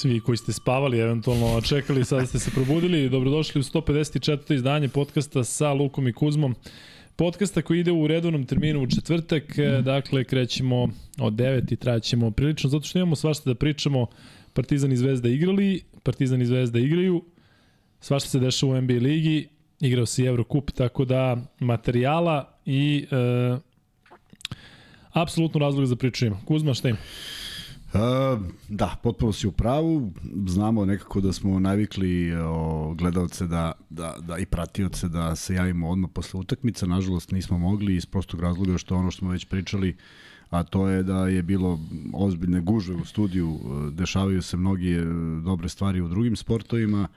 svi koji ste spavali, eventualno čekali, sada ste se probudili. Dobrodošli u 154. izdanje podcasta sa Lukom i Kuzmom. Podcasta koji ide u redovnom terminu u četvrtak, mm. dakle krećemo od 9 i traćemo prilično, zato što imamo svašta da pričamo. Partizan i Zvezda igrali, Partizan i Zvezda igraju, svašta se dešava u NBA ligi, igrao si Eurocup, tako da materijala i e, apsolutno razlog za priču ima. Kuzma, šta ima? Da, potpuno si u pravu. Znamo nekako da smo navikli o, gledalce da, da, da i pratioce da se javimo odmah posle utakmica. Nažalost nismo mogli iz prostog razloga što ono što smo već pričali a to je da je bilo ozbiljne gužve u studiju, dešavaju se mnogi dobre stvari u drugim sportovima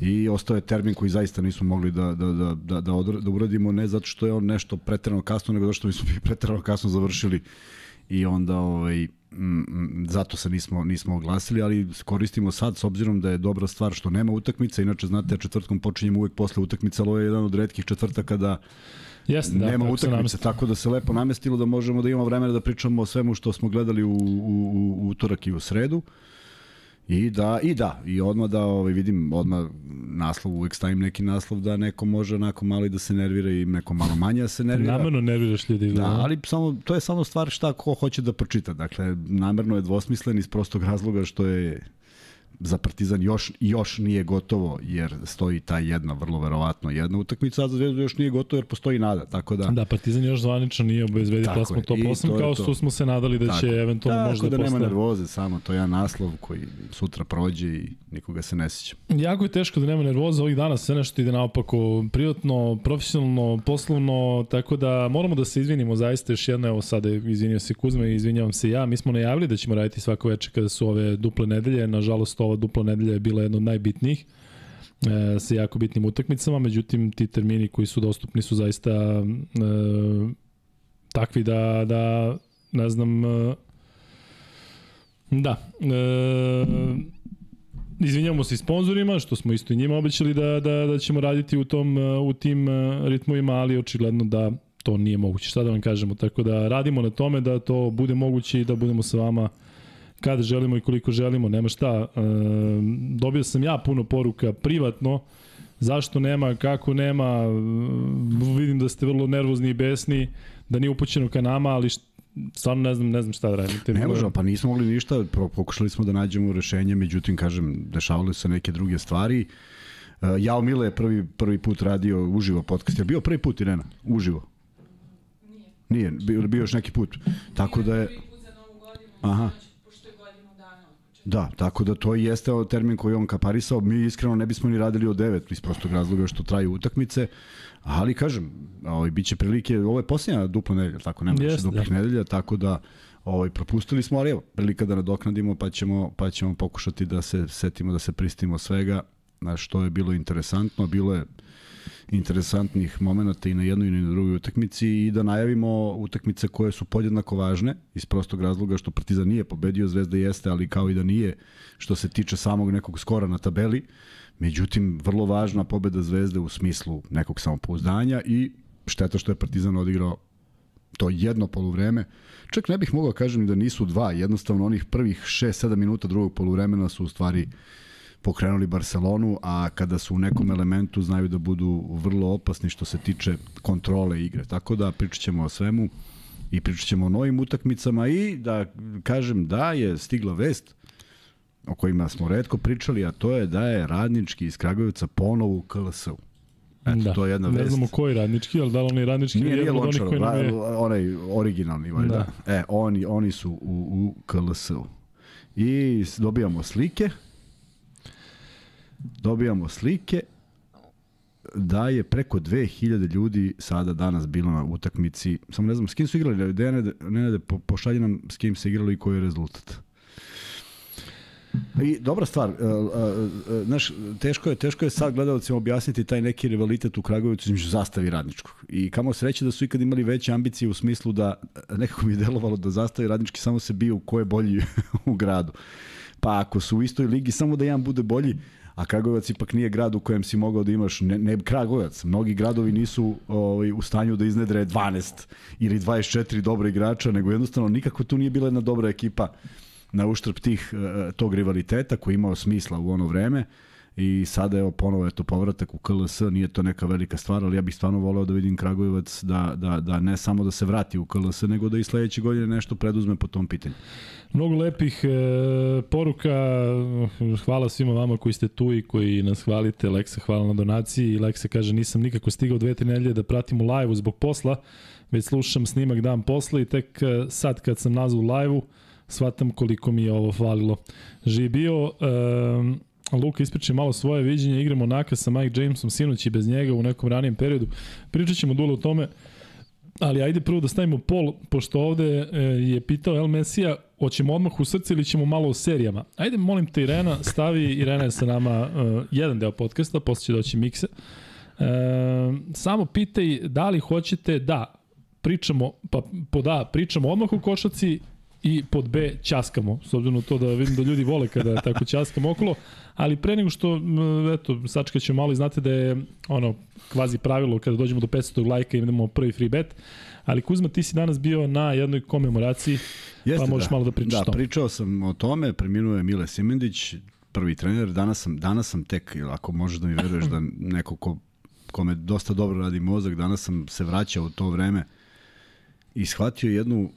i ostao je termin koji zaista nismo mogli da, da, da, da, da, da uradimo, ne zato što je on nešto pretrano kasno, nego zato što smo pretrano kasno završili i onda ovaj, zato se nismo, nismo oglasili, ali koristimo sad s obzirom da je dobra stvar što nema utakmica, inače znate četvrtkom počinjemo uvek posle utakmice, ali ovo je jedan od redkih četvrtaka da Jeste, da, nema utakmice, tako da se lepo namestilo da možemo da imamo vremena da pričamo o svemu što smo gledali u, u, u, u utorak i u sredu. Uh, I da, i da, i odmah da ovaj, vidim, odmah naslov, uvek stavim neki naslov da neko može onako malo i da se nervira i neko malo manje da se nervira. Namerno nerviraš ljudi. Da, ali samo, to je samo stvar šta ko hoće da pročita. Dakle, namerno je dvosmislen iz prostog razloga što je za Partizan još, još nije gotovo, jer stoji ta jedna, vrlo verovatno jedna utakmica, a za Zvezdu još nije gotovo jer postoji nada, tako da... Da, Partizan još zvanično nije obezbedio plasman top 8, kao što smo se nadali da tako. će eventualno tako možda da nema nervoze, samo to je jedan naslov koji sutra prođe i nikoga se ne seća. Jako je teško da nema nervoze, ovih dana sve nešto ide naopako, privatno, profesionalno, poslovno, tako da moramo da se izvinimo zaista još jedno, evo sada izvinio se Kuzma i izvinjavam se ja, mi smo najavili da ćemo raditi svako večer kada su ove duple nedelje, nažalost ova dupla nedelja je bila jedna od najbitnijih e, sa jako bitnim utakmicama, međutim ti termini koji su dostupni su zaista e, takvi da, da ne znam, e, da, e, izvinjamo se i sponzorima, što smo isto i njima obećali da, da, da ćemo raditi u, tom, u tim e, ritmovima, ali očigledno da to nije moguće. Šta da vam kažemo? Tako da radimo na tome da to bude moguće i da budemo sa vama kada želimo i koliko želimo, nema šta. E, dobio sam ja puno poruka privatno, zašto nema, kako nema, vidim da ste vrlo nervozni i besni, da nije upućeno ka nama, ali št, stvarno ne znam, ne znam šta da radite. Ne možemo, pa nismo mogli ništa, pokušali smo da nađemo rešenje, međutim, kažem, dešavale se neke druge stvari. Uh, Jao Mile je prvi, prvi put radio uživo podcast. Je bio prvi put, Irena? Uživo? Nije. Nije, bio, bio još neki put. Tako da je... Aha. Da, tako da to jeste termin koji on kaparisao. Mi iskreno ne bismo ni radili od 9 iz prostog razloga što traju utakmice. Ali kažem, ovaj biće prilike, ovo je posljednja dupla nedelja, tako nema više duplih da. nedelja, tako da ovaj propustili smo, ali evo, prilika da nadoknadimo, pa ćemo pa ćemo pokušati da se setimo da se pristimo svega, na što je bilo interesantno, bilo je interesantnih momenta i na jednoj i na drugoj utakmici i da najavimo utakmice koje su podjednako važne iz prostog razloga što Partizan nije pobedio, Zvezda jeste, ali kao i da nije što se tiče samog nekog skora na tabeli. Međutim, vrlo važna pobeda Zvezde u smislu nekog samopouzdanja i šteta što je Partizan odigrao to jedno poluvreme. Čak ne bih mogao kažem da nisu dva, jednostavno onih prvih 6-7 minuta drugog poluvremena su u stvari uh, pokrenuli Barcelonu, a kada su u nekom elementu znaju da budu vrlo opasni što se tiče kontrole igre. Tako da pričat ćemo o svemu i pričat ćemo o novim utakmicama i da kažem da je stigla vest o kojima smo redko pričali, a to je da je radnički iz Kragujevca ponovo u KLS-u. Eto, da. to je jedna vest. Ne znamo koji radnički, ali da li oni radnički nije, nije Lončar, koji nam je... onaj originalni, valjda. Da. E, oni, oni su u, u KLS-u. I dobijamo slike dobijamo slike da je preko 2000 ljudi sada danas bilo na utakmici. Samo ne znam s kim su igrali, Nenade, Nenade po, pošalje nam s kim se igrali i koji je rezultat. I dobra stvar, uh, uh, znaš, teško je, teško je sad gledalcima objasniti taj neki rivalitet u Kragujevcu između zastavi radničkog. I kamo sreće da su ikad imali veće ambicije u smislu da nekako mi je delovalo da zastavi radnički samo se bio ko je bolji u gradu. Pa ako su u istoj ligi, samo da jedan bude bolji, a Kragujevac ipak nije grad u kojem si mogao da imaš, ne, ne Kragujevac, mnogi gradovi nisu ovaj, u stanju da iznedre 12 ili 24 dobra igrača, nego jednostavno nikako tu nije bila jedna dobra ekipa na uštrb tih, uh, tog rivaliteta koji imao smisla u ono vreme i sada evo ponovo eto povratak u KLS, nije to neka velika stvar, ali ja bih stvarno voleo da vidim Kragujevac da, da, da ne samo da se vrati u KLS, nego da i sledeće godine nešto preduzme po tom pitanju. Mnogo lepih e, poruka, hvala svima vama koji ste tu i koji nas hvalite, Leksa hvala na donaciji, Leksa kaže nisam nikako stigao dve, tri nedelje da pratim u live-u zbog posla, već slušam snimak dan posla i tek e, sad kad sam nazvu live-u, shvatam koliko mi je ovo falilo. Živi bio, e, Luka ispriča malo svoje viđenje, igramo Naka sa Mike Jamesom sinoć i bez njega u nekom ranijem periodu. Pričat ćemo dule o tome, ali ajde prvo da stavimo pol, pošto ovde e, je pitao El Mesija, hoćemo odmah u srce ili ćemo malo o serijama. Ajde, molim te Irena, stavi, Irena je sa nama uh, jedan deo podcasta, posle će doći mikse. Uh, samo pitaj da li hoćete da pričamo, pa po da, pričamo odmah o košaci i pod B ćaskamo, s obzirom to da vidim da ljudi vole kada tako ćaskamo okolo, ali pre nego što, eto, sačkat ćemo malo i znate da je ono, kvazi pravilo kada dođemo do 500 lajka imamo prvi free bet, ali Kuzma ti si danas bio na jednoj komemoraciji, Jeste, pa možeš da. malo da pričaš da, to. Da, pričao sam o tome, preminuo je Mile Simendić, prvi trener, danas sam, danas sam tek, ako možeš da mi veruješ da neko ko, kome dosta dobro radi mozak, danas sam se vraćao u to vreme i shvatio jednu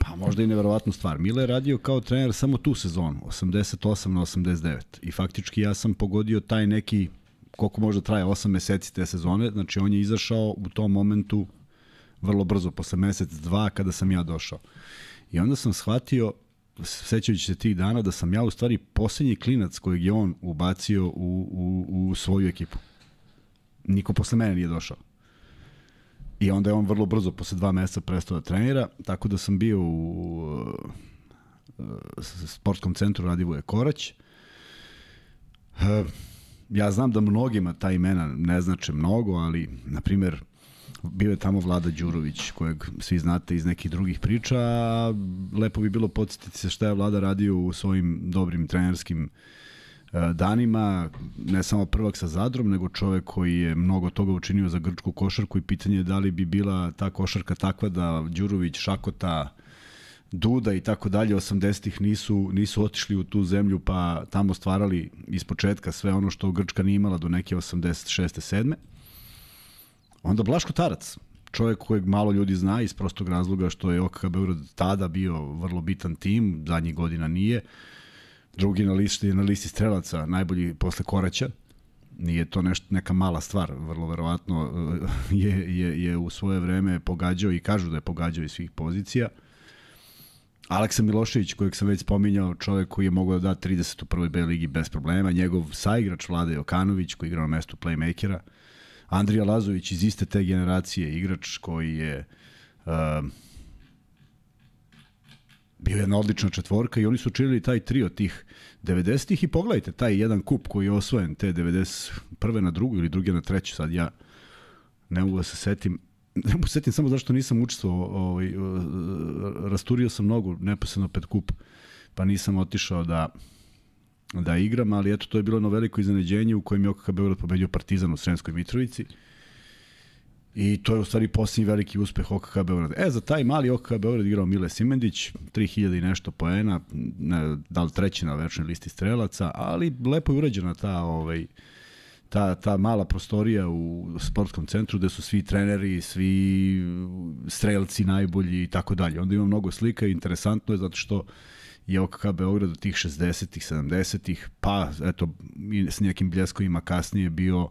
Pa možda i neverovatnu stvar. Mile je radio kao trener samo tu sezonu, 88 na 89. I faktički ja sam pogodio taj neki, koliko možda traje, 8 meseci te sezone. Znači on je izašao u tom momentu vrlo brzo, posle mesec, dva, kada sam ja došao. I onda sam shvatio, sećajući se tih dana, da sam ja u stvari poslednji klinac kojeg je on ubacio u, u, u svoju ekipu. Niko posle mene nije došao. I onda je on vrlo brzo, posle dva meseca, prestao da trenira, tako da sam bio u uh, sportskom centru Radivoje Korać. Uh, ja znam da mnogima ta imena ne znače mnogo, ali, na primer, bio je tamo Vlada Đurović, kojeg svi znate iz nekih drugih priča, lepo bi bilo podsjetiti se šta je Vlada radio u svojim dobrim trenerskim uh, danima, ne samo prvak sa Zadrom, nego čovek koji je mnogo toga učinio za grčku košarku i pitanje je da li bi bila ta košarka takva da Đurović, Šakota, Duda i tako dalje 80-ih nisu, nisu otišli u tu zemlju pa tamo stvarali iz početka sve ono što Grčka nije imala do neke 86. 7. Onda Blaško Tarac, čovjek kojeg malo ljudi zna iz prostog razloga što je OKK Beograd tada bio vrlo bitan tim, zadnjih godina nije. Uh, drugi na listi, na listi strelaca, najbolji posle Koraća. Nije to nešto, neka mala stvar, vrlo verovatno je, je, je u svoje vreme pogađao i kažu da je pogađao iz svih pozicija. Aleksa Milošević, kojeg sam već spominjao, čovjek koji je mogao da da 30 u prvoj B ligi bez problema, njegov saigrač Vlade Jokanović, koji igra na mestu playmakera, Andrija Lazović iz iste te generacije, igrač koji je uh, bio jedna odlična četvorka i oni su činili taj trio tih 90-ih i pogledajte taj jedan kup koji je osvojen te 91. na drugu ili druge na treću, sad ja ne mogu da se setim, ne mogu setim samo zašto nisam učestvovao, ovaj, rasturio sam nogu neposredno pred kup, pa nisam otišao da da igram, ali eto to je bilo jedno veliko iznenađenje u kojem je OKK Beograd pobedio Partizan u Sremskoj Mitrovici. I to je u stvari posljednji veliki uspeh OKK Beograda. E, za taj mali OKK Beograd igrao Mile Simendić, 3000 i nešto poena, ne, da li treći na večnoj listi strelaca, ali lepo je urađena ta, ovaj, ta, ta mala prostorija u sportskom centru gde su svi treneri, svi strelci najbolji i tako dalje. Onda ima mnogo slika i interesantno je zato što je OKK Beograd od tih 60-ih, 70-ih, pa eto, s nekim bljeskovima kasnije bio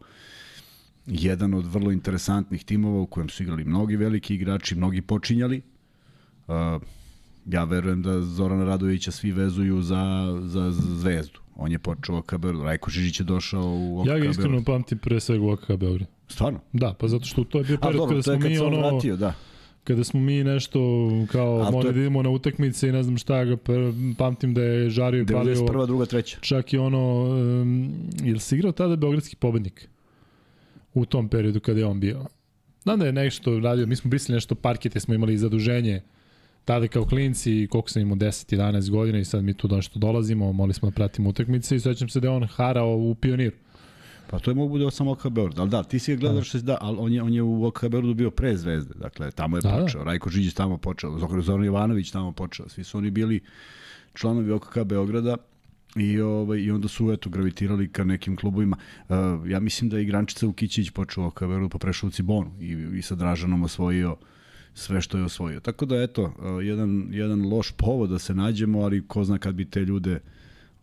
jedan od vrlo interesantnih timova u kojem su igrali mnogi veliki igrači, mnogi počinjali. Uh, ja verujem da Zorana Radovića svi vezuju za, za, zvezdu. On je počeo OKK Beograd. Rajko Žižić je došao u OKK Ja ga iskreno pamtim pre svega u OKK Beograd. Stvarno? Da, pa zato što to je bio period kada smo mi ono... Vratio, da kada smo mi nešto kao morali da idemo na utakmice i ne znam šta ga pamtim da je žario i palio 91. druga, treća. Čak i ono um, ili si igrao tada beogradski pobednik? U tom periodu kada je on bio. Znam da je nešto radio, mi smo brisali nešto parkete, smo imali zaduženje tada kao klinci, koliko sam imao 10-11 godina i sad mi tu nešto dolazimo, mogli smo da pratimo utakmice i sećam se da je on harao u pioniru. Pa to je mogu bude samo OKH Beograd, ali da, ti si je gledaš, da. da, ali on je, on je u OKH Beogradu bio pre Zvezde, dakle, tamo je da, da. počeo, da. Rajko Žiđić tamo počeo, Zoran Jovanović tamo počeo, svi su oni bili članovi OKK Beograda i, ovaj, i onda su eto gravitirali ka nekim klubovima. Uh, ja mislim da je Igrančica Ukićić počeo Beogradu pa prešao u Cibonu i, i sa Dražanom osvojio sve što je osvojio. Tako da eto, uh, jedan, jedan loš povod da se nađemo, ali ko zna kad bi te ljude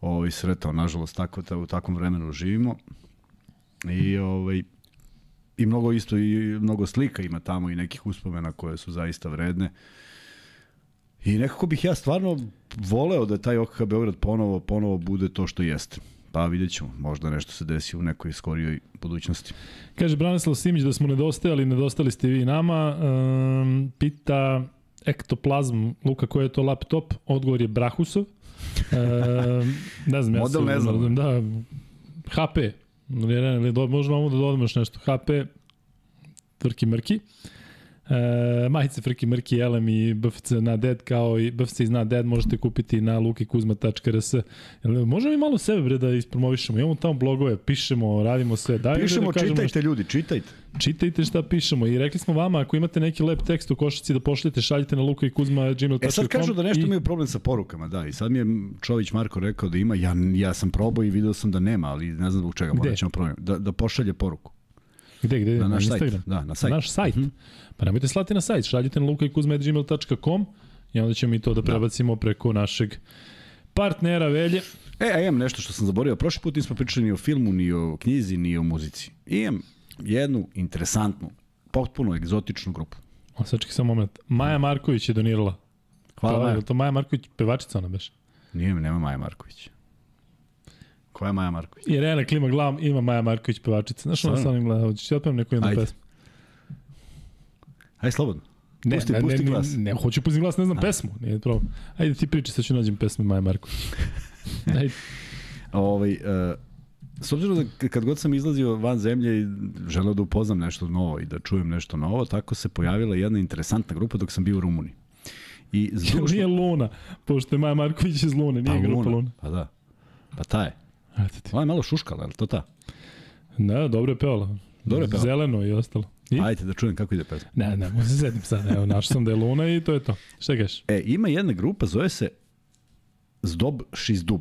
ovaj, sretao. Nažalost, tako, ta, u takvom vremenu živimo. I ovaj, i mnogo isto i mnogo slika ima tamo i nekih uspomena koje su zaista vredne. I nekako bih ja stvarno voleo da taj OKK Beograd ponovo, ponovo bude to što jeste. Pa vidjet ćemo, možda nešto se desi u nekoj skorijoj budućnosti. Kaže Branislav Simić da smo nedostajali, nedostali ste vi nama. Um, pita ektoplazm, Luka, koji je to laptop? Odgovor je Brahusov. Um, ne znam, ja Model ne znam. Da, HP. Ne, ne, ne, možemo da dodamo još nešto. HP, tvrki mrki. E, majice Frki Mrki, Elem i BFC na dead kao i BFC iz na dead možete kupiti na lukikuzma.rs. Možemo i malo sebe bre da ispromovišemo. Imamo tamo blogove, pišemo, radimo sve. Daj pišemo, da čitajte nešto. ljudi, čitajte. Čitajte šta pišemo i rekli smo vama ako imate neki lep tekst u košaci da pošaljete, šaljite na lukikuzma.gmail.com. E sad kažu da nešto i... imaju problem sa porukama, da. I sad mi je Čović Marko rekao da ima, ja, ja sam probao i video sam da nema, ali ne znam zbog čega, morat ćemo problem. Da, da pošalje poruku. Gde, gde? Na naš na sajt. Da, na sajt. Na naš sajt. Mm -hmm. Pa nemojte slati na sajt, šaljite na lukajkuzma.gmail.com i onda ćemo i to da, da. prebacimo da. preko našeg partnera Velje. E, a imam nešto što sam zaboravio. Prošli put nismo pričali ni o filmu, ni o knjizi, ni o muzici. imam jednu interesantnu, potpuno egzotičnu grupu. O, sačekaj samo moment. Maja Marković je donirala. Hvala, Maja. To Maja Marković, pevačica ona beš? Nije, nema Maja Marković. Koja je Maja Marković? Irena klima glavom, ima Maja Marković pevačica. Znaš ono sam gleda, hoćeš ti otpevam neku jednu Ajde. pesmu? Ajde, slobodno. Ne, pusti, ne, pusti ne, glas. Ne, ne, hoću pustim glas, ne znam A. pesmu. Nije problem. Ajde ti priči, sad ću nađem pesme Maja Marković. Ajde. ovaj, uh, s obzirom da kad god sam izlazio van zemlje i želeo da upoznam nešto novo i da čujem nešto novo, tako se pojavila jedna interesantna grupa dok sam bio u Rumuniji. I zdušno... nije Luna, pošto je Maja Marković iz Lune, nije pa, grupa Luna. Luna. Pa da, pa ta je. Eto. Ona je malo šuškala, je li to ta? Ne, dobro je pevala. Dobro je pevala. Zeleno i ostalo. I? Ajde da čujem kako ide pesma. Ne, ne, možda se sedim sad. Evo, našao sam da je Luna i to je to. Šta kažeš? E, ima jedna grupa, zove se Zdob Šizdub.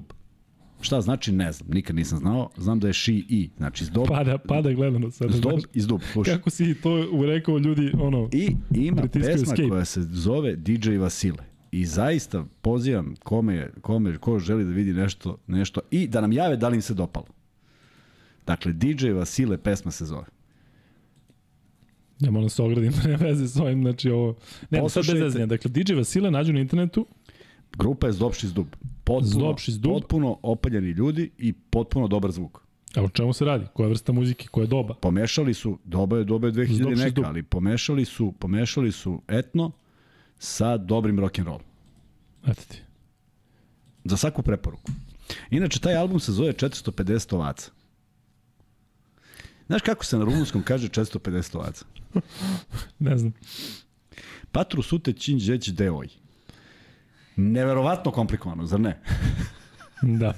Šta znači, ne znam, nikad nisam znao. Znam da je ši i, znači zdob. Pada, pada gledano sad. Zdob i zdub, slušaj. Kako si to urekao ljudi, ono, I ima pesma escape. koja se zove DJ Vasile. I zaista pozivam kome, kome ko želi da vidi nešto, nešto i da nam jave da li im se dopalo. Dakle, DJ Vasile pesma se zove. Ja moram se ogradim, nema veze s ovim, znači ovo... Ne, sad bez. Dakle, DJ Vasile nađu na internetu. Grupa je Zdopši Zdub. Potpuno, Zdopši Zdub. potpuno opaljeni ljudi i potpuno dobar zvuk. A o čemu se radi? Koja vrsta muzike? Koja doba? Pomešali su, doba je doba je 2000 Zdopši neka, ali pomešali su, pomešali su etno, sa dobrim rock'n'roll. Eto ti. Za svaku preporuku. Inače, taj album se zove 450 ovaca. Znaš kako se na rumunskom kaže 450 ovaca? ne znam. Patru sute činđeć deoj. Neverovatno komplikovano, zar ne? da.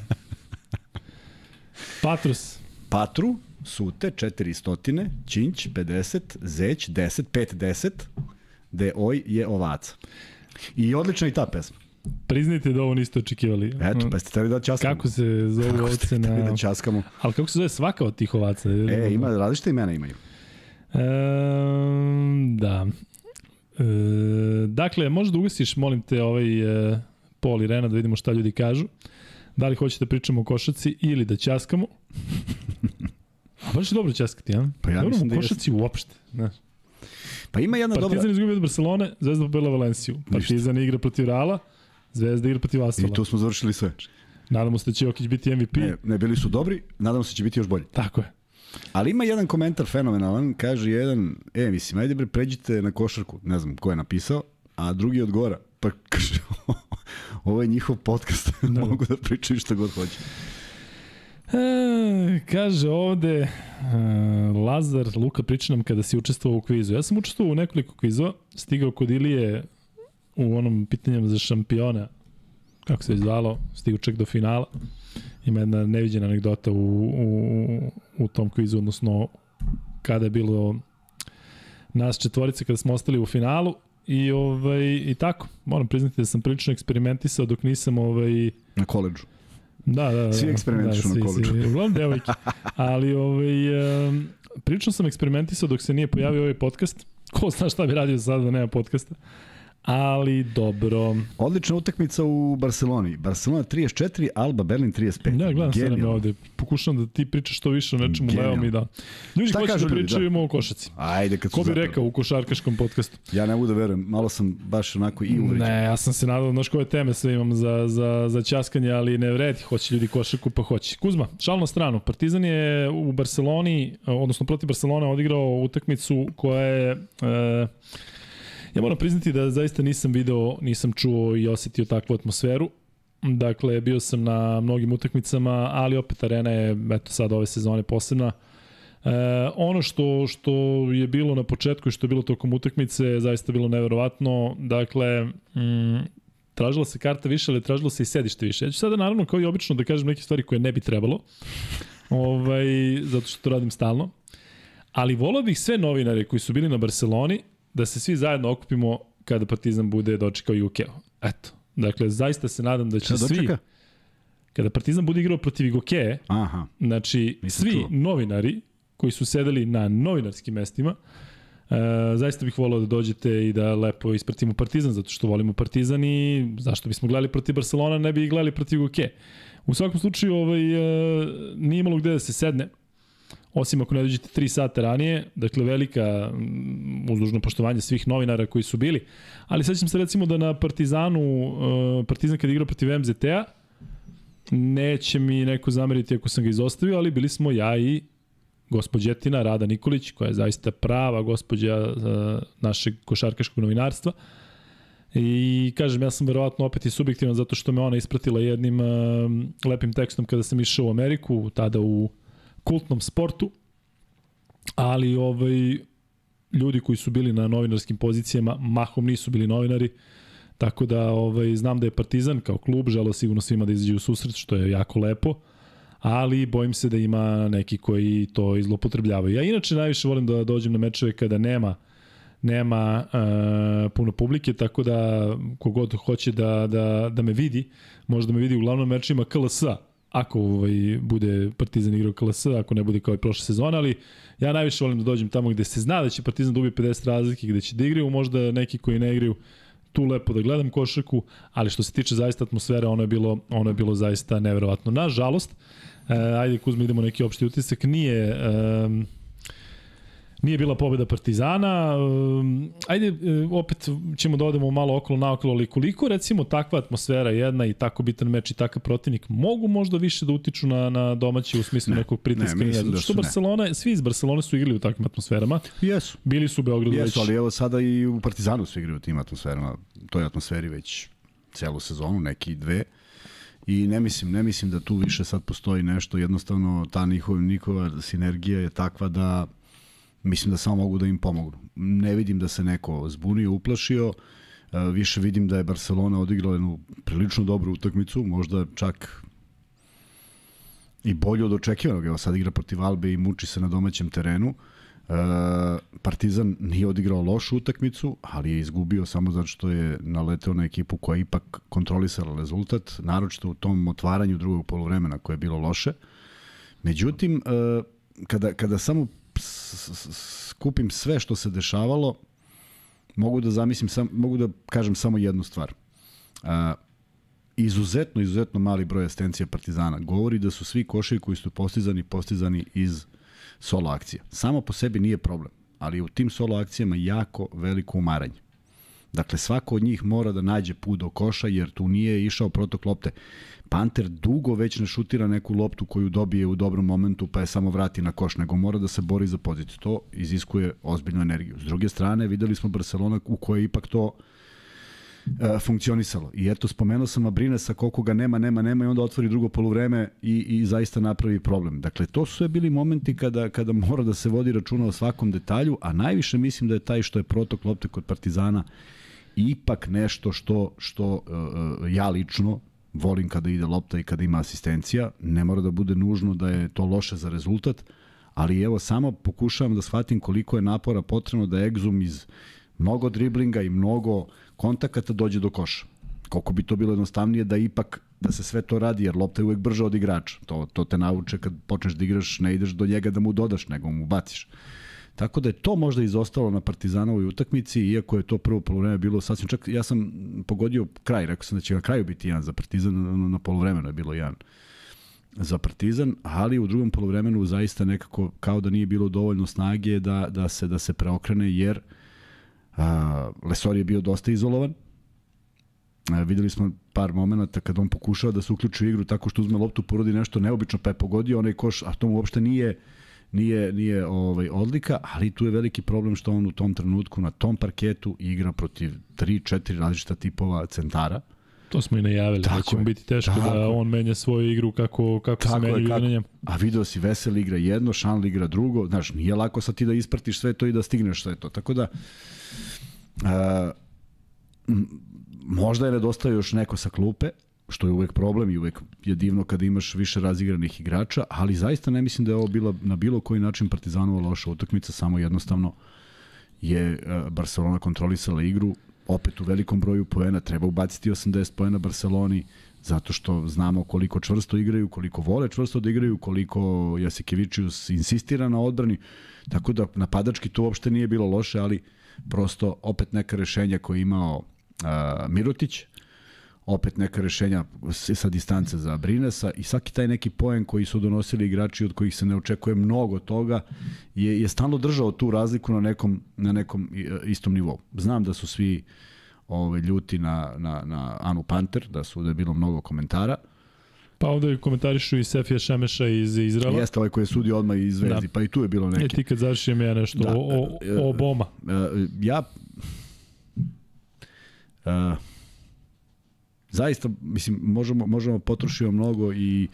Patrus. Patru, sute, 400, činć, 50, zeć, 10, 5, 10, de oj je ovaca. I odlična i ta pesma. Priznajte da ovo niste očekivali. Eto, pa ste teli da časkamo. Kako se zove kako ovce na... da časkamo. Ali kako se zove svaka od tih ovaca? E, ima različite imena imaju. E, da. E, dakle, možda ugasiš, molim te, ovaj e, Pol i Rena da vidimo šta ljudi kažu. Da li hoćete da pričamo o košaci ili da ćaskamo? A baš je dobro ćaskati, ja? Pa ja dobro, mislim da košaci jeste. uopšte. Znaš. Pa ima jedna Partizan dobra... Partizan izgubio od Barcelone, Zvezda pobela Valenciju. Partizan igra protiv Reala, Zvezda igra protiv Asfala. I tu smo završili sve. Nadamo se da će Jokić biti MVP. Ne, ne bili su dobri, nadamo se da će biti još bolji. Tako je. Ali ima jedan komentar fenomenalan, kaže jedan, e, mislim, ajde bre, pređite na košarku, ne znam ko je napisao, a drugi odgovara, pa kaže, ovo je njihov podcast, da. mogu da pričaju što god hoće. E, kaže ovde e, Lazar Luka priča nam kada si učestvovao u kvizu. Ja sam učestvovao u nekoliko kvizova, stigao kod Ilije u onom pitanjem za šampiona, kako se je zvalo, stigao čak do finala. Ima jedna neviđena anegdota u, u, u tom kvizu, odnosno kada je bilo nas četvorice kada smo ostali u finalu i, ovaj, i tako. Moram priznati da sam prilično eksperimentisao dok nisam ovaj, Na koleđu. Da, da, da. Svi eksperimentišu da, na koleđu. Svi, uglavnom devojke. Ali ovaj, um, prilično sam eksperimentisao dok se nije pojavio ovaj podcast. Ko zna šta bi radio sada da nema podcasta. Ali dobro. Odlična utakmica u Barceloni. Barcelona 34, Alba Berlin 35. Ja gledam se nam ovde. Pokušam da ti pričaš što više o nečemu levom i da. Ljudi Šta hoće da ljudi, da. pričaju o košaci. Ajde, kad Ko bi zapravo. rekao u košarkaškom podcastu? Ja ne mogu da verujem, malo sam baš onako i uvređen. Ne, ja sam se nadao, znaš koje teme sve imam za, za, za ćaskanje, ali ne vredi, hoće ljudi košarku, pa hoće. Kuzma, šal na stranu, Partizan je u Barceloni, odnosno protiv Barcelona odigrao utakmicu koja je... E, ja moram priznati da zaista nisam video, nisam čuo i osetio takvu atmosferu. Dakle, bio sam na mnogim utakmicama, ali opet arena je, eto sad ove sezone posebna. E, ono što što je bilo na početku i što je bilo tokom utakmice je zaista bilo neverovatno. Dakle, mm, tražila se karta više, ali tražilo se i sedište više. Ja ću sada naravno kao i obično da kažem neke stvari koje ne bi trebalo. Ovaj, zato što to radim stalno. Ali volao bih sve novinare koji su bili na Barceloni da se svi zajedno okupimo kada Partizan bude dočekao Jukeo. Eto. Dakle, zaista se nadam da će Šta svi... dočeka? Kada Partizan bude igrao protiv Igokeje, Aha. Znači, Nisam svi čuo. novinari koji su sedeli na novinarskim mestima, e, zaista bih volao da dođete i da lepo ispratimo Partizan, zato što volimo Partizan i zašto bismo gledali protiv Barcelona, ne bi gledali protiv Goke. U svakom slučaju, ovaj, e, nije imalo gde da se sedne, osim ako ne dođete 3 sata ranije, dakle velika mm, uzdužno poštovanje svih novinara koji su bili, ali sećam se recimo da na Partizanu, e, Partizan kad igrao protiv MZT-a, neće mi neko zameriti ako sam ga izostavio, ali bili smo ja i gospođetina Rada Nikolić, koja je zaista prava gospođa uh, našeg košarkaškog novinarstva. I kažem, ja sam verovatno opet i subjektivan zato što me ona ispratila jednim uh, lepim tekstom kada sam išao u Ameriku, tada u kultnom sportu. Ali ovaj ljudi koji su bili na novinarskim pozicijama mahom nisu bili novinari. Tako da ovaj znam da je Partizan kao klub želeo sigurno svima da izađe u susret, što je jako lepo ali bojim se da ima neki koji to izlopotrebljavaju. Ja inače najviše volim da dođem na mečeve kada nema nema uh, puno publike, tako da kogod hoće da, da, da me vidi, može da me vidi u glavnom mečima KLS, ako ovaj, bude Partizan igrao KLS, ako ne bude kao i prošle sezone, ali ja najviše volim da dođem tamo gde se zna da će Partizan da ubije 50 razlike, gde će da igraju, možda neki koji ne igraju tu lepo da gledam košarku, ali što se tiče zaista atmosfere, ono je bilo, ono je bilo zaista neverovatno. Nažalost, e, ajde Kuzma idemo neki opšti utisak, nije e, nije bila pobeda Partizana. Um, ajde, e, opet ćemo da odemo malo okolo naokolo, ali koliko recimo takva atmosfera jedna i tako bitan meč i takav protivnik mogu možda više da utiču na, na domaći u smislu Ne, nekog pritiska? ne, mislim da što su ne. Barcelona, svi iz Barcelone su igrali u takvim atmosferama. Jesu. Bili su u Beogradu već. Jesu, ali evo sada i u Partizanu su igraju u tim atmosferama, toj atmosferi već celu sezonu, neki dve. I ne mislim, ne mislim da tu više sad postoji nešto, jednostavno ta njihova, njihova sinergija je takva da mislim da samo mogu da im pomognu. Ne vidim da se neko zbunio, uplašio, e, više vidim da je Barcelona odigrala jednu prilično dobru utakmicu, možda čak i bolje od očekivanog. Evo sad igra protiv Albe i muči se na domaćem terenu. E, Partizan nije odigrao lošu utakmicu, ali je izgubio samo zato što je naleteo na ekipu koja je ipak kontrolisala rezultat, naročito u tom otvaranju drugog polovremena koje je bilo loše. Međutim, e, kada, kada samo skupim sve što se dešavalo, mogu da zamislim, sam, mogu da kažem samo jednu stvar. A, izuzetno, izuzetno mali broj asistencija Partizana govori da su svi koševi koji su postizani, postizani iz solo akcija. Samo po sebi nije problem, ali u tim solo akcijama jako veliko umaranje. Dakle, svako od njih mora da nađe put do koša, jer tu nije išao protok lopte. Panter dugo već ne šutira neku loptu koju dobije u dobrom momentu, pa je samo vrati na koš, nego mora da se bori za poziciju. To iziskuje ozbiljnu energiju. S druge strane, videli smo Barcelona u kojoj je ipak to e, funkcionisalo. I eto, spomenuo sam Abrinesa, koliko ga nema, nema, nema i onda otvori drugo poluvreme i, i zaista napravi problem. Dakle, to su sve bili momenti kada, kada mora da se vodi računa o svakom detalju, a najviše mislim da je taj što je protok lopte kod Partizana ipak nešto što, što uh, ja lično volim kada ide lopta i kada ima asistencija. Ne mora da bude nužno da je to loše za rezultat, ali evo samo pokušavam da shvatim koliko je napora potrebno da Exum iz mnogo driblinga i mnogo kontakata dođe do koša. Koliko bi to bilo jednostavnije da ipak da se sve to radi, jer lopta je uvek brža od igrača. To, to te nauče kad počneš da igraš, ne ideš do njega da mu dodaš, nego mu baciš. Tako da je to možda izostalo na Partizanovoj utakmici, iako je to prvo polovreme bilo sasvim čak, ja sam pogodio kraj, rekao sam da će na kraju biti jedan za Partizan, na, na polovremenu je bilo jedan za Partizan, ali u drugom polovremenu zaista nekako kao da nije bilo dovoljno snage da, da se da se preokrene, jer a, Lesor je bio dosta izolovan, videli smo par momenata kad on pokušava da se uključi u igru tako što uzme loptu, porodi nešto neobično, pa je pogodio onaj koš, a to mu uopšte nije nije, nije ovaj, odlika, ali tu je veliki problem što on u tom trenutku na tom parketu igra protiv 3-4 različita tipova centara. To smo i najavili, da tako da će mu biti teško tako. da on menja svoju igru kako, kako tako se menja igra na njemu. A video si Vesel igra jedno, Šanl igra drugo, znaš, nije lako sad ti da ispratiš sve to i da stigneš sve to. Tako da, a, možda je nedostao još neko sa klupe, što je uvek problem i uvek je divno kada imaš više razigranih igrača, ali zaista ne mislim da je ovo bila na bilo koji način Partizanova loša utakmica, samo jednostavno je e, Barcelona kontrolisala igru, opet u velikom broju poena, treba ubaciti 80 poena Barceloni, zato što znamo koliko čvrsto igraju, koliko vole čvrsto da igraju, koliko Jasikevičius insistira na odbrani, tako da napadački to uopšte nije bilo loše, ali prosto opet neka rešenja koje je imao uh, Mirotić, opet neka rešenja sa distance za Brinesa i svaki taj neki poen koji su donosili igrači od kojih se ne očekuje mnogo toga je, je stalno držao tu razliku na nekom, na nekom istom nivou. Znam da su svi ove, ljuti na, na, na Anu Panter, da su da je bilo mnogo komentara, Pa ovde komentarišu i Sefija Šemeša iz Izrela. Jeste ovaj koji je sudio odmah iz Zvezdi, da. pa i tu je bilo neki. E ti kad završim ja nešto da. o, o, o Oboma. Ja... Uh, zaista, mislim, možemo, možemo potrošiti mnogo i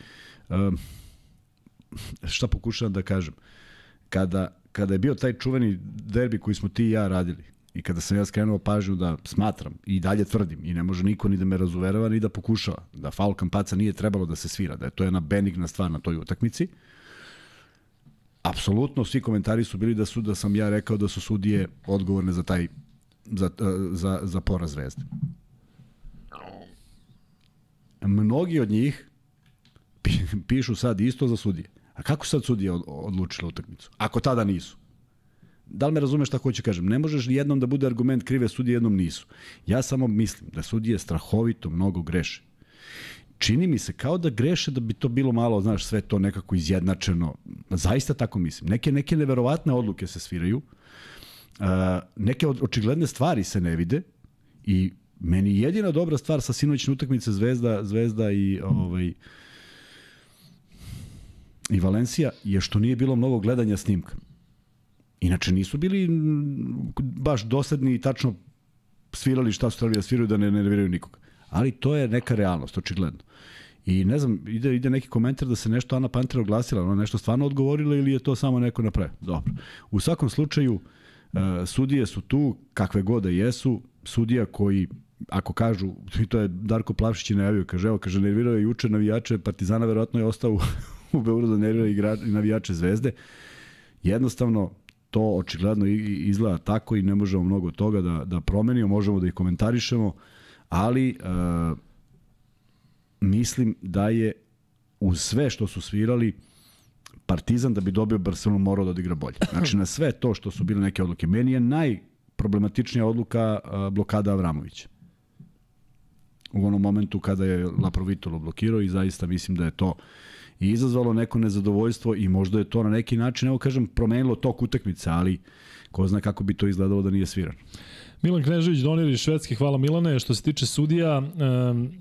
šta pokušavam da kažem. Kada, kada je bio taj čuveni derbi koji smo ti i ja radili, i kada sam ja skrenuo pažnju da smatram i dalje tvrdim i ne može niko ni da me razuverava ni da pokušava da faul kampaca nije trebalo da se svira, da je to jedna benigna stvar na toj utakmici. Apsolutno svi komentari su bili da su da sam ja rekao da su sudije odgovorne za taj za, za, za poraz Zvezde mnogi od njih pišu sad isto za sudije. A kako sad sudije odlučile utakmicu? Ako tada nisu. Da li me razumeš šta hoću kažem? Ne možeš jednom da bude argument krive sudije, jednom nisu. Ja samo mislim da sudije strahovito mnogo greše. Čini mi se kao da greše da bi to bilo malo, znaš, sve to nekako izjednačeno. Zaista tako mislim. Neke, neke neverovatne odluke se sviraju, uh, neke očigledne stvari se ne vide i Meni jedina dobra stvar sa sinoćne utakmice Zvezda, Zvezda i ovaj i Valencija je što nije bilo mnogo gledanja snimka. Inače nisu bili baš dosadni i tačno svirali šta su trebali da sviraju da ne nerviraju nikoga. Ali to je neka realnost, očigledno. I ne znam, ide, ide neki komentar da se nešto Ana Pantera oglasila, ona nešto stvarno odgovorila ili je to samo neko napravio. Dobro. U svakom slučaju, uh, sudije su tu, kakve god da jesu, sudija koji ako kažu, i to je Darko Plavšić i najavio, kaže, evo, kaže, nervirao je juče navijače Partizana, verovatno je ostao u, u Beogradu da nervira igra, navijače Zvezde. Jednostavno, to očigledno izgleda tako i ne možemo mnogo toga da, da promenimo, možemo da ih komentarišemo, ali uh, mislim da je uz sve što su svirali, Partizan da bi dobio Barcelonu morao da odigra bolje. Znači na sve to što su bile neke odluke. Meni je najproblematičnija odluka uh, blokada Avramovića u onom momentu kada je Laprovitolo blokirao i zaista mislim da je to i izazvalo neko nezadovoljstvo i možda je to na neki način, evo kažem, promenilo tok utakmice, ali ko zna kako bi to izgledalo da nije sviran. Milan Knežević, donir iz Švedske, hvala Milane. Što se tiče sudija,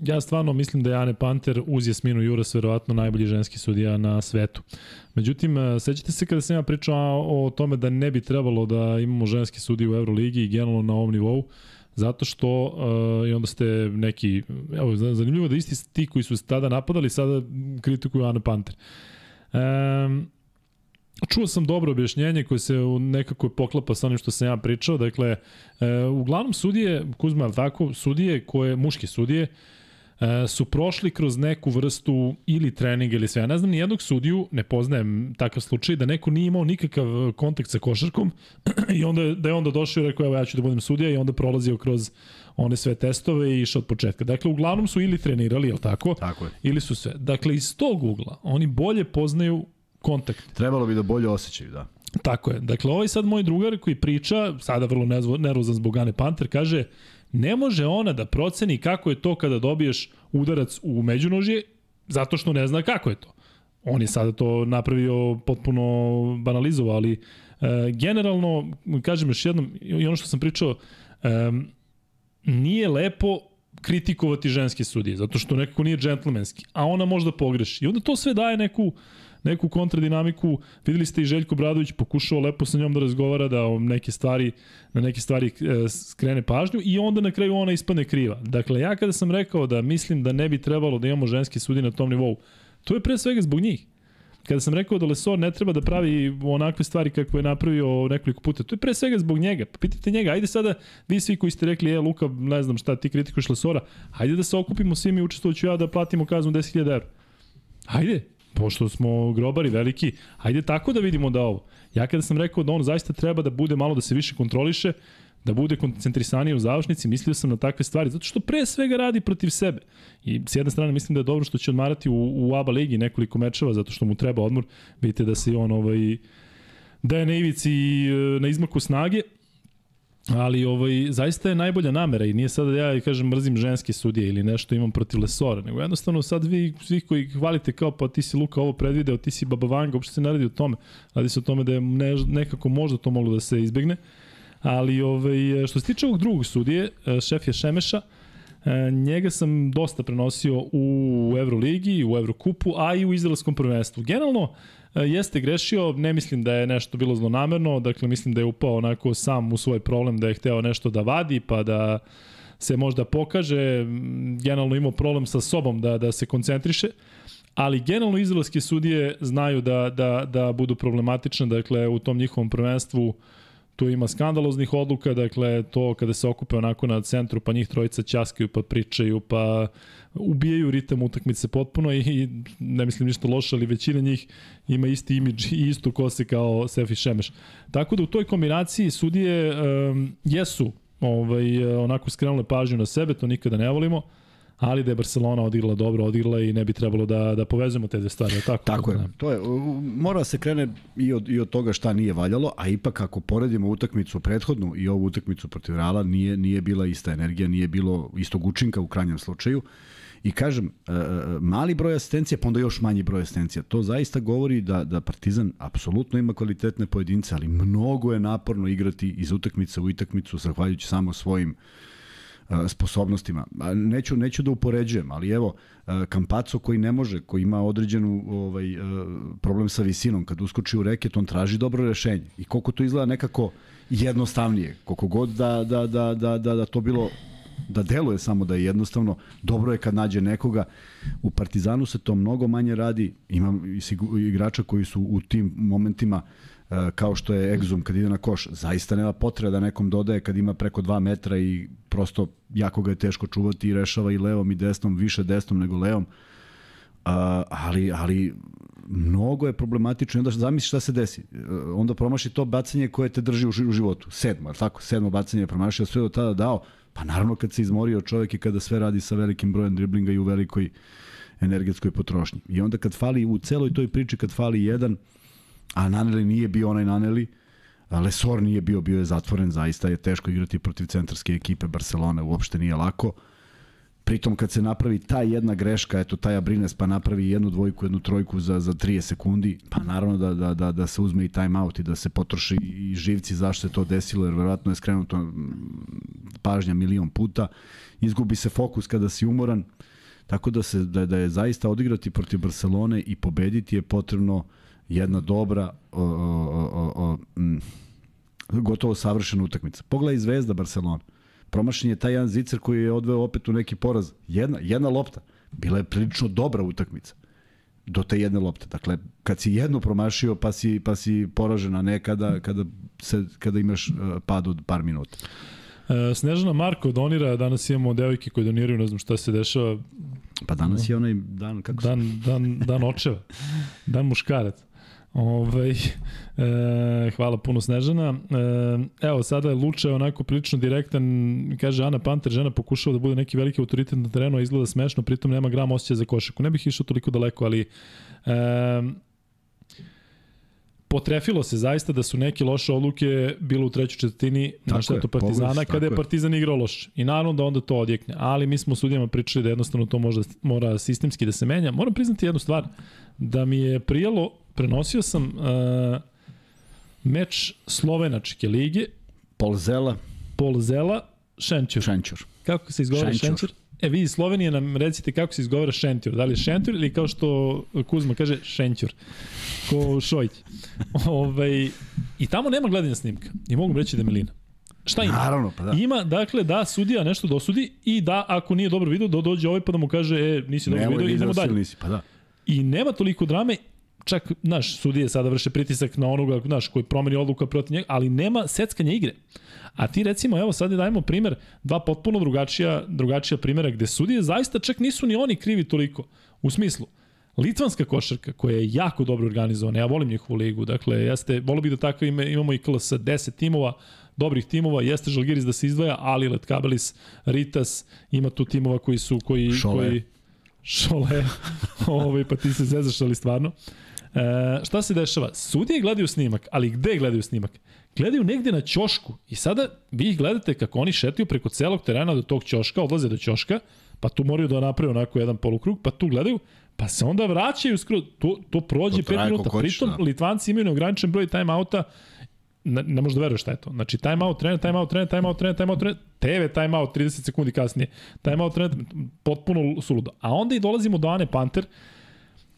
ja stvarno mislim da je Ane Panter uz Jasminu Juras verovatno najbolji ženski sudija na svetu. Međutim, e, sećate se kada sam ja pričao o tome da ne bi trebalo da imamo ženski sudije u Euroligi i generalno na ovom nivou, Zato što, uh, i onda ste neki, evo, zanimljivo da isti ti koji su tada napadali, sada kritikuju Ana Panter. Um, Čuo sam dobro objašnjenje koje se nekako poklapa sa onim što sam ja pričao. Dakle, e, uglavnom sudije, Kuzma, tako, sudije koje, muške sudije, su prošli kroz neku vrstu ili treninga ili sve. Ja ne znam ni jednog sudiju, ne poznajem takav slučaj, da neko nije imao nikakav kontakt sa košarkom i onda, da je onda došao i rekao evo ja ću da budem sudija i onda prolazio kroz one sve testove i išao od početka. Dakle, uglavnom su ili trenirali, je tako? Tako je. Ili su sve. Dakle, iz tog ugla oni bolje poznaju kontakt. Trebalo bi da bolje osjećaju, da. Tako je. Dakle, ovaj sad moj drugar koji priča, sada vrlo nervozan zbog Ane Panter, kaže ne može ona da proceni kako je to kada dobiješ udarac u međunožje, zato što ne zna kako je to. On je sada to napravio potpuno banalizovao, ali e, generalno, kažem još jednom, i ono što sam pričao, e, nije lepo kritikovati ženske sudije, zato što nekako nije džentlmenski, a ona možda pogreši. I onda to sve daje neku, neku kontradinamiku. Videli ste i Željko Bradović pokušao lepo sa njom da razgovara, da neke stvari, na neke stvari e, skrene pažnju i onda na kraju ona ispadne kriva. Dakle, ja kada sam rekao da mislim da ne bi trebalo da imamo ženske sudije na tom nivou, to je pre svega zbog njih. Kada sam rekao da Lesor ne treba da pravi onakve stvari kako je napravio nekoliko puta, to je pre svega zbog njega. Pitajte njega, ajde sada, vi svi koji ste rekli, je Luka, ne znam šta, ti kritikuješ Lesora, ajde da se okupimo svi mi učestvujući ja da platimo kaznu 10.000 evra. Ajde, pošto smo grobari veliki, ajde tako da vidimo da ovo. Ja kada sam rekao da on zaista treba da bude malo da se više kontroliše, da bude koncentrisaniji u završnici, mislio sam na takve stvari, zato što pre svega radi protiv sebe. I s jedne strane mislim da je dobro što će odmarati u, u ABA ligi nekoliko mečeva, zato što mu treba odmor. Vidite da se on ovaj, da je na ivici e, na izmaku snage, Ali ovaj, zaista je najbolja namera i nije sada da ja kažem mrzim ženske sudije ili nešto imam protiv Lesora, nego jednostavno sad vi svi koji hvalite kao pa ti si Luka ovo predvideo, ti si Baba Vanga, uopšte se ne radi o tome. Radi se o tome da je ne, nekako možda to moglo da se izbegne. Ali ovaj, što se tiče ovog drugog sudije, e, šef je Šemeša, e, njega sam dosta prenosio u Euroligi, u Eurokupu, a i u izraelskom prvenstvu. Generalno, jeste grešio, ne mislim da je nešto bilo zlonamerno, dakle mislim da je upao onako sam u svoj problem, da je hteo nešto da vadi, pa da se možda pokaže, generalno imao problem sa sobom da, da se koncentriše, ali generalno izraelske sudije znaju da, da, da budu problematične, dakle u tom njihovom prvenstvu uh, tu ima skandaloznih odluka, dakle to kada se okupe onako na centru, pa njih trojica ćaskaju, pa pričaju, pa ubijaju ritam utakmice potpuno i ne mislim ništa loše, ali većina njih ima isti imidž i istu kose kao Sefi Šemeš. Tako da u toj kombinaciji sudije um, jesu ovaj, onako skrenule pažnju na sebe, to nikada ne volimo, ali da je Barcelona odigrala dobro, odigrala i ne bi trebalo da, da povezujemo te dve stvari. Tako, tako je. To je. Mora se krene i od, i od toga šta nije valjalo, a ipak ako poredimo utakmicu prethodnu i ovu utakmicu protiv Reala, nije, nije bila ista energija, nije bilo istog učinka u krajnjem slučaju. I kažem, e, e, mali broj asistencija, pa onda još manji broj asistencija. To zaista govori da, da Partizan apsolutno ima kvalitetne pojedince, ali mnogo je naporno igrati iz utakmice u utakmicu, zahvaljujući samo svojim uh, sposobnostima. Neću, neću da upoređujem, ali evo, Kampaco koji ne može, koji ima određenu ovaj, problem sa visinom, kad uskoči u reket, on traži dobro rešenje. I koliko to izgleda nekako jednostavnije, koliko god da, da, da, da, da, da to bilo da deluje samo da je jednostavno dobro je kad nađe nekoga u Partizanu se to mnogo manje radi imam igrača koji su u tim momentima uh, kao što je Exum kad ide na koš, zaista nema potreba da nekom dodaje kad ima preko 2 metra i prosto jako ga je teško čuvati i rešava i levom i desnom, više desnom nego levom. Uh, ali, ali mnogo je problematično. Onda zamisli šta se desi. Uh, onda promaši to bacanje koje te drži u, životu. Sedmo, ali tako? Sedmo bacanje je promašio, sve do tada dao. Pa naravno kad se izmorio čovjek i kada sve radi sa velikim brojem driblinga i u velikoj energetskoj potrošnji. I onda kad fali u celoj toj priči, kad fali jedan, uh, a Naneli nije bio onaj Naneli, Lesor nije bio, bio je zatvoren, zaista je teško igrati protiv centarske ekipe Barcelone, uopšte nije lako. Pritom kad se napravi ta jedna greška, eto taj Abrines pa napravi jednu dvojku, jednu trojku za, za 30 sekundi, pa naravno da, da, da, da se uzme i time out i da se potroši i živci zašto se to desilo, jer verovatno je skrenuto pažnja milion puta. Izgubi se fokus kada si umoran, tako da, se, da, da je zaista odigrati protiv Barcelone i pobediti je potrebno uh, jedna dobra o, o, o, o, m, gotovo savršena utakmica. Pogledaj Zvezda Barcelona. Promašen je taj jedan zicer koji je odveo opet u neki poraz. Jedna, jedna lopta. Bila je prilično dobra utakmica do te jedne lopte. Dakle, kad si jedno promašio, pa si, pa si poražen, a ne kada, kada, se, kada imaš uh, pad od par minuta. E, Snežana Marko donira, danas imamo devojke koje doniraju, ne znam šta se dešava, Pa danas je onaj dan, kako se... dan, dan, dan očeva, dan muškarac. Ove, e, hvala puno Snežana. E, evo, sada je Luča onako prilično direktan, kaže Ana Panter, žena pokušava da bude neki veliki autoritet na terenu, a izgleda smešno, pritom nema gram osjećaja za košaku. Ne bih išao toliko daleko, ali e, potrefilo se zaista da su neke loše odluke bilo u trećoj četvrtini na štetu Partizana pogledaj, kada je tako je. Partizan igrao loše. I naravno da onda to odjekne. Ali mi smo u sudijama pričali da jednostavno to možda mora sistemski da se menja. Moram priznati jednu stvar, da mi je prijelo, prenosio sam uh, meč Slovenačke lige, Polzela, Polzela, Šenćur. Šenčur. Kako se izgovara Šenćur. Šenćur? E, vi iz Slovenije nam recite kako se izgovara Šentjur. Da li je Šentjur ili kao što Kuzma kaže Šenćur. Ko Šojć. Ove, I tamo nema gledanja snimka. I mogu reći da je Milina. Šta ima? Naravno, pa da. Ima, dakle, da sudija nešto dosudi i da, ako nije dobro video, da dođe ovaj pa da mu kaže, e, nisi dobro Nemoj video, idemo video dalje. Nisi, pa da. I nema toliko drame, čak, znaš, sudije sada vrše pritisak na onoga, znaš, koji promeni odluka protiv njega, ali nema seckanja igre. A ti recimo, evo sad dajemo primer, dva potpuno drugačija, drugačija primjera gde sudije zaista čak nisu ni oni krivi toliko. U smislu, Litvanska košarka koja je jako dobro organizovana, ja volim njihovu ligu, dakle, jeste, volio bih da tako ime, imamo i KLS 10 timova, dobrih timova, jeste Žalgiris da se izdvaja, ali Letkabelis, Ritas, ima tu timova koji su, koji, Šole. koji, Šole, ovaj, pa ti se zezaš, ali stvarno. E, šta se dešava? Sudije gledaju snimak, ali gde gledaju snimak? Gledaju negde na ćošku i sada vi ih gledate kako oni šetaju preko celog terena do tog ćoška, odlaze do ćoška, pa tu moraju da naprave onako jedan polukrug, pa tu gledaju, pa se onda vraćaju skroz, to, to prođe To traje 5 minuta. Pritom, da. Litvanci imaju neograničen broj timeouta, ne, ne možeš da veruješ šta je to. Znači, timeout, trener, timeout, trener, timeout, trener, timeout, trener, TV timeout 30 sekundi kasnije, timeout, trener, potpuno suludo. A onda i dolazimo do Ane Panter,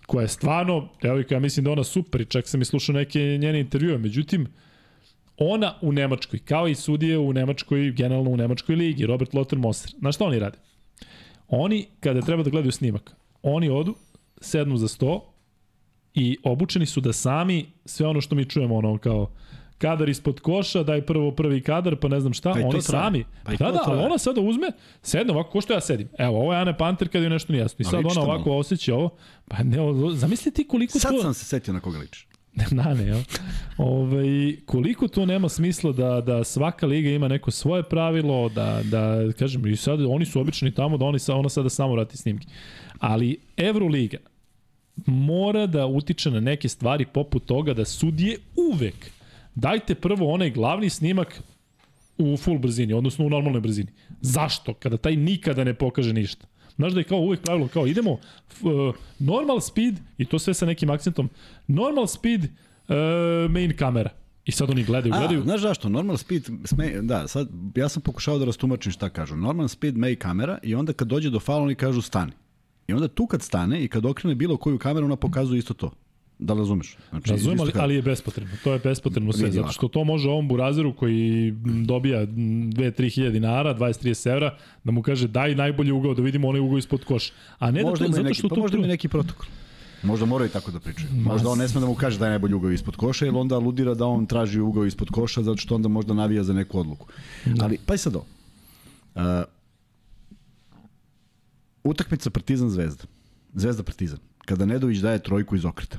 koja je stvarno, evo ja mislim da ona super i čak sam i slušao neke njene intervjue, međutim, ona u Nemačkoj, kao i sudije u Nemačkoj, generalno u Nemačkoj ligi, Robert Lothar Moser. Znaš šta oni rade? Oni, kada treba da gledaju snimak, oni odu, sednu za sto i obučeni su da sami sve ono što mi čujemo, ono kao kadar ispod koša, daj prvo prvi kadar, pa ne znam šta, Pa oni sami. Pa i da, da, ali ona sada uzme, sedne ovako, ko što ja sedim. Evo, ovo je Ane Panter kada je nešto nije jasno. I sad ona ovako malo. osjeća ovo. Pa ne, zamisli ti koliko Sad to... sam se setio na koga liči. na ne, jel? Ove, koliko to nema smisla da, da svaka liga ima neko svoje pravilo, da, da kažem, i sad oni su obični tamo da oni sa, ona sada samo vrati snimke. Ali Euroliga mora da utiče na neke stvari poput toga da sudije uvek dajte prvo onaj glavni snimak u full brzini, odnosno u normalnoj brzini. Zašto? Kada taj nikada ne pokaže ništa. Znaš da je kao uvek pravilo, kao idemo uh, normal speed, i to sve sa nekim akcentom, normal speed uh, main kamera. I sad oni gledaju, A, gledaju. znaš zašto? Normal speed, sme, da, sad, ja sam pokušao da rastumačim šta kažu. Normal speed make kamera i onda kad dođe do faula oni kažu stani. I onda tu kad stane i kad okrene bilo koju kameru, ona pokazuje isto to. Da li razumeš? Znači, Razumem, ali, ali je bespotrebno. To je bespotrebno sve, zato što to može ovom burazeru koji dobija 2-3 hiljade dinara, 20-30 evra, da mu kaže daj najbolji ugao, da vidimo onaj ugao ispod koša. A ne možda da to, zato neki, što pa to... možda ima neki protokol. Možda moraju tako da pričaju. Možda on ne sme da mu kaže da je najbolji ugao ispod koša, jer onda aludira da on traži ugao ispod koša, zato što onda možda navija za neku odluku. Ali, pa i sad ovo. Uh, utakmica Partizan Zvezda. Zvezda Partizan. Kada Nedović daje trojku iz okreta.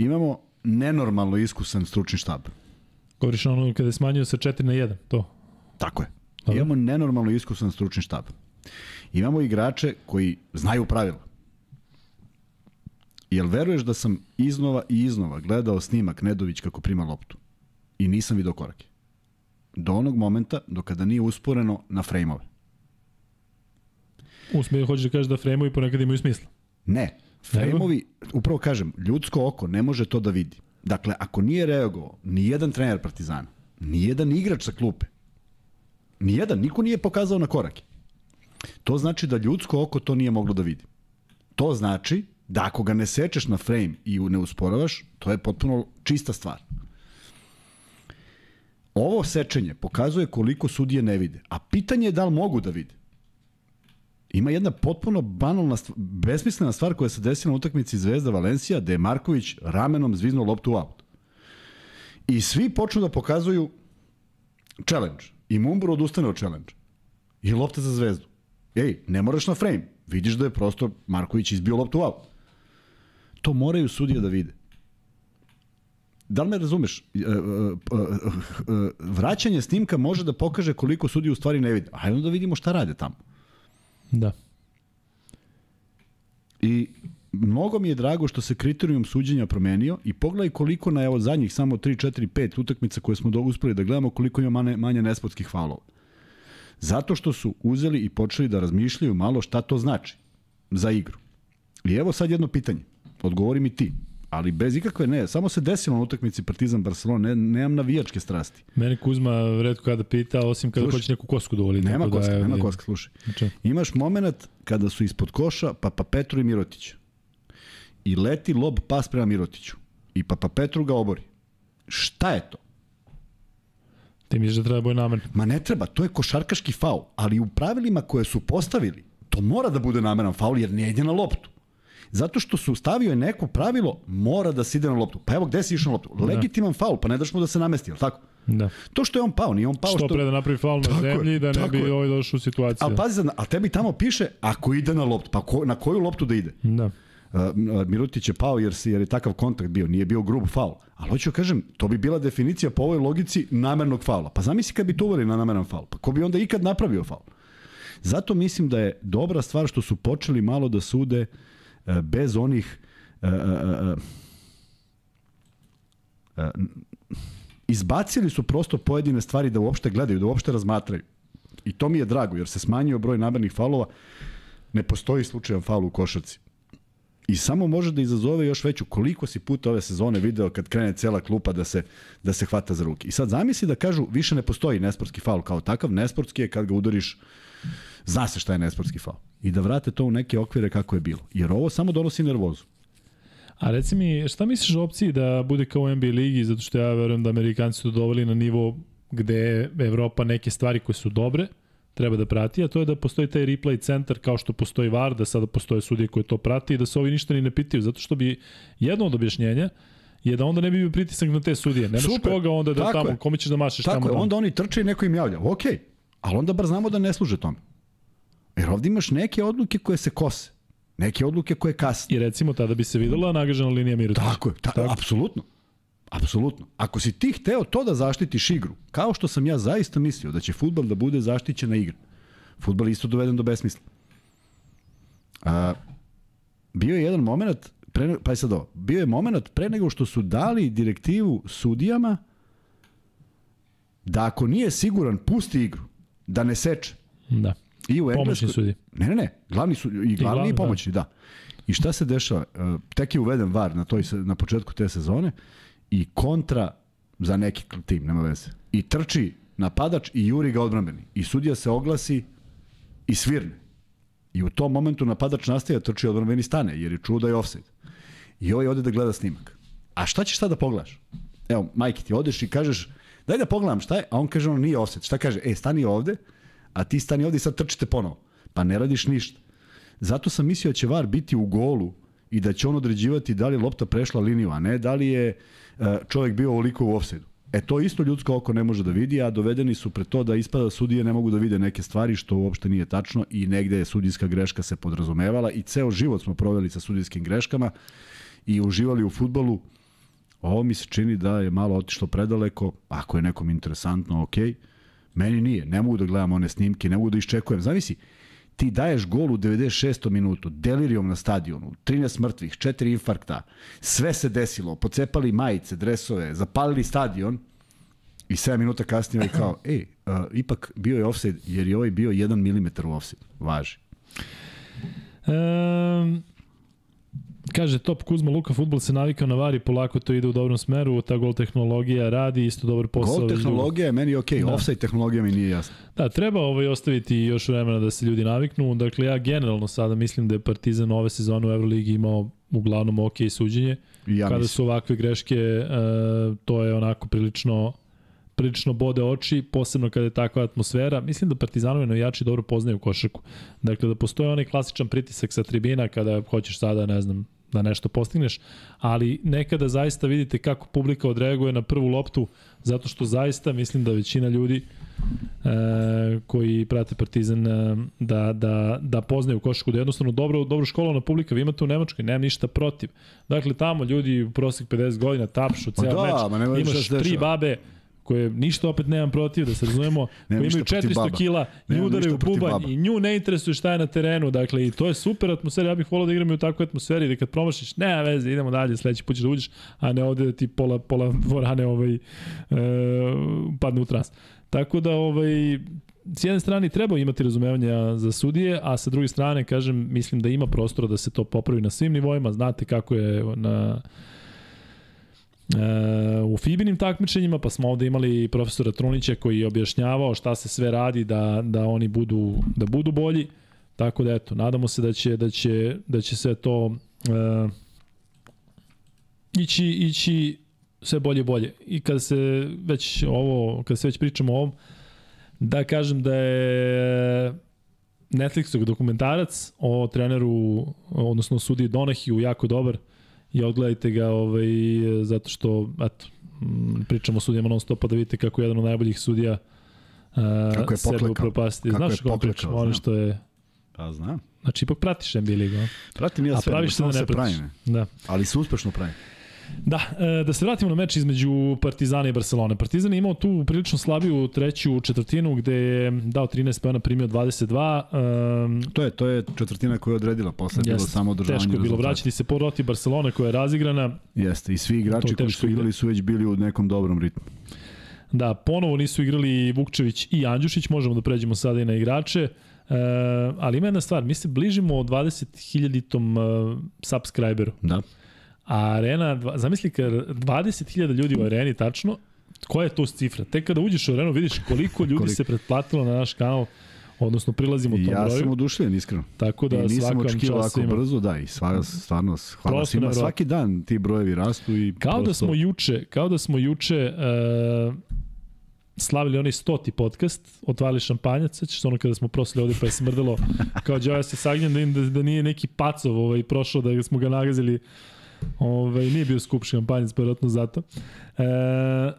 Imamo nenormalno iskusan stručni štab. Govoriš ono kada je smanjio sa 4 na 1, to. Tako je. Dobro. Imamo nenormalno iskusan stručni štab. Imamo igrače koji znaju pravila. Jel veruješ da sam iznova i iznova gledao snimak Nedović kako prima loptu i nisam video korake? Do onog momenta do kada nije usporeno na frejmove. Usme, hoćeš da kažeš da frejmovi ponekad imaju smisla. Ne. Frejmovi, upravo kažem, ljudsko oko ne može to da vidi. Dakle, ako nije reagovao ni jedan trener Partizana, ni jedan igrač sa klupe, ni jedan, niko nije pokazao na korake. To znači da ljudsko oko to nije moglo da vidi. To znači da ako ga ne sečeš na frame i ne usporavaš, to je potpuno čista stvar. Ovo sečenje pokazuje koliko sudije ne vide, a pitanje je da li mogu da vide. Ima jedna potpuno banalna, stvar, besmislena stvar koja se desila na utakmici Zvezda Valencija, da je Marković ramenom zviznuo loptu u aut. I svi počnu da pokazuju challenge. I Mumbro odustane od challenge. I lopta za zvezdu. Ej, ne moraš na frame. Vidiš da je prosto Marković izbio loptu out. To moraju sudije da vide. Da li me razumeš? E, e, e, vraćanje snimka može da pokaže koliko sudije u stvari ne vide. Hajde da vidimo šta rade tamo. Da. I mnogo mi je drago što se kriterijum suđenja promenio i pogledaj koliko na evo zadnjih samo 3, 4, 5 utakmica koje smo do, uspeli da gledamo koliko ima manje, manje nespotskih faulova. Zato što su uzeli i počeli da razmišljaju malo šta to znači za igru. I evo sad jedno pitanje. Odgovori mi ti. Ali bez ikakve ne, samo se desilo na utakmici Partizan Barcelona, ne, nemam navijačke strasti. Mene Kuzma redko kada pita, osim kada hoće neku kosku da voli. Nema da koska, je, nema koska, slušaj. Znači. Imaš moment kada su ispod koša Papa Petru i Mirotić. I leti lob pas prema Mirotiću. I Papa Petru ga obori. Šta je to? Ti misliš da treba bude namerno? Ma ne treba, to je košarkaški faul, ali u pravilima koje su postavili, to mora da bude nameran faul jer ne ide na loptu. Zato što su stavio je neko pravilo, mora da se ide na loptu. Pa evo gde si išao na loptu? Da. Legitiman faul, pa ne daš mu da se namesti, al tako? Da. To što je on pao, nije on pao što... Što pre da napravi faul na zemlji, da ne bi ovaj došao u situaciju. A pazi, a tebi tamo piše ako ide na loptu, pa ko, na koju loptu da ide? Da. Uh, Mirutić je pao jer, si, jer je takav kontakt bio, nije bio grub faul. Ali hoću da kažem, to bi bila definicija po ovoj logici namernog faula. Pa zamisli kad bi to uveli na nameran faul. Pa ko bi onda ikad napravio faul? Zato mislim da je dobra stvar što su počeli malo da sude uh, bez onih uh, uh, izbacili su prosto pojedine stvari da uopšte gledaju, da uopšte razmatraju. I to mi je drago, jer se smanjio broj namernih faulova. Ne postoji slučajan faul u košarci. I samo može da izazove još veću koliko si puta ove sezone video kad krene cela klupa da se, da se hvata za ruke. I sad zamisli da kažu više ne postoji nesportski faul kao takav, nesportski je kad ga udariš zna se šta je nesportski faul. I da vrate to u neke okvire kako je bilo. Jer ovo samo donosi nervozu. A reci mi, šta misliš o opciji da bude kao u NBA ligi, zato što ja verujem da Amerikanci su doveli na nivo gde Evropa neke stvari koje su dobre, treba da prati, a to je da postoji taj replay centar kao što postoji VAR, da sada postoje sudije koje to prati i da se ovi ništa ni ne pitaju, zato što bi jedno od objašnjenja je da onda ne bi bio pritisak na te sudije. Nemaš Super. koga onda da Tako tamo, je. kome ćeš da mašeš Tako tamo. Tako je, onda oni trče i neko im javlja. Ok, ali onda bar znamo da ne služe tome. Jer ovde imaš neke odluke koje se kose. Neke odluke koje kasne. I recimo tada bi se videla nagažena linija Mirotić. Tako je, ta, Tako. apsolutno. Apsolutno. Ako si ti hteo to da zaštitiš igru, kao što sam ja zaista mislio da će futbal da bude zaštićena igra, futbal isto doveden do besmisla. A, bio je jedan moment, pre, pa je sad ovo, bio je moment pre nego što su dali direktivu sudijama da ako nije siguran, pusti igru, da ne seče. Da. I u Engleskoj... sudi. Ne, ne, ne, glavni su, i glavni i, glavni, i pomoćni, da. da. I šta se dešava? E, tek je uveden VAR na, toj, na početku te sezone i kontra za neki tim, nema veze. I trči napadač i juri ga odbrambeni. I sudija se oglasi i svirne. I u tom momentu napadač nastaje da trči odbrambeni stane, jer je čuo da je offside. I ovaj ode da gleda snimak. A šta ćeš sada da pogledaš? Evo, majke, ti odeš i kažeš, daj da pogledam šta je, a on kaže, ono nije offside. Šta kaže? E, stani ovde, a ti stani ovde i sad trčite ponovo. Pa ne radiš ništa. Zato sam mislio da će VAR biti u golu i da će on određivati da li je lopta prešla liniju, a ne da li je e, čovjek bio ovoliko u offside E to isto ljudsko oko ne može da vidi, a dovedeni su pre to da ispada da sudije ne mogu da vide neke stvari što uopšte nije tačno i negde je sudijska greška se podrazumevala i ceo život smo proveli sa sudijskim greškama i uživali u futbolu. Ovo mi se čini da je malo otišlo predaleko, ako je nekom interesantno, ok. Meni nije, ne mogu da gledam one snimke, ne mogu da iščekujem. Zavisi, ti daješ gol u 96. minutu, delirijom na stadionu, 13 mrtvih, 4 infarkta, sve se desilo, pocepali majice, dresove, zapalili stadion i 7 minuta kasnije je kao, ej, uh, ipak bio je offside jer je ovaj bio 1 mm u offside. Važi. Um, Kaže, top Kuzma Luka, futbol se navikao na vari, polako to ide u dobrom smeru, ta gol tehnologija radi, isto dobar posao. Gol tehnologija je meni okej, okay. da. offside tehnologija mi nije jasna. Da, treba ovaj ostaviti još vremena da se ljudi naviknu. Dakle, ja generalno sada mislim da je Partizan ove sezone u Euroligi imao uglavnom ok suđenje. Ja Kada mislim. su ovakve greške, uh, to je onako prilično prilično bode oči, posebno kada je takva atmosfera. Mislim da Partizanovi navijači dobro poznaju košarku. Dakle, da postoje onaj klasičan pritisak sa tribina kada hoćeš sada, ne znam, da nešto postigneš, ali nekada zaista vidite kako publika odreaguje na prvu loptu, zato što zaista mislim da većina ljudi e, koji prate Partizan e, da, da, da poznaju košarku, da je jednostavno dobro, dobro školovana publika, vi imate u Nemačkoj, nemam ništa protiv. Dakle, tamo ljudi u prosek 50 godina tapšu ceo da, meč, imaš tri babe, koje ništa opet nemam protiv, da se razumemo, koji imaju ništa protiv 400 baba. kila, i udaraju bubanj baba. i nju ne interesuje šta je na terenu, dakle i to je super atmosfera, ja bih volao da igram i u takvoj atmosferi, da kad promašiš, nema veze, idemo dalje, sledeći put ćeš da uđeš, a ne ovde da ti pola, pola dvorane ovaj, e, padne u trans. Tako da, ovaj, s jedne strane treba imati razumevanja za sudije, a sa druge strane, kažem, mislim da ima prostora da se to popravi na svim nivoima, znate kako je na u Fibinim takmičenjima, pa smo ovde imali profesora Trunića koji je objašnjavao šta se sve radi da, da oni budu, da budu bolji. Tako da eto, nadamo se da će, da će, da će sve to e, ići, ići sve bolje bolje. I kada se već ovo, kada se već pričamo o ovom, da kažem da je Netflixov dokumentarac o treneru, odnosno sudiji Donahiju jako dobar i odgledajte ga ovaj, zato što eto, m, pričamo o sudijama non stopa da vidite kako je jedan od najboljih sudija uh, Kako je sebe poklekao. upropasti. Kako Znaš je kako pričamo, ono što je... Pa znam. Znači, ipak pratiš NBA ligu, a? Pratim ja a sve, praviš se da ne se pratiš. pravim. Da. Ali se uspešno pravim. Da, e, da se vratimo na meč između Partizana i Barcelone. Partizan je imao tu prilično slabiju treću četvrtinu gde je dao 13 pojena, primio 22. Um, To je, to je četvrtina koja je odredila, posle je bilo samo održavanje teško je bilo rezultata. vraćati se protiv Barcelone koja je razigrana. Jeste, i svi igrači koji su igra. igrali su već bili u nekom dobrom ritmu. Da, ponovo nisu igrali Vukčević i Andjušić, možemo da pređemo sada i na igrače. E, ali ima jedna stvar, mi se bližimo 20.000-tom uh, subscriberu. Da. A arena, zamisli kad 20.000 ljudi u areni tačno, koja je to cifra? Tek kada uđeš u arenu vidiš koliko ljudi Koliko? se pretplatilo na naš kanal, odnosno prilazimo tom ja broju. sam oduševljen, iskreno. Tako da I nisam očekivao čast ovako svima. brzo, da, i sva, stvarno, hvala Prosto svima. Svaki dan ti brojevi rastu i Kao da prosto- smo juče, kao da smo juče uh, slavili onaj stoti podcast, otvarali šampanjac, sećaš se ono kada smo prosili ovde pa je smrdelo kao Đoja se sagnjem da, da, da nije neki pacov ovaj, prošao da smo ga nagazili Ovaj, nije bio skup šampanjac, pa vjerojatno zato. E,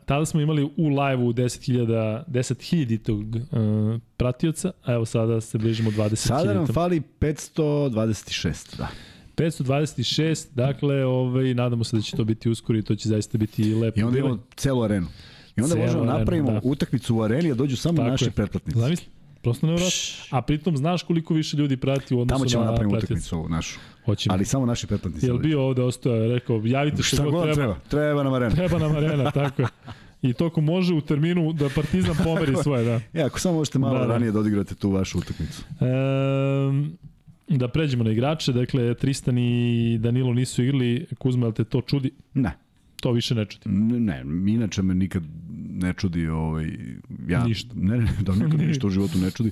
tada smo imali u live-u 10.000 10.000 uh, pratioca, a evo sada se bližimo 20.000. Sada nam fali 526, da. 526, dakle, ovaj, nadamo se da će to biti uskoro i to će zaista biti lepo. I onda imamo celu arenu. I onda možemo arenu, napravimo da. utakmicu u areni, a dođu samo Tako naši je. pretplatnici. Zamisli, prosto nevjerojatno. A pritom znaš koliko više ljudi prati u odnosu Tamo ćemo na napravimo pratioce. utakmicu ovu našu. Hoćemo. Ali samo naši pretplatnici. Jel bio ovde ostao, rekao, javite se god god treba. treba. Treba nam arena. Treba nam arena, tako je. I to ko može u terminu da Partizan pomeri svoje, da. E, ako samo možete malo Da, da. ranije da odigrate tu vašu utakmicu. Ehm, da pređemo na igrače, dakle Tristan i Danilo nisu igrali, Kuzma, jel te to čudi? Ne. To više ne čudi. Ne, inače me nikad ne čudi ovaj ja Ništa. ne ne da me ništa u životu ne čudi.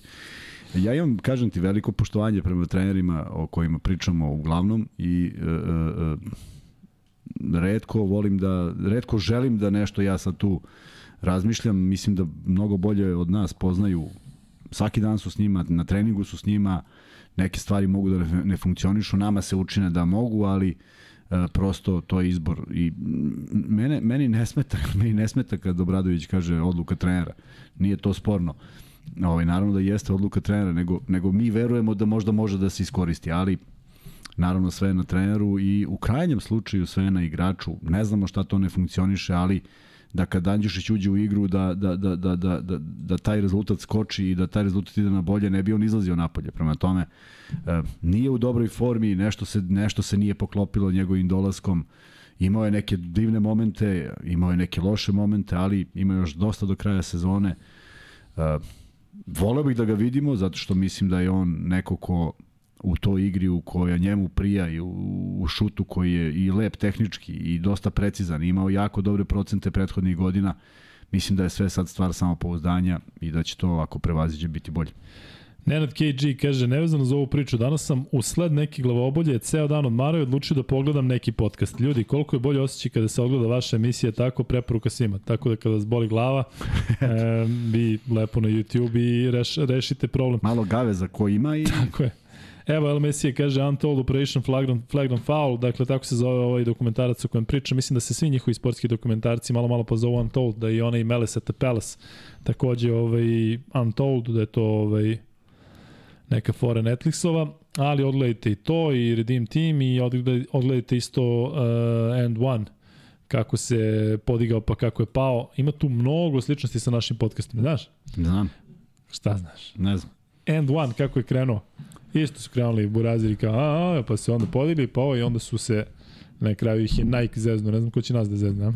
Ja imam kažem ti veliko poštovanje prema trenerima o kojima pričamo uglavnom i e, e, e, redko volim da redko želim da nešto ja sad tu razmišljam, mislim da mnogo bolje od nas poznaju svaki dan su s njima, na treningu su s njima, neke stvari mogu da ne- funkcionišu, nama se učine da mogu, ali prosto to je izbor i mene, meni ne smeta meni ne smeta kad Obradović kaže odluka trenera. Nije to sporno. Ovaj, naravno da jeste odluka trenera nego, nego mi verujemo da možda može da se iskoristi ali naravno sve je na treneru i u krajnjem slučaju sve je na igraču. Ne znamo šta to ne funkcioniše ali da kad Andjušić uđe u igru da, da, da, da, da, da, da taj rezultat skoči i da taj rezultat ide na bolje, ne bi on izlazio napolje. Prema tome, e, nije u dobroj formi, nešto se, nešto se nije poklopilo njegovim dolaskom, imao je neke divne momente, imao je neke loše momente, ali ima još dosta do kraja sezone. E, voleo bih da ga vidimo, zato što mislim da je on neko ko u toj igri u koja njemu prija i u, šutu koji je i lep tehnički i dosta precizan, imao jako dobre procente prethodnih godina, mislim da je sve sad stvar samopouzdanja i da će to ako prevaziđe biti bolje. Nenad KG kaže, nevezano za ovu priču, danas sam usled neke glavobolje ceo dan odmarao i odlučio da pogledam neki podcast. Ljudi, koliko je bolje osjećaj kada se ogleda vaša emisija, tako preporuka svima. Tako da kada vas boli glava, e, vi lepo na YouTube i reš, rešite problem. Malo gaveza ko ima i Tako je. Evo, El Mesije kaže Untold Operation Flagrant, Flagrant Foul, dakle tako se zove ovaj dokumentarac o kojem pričam. Mislim da se svi njihovi sportski dokumentarci malo malo pozovu Untold, da i onaj Melis at the Palace takođe ovaj, Untold, da je to ovaj, neka fora Netflixova, ali odgledajte i to i Redeem Team i odgledajte isto uh, End One kako se podigao pa kako je pao. Ima tu mnogo sličnosti sa našim podcastima, znaš? Znam. Šta znaš? Ne znam. End One, kako je krenuo. Isto su krenuli buraziri kao, a, a, pa se onda podigli, pa ovo i onda su se na kraju ih je Nike zeznu, ne znam ko će nas da zezne,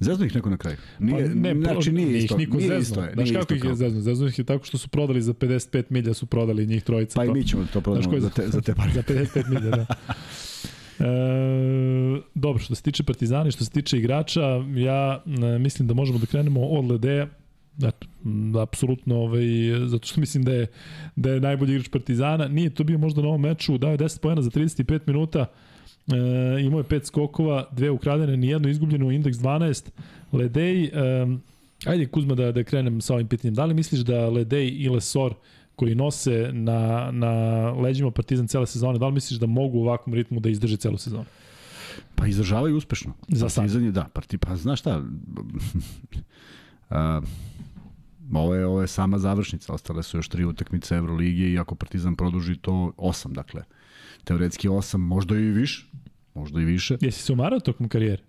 Zeznu ih neko na kraju. Nije, pa ne, znači nije, nije isto. Niko nije zeznu. isto je. Znaš kako ih je zeznu? Zeznu ih je tako što su prodali za 55 milja, su prodali njih trojica. Pa to. i mi ćemo to prodati za te, za te pare. za 55 milja, da. E, dobro, što se tiče Partizana što se tiče igrača, ja e, mislim da možemo da krenemo od Ledeja. Eto, apsolutno, ovaj, zato što mislim da je, da je najbolji igrač Partizana. Nije to bio možda na ovom meču, dao je 10 pojena za 35 minuta, e, imao je 5 skokova, dve ukradene, nijedno izgubljeno, indeks 12. Ledej, e, ajde Kuzma da, da krenem sa ovim pitanjem. Da li misliš da Ledej i Lesor koji nose na, na leđima Partizan cele sezone, da li misliš da mogu u ovakvom ritmu da izdrže celu sezonu? Pa izdržavaju uspešno. Za Partizan je, da, parti, pa znaš šta, a, ovo je, ovo je sama završnica, ostale su još tri utakmice Evroligije i ako Partizan produži to osam, dakle, teoretski osam, možda i više, možda i više. Jesi se umarao tokom karijere?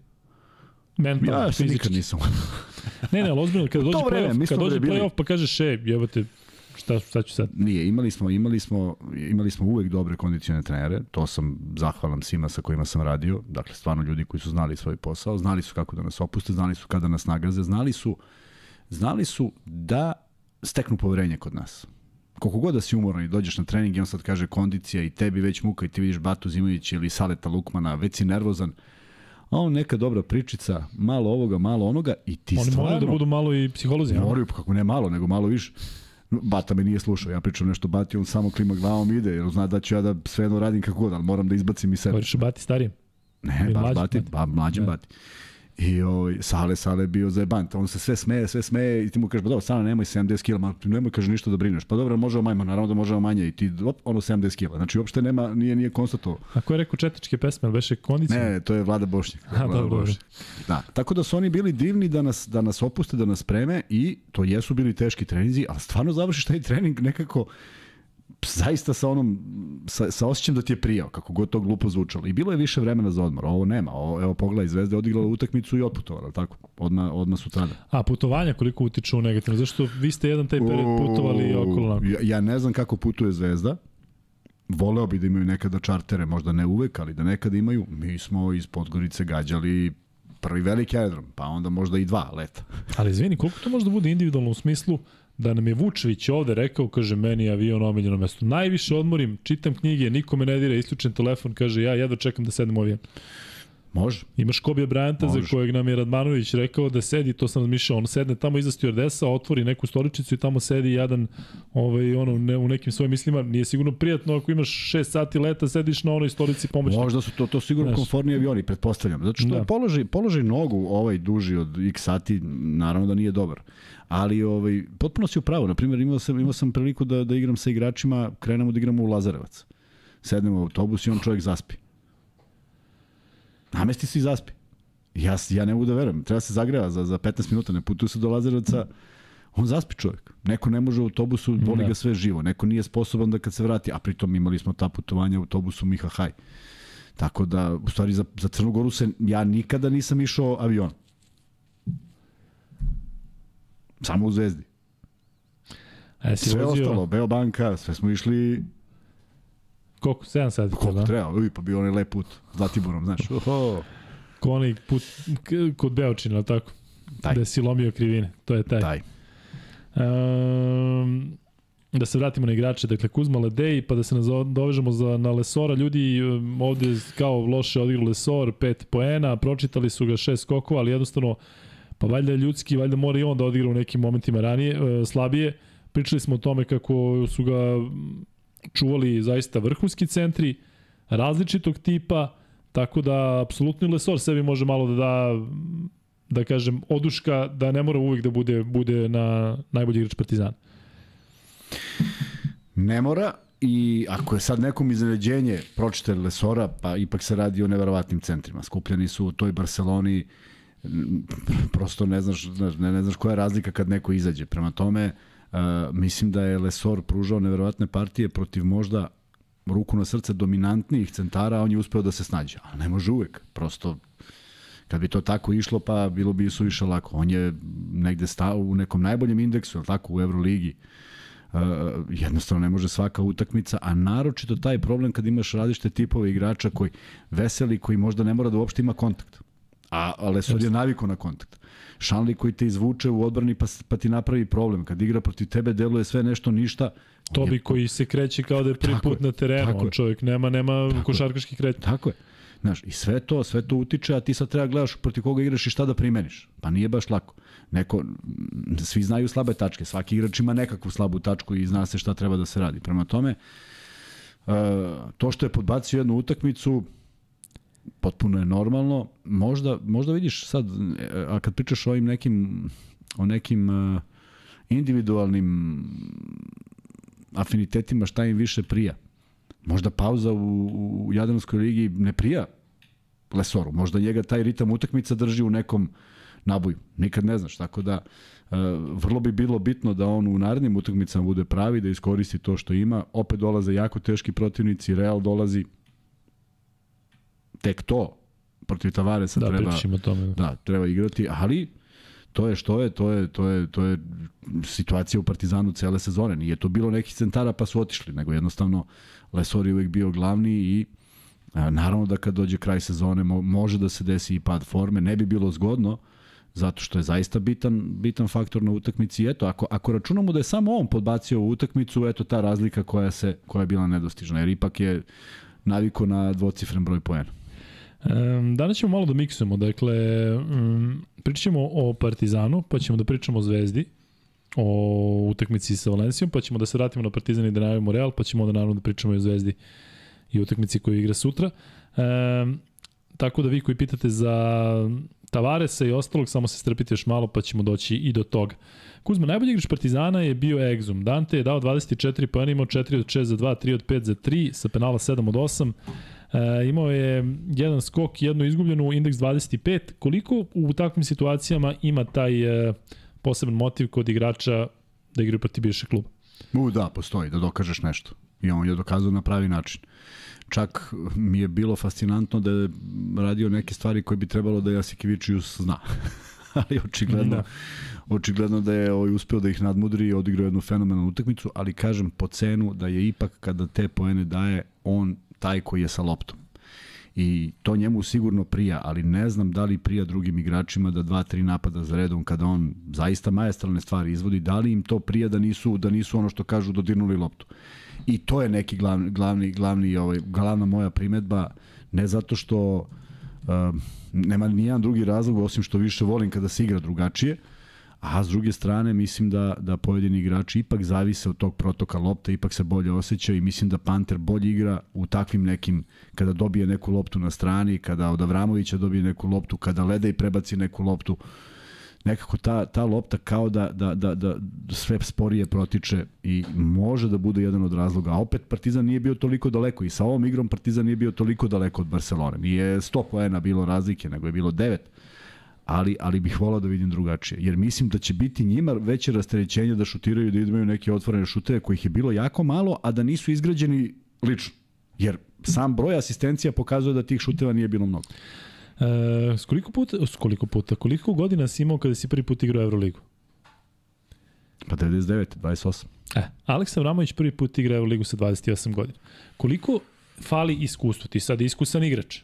Mentalno, ja se nikad nisam. ne, ne, ali ozbiljno, kada dođe play-off, kada dođe play-off pa kažeš, e, jebate, šta, šta ću sad? Nije, imali smo, imali smo, imali smo uvek dobre kondicione trenere, to sam zahvalan svima sa kojima sam radio, dakle stvarno ljudi koji su znali svoj posao, znali su kako da nas opuste, znali su kada nas nagaze, znali su, znali su da steknu poverenje kod nas. Koliko god da si umoran i dođeš na trening i on sad kaže kondicija i tebi već muka i ti vidiš Batu Zimović ili Saleta Lukmana, već si nervozan, a on neka dobra pričica, malo ovoga, malo onoga i ti Oni stvarno... Oni moraju da budu malo i psiholozi. Moraju, kako ne malo, nego malo više. Bata me nije slušao, ja pričam nešto Bati, on samo klima glavom ide, jer zna da ću ja da sve jedno radim kako god, ali moram da izbacim i sebe. Govoriš Bati starijem? Ne, baš Bati, ba, mlađem da. Bati. I ovaj, Sale, Sale bio za bant. On se sve smeje, sve smeje i ti mu kažeš, pa dobro, Sale, nemoj 70 kg, ma nemoj kaže ništa da brineš. Pa dobro, možemo manje, naravno da možemo manje i ti op, ono 70 kg. Znači uopšte nema, nije, nije konstatovao. A ko je rekao četničke pesme, ali beše kondicija? Ne, to je Vlada Bošnjak. A, Vlada dobro, Bošnjak. Da, tako da su oni bili divni da nas, da nas opuste, da nas preme i to jesu bili teški treninzi, ali stvarno završiš taj trening nekako zaista sa onom, sa, sa osjećam da ti je prijao, kako god to glupo zvučalo. I bilo je više vremena za odmor. Ovo nema. Ovo, evo, pogledaj, Zvezda je odigrala utakmicu i otputovala, tako? Odma, odma su tada. A putovanja koliko utiču negativno? Zašto vi ste jedan taj period putovali okolo? Ja, ja ne znam kako putuje Zvezda. Voleo bi da imaju nekada čartere, možda ne uvek, ali da nekada imaju. Mi smo iz Podgorice gađali prvi veliki aerodrom, pa onda možda i dva leta. ali izvini, koliko to može da bude individualno u smislu da nam je Vučević ovde rekao, kaže, meni je avion omiljeno mesto. Najviše odmorim, čitam knjige, niko me ne dira, isključen telefon, kaže, ja jedva čekam da sedem u avion. Može. Imaš Kobija Bryanta za kojeg nam je Radmanović rekao da sedi, to sam razmišljao, on sedne tamo iza stewardesa, otvori neku stoličicu i tamo sedi jedan ovaj, ono, ne, u nekim svojim mislima. Nije sigurno prijatno ako imaš 6 sati leta, sediš na onoj stolici pomoćnika. Možda su to, to sigurno Znaš. komfortni avioni, pretpostavljam. Zato što da. položaj, položaj nogu ovaj duži od x sati, naravno da nije dobar. Ali ovaj, potpuno si u pravu. Naprimjer, imao sam, imao sam priliku da, da igram sa igračima, krenemo da igramo u Lazarevac. Sednemo u autobus i on čovjek zaspi. Namesti se i zaspi. Ja, ja ne mogu da verujem. Treba se zagreva za, za 15 minuta, ne putuje se do Lazarevca. On zaspi čovjek. Neko ne može u autobusu, boli da. ga sve živo. Neko nije sposoban da kad se vrati, a pritom imali smo ta putovanja u autobusu Miha Haj. Tako da, u stvari, za, za Crnu Goru se, ja nikada nisam išao avion. Samo u Zvezdi. E, sve vozio... ostalo, Beobanka, sve smo išli Koliko? 7 sati? Koliko da? treba? Uj, pa bio onaj lep put Zlatiborom, znaš. Oho. Ko onaj put kod Beočina, tako? Taj. Da si lomio krivine. To je taj. Taj. Um, da se vratimo na igrače, dakle Kuzma Ledej, pa da se dovežemo za, na Lesora, ljudi ovde kao loše odigrali Lesor, 5 poena, pročitali su ga šest skokova, ali jednostavno, pa valjda ljudski, valjda mora i on da odigra u nekim momentima ranije, e, slabije. Pričali smo o tome kako su ga čuvali zaista vrhunski centri, različitog tipa, tako da apsolutno Lesor sebi može malo da da da kažem oduška da ne mora uvek da bude bude na najbolji igrač Partizana. Ne mora, I ako je sad nekom iznenađenje pročite Lesora, pa ipak se radi o neverovatnim centrima. Skupljeni su u toj Barceloni, prosto ne znaš, ne, ne znaš koja je razlika kad neko izađe. Prema tome, mislim da je Lesor pružao neverovatne partije protiv možda ruku na srce dominantnijih centara, on je uspeo da se snađe. Ali ne može uvek. Prosto kad bi to tako išlo, pa bilo bi suviše lako. On je negde stao u nekom najboljem indeksu, ali tako, u Euroligi. Uh, jednostavno ne može svaka utakmica, a naročito taj problem kad imaš različite tipove igrača koji veseli, koji možda ne mora da uopšte ima kontakt. A Lesor je naviko na kontakt. Šanli koji te izvuče u odbrani pa, pa ti napravi problem. Kad igra protiv tebe deluje sve nešto ništa. Tobi je... koji se kreće kao da je prvi put na terenu. On čovjek nema, nema tako košarkaški kretnje. Tako je. Znaš, i sve to, sve to utiče, a ti sad treba gledaš protiv koga igraš i šta da primeniš. Pa nije baš lako. Neko, svi znaju slabe tačke, svaki igrač ima nekakvu slabu tačku i zna se šta treba da se radi. Prema tome, uh, to što je podbacio jednu utakmicu, potpuno je normalno. Možda, možda vidiš sad, a kad pričaš o ovim nekim, o nekim uh, individualnim afinitetima šta im više prija. Možda pauza u, u Jadranskoj ligi ne prija Lesoru. Možda njega taj ritam utakmica drži u nekom naboju. Nikad ne znaš. Tako da uh, vrlo bi bilo bitno da on u narednim utakmicama bude pravi, da iskoristi to što ima. Opet dolaze jako teški protivnici, Real dolazi tek to protiv Tavaresa da, treba tome. Da, treba igrati, ali to je što je, to je, to je, to je situacija u Partizanu cele sezone. Nije to bilo nekih centara pa su otišli, nego jednostavno Lesor je uvek bio glavni i a, naravno da kad dođe kraj sezone mo, može da se desi i pad forme, ne bi bilo zgodno, zato što je zaista bitan, bitan faktor na utakmici. Eto, ako, ako računamo da je samo on podbacio u utakmicu, eto ta razlika koja, se, koja je bila nedostižna, jer ipak je naviko na dvocifren broj poena. Um, danas ćemo malo da miksujemo, dakle, um, pričat ćemo o Partizanu, pa ćemo da pričamo o Zvezdi, o utakmici sa Valencijom, pa ćemo da se vratimo na Partizan i da najavimo Real, pa ćemo onda naravno da pričamo i o Zvezdi i utakmici koju igra sutra. Um, tako da vi koji pitate za Tavaresa i ostalog, samo se strpite još malo pa ćemo doći i do toga. Kuzma, najbolji igrač Partizana je bio Egzum. Dante je dao 24 pojena, imao 4 od 6 za 2, 3 od 5 za 3, sa penala 7 od 8. E, imao je jedan skok, jednu izgubljenu, indeks 25. Koliko u takvim situacijama ima taj e, poseban motiv kod igrača da igraju protiv bivšeg kluba? U, da, postoji, da dokažeš nešto. I on je dokazao na pravi način. Čak mi je bilo fascinantno da je radio neke stvari koje bi trebalo da Jasikivičius zna. ali očigledno, da. očigledno da je ovaj uspeo da ih nadmudri i odigrao jednu fenomenalnu utakmicu, ali kažem po cenu da je ipak kada te poene daje, on taj koji je sa loptom. I to njemu sigurno prija, ali ne znam da li prija drugim igračima da dva, tri napada za redom kada on zaista majestralne stvari izvodi, da li im to prija da nisu, da nisu ono što kažu dodirnuli loptu. I to je neki glavni, glavni, glavni ovaj, glavna moja primetba, ne zato što uh, nema nijedan drugi razlog osim što više volim kada se igra drugačije, A s druge strane, mislim da, da pojedini igrači ipak zavise od tog protoka lopta, ipak se bolje osjećaju i mislim da Panter bolje igra u takvim nekim, kada dobije neku loptu na strani, kada od Avramovića dobije neku loptu, kada Leda i prebaci neku loptu, nekako ta, ta lopta kao da, da, da, da sve sporije protiče i može da bude jedan od razloga. A opet Partizan nije bio toliko daleko i sa ovom igrom Partizan nije bio toliko daleko od Barcelone. Nije 100 poena bilo razlike, nego je bilo 9 ali, ali bih volao da vidim drugačije. Jer mislim da će biti njima veće rasterećenje da šutiraju, da imaju neke otvorene šuteve kojih je bilo jako malo, a da nisu izgrađeni lično. Jer sam broj asistencija pokazuje da tih šuteva nije bilo mnogo. E, s koliko puta, s koliko puta, koliko godina si imao kada si prvi put igrao Euroligu? Pa 99, 28. E, Aleksa Vramović prvi put igra Euroligu sa 28 godina. Koliko fali iskustvo? Ti sad iskusan igrač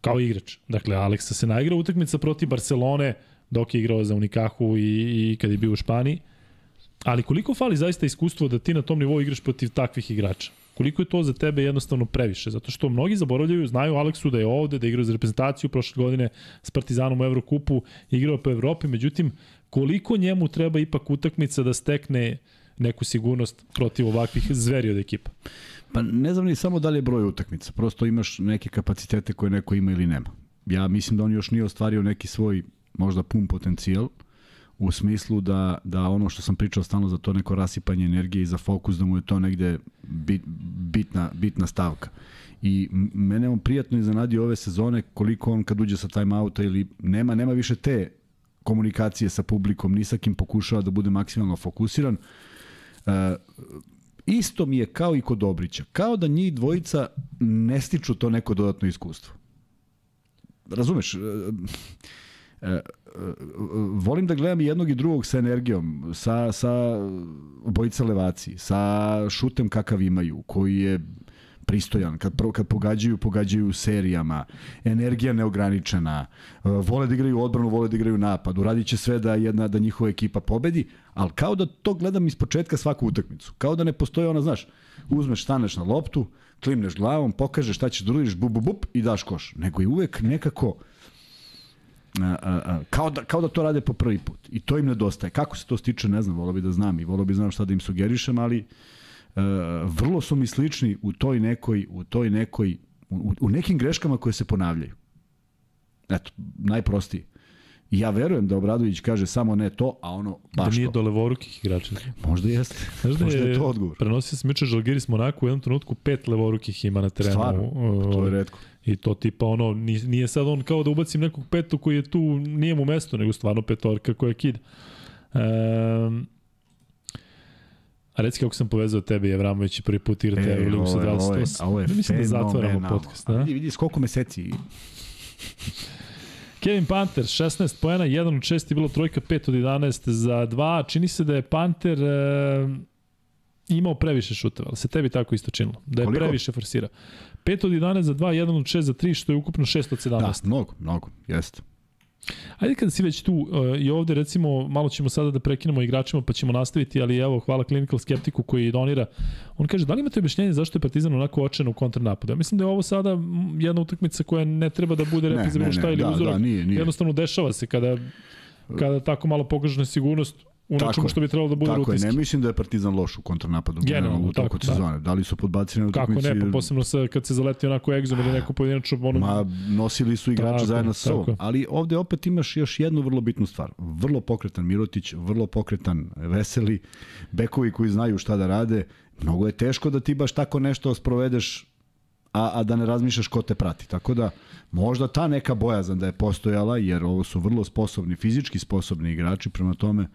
kao igrač. Dakle, Aleksa se naigra utakmica protiv Barcelone dok je igrao za Unikahu i, i kad je bio u Španiji. Ali koliko fali zaista iskustvo da ti na tom nivou igraš protiv takvih igrača? Koliko je to za tebe jednostavno previše? Zato što mnogi zaboravljaju, znaju Aleksu da je ovde, da je igrao za reprezentaciju prošle godine s Partizanom u Evrokupu, igrao po Evropi, međutim, koliko njemu treba ipak utakmica da stekne neku sigurnost protiv ovakvih zveri od ekipa? Pa ne znam ni samo da li je broj utakmica, prosto imaš neke kapacitete koje neko ima ili nema. Ja mislim da on još nije ostvario neki svoj možda pun potencijal u smislu da, da ono što sam pričao stalno za to neko rasipanje energije i za fokus, da mu je to negde bit, bitna, bitna stavka. I mene on prijatno iznenadio ove sezone koliko on kad uđe sa timeouta ili nema, nema više te komunikacije sa publikom, ni sa kim pokušava da bude maksimalno fokusiran. Uh, isto mi je kao i kod Dobrića. Kao da njih dvojica ne stiču to neko dodatno iskustvo. Razumeš? Uh, uh, volim da gledam jednog i drugog sa energijom, sa, sa bojica levaci, sa šutem kakav imaju, koji je pristojan, kad, prvo, kad pogađaju, pogađaju serijama, energija neograničena, vole da igraju odbranu, vole da igraju napad, uradit će sve da, jedna, da njihova ekipa pobedi, ali kao da to gledam iz početka svaku utakmicu. Kao da ne postoji ona, znaš, uzmeš, staneš na loptu, klimneš glavom, pokažeš šta ćeš da uradiš, bup, bup, bup i daš koš. Nego je uvek nekako a, a, a, kao, da, kao da to rade po prvi put. I to im nedostaje. Kako se to stiče, ne znam, volio bi da znam i volio bi da znam šta da im sugerišem, ali vrlo su mi slični u toj nekoj, u toj nekoj, u, u nekim greškama koje se ponavljaju. Eto, najprostiji. I ja verujem da Obradović kaže samo ne to, a ono baš da nije to. do levorukih igrača. Možda jeste. Znaš da Možda je to odgovor. Prenosio sam juče Žalgiris Monaku u jednom trenutku pet levorukih ima na terenu. Stvarno, to je redko. I to tipa ono, nije sad on kao da ubacim nekog petu koji je tu, nije mu mesto, nego stvarno petorka koja kida. Um, A reci kako sam povezao tebe i Avramović i prvi put igrate Euroligu sa 28. Ovo je, ovo je Mislim da zatvaramo podcast. Da? Vidi, vidi s koliko meseci Kevin Panter, 16 poena, 1 od 6 je bilo trojka, 5 od 11 za 2. Čini se da je Panter e, imao previše šuteva, ali se tebi tako isto činilo. Da je Koliko? previše forsirao. 5 od 11 za 2, 1 od 6 za 3, što je ukupno 6 od 17. Da, mnogo, mnogo, jeste. Ajde kada si već tu uh, i ovde recimo malo ćemo sada da prekinemo igračima pa ćemo nastaviti, ali evo hvala Clinical Skeptiku koji donira. On kaže da li imate objašnjenje zašto je Partizan onako očen u kontranapadu? Ja mislim da je ovo sada jedna utakmica koja ne treba da bude bilo šta ili da, uzorak. Da, nije, nije. Jednostavno dešava se kada kada tako malo pokažeš na tako što bi trebalo da bude tako rutinski. Tako je, ne mislim da je Partizan loš u kontranapadu. Generalno, u toku tako, sezone. Da. da li su podbacili na utakmici? Kako ne, pa posebno sa, kad se zaleti onako egzom ili neko pojedinačno ono... Ma, nosili su igrača tako, zajedno sa sobom. Ali ovde opet imaš još jednu vrlo bitnu stvar. Vrlo pokretan Mirotić, vrlo pokretan Veseli, bekovi koji znaju šta da rade. Mnogo je teško da ti baš tako nešto sprovedeš a, a da ne razmišljaš ko te prati. Tako da možda ta neka bojazan da je postojala, jer ovo su vrlo sposobni, fizički sposobni igrači, prema tome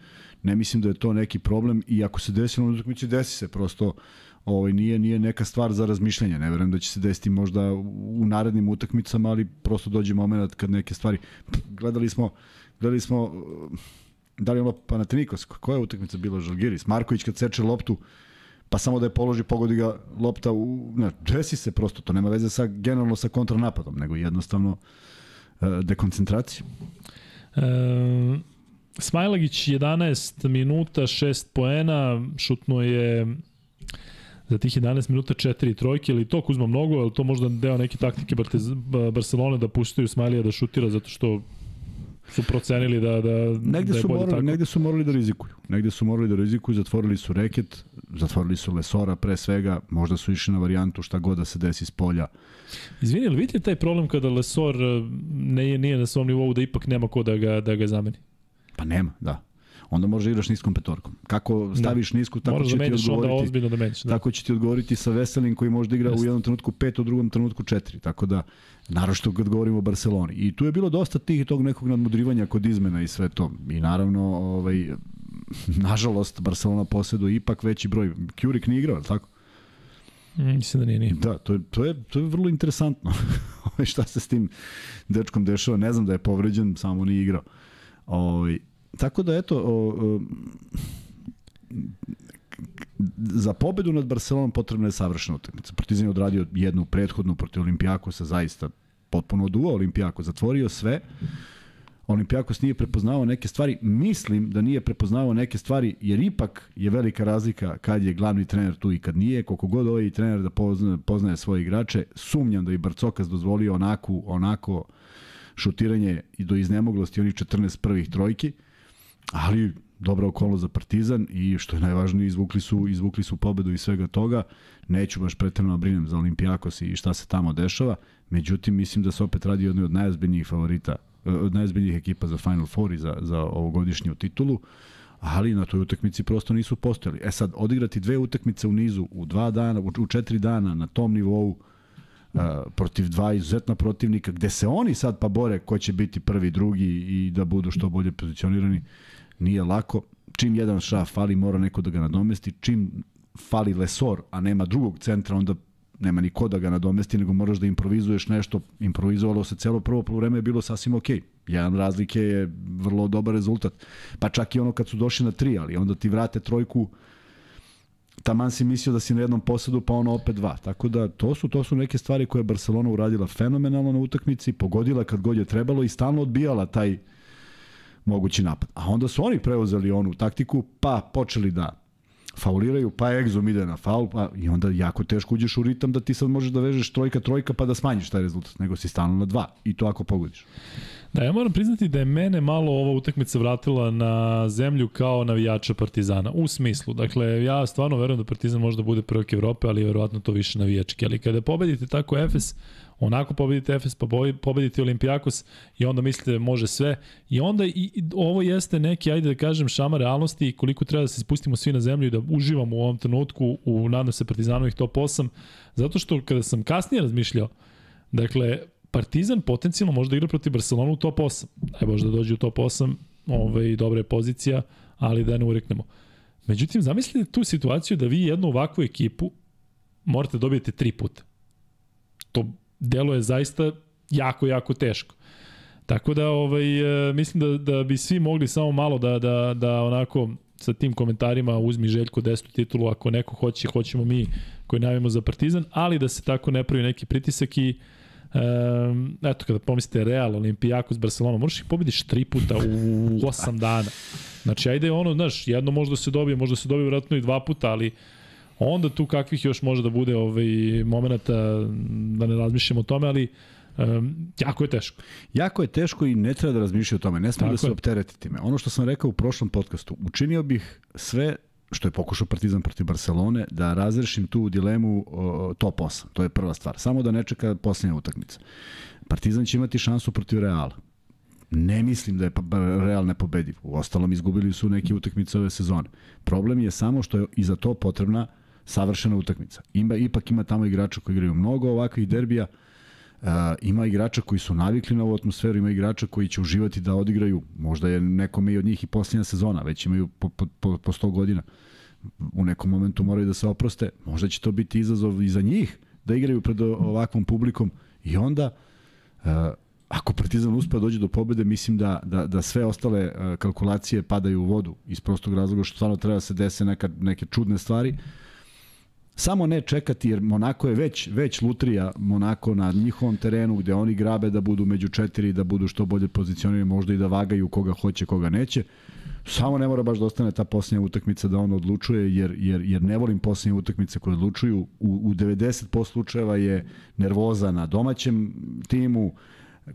ne mislim da je to neki problem i ako se desi na utakmici, desi se prosto ovaj, nije, nije neka stvar za razmišljanje. Ne verujem da će se desiti možda u narednim utakmicama, ali prosto dođe moment kad neke stvari... Gledali smo, gledali smo da li ono Panathinaikos, koja je utakmica bila Žalgiris? Marković kad seče loptu, pa samo da je položi, pogodi ga lopta u... Ne, desi se prosto, to nema veze sa, generalno sa kontranapadom, nego jednostavno uh, dekoncentracija. Smajlagić 11 minuta, 6 poena, šutno je za tih 11 minuta 4 trojke, ili to Kuzma mnogo, ali to možda deo neke taktike Barcelone da puštaju Smajlija da šutira zato što su procenili da, da, negde da su morali, tako. Negde su morali da rizikuju. Negde su morali da rizikuju, zatvorili su reket, zatvorili su Lesora pre svega, možda su išli na varijantu šta god da se desi s polja. Izvini, ali vidite taj problem kada Lesor eh, ne, nije na svom nivou da ipak nema ko da ga, da ga zameni? Pa nema, da. Onda može da igraš niskom petorkom. Kako da. staviš da. nisku, tako Moraš će da ti odgovoriti. Onda da menjaš, da. Tako će ti odgovoriti sa Veselin koji može da igra Just. u jednom trenutku pet, u drugom trenutku četiri. Tako da, narošto kad govorimo o Barceloni. I tu je bilo dosta tih tog nekog nadmudrivanja kod izmena i sve to. I naravno, ovaj, nažalost, Barcelona posjeduje ipak veći broj. Kjurik nije igrao, tako? Mm, mislim da nije, nije. Da, to je, to je, to je vrlo interesantno. šta se s tim dečkom dešava. Ne znam da je povređen, samo nije igrao. Ovaj, Tako da, eto, o, o, za pobedu nad Barcelonom potrebna je savršena utakmica. Partizan je odradio jednu prethodnu protiv Olimpijakosa, zaista potpuno oduo Olimpijako, zatvorio sve. Olimpijakos nije prepoznao neke stvari. Mislim da nije prepoznao neke stvari, jer ipak je velika razlika kad je glavni trener tu i kad nije. Koliko god ovaj trener da poznaje, poznaje svoje igrače, sumnjam da i Barcokas dozvolio onako, onako šutiranje i do iznemoglosti onih 14 prvih trojki. Uh, ali dobra okolnost za Partizan i što je najvažnije izvukli su izvukli su pobedu i svega toga. Neću baš preterano da brinem za Olimpijakos i šta se tamo dešava, međutim mislim da se opet radi o jednoj od najazbiljnijih favorita od najzbiljnijih ekipa za Final Four i za, za ovogodišnju titulu, ali na toj utakmici prosto nisu postojali. E sad, odigrati dve utakmice u nizu, u dva dana, u, četiri dana, na tom nivou, protiv dva izuzetna protivnika, gde se oni sad pa bore ko će biti prvi, drugi i da budu što bolje pozicionirani, nije lako. Čim jedan šaf fali, mora neko da ga nadomesti. Čim fali Lesor, a nema drugog centra, onda nema ni ko da ga nadomesti, nego moraš da improvizuješ nešto. Improvizovalo se celo prvo vreme je bilo sasvim okej. Okay. Jedan razlike je vrlo dobar rezultat. Pa čak i ono kad su došli na tri, ali onda ti vrate trojku, taman si mislio da si na jednom posadu, pa ono opet dva. Tako da to su to su neke stvari koje je Barcelona uradila fenomenalno na utakmici, pogodila kad god je trebalo i stalno odbijala taj mogući napad. A onda su oni preuzeli onu taktiku, pa počeli da fauliraju, pa egzom ide na faul, pa i onda jako teško uđeš u ritam da ti sad možeš da vežeš trojka, trojka pa da smanjiš taj rezultat, nego si stalno na dva i to ako pogodiš. Da, ja moram priznati da je mene malo ova utakmica vratila na zemlju kao navijača Partizana. U smislu, dakle, ja stvarno verujem da Partizan može da bude prvak Evrope, ali verovatno to više navijački. Ali kada pobedite tako Efes, onako pobedite Efes, pa pobedite Olimpijakos i onda mislite da može sve. I onda i, i ovo jeste neki, ajde da kažem, šama realnosti i koliko treba da se spustimo svi na zemlju i da uživamo u ovom trenutku u, nadam se, Partizanovih top 8. Zato što kada sam kasnije razmišljao, dakle, Partizan potencijalno može da igra protiv Barcelona u top 8. Daj Bože da dođe u top 8, ovaj, dobra je pozicija, ali da ne ureknemo. Međutim, zamislite tu situaciju da vi jednu ovakvu ekipu morate dobijete tri puta. To delo je zaista jako, jako teško. Tako da ovaj, e, mislim da, da bi svi mogli samo malo da, da, da onako sa tim komentarima uzmi Željko desetu titulu, ako neko hoće, hoćemo mi koji navimo za Partizan, ali da se tako ne pravi neki pritisak i Um, eto, kada pomislite Real, Olimpijakos, Barcelona, možeš ih pobediš tri puta u osam dana. Znači, ajde ono, znaš, jedno možda se dobije, možda se dobije vratno i dva puta, ali onda tu kakvih još može da bude ovaj, momenta, da ne razmišljamo o tome, ali um, jako je teško. Jako je teško i ne treba da razmišljati o tome, ne smije da se optereti time. Ono što sam rekao u prošlom podcastu, učinio bih sve što je pokušao Partizan protiv Barcelone, da razrešim tu dilemu o, top 8. To je prva stvar. Samo da ne čeka posljednja utakmica. Partizan će imati šansu protiv Reala. Ne mislim da je pa, Real nepobediv. U ostalom izgubili su neke utakmice ove sezone. Problem je samo što je i za to potrebna savršena utakmica. Ima, ipak ima tamo igrača koji igraju mnogo ovakvih derbija, Uh, ima igrača koji su navikli na ovu atmosferu, ima igrača koji će uživati da odigraju, možda je nekome i od njih i posljednja sezona, već imaju po, po, po, po 100 godina. U nekom momentu moraju da se oproste, možda će to biti izazov i za njih da igraju pred ovakvom publikom i onda uh, ako Partizan uspe da dođe do pobede, mislim da, da, da sve ostale uh, kalkulacije padaju u vodu iz prostog razloga što stvarno treba da se dese neka, neke čudne stvari. Uh, Samo ne čekati jer Monako je već već lutrija Monako na njihovom terenu gde oni grabe da budu među četiri, da budu što bolje pozicionirani, možda i da vagaju koga hoće, koga neće. Samo ne mora baš da ostane ta posljednja utakmica da on odlučuje, jer, jer, jer ne volim posljednje utakmice koje odlučuju. U, u 90% slučajeva je nervoza na domaćem timu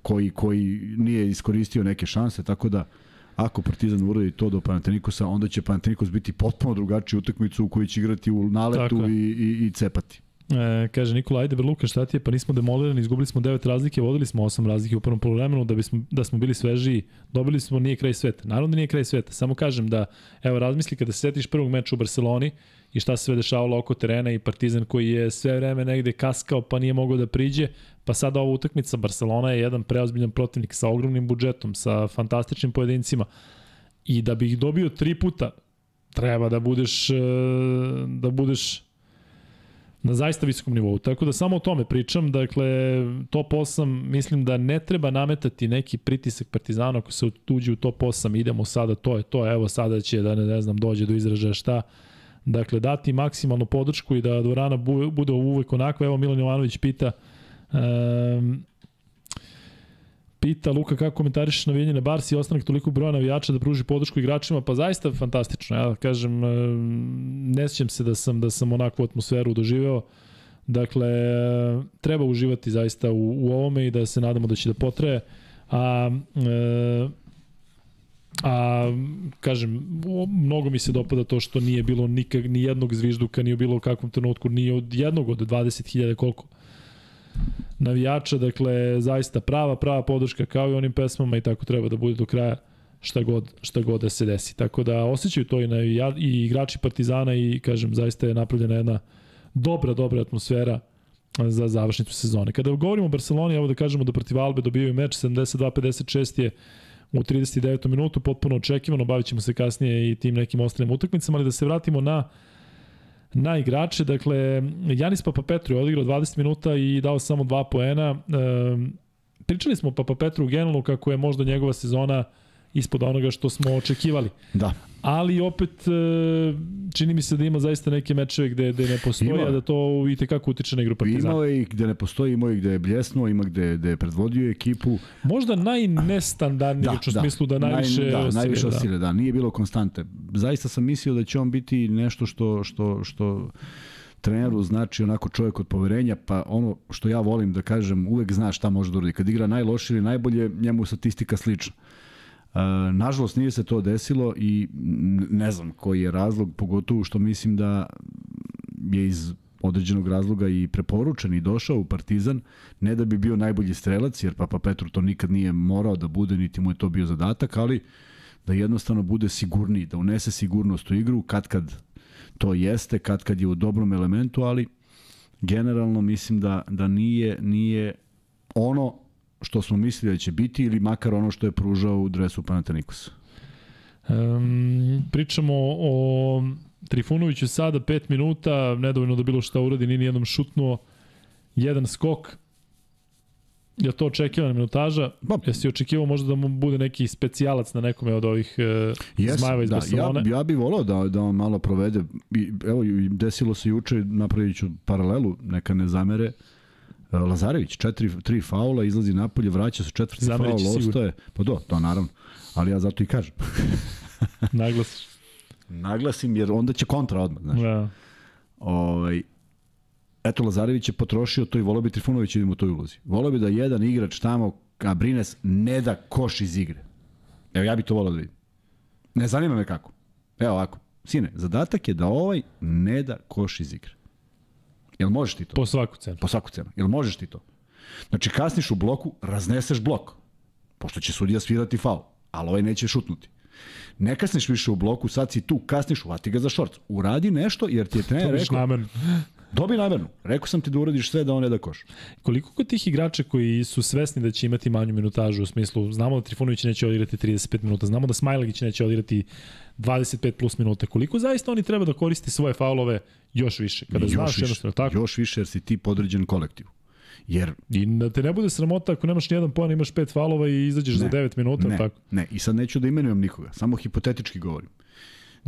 koji, koji nije iskoristio neke šanse, tako da Ako Partizan uradi to do Panatenikosa, onda će Panatenikos biti potpuno drugačiju utakmicu u kojoj će igrati u naletu i, i, i cepati. E, kaže Nikola, ajde Berluka, šta ti je? Pa nismo demolirani, izgubili smo 9 razlike, vodili smo 8 razlike u prvom polovremenu, da, bismo, da smo bili svežiji, dobili smo, nije kraj sveta. Naravno da nije kraj sveta, samo kažem da, evo razmisli kada se setiš prvog meča u Barceloni i šta se sve dešavalo oko terena i Partizan koji je sve vreme negde kaskao pa nije mogao da priđe, pa sada ova utakmica Barcelona je jedan preozbiljan protivnik sa ogromnim budžetom, sa fantastičnim pojedincima i da bi ih dobio tri puta treba da budeš e, da budeš na zaista visokom nivou. Tako da samo o tome pričam, dakle top 8 mislim da ne treba nametati neki pritisak Partizana ako se uđe u top 8, idemo sada, to je to, evo sada će da ne, ne znam dođe do izražaja šta. Dakle dati maksimalnu podršku i da dvorana bude uvek onako, evo Milan Jovanović pita um, Pita Luka kako komentarišeš navijanje na Barsi i ostanak toliko broja navijača da pruži podršku igračima, pa zaista fantastično. Ja kažem, ne sjećam se da sam da sam onakvu atmosferu doživeo. Dakle, treba uživati zaista u, u ovome i da se nadamo da će da potraje. A, e, a kažem, mnogo mi se dopada to što nije bilo nikak, ni jednog zvižduka, bilo u kakvom trenutku, ni od jednog od 20.000 koliko navijača, dakle zaista prava, prava podrška kao i onim pesmama i tako treba da bude do kraja šta god, šta god da se desi. Tako da osjećaju to i, na, i igrači Partizana i kažem zaista je napravljena jedna dobra, dobra atmosfera za završnicu sezone. Kada govorimo o Barceloni, evo da kažemo da protiv Albe dobijaju meč 72-56 je u 39. minutu, potpuno očekivano, bavit ćemo se kasnije i tim nekim ostalim utakmicama, ali da se vratimo na na igrače, dakle, Janis Papapetru je odigrao 20 minuta i dao samo dva poena. E, pričali smo Papapetru u generalnu kako je možda njegova sezona ispod onoga što smo očekivali. Da ali opet e, čini mi se da ima zaista neke mečeve gde, gde ne postoji, ima. a da to i tekako utiče na igru Partizana. Imao je i gde ne postoji, imao i gde je bljesnuo, ima gde, gde je predvodio ekipu. Možda najnestandardniji da, u da, smislu da najviše Naj, da, osile. Najviše osile, da. da. Nije bilo konstante. Zaista sam mislio da će on biti nešto što, što, što treneru znači onako čovjek od poverenja, pa ono što ja volim da kažem, uvek zna šta može da uradi. Kad igra najlošije ili najbolje, njemu statistika slična. Nažalost nije se to desilo i ne znam koji je razlog, pogotovo što mislim da je iz određenog razloga i preporučen i došao u Partizan, ne da bi bio najbolji strelac, jer Papa Petru to nikad nije morao da bude, niti mu je to bio zadatak, ali da jednostavno bude sigurniji, da unese sigurnost u igru, kad kad to jeste, kad kad je u dobrom elementu, ali generalno mislim da, da nije, nije ono što smo mislili da će biti ili makar ono što je pružao u dresu Panathinaikosa? Um, pričamo o Trifunoviću sada 5 minuta, nedovoljno da bilo šta uradi, nije nijednom šutnuo, jedan skok, Je to očekivana minutaža? Ba, Jesi očekivao možda da mu bude neki specijalac na nekome od ovih uh, yes, zmajeva iz da, Barcelone? Ja, ja bih volao da, da on malo provede. I, evo, desilo se juče, napravit ću paralelu, neka ne zamere. Uh, Lazarević, četiri, tri faula, izlazi napolje, vraća se četvrti Zamerić faul, ostaje. Pa do, to naravno. Ali ja zato i kažem. Naglasiš. Naglasim jer onda će kontra odmah, znaš. Da. Ovaj, eto, Lazarević je potrošio to i volao bi Trifunović idemo u toj ulozi. Volao bi da jedan igrač tamo, Abrines, ne da koš iz igre. Evo, ja bih to volao da vidim. Ne zanima me kako. Evo ovako. Sine, zadatak je da ovaj ne da koš iz igre. Jel možeš ti to? Po svaku cenu. Po svaku cenu. Jel možeš ti to? Znači, kasniš u bloku, razneseš blok. Pošto će sudija svirati faul. Ali ovaj neće šutnuti. Ne kasniš više u bloku, sad si tu, kasniš, uvati ga za šort. Uradi nešto, jer ti je trener rekao... Dobi namerno. Rekao sam ti da uradiš sve da on ne da koš. Koliko kod tih igrača koji su svesni da će imati manju minutažu u smislu, znamo da Trifunović neće odigrati 35 minuta, znamo da Smajlagić neće odigrati 25 plus minuta. Koliko zaista oni treba da koriste svoje faulove još više? Kada još znaš jednostavno tako? Još više jer si ti podređen kolektivu. Jer... I da te ne bude sramota ako nemaš nijedan poen, imaš pet faulova i izađeš ne, za 9 minuta, ne, tako? Ne, i sad neću da imenujem nikoga, samo hipotetički govorim.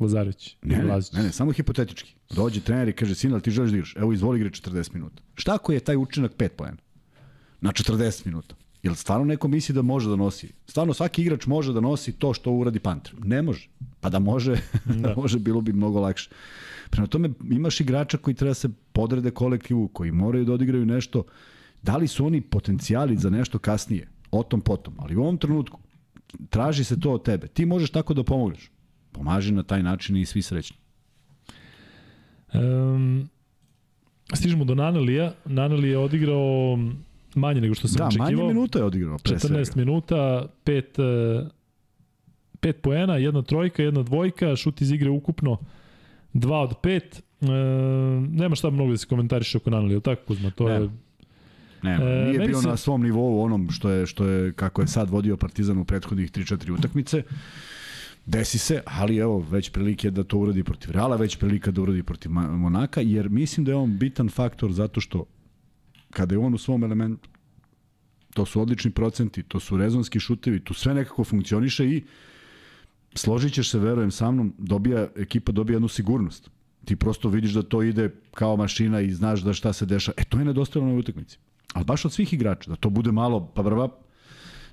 Lazarević. Ne, ne, ne, ne, samo hipotetički. Dođe trener i kaže, sin, ti želiš da igraš? Evo, izvoli igre 40 minuta. Šta ako je taj učinak 5 poena? Na 40 minuta. Jel stvarno neko misli da može da nosi? Stvarno svaki igrač može da nosi to što uradi Panter? Ne može. Pa da može, da. može bilo bi mnogo lakše. Prema tome imaš igrača koji treba da se podrede kolektivu, koji moraju da odigraju nešto. Da li su oni potencijali za nešto kasnije? O tom potom. Ali u ovom trenutku traži se to od tebe. Ti možeš tako da pomogneš. Pomaži na taj način i svi srećni. Um, stižemo do Nanelija. Naneli je odigrao manje nego što sam da, očekivao. Da, manje minuta je odigrao. Pre 14 svega. minuta, 5 5 poena, jedna trojka, jedna dvojka, šut iz igre ukupno 2 od 5. E, nema šta mnogo da se komentariše oko Naneli, ili tako Kuzma? To ne. je Ne, e, nije bio se... na svom nivou onom što je, što je, kako je sad vodio Partizan u prethodnih 3-4 utakmice. Desi se, ali evo, već prilike da to uradi protiv Reala, već prilika da uradi protiv Monaka, jer mislim da je on bitan faktor zato što kada je on u svom elementu, to su odlični procenti, to su rezonski šutevi, tu sve nekako funkcioniše i složit ćeš se, verujem sa mnom, dobija, ekipa dobija jednu sigurnost. Ti prosto vidiš da to ide kao mašina i znaš da šta se deša. E, to je nedostajalo na utakmici. Ali baš od svih igrača, da to bude malo, pa brva,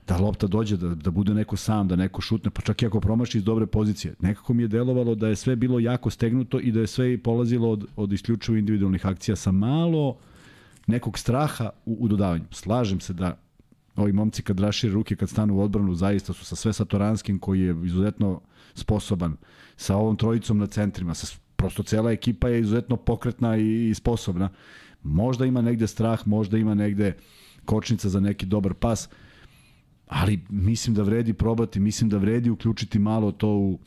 da lopta dođe, da, da bude neko sam, da neko šutne, pa čak i ako promaši iz dobre pozicije. Nekako mi je delovalo da je sve bilo jako stegnuto i da je sve polazilo od, od isključivo individualnih akcija sa malo nekog straha u, u dodavanju. Slažem se da ovi momci kad rašire ruke, kad stanu u odbranu, zaista su sa sve Satoranskim koji je izuzetno sposoban, sa ovom trojicom na centrima, sa, prosto cela ekipa je izuzetno pokretna i, i sposobna. Možda ima negde strah, možda ima negde kočnica za neki dobar pas, ali mislim da vredi probati, mislim da vredi uključiti malo to u,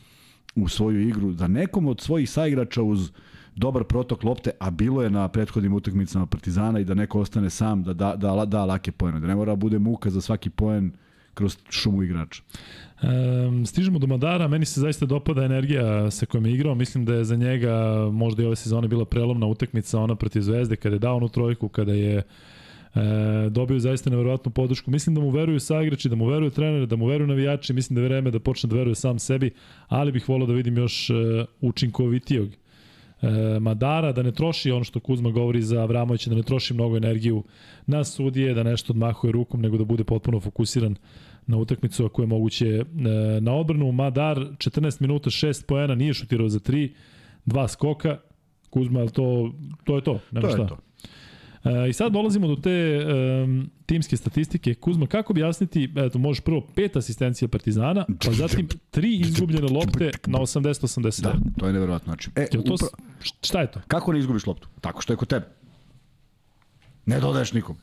u svoju igru, da nekom od svojih saigrača uz dobar protok lopte, a bilo je na prethodnim utakmicama Partizana i da neko ostane sam, da da, da, da lake pojene, da ne mora da bude muka za svaki poen kroz šumu igrača. Um, stižemo do Madara, meni se zaista dopada energija sa kojom je igrao, mislim da je za njega možda i ove sezone bila prelomna utakmica ona protiv Zvezde, kada je dao onu trojku, kada je e, dobio zaista neverovatnu podršku. Mislim da mu veruju saigrači, da mu veruju trenere, da mu veruju navijači, mislim da je vreme da počne da veruje sam sebi, ali bih volao da vidim još e, učinkovitijog e, Madara, da ne troši ono što Kuzma govori za Avramovića, da ne troši mnogo energiju na sudije, da nešto odmahuje rukom, nego da bude potpuno fokusiran na utakmicu ako je moguće e, na odbranu. Madar 14 minuta 6 poena, nije šutirao za 3, dva skoka. Kuzma, to, to je to, nema To je šta. to. E, I sad dolazimo do te um, timske statistike. Kuzma, kako objasniti, eto, možeš prvo pet asistencija Partizana, pa zatim tri izgubljene lopte na 80-80. Da, to je neverovatno. Znači, e, to, upra... šta je to? Kako ne izgubiš loptu? Tako što je kod tebe. Ne dodaješ nikom.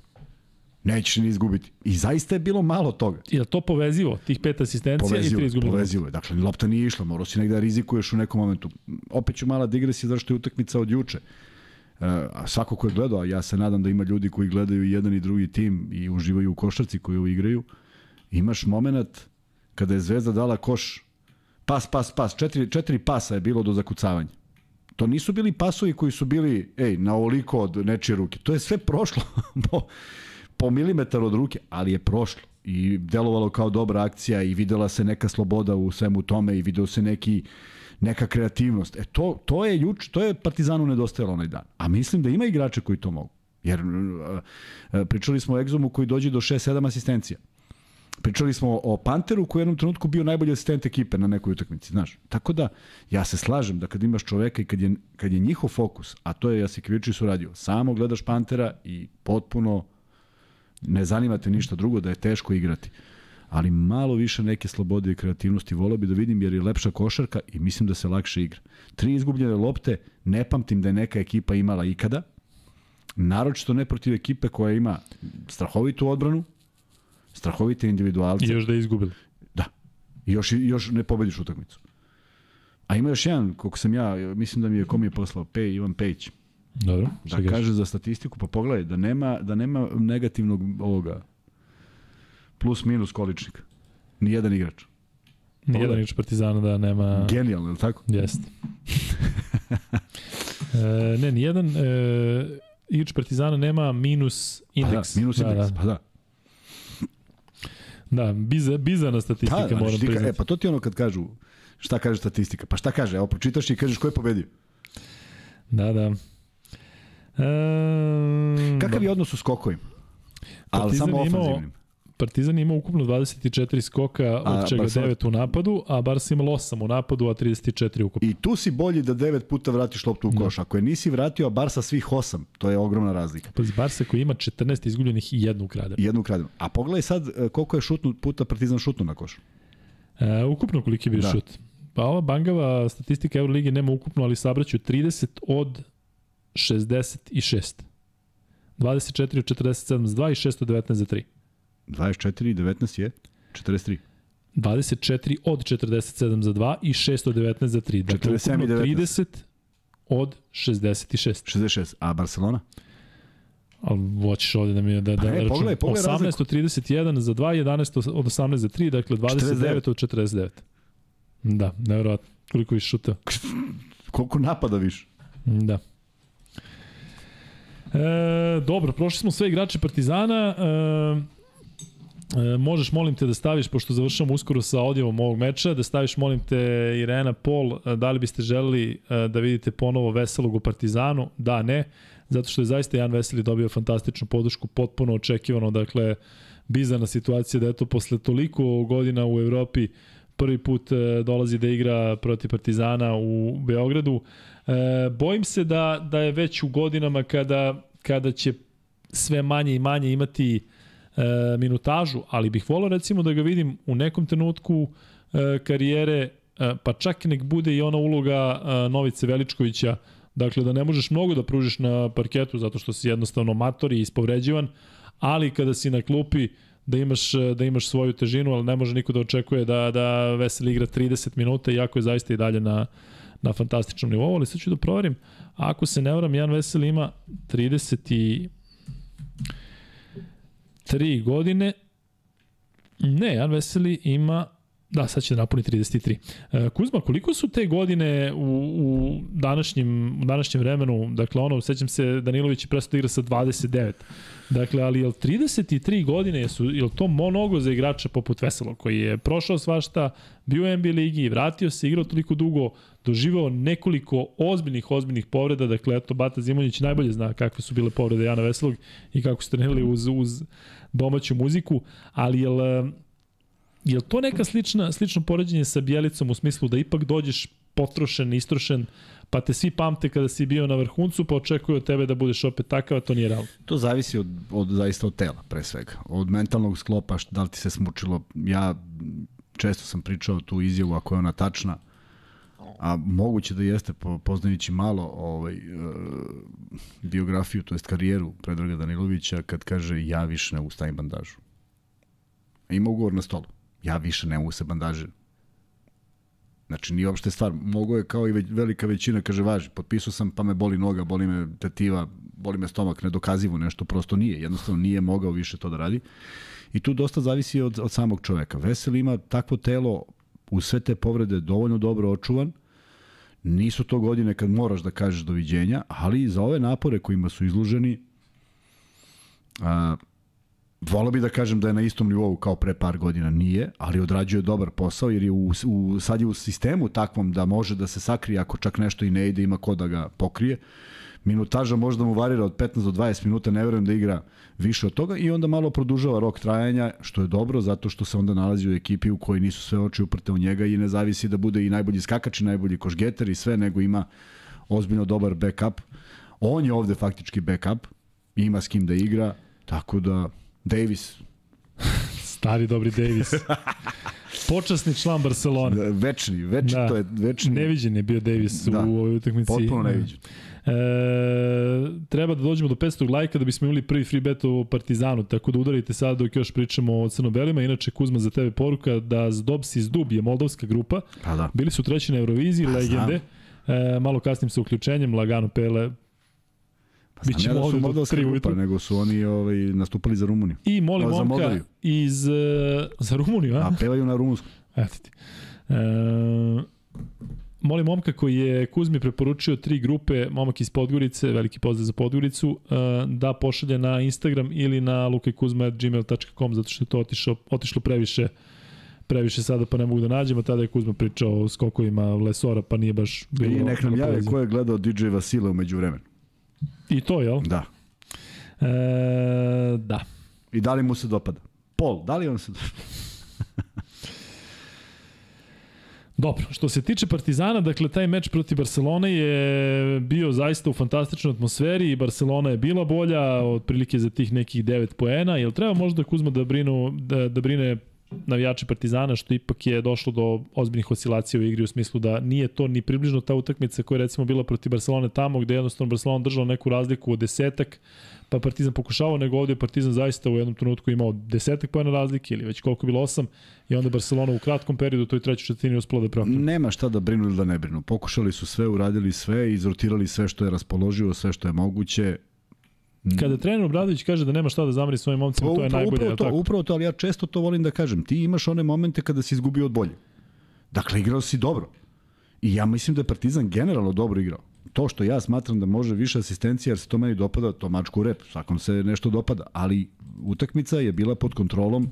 Nećeš ni izgubiti. I zaista je bilo malo toga. Je li to povezivo, tih pet asistencija i Povezivo, tri je, izgubljene lopte? povezivo je. Dakle, lopta nije išla, morao si negde da rizikuješ u nekom momentu. Opet ću mala digresija zašto je utakmica od juče. A svako ko je gledao, ja se nadam da ima ljudi koji gledaju jedan i drugi tim i uživaju u košarci ovo igraju, imaš moment kada je Zvezda dala koš pas, pas, pas, četiri, četiri pasa je bilo do zakucavanja. To nisu bili pasovi koji su bili, ej, na ovoliko od nečije ruke. To je sve prošlo po, po milimetar od ruke, ali je prošlo. I delovalo kao dobra akcija i videla se neka sloboda u svemu tome i video se neki neka kreativnost. E to, to je juč, to je Partizanu nedostajalo onaj dan. A mislim da ima igrača koji to mogu. Jer uh, uh, pričali smo o Egzomu koji dođe do 6-7 asistencija. Pričali smo o Panteru koji je u jednom trenutku bio najbolji asistent ekipe na nekoj utakmici, znaš. Tako da, ja se slažem da kad imaš čoveka i kad je, kad je njihov fokus, a to je Jasikvičić uradio, samo gledaš Pantera i potpuno ne zanima te ništa drugo, da je teško igrati. Ali malo više neke slobode i kreativnosti voleo bi da vidim jer je lepša košarka i mislim da se lakše igra. Tri izgubljene lopte, ne pamtim da je neka ekipa imala ikada, naročito ne protiv ekipe koja ima strahovitu odbranu, strahovite individualce. I još da je izgubili. Da. I još, još ne pobediš utakmicu. A ima još jedan, koliko sam ja, mislim da mi je kom je poslao, Pej, Ivan Pejić, Dobro, da kaže za statistiku, pa pogledaj, da nema, da nema negativnog ovoga plus minus količnika. Nijedan igrač. Nijedan igrač Partizana da nema... Genijalno, je li tako? Jeste. e, ne, nijedan e, igrač Partizana nema minus Pa da, indeks. minus da, indeks, Da, pa da. da biza, bizana statistika, Da, da, moram znači, ti ka- priznati. e, pa to ti ono kad kažu, šta kaže statistika? Pa šta kaže? Evo, pročitaš i kažeš ko je pobedio. Da, da. E, Kakav je odnos u skokovima? Ali samo ofanzivnim. Partizan ima ukupno 24 skoka, A od čega Barcelona- 9 u napadu, a Barca imalo 8 u napadu, a 34 ukupno. I tu si bolji da devet puta vratiš loptu u koš. Ako je nisi vratio, a bar sa svih osam, to je ogromna razlika. Pazi, Barca koji ima 14 izgubljenih i jednu ukradenu. Jednu ukradenu. A pogledaj sad e, koliko je šutnu, puta Partizan šutnu na koš. E, ukupno koliki je bio Da. šut? Pa ova bangava statistika Euroligi nema ukupno, ali sabraću 30 od 66. 24 od 47 za 2 i 619 za 3. 24 i 19 je 43. 24 od 47 za 2 i 619 za 3. Dakle, 47 i ukupno 19. 30 od 66. 66. A Barcelona? Ali hoćeš ovde da mi je da, da Pa ne, računam. pogledaj, pogledaj 18 razliku. od 31 za 2, 11 od 18 za 3, dakle 29 od 49. Da, nevjerojatno. Koliko više šuta. Koliko napada više? Da. E, dobro, prošli smo sve igrače Partizana. E, E, možeš, molim te, da staviš, pošto završamo uskoro sa odjevom ovog meča, da staviš, molim te, Irena Pol, e, da li biste želeli e, da vidite ponovo Veselog u Partizanu? Da, ne, zato što je zaista Jan Veseli dobio fantastičnu podršku, potpuno očekivano, dakle, bizarna situacija da eto, posle toliko godina u Evropi prvi put e, dolazi da igra protiv Partizana u Beogradu. E, bojim se da, da je već u godinama kada, kada će sve manje i manje imati e, minutažu, ali bih volao recimo da ga vidim u nekom trenutku e, karijere, e, pa čak nek bude i ona uloga e, Novice Veličkovića, dakle da ne možeš mnogo da pružiš na parketu zato što si jednostavno mator i ispovređivan, ali kada si na klupi da imaš, da imaš svoju težinu, ali ne može niko da očekuje da, da Veseli igra 30 minuta, iako je zaista i dalje na, na fantastičnom nivou, ali sad ću da proverim, ako se ne varam, Jan Veseli ima 33 godine, ne, Jan Veseli ima Da, sad će da napuni 33. E, Kuzma, koliko su te godine u, u, današnjem, u današnjem vremenu, dakle ono, sećam se Danilović je presto igra sa 29. Dakle, ali je li 33 godine, jesu, je to mnogo za igrača poput Veselo, koji je prošao svašta, bio u NBA ligi, vratio se, igrao toliko dugo, doživao nekoliko ozbiljnih, ozbiljnih povreda, dakle, eto, Bata Zimonjić najbolje zna kakve su bile povrede Jana Veselog i kako su trenirali uz, uz domaću muziku, ali je li Je li to neka slična, slično poređenje sa Bjelicom u smislu da ipak dođeš potrošen, istrošen, pa te svi pamte kada si bio na vrhuncu, pa očekuju od tebe da budeš opet takav, a to nije realno. To zavisi od, od zaista od tela, pre svega. Od mentalnog sklopa, da li ti se smučilo. Ja često sam pričao tu izjavu, ako je ona tačna, a moguće da jeste, poznajući malo ovaj, e, biografiju, to jest karijeru Predraga Danilovića, kad kaže ja više ne ustavim bandažu. Ima ugovor na stolu ja više ne mogu se bandažiram. Znači, nije uopšte stvar. Mogu je kao i velika većina, kaže, važi, potpisao sam, pa me boli noga, boli me tetiva, boli me stomak, nedokazivo nešto, prosto nije. Jednostavno nije mogao više to da radi. I tu dosta zavisi od, od samog čoveka. Vesel ima takvo telo u sve te povrede dovoljno dobro očuvan, nisu to godine kad moraš da kažeš doviđenja, ali za ove napore kojima su izluženi, a, Volao bi da kažem da je na istom nivou kao pre par godina, nije, ali odrađuje dobar posao jer je u, u, sad je u sistemu takvom da može da se sakrije ako čak nešto i ne ide, ima ko da ga pokrije. Minutaža možda mu varira od 15 do 20 minuta, ne verujem da igra više od toga i onda malo produžava rok trajanja, što je dobro zato što se onda nalazi u ekipi u kojoj nisu sve oči uprte u njega i ne zavisi da bude i najbolji skakač i najbolji košgeter i sve, nego ima ozbiljno dobar backup. On je ovde faktički backup, ima s kim da igra, tako da Davis. Stari dobri Davis. Počasni član Barcelona. Da, večni, večni, da. to je večni. Neviđen je bio Davis da. u ovoj utakmici. Potpuno neviđen. E, treba da dođemo do 500 lajka da bismo imali prvi free bet o Partizanu, tako da udarite sad dok još pričamo o crno-belima. Inače, Kuzma, za tebe poruka da Zdobs iz Dub je moldavska grupa. Pa da. Bili su treći na Euroviziji, pa, legende. E, malo kasnim sa uključenjem, lagano pele, Pa Biće da su moldavska grupa, nego su oni ovaj, nastupali za Rumuniju. I molim momka Moldaviju. iz... Uh, za Rumuniju, a? A pevaju na rumunsku. Eto ti. Uh, molim momka koji je Kuzmi preporučio tri grupe, momak iz Podgorice, veliki pozdrav za Podgoricu, uh, da pošalje na Instagram ili na lukajkuzma.gmail.com zato što je to otišlo, otišlo previše previše sada pa ne mogu da nađemo, tada je Kuzma pričao o skokovima Lesora, pa nije baš bilo... I nek nam jave ko je gledao DJ Vasila umeđu vremenu. I to, jel? Da. E, da. I da li mu se dopada? Pol, da li on se dopada? Dobro, što se tiče Partizana, dakle, taj meč protiv Barcelone je bio zaista u fantastičnoj atmosferi i Barcelona je bila bolja, otprilike za tih nekih 9 poena. Jel treba možda Kuzma da, brinu, da, da brine navijači Partizana, što ipak je došlo do ozbiljnih oscilacija u igri u smislu da nije to ni približno ta utakmica koja je recimo bila protiv Barcelone tamo gde je jednostavno Barcelona držala neku razliku od desetak, pa Partizan pokušavao, nego ovde Partizan zaista u jednom trenutku imao desetak pojena razlike ili već koliko bilo osam i onda Barcelona u kratkom periodu u toj trećoj četvrtini uspela da preokne. Nema šta da brinu ili da ne brinu. Pokušali su sve, uradili sve, izrotirali sve što je raspoloživo, sve što je moguće. Kada trener Obradović kaže da nema šta da zameri svojim momcima, to je najbolje. Upravo to, tako? upravo to, ali ja često to volim da kažem. Ti imaš one momente kada si izgubio od bolje. Dakle, igrao si dobro. I ja mislim da je Partizan generalno dobro igrao. To što ja smatram da može više asistencija, jer se to meni dopada, to mačku rep, svakom se nešto dopada. Ali utakmica je bila pod kontrolom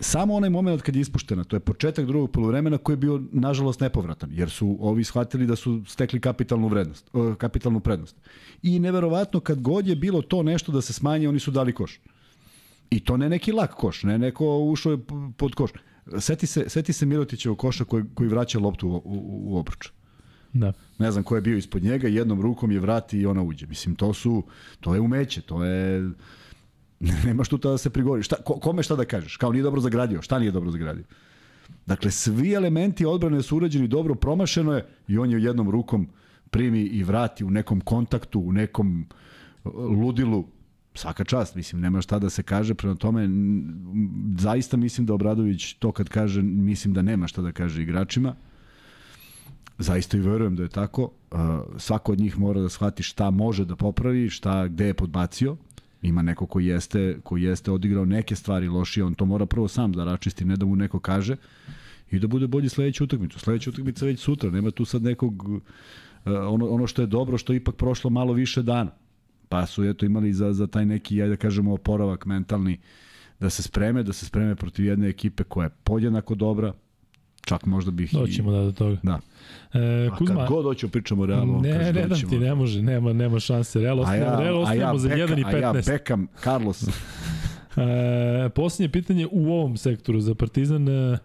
samo onaj moment kad je ispuštena, to je početak drugog polovremena koji je bio nažalost nepovratan, jer su ovi shvatili da su stekli kapitalnu vrednost, kapitalnu prednost. I neverovatno kad god je bilo to nešto da se smanje, oni su dali koš. I to ne neki lak koš, ne neko ušao je pod koš. Seti se, seti se Mirotićevog koša koji, koji vraća loptu u, u, u obruč. Da. Ne znam ko je bio ispod njega, jednom rukom je vrati i ona uđe. Mislim, to su, to je umeće, to je Nemaš tu da se prigovori. Šta, ko, kome šta da kažeš? Kao nije dobro zagradio. Šta nije dobro zagradio? Dakle, svi elementi odbrane su urađeni dobro, promašeno je i on je jednom rukom primi i vrati u nekom kontaktu, u nekom ludilu, svaka čast, mislim, nema šta da se kaže, prema tome, zaista mislim da Obradović to kad kaže, mislim da nema šta da kaže igračima, zaista i verujem da je tako, svako od njih mora da shvati šta može da popravi, šta, gde je podbacio, ima neko ko jeste, ko jeste odigrao neke stvari lošije, on to mora prvo sam da račisti, ne da mu neko kaže i da bude bolji sledeću utakmicu. Sledeća utakmica već sutra, nema tu sad nekog ono, ono što je dobro, što je ipak prošlo malo više dana pa su eto imali za, za taj neki, ajde da kažemo, oporavak mentalni, da se spreme, da se spreme protiv jedne ekipe koja je podjednako dobra, čak možda bih Doćemo i... da do toga. Da. E, Kuzma, kad god hoću pričamo o Realu, ne, kaže, ne dam ti, ne može, nema, nema šanse. Real ostavimo, ja, Real ostavimo ja za 1 i 15. A ja bekam Carlos. e, posljednje pitanje u ovom sektoru za Partizan. E,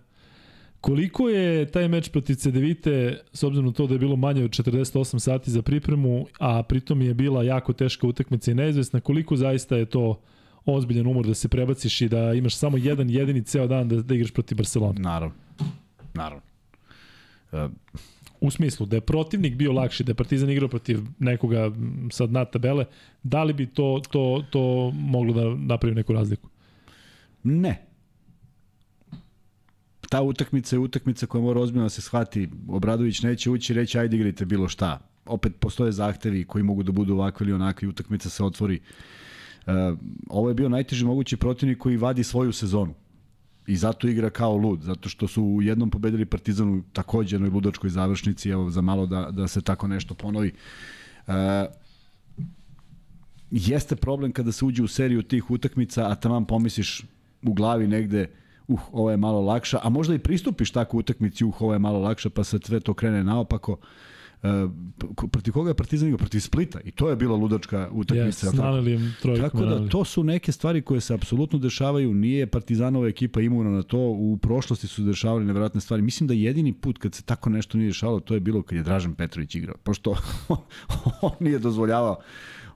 Koliko je taj meč protiv Cedevite, s obzirom na to da je bilo manje od 48 sati za pripremu, a pritom je bila jako teška utakmica i neizvesna, koliko zaista je to ozbiljan umor da se prebaciš i da imaš samo jedan jedini ceo dan da, da igraš protiv Barcelona? Naravno. Naravno. Uh, u smislu da je protivnik bio lakši, da je Partizan igrao protiv nekoga sa dna tabele, da li bi to, to, to moglo da napravi neku razliku? Ne ta utakmica je utakmica koja mora ozbiljno da se shvati. Obradović neće ući i reći ajde igrajte bilo šta. Opet postoje zahtevi koji mogu da budu ovakvi ili onakvi, utakmica se otvori. Uh, ovo je bio najteži mogući protivnik koji vadi svoju sezonu. I zato igra kao lud, zato što su u jednom pobedili Partizanu takođe jednoj ludačkoj završnici, evo za malo da, da se tako nešto ponovi. Uh, jeste problem kada se uđe u seriju tih utakmica, a tamo pomisliš u glavi negde uh, ovo je malo lakša, a možda i pristupiš tako utakmici, uh, ovo je malo lakša, pa se sve to krene naopako. Uh, protiv koga je Partizan igrao? Protiv Splita. I to je bila ludačka utakmica. Yes, nalili trojku. Tako da, to su neke stvari koje se apsolutno dešavaju. Nije Partizanova ekipa imuna na to. U prošlosti su dešavali nevjerojatne stvari. Mislim da jedini put kad se tako nešto nije dešavalo, to je bilo kad je Dražan Petrović igrao. Pošto on nije dozvoljavao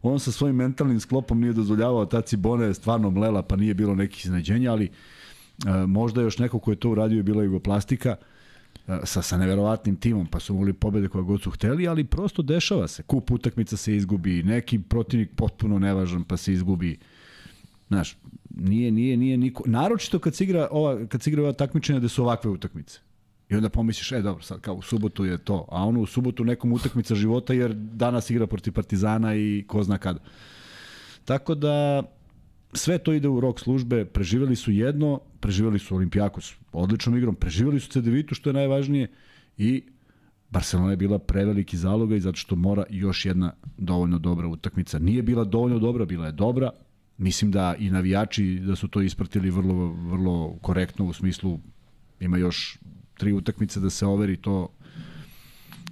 on sa svojim mentalnim sklopom nije dozvoljavao, ta Cibona je stvarno mlela, pa nije bilo nekih iznenađenja, ali E, možda još neko ko je to uradio je bila Jugoplastika e, sa, sa neverovatnim timom, pa su mogli pobede koja god su hteli, ali prosto dešava se. Kup utakmica se izgubi, neki protivnik potpuno nevažan pa se izgubi. Znaš, nije, nije, nije niko... Naročito kad se igra ova, kad se igra ova takmičenja da su ovakve utakmice. I onda pomisliš, e dobro, sad kao u subotu je to, a ono u subotu nekom utakmica života jer danas igra protiv Partizana i ko zna kada. Tako da sve to ide u rok službe, preživeli su jedno, preživeli su Olimpijakos odličnom igrom, preživeli su Cedevitu što je najvažnije i Barcelona je bila preveliki zaloga i zato što mora još jedna dovoljno dobra utakmica. Nije bila dovoljno dobra, bila je dobra. Mislim da i navijači da su to ispratili vrlo, vrlo korektno u smislu ima još tri utakmice da se overi to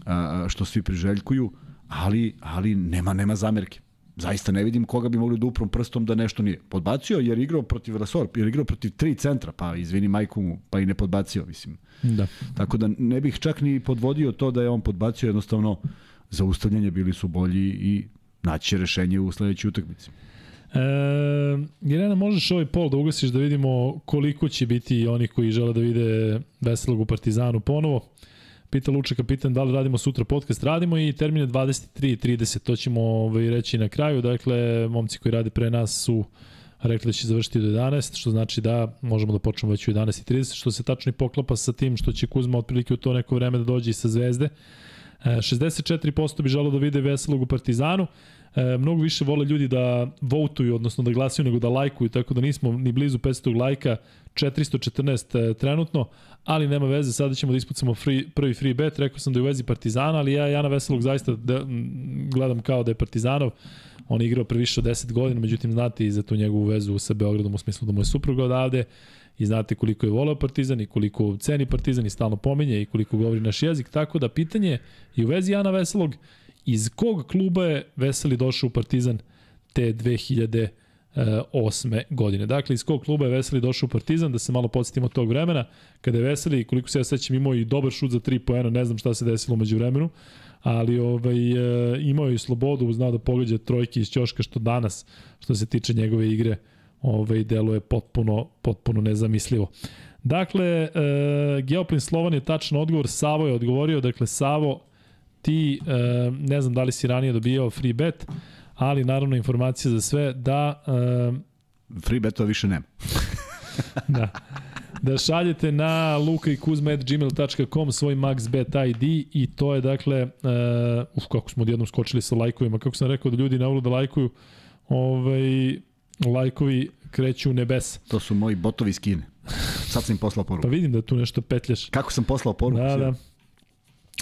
a, što svi priželjkuju, ali, ali nema, nema zamerke zaista ne vidim koga bi mogli da uprom prstom da nešto nije. Podbacio jer igrao protiv Rasor, jer igrao protiv tri centra, pa izvini majku mu, pa i ne podbacio, mislim. Da. Tako da ne bih čak ni podvodio to da je on podbacio, jednostavno zaustavljanje bili su bolji i naći rešenje u sledećoj utakmici. E, Irena, možeš ovaj pol da ugasiš da vidimo koliko će biti oni koji žele da vide Veselog u Partizanu ponovo. Pita Luča kapitan da li radimo sutra podcast. Radimo i termin je 23.30, to ćemo ovaj, reći na kraju. Dakle, momci koji rade pre nas su rekli da će završiti do 11, što znači da možemo da počnemo već u 11.30, što se tačno i poklapa sa tim što će Kuzma otprilike u to neko vreme da dođe i sa Zvezde. 64% e, bi želo da vide Veselog u Partizanu. E, mnogo više vole ljudi da votuju, odnosno da glasaju nego da lajkuju, tako da nismo ni blizu 500 lajka, 414 e, trenutno, ali nema veze, sada ćemo da ispucamo free, prvi free bet, rekao sam da je u vezi Partizana, ali ja Jana Veselog zaista de, gledam kao da je Partizanov, on je igrao pre više od 10 godina, međutim znate i za tu njegovu vezu sa Beogradom u smislu da mu je supruga odavde i znate koliko je volao Partizan i koliko ceni Partizan i stalno pominje i koliko govori naš jezik, tako da pitanje i u vezi Jana Veselog, iz kog kluba je Veseli došao u Partizan te 2000 2008. godine. Dakle, iz kog kluba je Veseli došao u Partizan, da se malo podsjetimo tog vremena, kada je Veseli, koliko se ja sećam, imao i dobar šut za 3 poena, ne znam šta se desilo umeđu vremenu, ali ovaj, e, imao je i slobodu, znao da pogađa trojke iz ćoška, što danas, što se tiče njegove igre, ovaj, delo je potpuno, potpuno nezamislivo. Dakle, e, Geoplin Slovan je tačan odgovor, Savo je odgovorio, dakle Savo ti, e, ne znam da li si ranije dobijao free bet, ali naravno informacija za sve da... E, free betova više nema. da. Da šaljete na lukaikuzma.gmail.com svoj maxbet ID i to je dakle, uh, uf, kako smo odjednom skočili sa lajkovima, kako sam rekao da ljudi ne volu da lajkuju, ovaj, lajkovi kreću u nebes. To su moji botovi iz Kine. Sad sam im poslao poruku. Pa vidim da tu nešto petljaš. Kako sam poslao poruku? Da, da.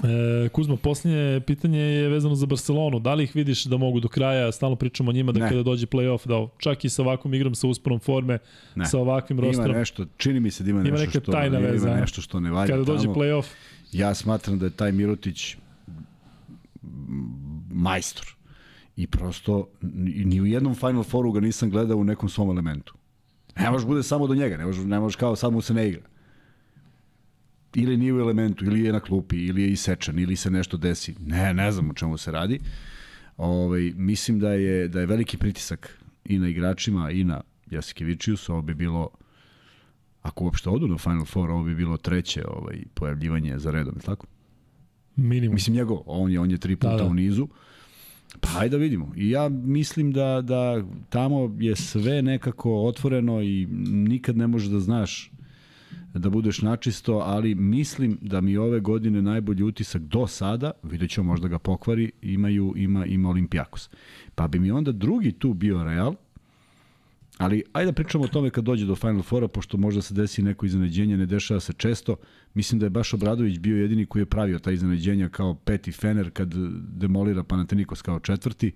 E, Kuzma, posljednje pitanje je vezano za Barcelonu. Da li ih vidiš da mogu do kraja, stalno pričamo o njima, da ne. kada dođe play-off, da čak i sa ovakvom igrom, sa usporom forme, ne. sa ovakvim rosterom. Ima nešto, čini mi se da ima, ima nešto što, tajna veza, ima nešto što ne valja Kada dođe play-off. Ja smatram da je taj Mirotić majstor. I prosto, ni u jednom Final Fouru ga nisam gledao u nekom svom elementu. Ne može bude samo do njega, ne može, ne može kao sad mu se ne igra ili nije u elementu, ili je na klupi, ili je isečan, ili se nešto desi. Ne, ne znam o čemu se radi. Ovaj, mislim da je, da je veliki pritisak i na igračima i na Jasikevičiusu. Ovo bi bilo, ako uopšte odu na Final Four, ovo bi bilo treće ovaj, pojavljivanje za redom, tako? Minimum. Mislim njegov, on je, on je tri puta da, da. u nizu. Pa hajde da vidimo. I ja mislim da, da tamo je sve nekako otvoreno i nikad ne možeš da znaš da budeš načisto, ali mislim da mi ove godine najbolji utisak do sada, vidjet ćemo možda ga pokvari, imaju, ima, ima Olimpijakos. Pa bi mi onda drugi tu bio Real, Ali ajde da pričamo o tome kad dođe do Final Fora, pošto možda se desi neko iznenađenje, ne dešava se često. Mislim da je baš Obradović bio jedini koji je pravio ta iznenađenja kao peti Fener kad demolira Panathinaikos kao četvrti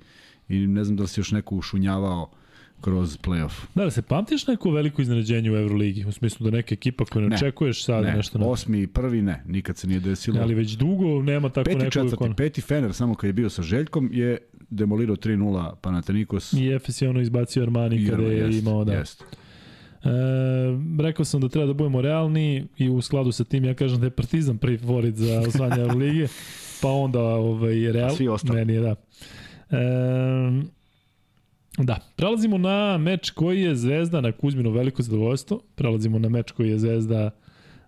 i ne znam da li se još neko ušunjavao kroz playoff. Da, da se pamtiš neko veliko iznenađenje u Euroligi? U smislu da neka ekipa koju ne, ne očekuješ sad ne. nešto... Ne, osmi i prvi ne, nikad se nije desilo. Ne, ali već dugo nema tako peti, nekog... Četvrti, peti Fener, samo kad je bio sa Željkom, je demolirao 3-0 Panathinaikos. I Efes je ono izbacio Armani kada je jest, imao da. Jest. E, rekao sam da treba da budemo realni i u skladu sa tim ja kažem da je Partizan prvi favorit za osvajanje Lige, pa onda ovaj, Real. Svi ostali. Meni je da. E, Da, prelazimo na meč koji je Zvezda na Kuzminu veliko zadovoljstvo. Prelazimo na meč koji je Zvezda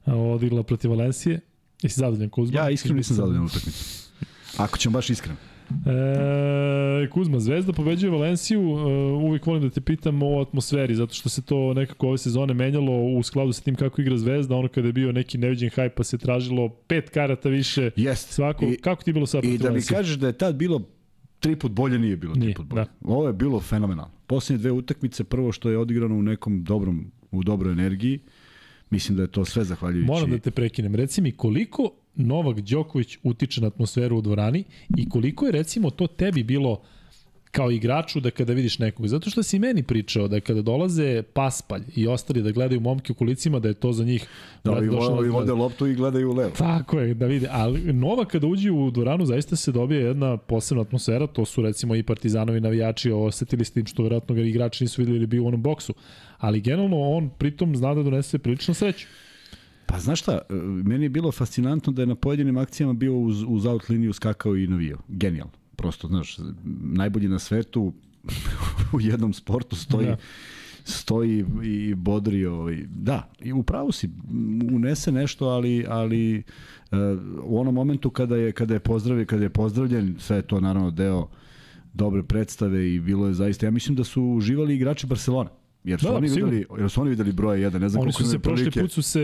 odigla protiv Valencije. Jesi zadovoljan Kuzma? Ja iskreno nisam zadovoljan utakmicu. Ako ćemo baš iskreno. E, Kuzma, Zvezda pobeđuje Valenciju, e, uvijek volim da te pitam o atmosferi, zato što se to nekako ove sezone menjalo u skladu sa tim kako igra Zvezda, ono kada je bio neki neviđen hajp pa se tražilo pet karata više Jest. svako. I, kako ti bilo sad? I da mi kažeš da je tad bilo tri put bolje nije bilo nije, tri put bolje. Da. Ovo je bilo fenomenalno. Poslednje dve utakmice, prvo što je odigrano u nekom dobrom, u dobroj energiji, mislim da je to sve zahvaljujući. Moram da te prekinem. Reci mi koliko Novak Đoković utiče na atmosferu u dvorani i koliko je recimo to tebi bilo kao igraču da kada vidiš nekog. Zato što si meni pričao da kada dolaze Paspalj i ostali da gledaju momke u kolicima da je to za njih da, i, vo, i vode loptu i gledaju levo. Tako je, da vidi. Ali Nova kada uđe u dvoranu zaista se dobije jedna posebna atmosfera, to su recimo i partizanovi navijači osetili s tim što verovatno ga igrači nisu videli ili bio u onom boksu. Ali generalno on pritom zna da donese prilično sreću. Pa znaš šta, meni je bilo fascinantno da je na pojedinim akcijama bio uz, uz out liniju skakao i navio. Genijalno prosto, znaš, najbolji na svetu u jednom sportu stoji da. stoji i bodri ovaj da i upravo si unese nešto ali ali uh, u onom momentu kada je kada je pozdravljen kada je pozdravljen sve je to naravno deo dobre predstave i bilo je zaista ja mislim da su uživali igrači Barcelone Jer su, da, oni videli, jer su oni videli broje 1, ne znam oni koliko su se prošli put su se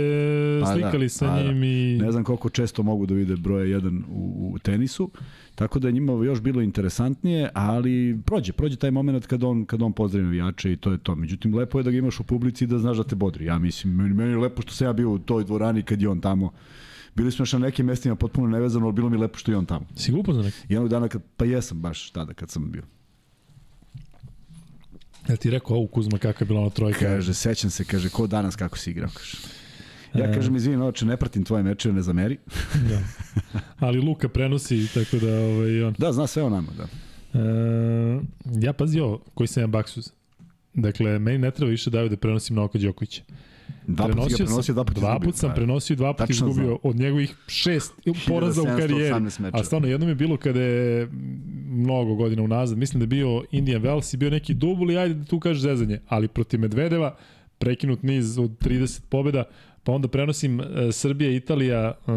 pa, da, slikali da, sa pa, njim i... Ne znam koliko često mogu da vide broje 1 u, u tenisu, tako da je njima još bilo interesantnije, ali prođe, prođe taj moment kad on, kad on pozdravi navijače i to je to. Međutim, lepo je da ga imaš u publici i da znaš da te bodri. Ja mislim, meni, meni je lepo što sam ja bio u toj dvorani kad je on tamo. Bili smo još na nekim mestima potpuno nevezano, ali bilo mi lepo što je on tamo. Si ga upoznao neki? Jednog dana, kad, pa jesam baš tada kad sam bio. Ja ti rekao ovu Kuzma kakva je bila ona trojka? Kaže, sećam se, kaže, ko danas kako si igrao, kaže. Ja e... kažem, izvini, oče, ne pratim tvoje mečeve, ne zameri. da. Ali Luka prenosi, tako da... Ovaj, on... Da, zna sve o nama, da. E, ja pazio koji sam ja Baksuz. Dakle, meni ne treba više daju da prenosim Novaka Đokovića. Dva put si ga prenosio, dva put Dva put sam prenosio, dva put izgubio znam. od njegovih šest poraza u karijeri. A stvarno, jednom je bilo kada je mnogo godina unazad, mislim da je bio Indian Wells i bio neki dubl i ajde da tu kažeš zezanje, ali protiv Medvedeva prekinut niz od 30 pobjeda, pa onda prenosim uh, Srbija Italija uh,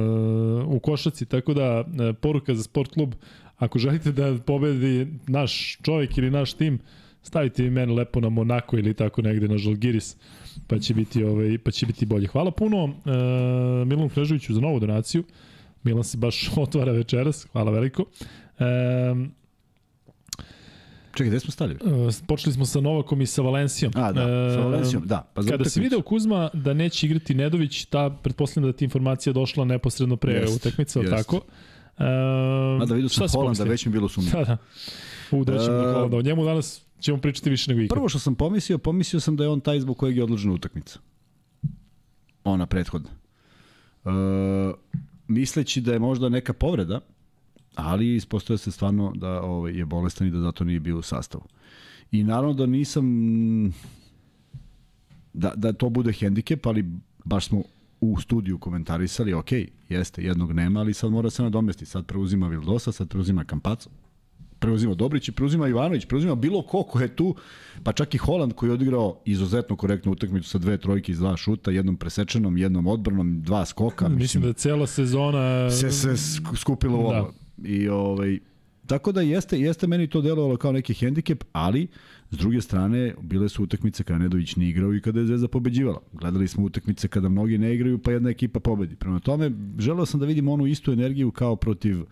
u košaci, tako da uh, poruka za sport klub, ako želite da pobedi naš čovjek ili naš tim, stavite i mene lepo na Monako ili tako negde na Žalgiris, pa će biti, ovaj, pa će biti bolje. Hvala puno uh, Milanu Kneževiću za novu donaciju. Milan se baš otvara večeras, hvala veliko. Um, Čekaj, gde smo stali? Uh, počeli smo sa Novakom i sa Valencijom. A, da, uh, sa Valencijom, da. Pa kada si video Kuzma da neće igrati Nedović, ta, pretpostavljam da ti informacija došla neposredno pre jest, utakmice, jest. tako? Uh, Mada vidio sam Holanda, već mi bilo sumnje. Da, da. U, doćemo uh, do Holanda. O njemu danas ćemo pričati više nego ikad. Prvo što sam pomislio, pomislio sam da je on taj zbog kojeg je odložena utakmica. Ona prethodna. Uh, misleći da je možda neka povreda, ali ispostoje se stvarno da ovaj, je bolestan i da zato nije bio u sastavu. I naravno da nisam da, da to bude hendikep, ali baš smo u studiju komentarisali, ok, jeste, jednog nema, ali sad mora se nadomesti. Sad preuzima Vildosa, sad preuzima Kampaco, preuzima Dobrić i preuzima Ivanović, preuzima bilo ko ko je tu, pa čak i Holand koji je odigrao izuzetno korektnu utakmicu sa dve trojke iz dva šuta, jednom presečenom, jednom odbranom, dva skoka. Mislim, mislim da cela sezona se se skupila u ovo. Da. I ovaj tako da jeste jeste meni to delovalo kao neki hendikep, ali s druge strane bile su utakmice kada Nedović nije igrao i kada je Zvezda pobeđivala. Gledali smo utakmice kada mnogi ne igraju pa jedna ekipa pobedi. Prema tome želeo sam da vidim onu istu energiju kao protiv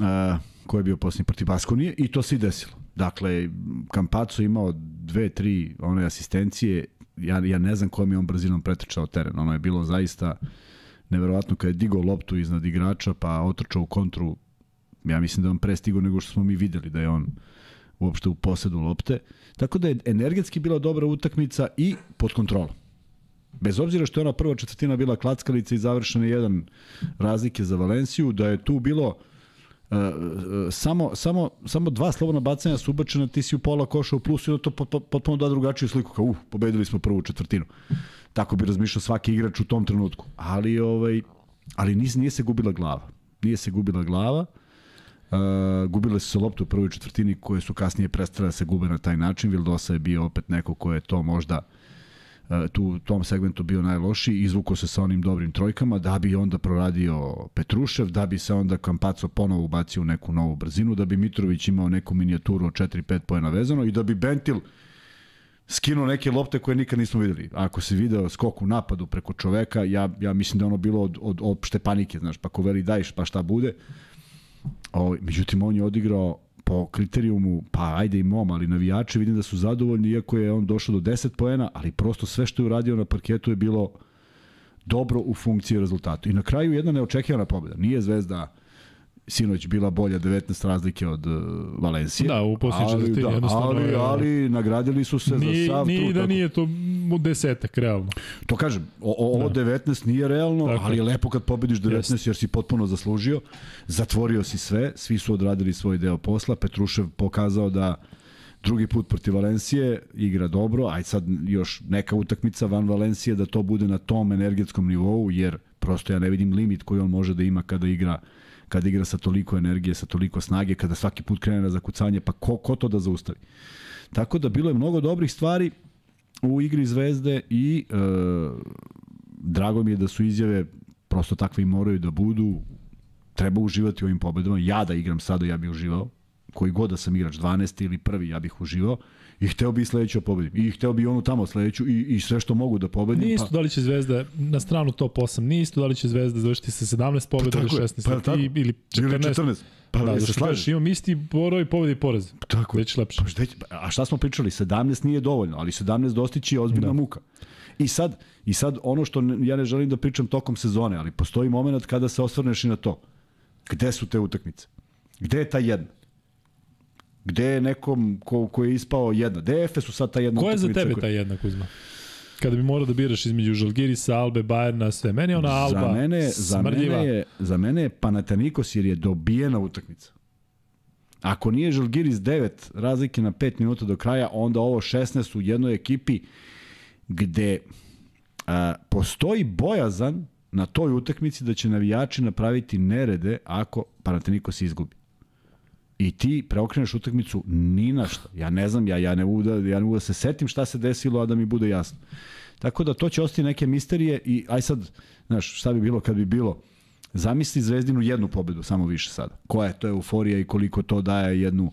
a, ko je bio posljednji protiv Baskonije i to se i desilo. Dakle, Kampaco imao dve, tri one asistencije, ja, ja ne znam kojom je on brzinom pretrčao teren. Ono je bilo zaista neverovatno kada je digao loptu iznad igrača pa otrčao u kontru ja mislim da je on pre stigo nego što smo mi videli da je on uopšte u posedu lopte. Tako da je energetski bila dobra utakmica i pod kontrolom. Bez obzira što je ona prva četvrtina bila klackalica i završena jedan razlike za Valenciju, da je tu bilo samo, samo, samo dva slobodna bacanja su ubačena, ti si u pola koša u plusu i onda to potpuno da drugačiju sliku, kao uh, pobedili smo prvu četvrtinu. Tako bi razmišljao svaki igrač u tom trenutku. Ali, ovaj, ali nije, nije se gubila glava. Nije se gubila glava. Uh, gubile su se loptu u prvoj četvrtini koje su kasnije prestale da se gube na taj način. Vildosa je bio opet neko ko je to možda uh, tu u tom segmentu bio najlošiji, izvukao se sa onim dobrim trojkama, da bi onda proradio Petrušev, da bi se onda Kampaco ponovo ubacio u neku novu brzinu, da bi Mitrović imao neku minijaturu od 4-5 pojena vezano i da bi Bentil skinuo neke lopte koje nikad nismo videli. Ako se video skok u napadu preko čoveka, ja, ja mislim da ono bilo od, od opšte panike, znaš, pa ko veli dajš, pa šta bude. O, ovaj, međutim, on je odigrao po kriterijumu, pa ajde i mom, ali navijači vidim da su zadovoljni, iako je on došao do 10 poena, ali prosto sve što je uradio na parketu je bilo dobro u funkciji rezultata. I na kraju jedna neočekivana pobjeda. Nije Zvezda sinoć bila bolja 19 razlike od uh, Valencije. Da, u posljednjoj četvrtini da, jednostavno. Ali, ali nagradili su se nije, za sav nije trud. da nije to desetak, realno. To kažem, o, ovo da. 19 nije realno, Tako. ali je lepo kad pobediš 19 Jest. jer si potpuno zaslužio. Zatvorio si sve, svi su odradili svoj deo posla. Petrušev pokazao da drugi put protiv Valencije igra dobro, aj sad još neka utakmica van Valencije da to bude na tom energetskom nivou, jer prosto ja ne vidim limit koji on može da ima kada igra kada igra sa toliko energije, sa toliko snage, kada svaki put krene na zakucanje, pa ko, ko to da zaustavi? Tako da bilo je mnogo dobrih stvari u igri Zvezde i e, drago mi je da su izjave prosto takve i moraju da budu treba uživati u ovim pobedama. Ja da igram sada, ja bih uživao. Koji god da sam igrač, 12. ili prvi, ja bih uživao. I hteo bi sledeću da pobedim. I hteo bi onu tamo sledeću i, i sve što mogu da pobedim. Nije isto pa... da li će Zvezda na stranu top 8, nije isto da li će Zvezda završiti sa 17 pobeda pa, ili 16 pa, tako, ili 14. Ili 14. Pa, da, se slažeš, imam isti broj pobedi i porazi. Tako. Već lepše. Pa, šta, a šta smo pričali? 17 nije dovoljno, ali 17 dostići je ozbiljna da. muka. I sad, I sad ono što ja ne želim da pričam tokom sezone, ali postoji moment kada se osvrneš i na to. Gde su te utakmice? Gde je ta jedna? Gde je nekom ko, ko je ispao jedna? Gde je Efesu sad ta jedna Ko je za tebe koja... ta jedna, Kuzma? Kada bi morao da biraš između Žalgirisa, Albe, Bajerna, sve. Meni je ona Alba za mene, za mene je, za mene je Panathinaikos jer je dobijena utakmica. Ako nije Žalgiris 9 razlike na 5 minuta do kraja, onda ovo 16 u jednoj ekipi gde a, postoji bojazan na toj utakmici da će navijači napraviti nerede ako Panathinaikos izgubi i ti preokreneš utakmicu ni na šta. Ja ne znam, ja, ja, ne mogu da, ja ne mogu da se setim šta se desilo, a da mi bude jasno. Tako da to će ostati neke misterije i aj sad, znaš, šta bi bilo kad bi bilo, zamisli Zvezdinu jednu pobedu, samo više sada. Koja je to euforija i koliko to daje jednu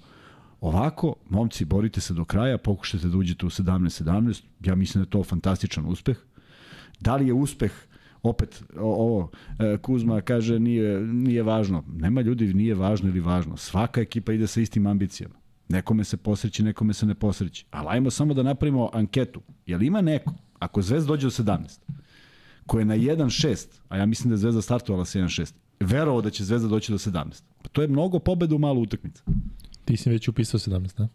Ovako, momci, borite se do kraja, pokušajte da uđete u 17-17, ja mislim da je to fantastičan uspeh. Da li je uspeh opet ovo e, Kuzma kaže nije nije važno. Nema ljudi nije važno ili važno. Svaka ekipa ide sa istim ambicijama. Nekome se posreći, nekome se ne posreći. Ali ajmo samo da napravimo anketu. Jel ima neko, ako Zvezda dođe do 17, ko je na 1-6, a ja mislim da je Zvezda startovala sa 1-6, verovao da će Zvezda doći do 17. Pa to je mnogo pobeda u malu utakmicu. Ti si već upisao 17, da?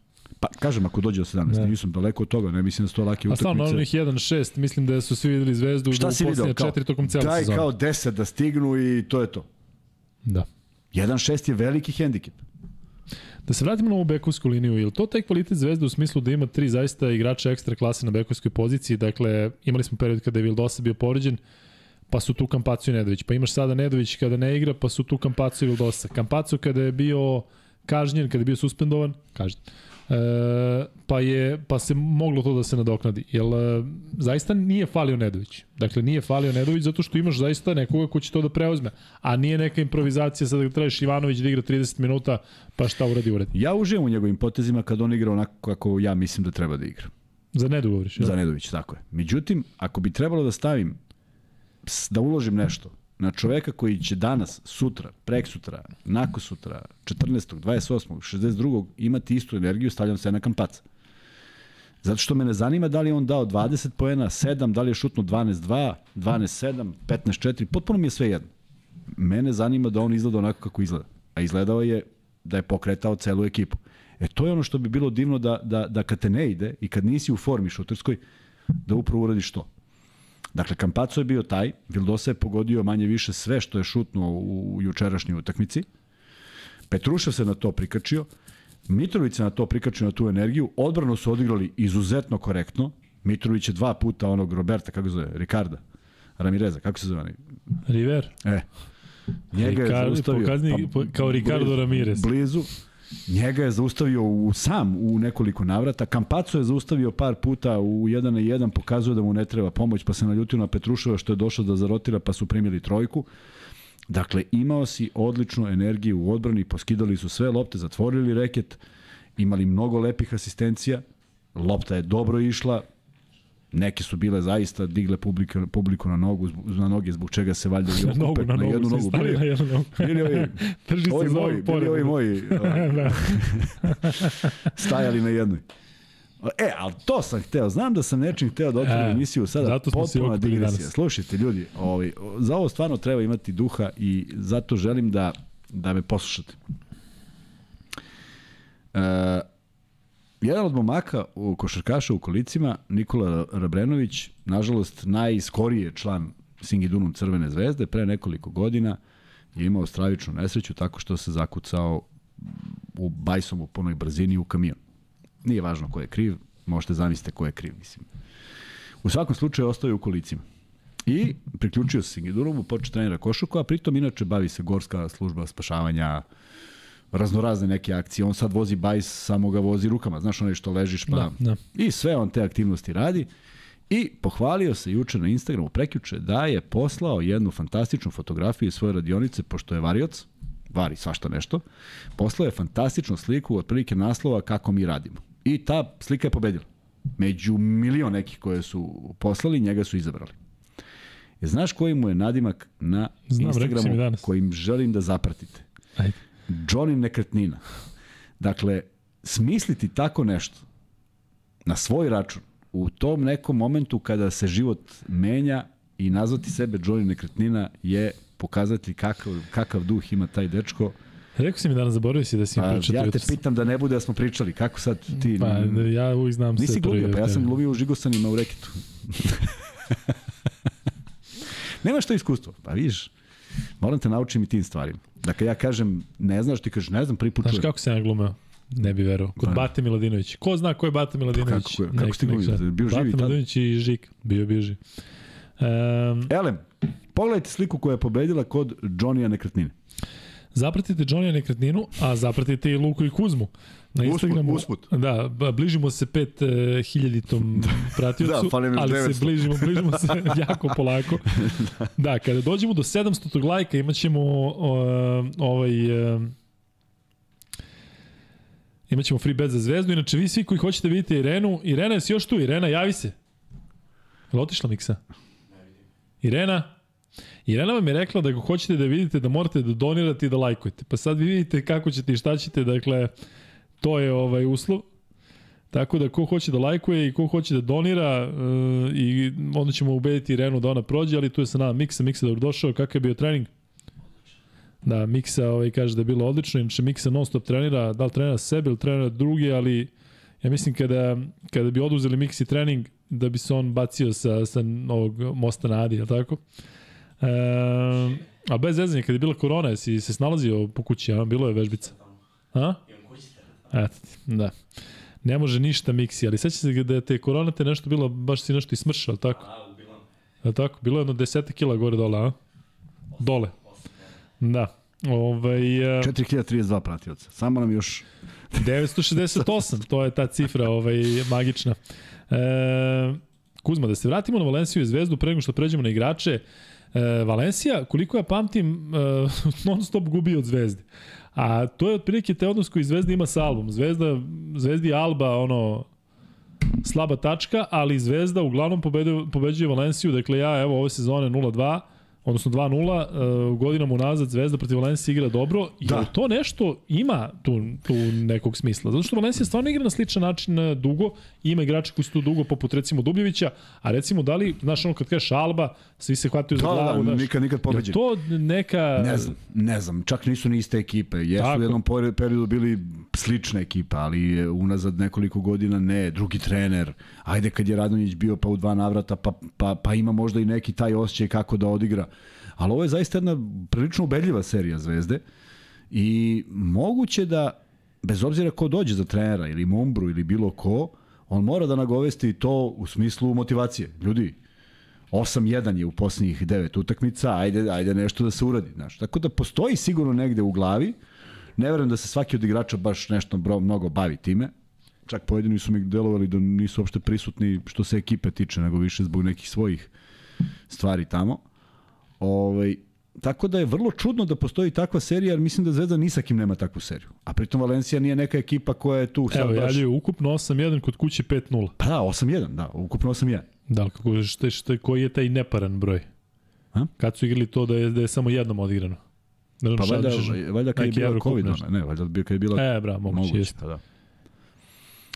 Pa, kažem, ako dođe do 17, ne. nisam daleko od toga, ne mislim da su to lake utakmice. A stvarno, onih 1-6, mislim da su svi videli zvezdu Šta u posljednje četiri tokom cele sezone. Daj kao 10 da stignu i to je to. Da. 1-6 je veliki hendikep. Da se vratimo na ovu bekovsku liniju, je li to taj kvalitet zvezde u smislu da ima tri zaista igrača ekstra klase na bekovskoj poziciji? Dakle, imali smo period kada je Vildosa bio povređen, pa su tu Kampacu i Nedović. Pa imaš sada Nedović kada ne igra, pa su tu Kampacu i Vildosa. Kampacu kada je bio kažnjen, kada je bio suspendovan, kažnjen, e, pa, je, pa se moglo to da se nadoknadi. Jel, e, zaista nije falio Nedović. Dakle, nije falio Nedović zato što imaš zaista nekoga ko će to da preuzme. A nije neka improvizacija sada da tražiš Ivanović da igra 30 minuta, pa šta uradi uredi. Ja uživam u njegovim potezima kad on igra onako kako ja mislim da treba da igra. Za Nedu govoriš, Za Nedović, tako je. Međutim, ako bi trebalo da stavim, da uložim nešto, na čoveka koji će danas, sutra, prek sutra, nako sutra, 14. 28. 62. imati istu energiju, stavljam se na kampaca. Zato što me ne zanima da li je on dao 20 poena, 7, da li je šutno 12-2, 12-7, 15-4, potpuno mi je sve jedno. Mene zanima da on izgleda onako kako izgleda. A izgledao je da je pokretao celu ekipu. E to je ono što bi bilo divno da, da, da kad te ne ide i kad nisi u formi šuterskoj, da upravo uradiš to. Dakle, Kampaco je bio taj, Vildosa je pogodio manje više sve što je šutnuo u jučerašnjoj utakmici. Petrušev se na to prikačio, Mitrović se na to prikačio na tu energiju, odbrano su odigrali izuzetno korektno, Mitrović je dva puta onog Roberta, kako se zove, Ricarda, Ramireza, kako se zove? River. E, njega Ricardo, je zaustavio. Pokazni, pa, kao Ricardo blizu, Ramirez. Blizu, Njega je zaustavio u sam u nekoliko navrata. Kampaco je zaustavio par puta u 1 na 1, pokazuje da mu ne treba pomoć, pa se naljutio na Petruševa što je došao da zarotira, pa su primili trojku. Dakle, imao si odličnu energiju u odbrani, poskidali su sve lopte, zatvorili reket, imali mnogo lepih asistencija, lopta je dobro išla, Neke su bile zaista digle publiku, publiku na nogu na noge zbog čega se valjda i na, na, na jednu nogu. Bili, na jednu nogu. Bili ovi, ovi moji, bili ovi moji. da. stajali na jednoj. E, ali to sam hteo. Znam da sam nečim hteo da otvorim e, emisiju sada. Zato potpuna digresija. Slušajte, ljudi, ovaj, za ovo stvarno treba imati duha i zato želim da, da me poslušate. E, Jedan od momaka u košarkaša u kolicima, Nikola Rabrenović, nažalost najskorije član Singidunum Crvene zvezde, pre nekoliko godina je imao stravičnu nesreću tako što se zakucao u bajsom u punoj brzini u kamion. Nije važno ko je kriv, možete zamislite ko je kriv, mislim. U svakom slučaju ostaje u kolicima. I priključio se Singidunumu, počeo trenira košuku, a pritom inače bavi se gorska služba spašavanja, raznorazne neke akcije. On sad vozi bajs, samo ga vozi rukama. Znaš onaj što ležiš pa... Da, da. I sve on te aktivnosti radi. I pohvalio se juče na Instagramu, prekjuče, da je poslao jednu fantastičnu fotografiju iz svoje radionice, pošto je varioc, vari svašta nešto, poslao je fantastičnu sliku od prilike naslova kako mi radimo. I ta slika je pobedila. Među milion nekih koje su poslali, njega su izabrali. Je, znaš koji mu je nadimak na Znam, Instagramu kojim želim da zapratite? Ajde. Johnny nekretnina. Dakle, smisliti tako nešto na svoj račun u tom nekom momentu kada se život menja i nazvati sebe Johnny nekretnina je pokazati kakav, kakav duh ima taj dečko. Rekao si mi danas, zaboravio si da si mi pa, pričao. Ja te pitam da ne bude da smo pričali. Kako sad ti... Pa, ja uvijek znam nisi sve. Nisi gluvio, pa ja sam gluvio u žigosanima u reketu. Nema što iskustvo. Pa vidiš, moram te naučiti i tim stvarima. Dakle, ja kažem, ne znaš, ti kažeš, ne znam, prvi put Znaš kako se ja glumeo? Ne bi verovao. Kod pa, Bate Miladinović. Ko zna ko je Bate Miladinović? Kako, kako, kako ste glumio? Bio Bate živi tad? Miladinović i Žik. Bio, bio živ. Um, Elem, pogledajte sliku koja je pobedila kod Johnny-a nekretnine. Zapratite Johnny nekretninu, a zapratite i Luku i Kuzmu. Na Usput, Instagramu, usput. Da, ba- bližimo se pet e, hiljaditom pratiocu, Da, fali nam ali 900. se bližimo, bližimo se jako polako. Da, kada dođemo do 700 lajka imat ćemo o, ovaj... E, imat ćemo free bet za zvezdu. Inače, vi svi koji hoćete vidite Irenu, Irena, jesi još tu? Irena, javi se. Je otišla Miksa? Irena? Irena vam je rekla da ako hoćete da vidite da morate da donirate i da lajkujete. Pa sad vi vidite kako ćete i šta ćete, dakle, to je ovaj uslov. Tako da ko hoće da lajkuje i ko hoće da donira uh, i onda ćemo ubediti Irenu da ona prođe, ali tu je sa nama Miksa, Miksa dobro došao, kakav je bio trening? Da, Miksa ovaj, kaže da je bilo odlično, inače Miksa non stop trenira, da li trenira sebe ili trenira drugi, ali ja mislim kada, kada bi oduzeli Miksi trening, da bi se on bacio sa, sa ovog mosta na Adi, je tako? E, a bez zezanja, kada je bila korona, jesi se snalazio po kući, a? Bilo je vežbica. A? Eto ti, da. Ne može ništa Miksi, ali seća se da je te korona te nešto bilo, baš si nešto ismršao, tako? Je li tako? Bilo je jedno 10 kila gore dole, a? Dole. Da. Ovaj, e, 4032 pratioca. Samo nam još 968, to je ta cifra ovaj, magična. E, Kuzma, da se vratimo na Valenciju i Zvezdu pre nego što pređemo na igrače. E, Valencija, koliko ja pamtim, e, non stop gubi od Zvezde. A to je otprilike te odnos koji Zvezda ima sa Albom. Zvezda, Zvezdi Alba, ono, slaba tačka, ali Zvezda uglavnom pobeđuje, pobeđuje Valenciju. Dakle, ja, evo, ove sezone 0-2, odnosno 2-0, uh, godinama unazad Zvezda protiv Valencije igra dobro i Da. da. to nešto ima tu, tu nekog smisla. Zato što Valencija stvarno igra na sličan način uh, dugo, ima igrače koji su tu dugo poput recimo Dubljevića, a recimo da li, znaš ono kad kažeš Alba, svi se hvataju za Da, da, glavu. da, znaš. nikad- nikad Je pobeđen. to neka... Ne znam, ne znam, čak nisu ni iste ekipe. Jesu Tako. u jednom periodu bili slične ekipa, ali e, unazad nekoliko godina ne, drugi trener. Ajde kad je Radonjić bio pa u dva navrata, pa, pa, pa ima možda i neki taj osjećaj kako da odigra. Ali ovo je zaista jedna prilično ubedljiva serija Zvezde i moguće da, bez obzira ko dođe za trenera ili Mombru ili bilo ko, on mora da nagovesti to u smislu motivacije. Ljudi, 8-1 je u posljednjih 9 utakmica, ajde, ajde nešto da se uradi. Znaš. Tako da postoji sigurno negde u glavi, ne verujem da se svaki od igrača baš nešto bro, mnogo bavi time, čak pojedini su mi delovali da nisu uopšte prisutni što se ekipe tiče, nego više zbog nekih svojih stvari tamo. Ovaj, tako da je vrlo čudno da postoji takva serija, jer mislim da Zvezda ni sa kim nema takvu seriju. A pritom Valencija nije neka ekipa koja je tu sad Evo, baš... javljaju ukupno 8-1 kod kuće 5-0. Pa da, 8-1, da, ukupno 8-1. Da kako, šta, šta, koji je taj neparan broj? A? Kad su igrali to da je, da je samo jednom odigrano? Ne znam Pa valjda, valjda kad je bila COVID, ona, ne, valjda kad je bila E, bra, moguće, moguće. jeste. Pa da.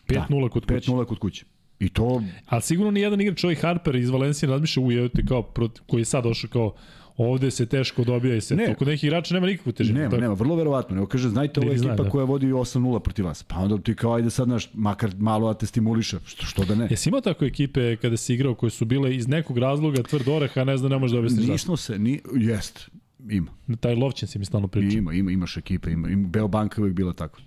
5-0 kod kuće. 5-0 kod kuće. I to, Ali sigurno ni jedan igrač, ovaj Harper iz Valencije, razmišlja u evo ti kao, proti, koji je sad došao kao, ovde se teško dobija i se. Ne. Ne. Kod nekih igrača nema nikakvu težinu. nema, tako? nema, vrlo verovatno. Nego kaže, znajte, ovo je ekipa da. koja vodi 8-0 protiv vas. Pa onda ti kao, ajde sad, naš, makar malo da te stimuliše. Što, što da ne? Jesi imao tako ekipe kada si igrao koje su bile iz nekog razloga tvrd oreha, ne znam, ne možeš da objasniš. Nismo se, ni, jest, ima. Taj Lovćen si mi stalno pričao. Ima, ima, imaš ekipe, ima. ima. Beobanka je uvek bila tako.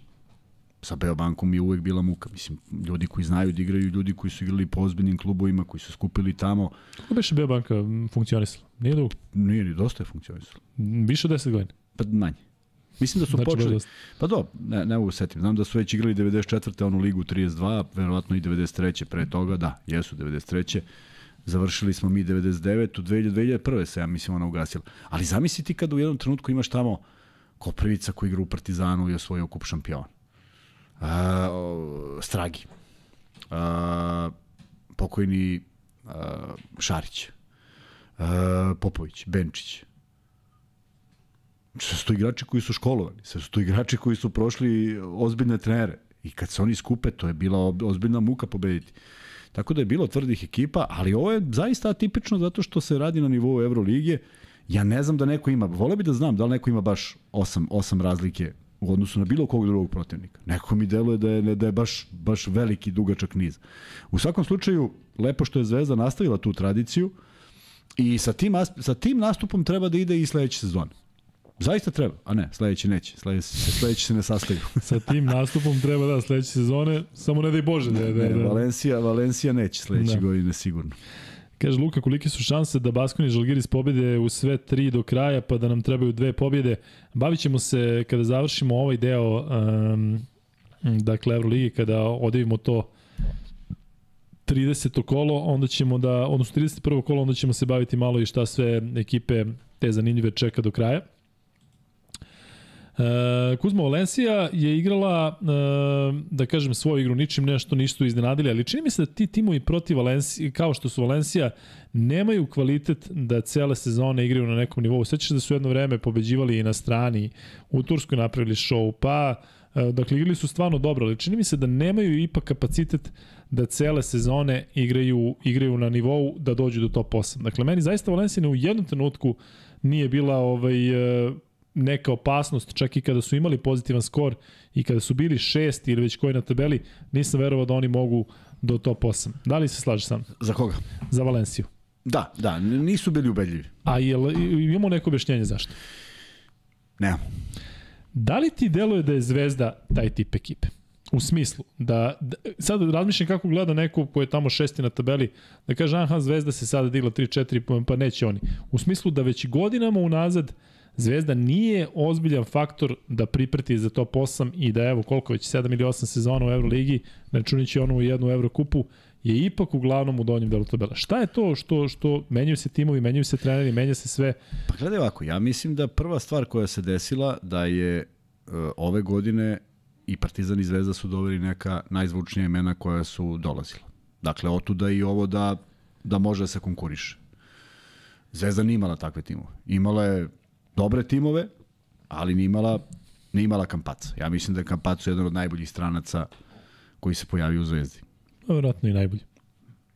Sa Beobankom je uvek bila muka. Mislim, ljudi koji znaju da igraju, ljudi koji su igrali po ozbiljnim klubovima, koji su skupili tamo, Kako beše B banka funkcionisala? Nije dugo. nije ni dosta je funkcionisalo. Više od 10 godina. Pa manje. Mislim da su Znači, počeli, dosta. pa do, ne, ne mogu setim. Znam da su već igrali 94. onu ligu 32, verovatno i 93. pre toga, da, jesu 93. Završili smo mi 99. U 2001. se, ja mislim, ona ugasila. Ali zamisli ti kad u jednom trenutku imaš tamo Koprivica koji igra u Partizanu i osvojio kup šampiona. O, Stragi. A, pokojni a, Šarić. A, Popović, Benčić. Sve su to igrači koji su školovani, sve su to igrači koji su prošli ozbiljne trenere. I kad se oni skupe, to je bila ozbiljna muka pobediti. Tako da je bilo tvrdih ekipa, ali ovo je zaista atipično zato što se radi na nivou Evrolige. Ja ne znam da neko ima, vole bi da znam da li neko ima baš osam, osam razlike u odnosu na bilo kog drugog protivnika. Neko mi deluje da je, da je baš, baš veliki, dugačak niz. U svakom slučaju, lepo što je Zvezda nastavila tu tradiciju i sa tim, sa tim nastupom treba da ide i sledeće sezone. Zaista treba, a ne, sledeći neće. Sledeći, sledeći se ne sastaju. Sa tim nastupom treba da sledeće sezone, samo ne daj Bože da, da, Ne, da, Valencija, Valencija neće sledeće Da. godine sigurno. Kaže Luka, kolike su šanse da Baskoni i Žalgiris pobede u sve tri do kraja, pa da nam trebaju dve pobjede. Bavit ćemo se kada završimo ovaj deo um, dakle Euroligi, kada odivimo to 30. kolo, onda ćemo da, odnosno 31. kolo, onda ćemo se baviti malo i šta sve ekipe te zanimljive čeka do kraja. E, Kuzma Valencija je igrala, e, da kažem, svoju igru, ničim nešto nisu iznenadili, ali čini mi se da ti timovi protiv Valencija, kao što su Valencija, nemaju kvalitet da cele sezone igraju na nekom nivou. Svećaš da su jedno vreme pobeđivali i na strani, u Turskoj napravili show, pa e, dakle igrali su stvarno dobro, ali čini mi se da nemaju ipak kapacitet da cele sezone igraju, igraju na nivou da dođu do top 8. Dakle, meni zaista Valencija u jednom trenutku nije bila ovaj, neka opasnost, čak i kada su imali pozitivan skor i kada su bili šest ili već koji na tabeli, nisam verovao da oni mogu do top 8. Da li se slaže sam? Za koga? Za Valenciju. Da, da, nisu bili ubedljivi. A jel, imamo neko objašnjenje zašto? Nemamo. Da li ti deluje da je Zvezda taj tip ekipe? U smislu, da, da sad razmišljam kako gleda neko ko je tamo šesti na tabeli, da kaže, aha, Zvezda se sada digla 3-4, pa neće oni. U smislu da već godinama unazad uh, Zvezda nije ozbiljan faktor da pripreti za top 8 i da evo koliko već 7 ili 8 sezona u Euroligi, računići onu u jednu Eurokupu, je ipak uglavnom u donjem delu tabela. Šta je to što što menjaju se timovi, menjaju se treneri, menja se sve? Pa gledaj ovako, ja mislim da prva stvar koja se desila da je uh, ove godine i Partizan i Zvezda su doveli neka najzvučnija imena koja su dolazila. Dakle, otuda i ovo da, da može da se konkuriše. Zvezda nije imala takve timove. Imala je dobre timove, ali ni imala, ni imala Kampaca. Ja mislim da je Kampacu jedan od najboljih stranaca koji se pojavio u Zvezdi. Vjerojatno i najbolji.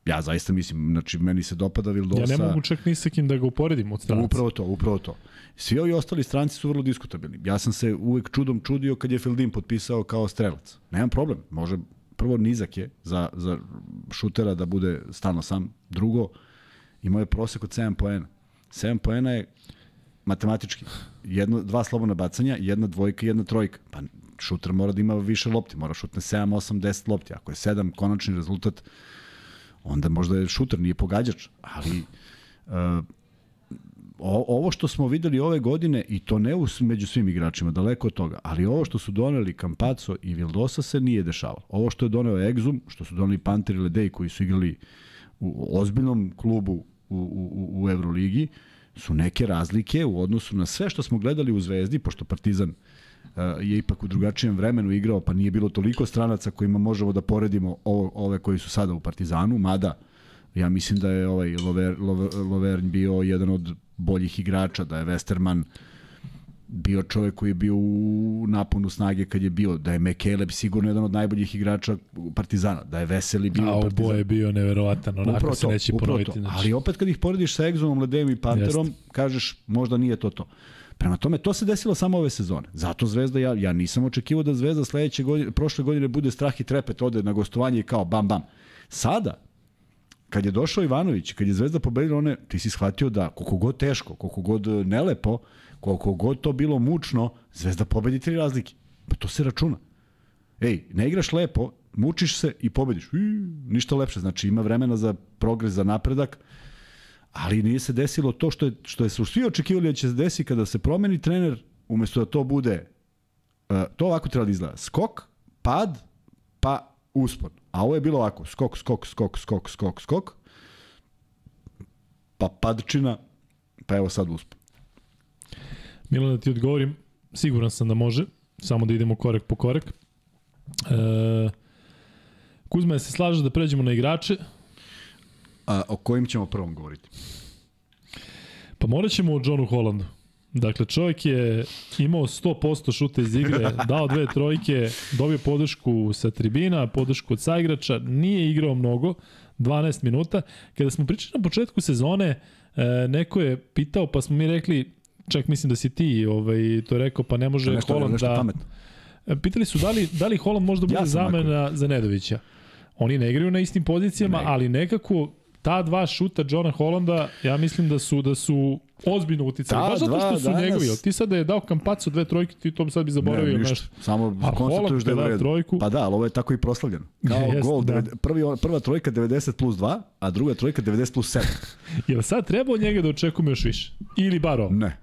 Ja zaista mislim, znači meni se dopada Vildosa. Ja ne mogu čak ni sa kim da ga uporedim od stranaca. Upravo to, upravo to. Svi ovi ostali stranci su vrlo diskutabilni. Ja sam se uvek čudom čudio kad je Fildin potpisao kao strelac. Nemam problem, može prvo nizak je za, za šutera da bude stalno sam. Drugo, imao je prosek od 7 poena. 7 poena je matematički. Jedno, dva slobodna bacanja, jedna dvojka i jedna trojka. Pa šuter mora da ima više lopti, mora šutne 7, 8, 10 lopti. Ako je 7 konačni rezultat, onda možda je šuter, nije pogađač. Ali uh, ovo što smo videli ove godine, i to ne među svim igračima, daleko od toga, ali ovo što su doneli Campazzo i Vildosa se nije dešavalo. Ovo što je doneo Exum, što su doneli Panter i Ledej koji su igrali u ozbiljnom klubu u, u, u Euroligi, uh, su neke razlike u odnosu na sve što smo gledali u Zvezdi, pošto Partizan uh, je ipak u drugačijem vremenu igrao, pa nije bilo toliko stranaca kojima možemo da poredimo ove koji su sada u Partizanu, mada ja mislim da je ovaj Lover, Lover, Lovern bio jedan od boljih igrača, da je Westerman uh, bio čovek koji je bio u naponu snage kad je bio, da je Mekeleb sigurno jedan od najboljih igrača Partizana, da je Veseli bio A oboje je bio neverovatan, onako upravo se neće ponoviti. To. Znači. Ali opet kad ih porediš sa Exonom, Ledem i Panterom, Jest. kažeš možda nije to to. Prema tome, to se desilo samo ove sezone. Zato Zvezda, ja, ja nisam očekivao da Zvezda sledeće godine, prošle godine bude strah i trepet, ode na gostovanje i kao bam bam. Sada, kad je došao Ivanović, kad je Zvezda pobedila one, ti si shvatio da koliko god teško, koliko god nelepo, koliko god to bilo mučno, Zvezda pobedi tri razlike. Pa to se računa. Ej, ne igraš lepo, mučiš se i pobediš. I, ništa lepše. Znači ima vremena za progres, za napredak, ali nije se desilo to što je, što je su svi očekivali da će se desiti kada se promeni trener, umesto da to bude, uh, to ovako treba da izgleda. Skok, pad, pa uspon. A ovo je bilo ovako, skok, skok, skok, skok, skok, skok, pa padčina, pa evo sad uspon. Milan, da ti odgovorim, siguran sam da može, samo da idemo korak po korak. E, Kuzma, se slaže da pređemo na igrače? A o kojim ćemo prvom govoriti? Pa morat ćemo o Johnu Hollandu. Dakle, čovjek je imao 100% šuta iz igre, dao dve trojke, dobio podršku sa tribina, podršku od saigrača, nije igrao mnogo, 12 minuta. Kada smo pričali na početku sezone, e, neko je pitao, pa smo mi rekli, čak mislim da si ti ovaj, to rekao, pa ne može nešto, Holland nešto da... Pametno. E, pitali su da li, da li Holland možda bude ja zamena za Nedovića. Oni ne igraju na istim pozicijama, ne. ali nekako ta dva šuta Johna Holanda, ja mislim da su da su ozbiljno uticali. Baš zato što su danas- njegovi. Ti sad da je dao kampacu dve trojke, ti to sad bi zaboravio. ne, ništa. Samo A konstatuješ da je redu. trojku- Pa da, ali ovo je tako i proslavljeno. Kao Jeste, gol, da. prvi, prva trojka 90 plus 2, a druga trojka 90 plus 7. Jel sad treba od njega da očekujemo još više? Ili bar ovo? Ne.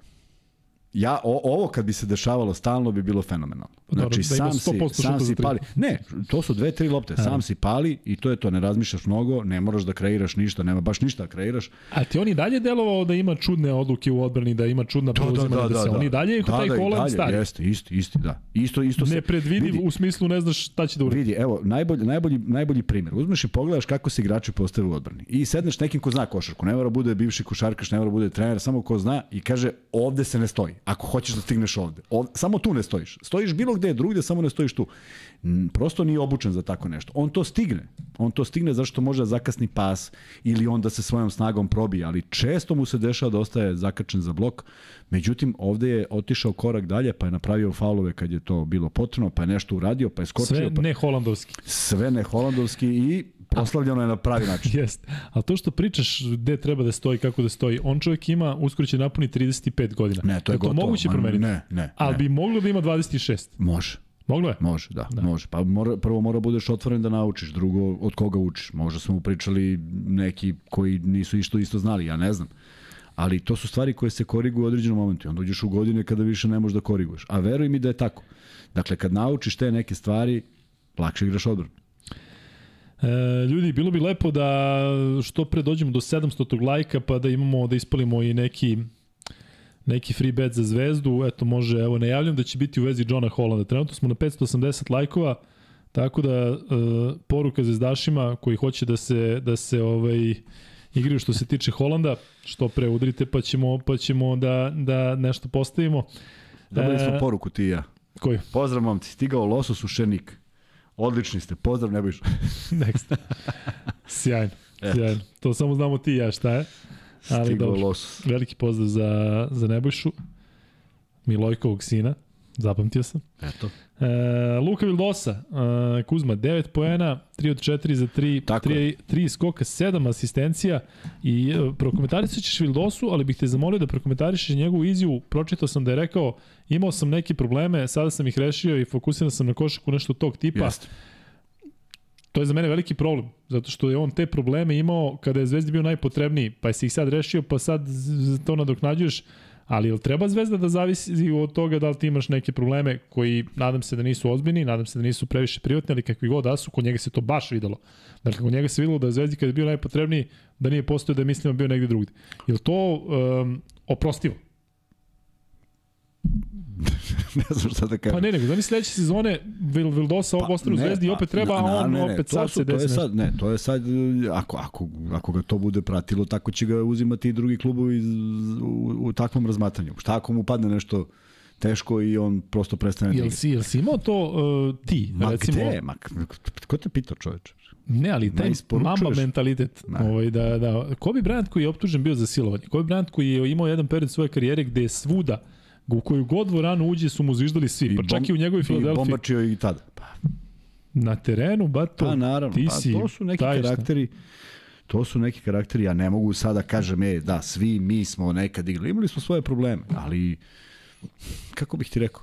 Ja, o, ovo kad bi se dešavalo stalno bi bilo fenomenalno. Znači, da ima sam si, 100% sam si pali. Ne, to su dve, tri lopte. Sam si pali i to je to. Ne razmišljaš mnogo, ne moraš da kreiraš ništa, nema baš ništa da kreiraš. A ti on i dalje delovao da ima čudne odluke u odbrani, da ima čudna preuzimanja, da, se on i dalje je da, taj da, Holland dalje, stari. Jeste, isti, isti, da. Isto, isto se... Nepredvidiv vidi, u smislu ne znaš šta će da uradi. Vidi, evo, najbolji, najbolji, najbolji primjer. Uzmeš i pogledaš kako se igrači postave u odbrani. I sedneš nekim ko zna košarku. Ne mora bude bivši košarkaš, ne mora bude trener, samo ko zna i kaže ovde se ne stoji. Ako hoćeš da stigneš ovde. ovde samo tu ne stojiš. Stojiš bilo gde drugde, samo ne stojiš tu. Prosto nije obučen za tako nešto. On to stigne. On to stigne zašto može da zakasni pas ili on da se svojom snagom probije, ali često mu se dešava da ostaje zakačen za blok. Međutim, ovde je otišao korak dalje, pa je napravio faulove kad je to bilo potrebno, pa je nešto uradio, pa je skočio, Sve pa ne holandovski. sve ne holandovski i proslavljeno je na pravi način. Jeste. Ali to što pričaš gde treba da stoji, kako da stoji, on čovjek ima, uskoro će napuni 35 godina. Ne, to je to gotovo. moguće Ma, promeniti? Ne, ne. Ali ne. bi moglo da ima 26. Može. Moglo je? Može, da, da. može. Pa mora, prvo mora budeš otvoren da naučiš, drugo od koga učiš. Možda smo pričali neki koji nisu isto isto znali, ja ne znam. Ali to su stvari koje se koriguju u određenom momentu. Onda uđeš u godine kada više ne možeš da koriguješ. A veruj mi da je tako. Dakle, kad naučiš te neke stvari, lakše igraš odbranu. E, ljudi, bilo bi lepo da što pre dođemo do 700 lajka pa da imamo, da ispalimo i neki neki free bet za zvezdu. Eto, može, evo, najavljam da će biti u vezi Johna Hollanda. Trenutno smo na 580 lajkova, tako da e, poruka zvezdašima koji hoće da se, da se ovaj, igraju što se tiče Holanda, što pre udrite pa ćemo, pa ćemo da, da nešto postavimo. Dobili smo E, poruku ti i ja. Koji? Pozdrav momci, stigao losos u šenik. Odlični ste, pozdrav Nebojša. Next. Sjajno, sjajno. To samo znamo ti i ja šta je. Ali Stigao dobro. losos. Veliki pozdrav za, za Nebojšu, Milojkovog sina, zapamtio sam. Eto. E, Luka Vildosa, e, Kuzma, 9 poena, 3 od 4 za 3, Tako 3, 3 skoka, 7 asistencija i e, prokomentarisat ćeš Vildosu, ali bih te zamolio da prokomentarišeš njegovu izjavu. Pročitao sam da je rekao, imao sam neke probleme, sada sam ih rešio i fokusiran sam na košaku nešto tog tipa. Jeste. To je za mene veliki problem, zato što je on te probleme imao kada je Zvezdi bio najpotrebniji, pa si ih sad rešio, pa sad to nadoknađuješ, ali jel treba Zvezda da zavisi od toga da li ti imaš neke probleme koji nadam se da nisu ozbiljni, nadam se da nisu previše privatni, ali kakvi god da su, kod njega se to baš videlo. Dakle, kod njega se videlo da je Zvezdi kada je bio najpotrebniji, da nije postoje da je mislimo bio negde drugde. Jel to um, oprostivo? ne znam šta da kažem. Pa ne, nego zamisli sledeće sezone Vil, Vildosa pa, ostane u Zvezdi i opet treba, a on opet to sad su, se to je desi sad, ne, to je sad, ako, ako, ako ga to bude pratilo, tako će ga uzimati i drugi klubovi iz- u, u takvom razmatranju. Šta ako mu padne nešto teško i on prosto prestane da Jel si, jel si imao to uh, ti, Ma recimo? gde? Ma, ko te pitao čoveče? Ne, ali taj Ne mama mentalitet. Ne. Ovaj, da, da. Kobe Bryant koji je optužen bio za silovanje. Kobe Bryant koji je imao jedan period svoje karijere gde je svuda u koju god dvoranu uđe su mu zviždali svi, pa čak i u njegovoj I Filadelfiji. bombačio i tada. Pa, Na terenu, bato, pa naravno, ti pa, si to su neki taj šta. karakteri to su neki karakteri, ja ne mogu sada kažem, e, da, svi mi smo nekad igrali, imali smo svoje probleme, ali kako bih ti rekao,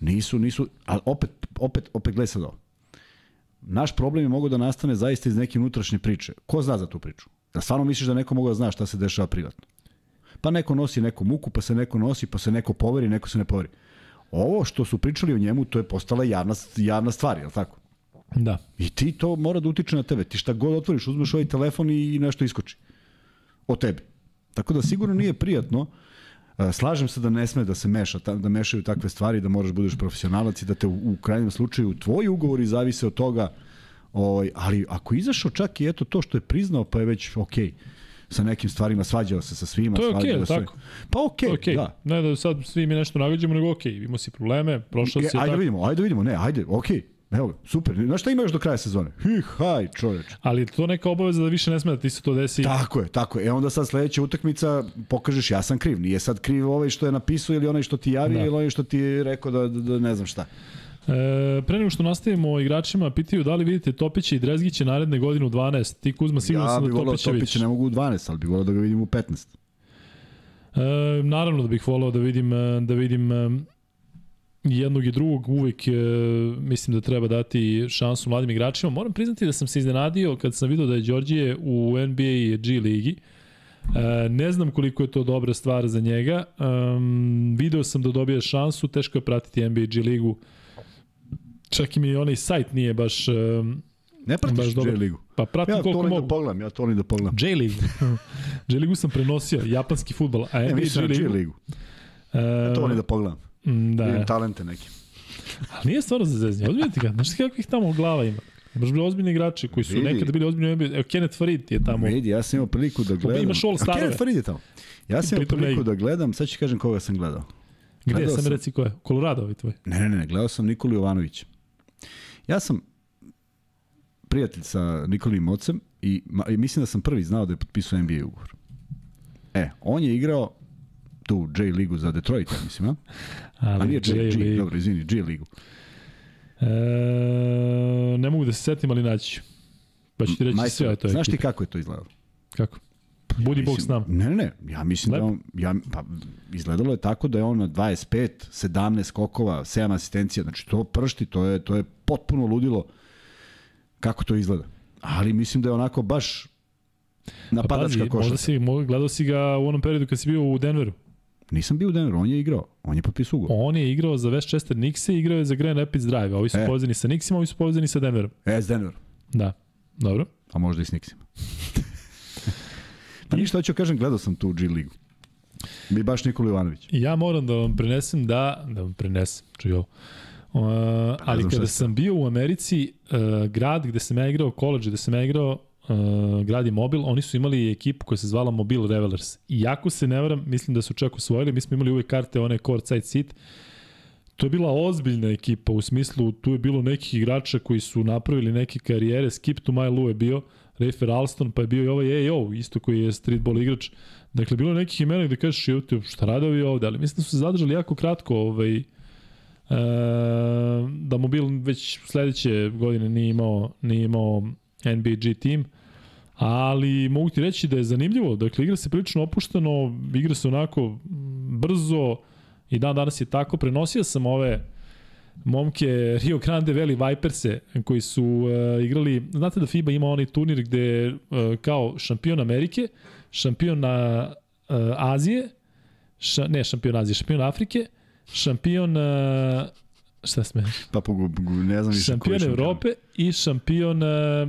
nisu, nisu, ali opet, opet, opet gledaj sad ovo. Naš problem je mogo da nastane zaista iz neke unutrašnje priče. Ko zna za tu priču? Da stvarno misliš da neko mogu da zna šta se dešava privatno? Pa neko nosi neku muku, pa se neko nosi, pa se neko poveri, neko se ne poveri. Ovo što su pričali o njemu, to je postala javna, javna stvar, je li tako? Da. I ti to mora da utiče na tebe. Ti šta god otvoriš, uzmeš ovaj telefon i nešto iskoči. O tebi. Tako da sigurno nije prijatno. E, Slažem se da ne sme da se meša, da mešaju takve stvari, da moraš budeš profesionalac i da te u, u krajnjem slučaju tvoji ugovori zavise od toga, ovaj, ali ako izašao čak i eto to što je priznao, pa je već okej. Okay sa nekim stvarima, svađao se sa svima. To je okej, okay, se. tako? Pa okej, okay, Okay. da. Ne da sad svi mi nešto nagađamo, nego okej, okay, imao si probleme, prošao E, si ajde tako. da vidimo, ajde da vidimo, ne, ajde, okej. Okay. Evo, super. Znaš šta ima još do kraja sezone? Hi, haj, čoveč. Ali to neka obaveza da više ne sme da ti se to desi. Tako je, tako je. E onda sad sledeća utakmica pokažeš ja sam kriv. Nije sad kriv ovaj što je napisao ili onaj što ti javio Da. ili onaj što ti je rekao da, da, da ne znam šta. E, pre nego što nastavimo o igračima, pitaju da li vidite Topića i Drezgića naredne godine u 12. Ti Kuzma sigurno ja sam bih da Topića vidiš. ne mogu u 12, ali bih volao da ga vidim u 15. E, naravno da bih volao da vidim, e, da vidim e, jednog i drugog, uvek e, mislim da treba dati šansu mladim igračima. Moram priznati da sam se iznenadio kad sam vidio da je Đorđije u NBA i G ligi. E, ne znam koliko je to dobra stvar za njega. Um, video sam da dobije šansu, teško je pratiti NBA i G ligu. Čak i mi onaj sajt nije baš... Um, Ne Baš pratiš dobro. J ligu. pa pratim Ja to koliko da mogu. pogledam, ja to volim da pogledam. J ligu. J ligu sam prenosio, japanski futbol, a Ne, mislim G na J ligu. ligu. E, Ja to volim da pogledam. Da. da, Vidim talente neke. Ali nije stvarno za zezanje. Ozbiljno ti ga. Znaš ti kakvih tamo glava ima? Imaš bili ozbiljni igrači koji su Vidi. nekada bili ozbiljni NBA. Evo, Kenneth Farid je tamo. Vidi, ja sam imao priliku da gledam. imaš All A Starove. Kenneth Farid je tamo. Ja sam imao priliku da gledam, sad ću kažem koga sam gledao. Gde? gledao Sam sam. reci ko je? Colorado ovaj tvoj. Ne, ne, ne, gledao sam Nikolu Jovanovića. Ja sam prijatelj sa Nikolim Ocem i, ma, i mislim da sam prvi znao da je potpisao NBA ugovor. E, on je igrao tu J ligu za Detroit, ja mislim, a? Ali, A nije J, J G, League. dobro, izvini, G ligu. E, ne mogu da se setim, ali naći ću. Pa ću ti reći Majstor, sve o toj Znaš ti ekipi. kako je to izgledalo? Kako? Budi Bog s nama. Ne, ne, ja mislim Lepo. da on, ja, pa, izgledalo je tako da je on na 25, 17 skokova, 7 asistencija, znači to pršti, to je, to je potpuno ludilo kako to izgleda. Ali mislim da je onako baš Pa napadačka možda košarka. si, mo- gledao si ga u onom periodu kad si bio u Denveru. Nisam bio u Denveru, on je igrao, on je potpisao ugovor. On je igrao za Westchester Knicks i igrao je za Grand Rapids Drive. Ovi su E. povezani sa Knicksima, ovi su povezani sa Denverom. E, s Denveru, Da. Dobro. a možda i s Nixima. pa ništa, hoću kažem, gledao sam tu G ligu. Mi baš Nikola Jovanović. Ja moram da vam prenesem da, da vam prenesem, čuj ovo. Uh, ali znam šta kada sam bio u Americi, uh, grad gde sam ja igrao, college gde sam ja igrao, uh, grad je Mobil, oni su imali ekipu koja se zvala Mobile Revelers. I jako se ne varam, mislim da su čak osvojili, mi smo imali uvek karte, one court side seat. To je bila ozbiljna ekipa, u smislu tu je bilo nekih igrača koji su napravili neke karijere, Skip to my Lou je bio, Rafer Alston, pa je bio i ovaj AO, isto koji je streetball igrač. Dakle, bilo je nekih imena gde kažeš, jevte, šta rade ovi ovde, ali mislim da su se zadržali jako kratko, ovaj, e, da mobil već sledeće godine nije imao, nije imao NBG tim, ali mogu ti reći da je zanimljivo, dakle igra se prilično opušteno, igra se onako brzo i dan danas je tako, prenosio sam ove momke Rio Grande Valley Viperse koji su uh, igrali, znate da FIBA ima onaj turnir gde uh, kao šampion Amerike, šampion na uh, Azije, ša, ne šampion Azije, šampion Afrike, šampion uh, šta sme, Pa pogu, ne znam više šampion šampion. Evrope i šampion uh,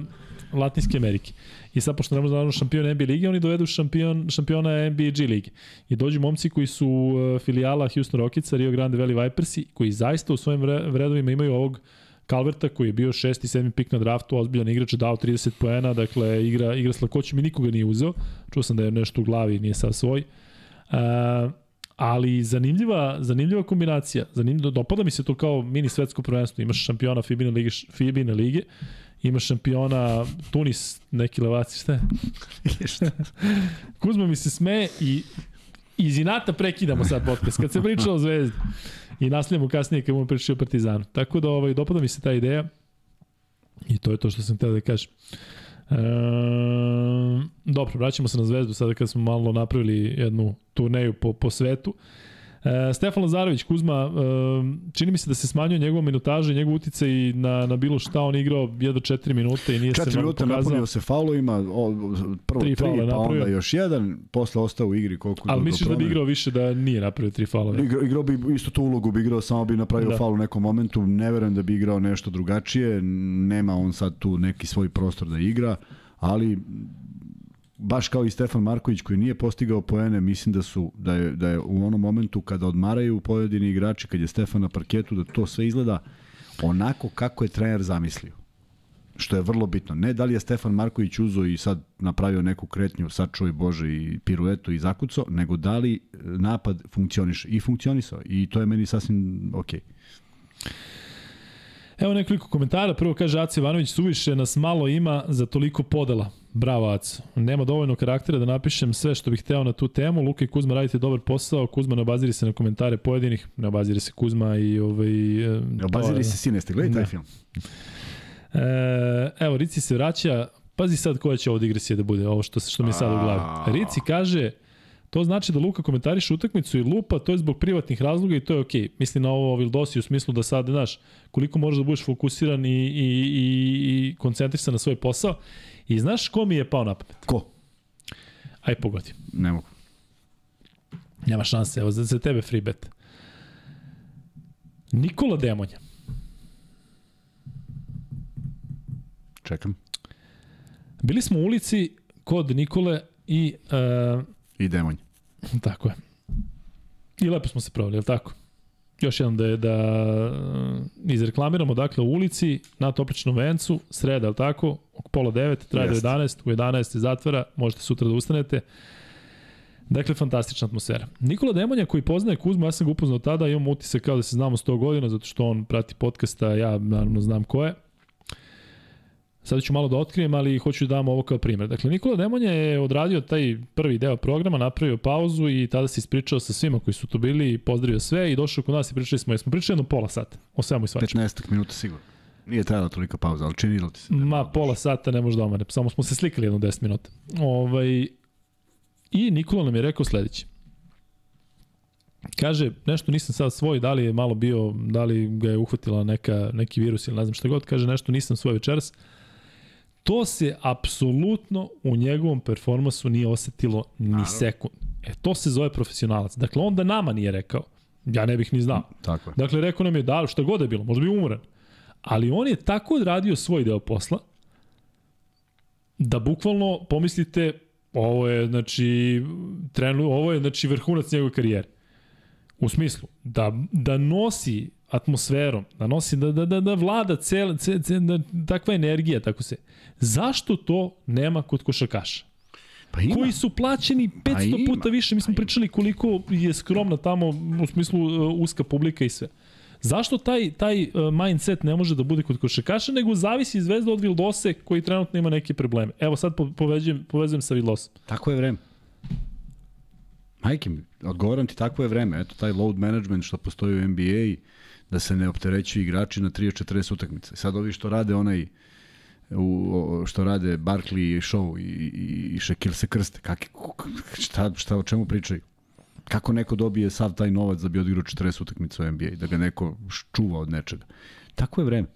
Latinske Amerike. I sad, pošto ne možda šampion NBA lige, oni dovedu šampion, šampiona NBA G lige. I dođu momci koji su uh, filijala Houston Rocketsa, Rio Grande Valley Vipersi, koji zaista u svojim vre, vredovima imaju ovog Calverta koji je bio šesti, sedmi pik na draftu, ozbiljan igrač, dao 30 poena, dakle igra, igra s lakoćem i nikoga nije uzeo. Čuo sam da je nešto u glavi, nije sad svoj. Uh, ali zanimljiva, zanimljiva kombinacija. Zanimljiva, dopada mi se to kao mini svetsko prvenstvo. Imaš šampiona Fibine lige, Fibine lige imaš šampiona Tunis, neki levaci, šta je? Kuzma mi se smeje i iz inata prekidamo sad podcast. Kad se priča o Zvezdi i nastavljamo kasnije kad mu pričao o Partizanu. Tako da ovaj, dopada mi se ta ideja i to je to što sam htio da kažem. E, dobro, vraćamo se na Zvezdu sada kad smo malo napravili jednu turneju po, po svetu. E, Stefan Lazarević, Kuzma, e, čini mi se da se smanjuje njegova minutaža i njegov uticaj na, na bilo šta. On igrao jedno 4 minuta i nije se 4 mnogo minuta pokazao. napunio se faulovima, prvo Tri 3, faula pa napravio. onda još jedan, posle ostao u igri koliko Ali misliš da bi igrao više da nije napravio tri faulove? Igrao, igrao bi isto tu ulogu, bi igrao, samo bi napravio da. faul u nekom momentu. Ne verujem da bi igrao nešto drugačije. Nema on sad tu neki svoj prostor da igra, ali baš kao i Stefan Marković koji nije postigao poene, mislim da su da je, da je u onom momentu kada odmaraju pojedini igrači, kad je Stefan na parketu, da to sve izgleda onako kako je trener zamislio. Što je vrlo bitno. Ne da li je Stefan Marković uzo i sad napravio neku kretnju, sad čuj Bože i piruetu i zakuco, nego da li napad funkcioniše. I funkcionisao. I to je meni sasvim okej. Evo nekoliko komentara. Prvo kaže Aci Ivanović, suviše nas malo ima za toliko podela. Bravo, Aco. Nema dovoljno karaktera da napišem sve što bih hteo na tu temu. Luka i Kuzma radite dobar posao. Kuzma ne obaziri se na komentare pojedinih. Ne obaziri se Kuzma i ovaj... Ne obaziri se sine, ste gledali taj film? E, evo, Rici se vraća. Pazi sad koja će ovo digresija da bude, ovo što, što mi je sad u glavi. Rici kaže, to znači da Luka komentariše utakmicu i lupa, to je zbog privatnih razloga i to je okej. Okay. Mislim na ovo Vildosi u smislu da sad, znaš, koliko možeš da budeš fokusiran i, i, i, i koncentrisan na svoj posao. I znaš ko mi je pao na pamet? Ko? Aj pogodi. Ne mogu. Nema šanse, evo za, za tebe free bet. Nikola Demonja. Čekam. Bili smo u ulici kod Nikole i... Uh, I Demonj. Tako je. I lepo smo se provali, je li tako? Još jednom da je da e, izreklamiramo, dakle, u ulici, na Topličnom vencu, sreda, je li tako? Oko pola devet, traje do 11, u 11 se zatvara, možete sutra da ustanete. Dakle, fantastična atmosfera. Nikola Demonja koji poznaje Kuzmu, ja sam ga upoznao tada, imam utisak kao da se znamo 100 godina, zato što on prati podcasta, ja naravno znam ko je. Sada ću malo da otkrijem, ali hoću da dam ovo kao primjer. Dakle, Nikola Demonja je odradio taj prvi deo programa, napravio pauzu i tada se ispričao sa svima koji su tu bili, pozdravio sve i došao kod nas i pričali smo, smo pričali jedno pola sata o svemu i svačemu. 15 minuta sigurno. Nije trajala tolika pauza, ali činilo ti se. Da Ma, pola sata ne može da omane, samo smo se slikali jedno 10 minuta. Ovaj, I Nikola nam je rekao sledeće. Kaže, nešto nisam sad svoj, da li je malo bio, da li ga je uhvatila neka, neki virus ili ne znam šta god, kaže nešto nisam svoj večeras. To se apsolutno u njegovom performansu nije osetilo ni Naravno. sekund. E, to se zove profesionalac. Dakle, on da nama nije rekao, ja ne bih ni znao. Tako je. Dakle, rekao nam je da, šta god je bilo, možda bi umoran. Ali on je tako odradio svoj deo posla, da bukvalno pomislite, ovo je, znači, trenu, ovo je, znači, vrhunac njegove karijere. U smislu, da, da nosi atmosferom, da nosi, da, da, da, da vlada cel, cel, cel, da, takva energija, tako se. Zašto to nema kod košarkaša? Pa ima. koji su plaćeni 500 pa ima. puta više. Mi smo pa pričali koliko je skromna tamo u smislu uh, uska publika i sve. Zašto taj, taj uh, mindset ne može da bude kod košarkaša, nego zavisi zvezda od Vildose koji trenutno ima neke probleme. Evo sad povezujem, povezujem sa Vildosom. Tako je vreme. Majke mi, odgovoram ti, tako je vreme. Eto, taj load management što postoji u NBA, da se ne opterećuju igrači na 30-40 utakmice. Sad ovi što rade onaj u, što rade Barkley show i, i, i Shaquille se krste. Kaki, šta, šta, o čemu pričaju? Kako neko dobije sav taj novac da bi odigrao 40 utakmica u NBA, da ga neko čuva od nečega. Tako je vreme.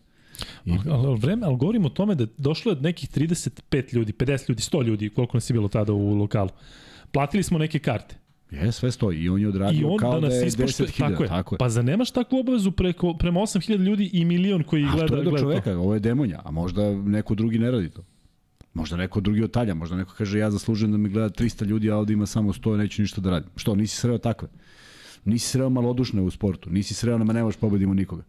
I... Al, vreme, ali govorimo o tome da došlo je nekih 35 ljudi, 50 ljudi, 100 ljudi, koliko nas je bilo tada u lokalu. Platili smo neke karte. Je, sve stoji. I on je odradio I on kao da, nas da je 10.000. Tako, je. tako je. Pa za nemaš takvu obavezu preko, prema 8.000 ljudi i milion koji a, gleda, to je do čoveka, to. ovo je demonja, a možda neko drugi ne radi to. Možda neko drugi otalja, možda neko kaže ja zaslužujem da me gleda 300 ljudi, a ovde ima samo 100, neću ništa da radim. Što, nisi sreo takve? Nisi sreo malodušne u sportu, nisi sreo nama ne možeš pobedimo nikoga.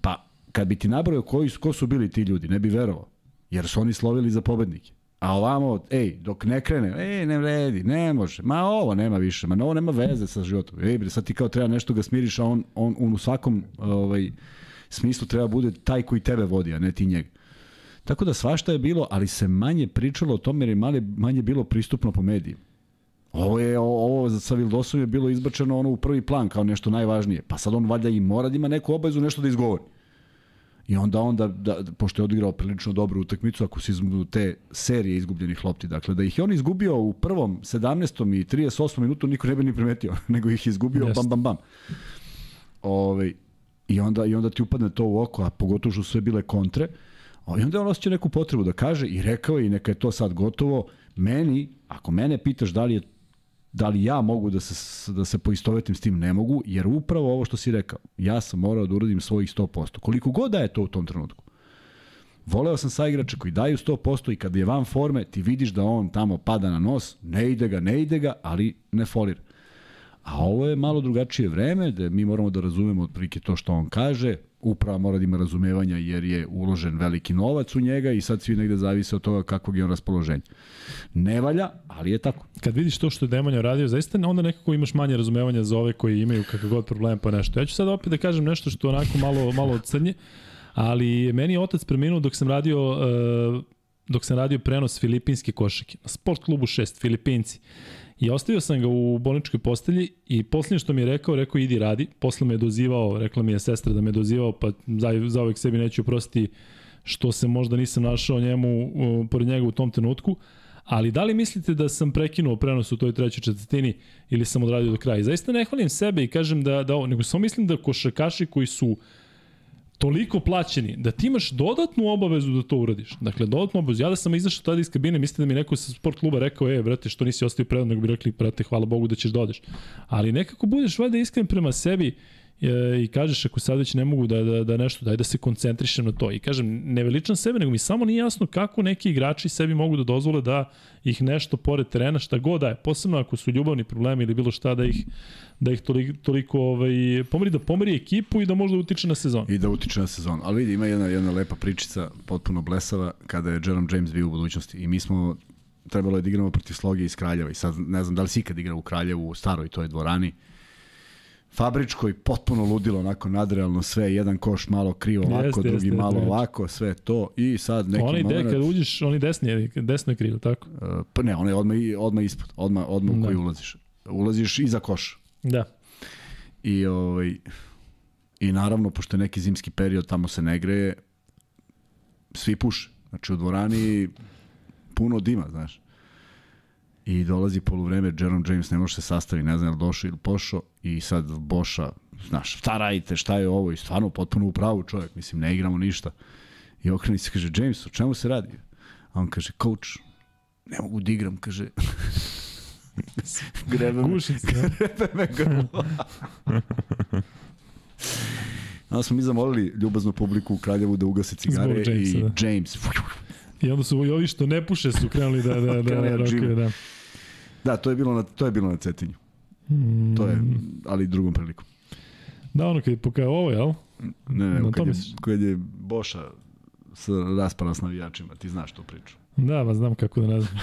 Pa, kad bi ti nabrojao koji, ko su bili ti ljudi, ne bi verovao. Jer su oni slovili za pobednike. A ovamo, ej, dok ne krene, ej, ne vredi, ne može, ma ovo nema više, ma ovo nema veze sa životom. Ej, bre, sad ti kao treba nešto ga smiriš, a on, on, on u svakom ovaj, smislu treba bude taj koji tebe vodi, a ne ti njega. Tako da svašta je bilo, ali se manje pričalo o tome jer je manje, manje bilo pristupno po medijima. Ovo je ovo sa Vildosom je bilo izbačeno ono u prvi plan kao nešto najvažnije. Pa sad on valjda i mora da ima neku obavezu nešto da izgovori. I onda onda da, da pošto je odigrao prilično dobru utakmicu ako se između te serije izgubljenih lopti, dakle da ih je on izgubio u prvom 17. i 38. minutu niko ne bi ni primetio, nego ih izgubio Just. bam bam bam. Ove, I onda i onda ti upadne to u oko, a pogotovo što su sve bile kontre. I onda on osjeća neku potrebu da kaže i rekao je i neka je to sad gotovo. Meni, ako mene pitaš da li je da li ja mogu da se, da se poistovetim s tim, ne mogu, jer upravo ovo što si rekao, ja sam morao da uradim svojih 100%. Koliko god da je to u tom trenutku. Voleo sam sa igrača koji daju 100% i kad je van forme, ti vidiš da on tamo pada na nos, ne ide ga, ne ide ga, ali ne folira. A ovo je malo drugačije vreme, da mi moramo da razumemo otprilike to što on kaže, uprava mora da ima razumevanja jer je uložen veliki novac u njega i sad svi negde zavise od toga kakvog je on raspoloženja. Ne valja, ali je tako. Kad vidiš to što je Demonja radio, zaista onda nekako imaš manje razumevanja za ove koji imaju kakav god problem pa nešto. Ja ću sad opet da kažem nešto što onako malo, malo crnje, ali meni je otac preminuo dok sam radio uh, dok sam radio prenos filipinske košake na sport klubu 6, Filipinci. I ostavio sam ga u bolničkoj postelji i posljednje što mi je rekao, rekao idi radi. Posle me je dozivao, rekla mi je sestra da me je dozivao, pa za, za uvek sebi neću prostiti što se možda nisam našao njemu, uh, pored njega u tom trenutku. Ali da li mislite da sam prekinuo prenos u toj trećoj četvrtini ili sam odradio do kraja? Zaista ne hvalim sebe i kažem da, da ovo, nego samo mislim da košarkaši koji su toliko plaćeni da ti imaš dodatnu obavezu da to uradiš. Dakle, dodatnu obavezu. Ja da sam izašao tada iz kabine, mislite da mi neko sa sport kluba rekao, e, brate, što nisi ostavio predno, nego bi rekli, brate, hvala Bogu da ćeš da odeš. Ali nekako budeš valjda iskren prema sebi e, i kažeš ako sad već ne mogu da, da, da nešto, daj da se koncentrišem na to. I kažem, ne veličam sebe, nego mi samo nije jasno kako neki igrači sebi mogu da dozvole da ih nešto pored terena, šta god da je, posebno ako su ljubavni problemi ili bilo šta da ih, da ih toliko, toliko ovaj, pomeri, da pomeri ekipu i da možda utiče na sezon. I da utiče na sezon. Ali vidi, ima jedna, jedna lepa pričica, potpuno blesava, kada je Jerome James bio u budućnosti. I mi smo trebalo je da igramo protiv Sloge iz Kraljeva i sad ne znam da li si ikad igrao u Kraljevu u staroj toj dvorani fabričko i potpuno ludilo, onako nadrealno sve, jedan koš malo krivo ovako, jeste, drugi jeste, malo jeste. ovako, sve to i sad neki onaj moment... Onaj kad uđeš, oni desni, desno je krivo, tako? Uh, pa ne, onaj odmah, odmah ispod, odmah, odmah da. u koji ulaziš. Ulaziš iza koša. Da. I, ovaj, I naravno, pošto je neki zimski period, tamo se ne greje, svi puše. Znači u dvorani puno dima, znaš i dolazi poluvreme, Jerome James ne može se sastavi, ne znam je li došao ili pošao i sad Boša, znaš, šta radite, šta je ovo i stvarno potpuno u pravu čovjek, mislim, ne igramo ništa. I okreni se, kaže, James, o čemu se radi? A on kaže, coach, ne mogu da igram, kaže, grebe me, grebe me grlo. Onda smo mi zamolili ljubaznu publiku u Kraljevu da ugase cigare Jamesa, i da. James. I onda su i ovi što ne puše su krenuli da, da, da, da, da, da. Da, to je bilo na, to je bilo na Cetinju. Mm. To je, ali drugom prilikom. Da, ono kad je pokao ovo, jel? Ne, ne, kad, je, kad je Boša s raspala s navijačima, ti znaš tu priču. Da, ba znam kako da ne znam.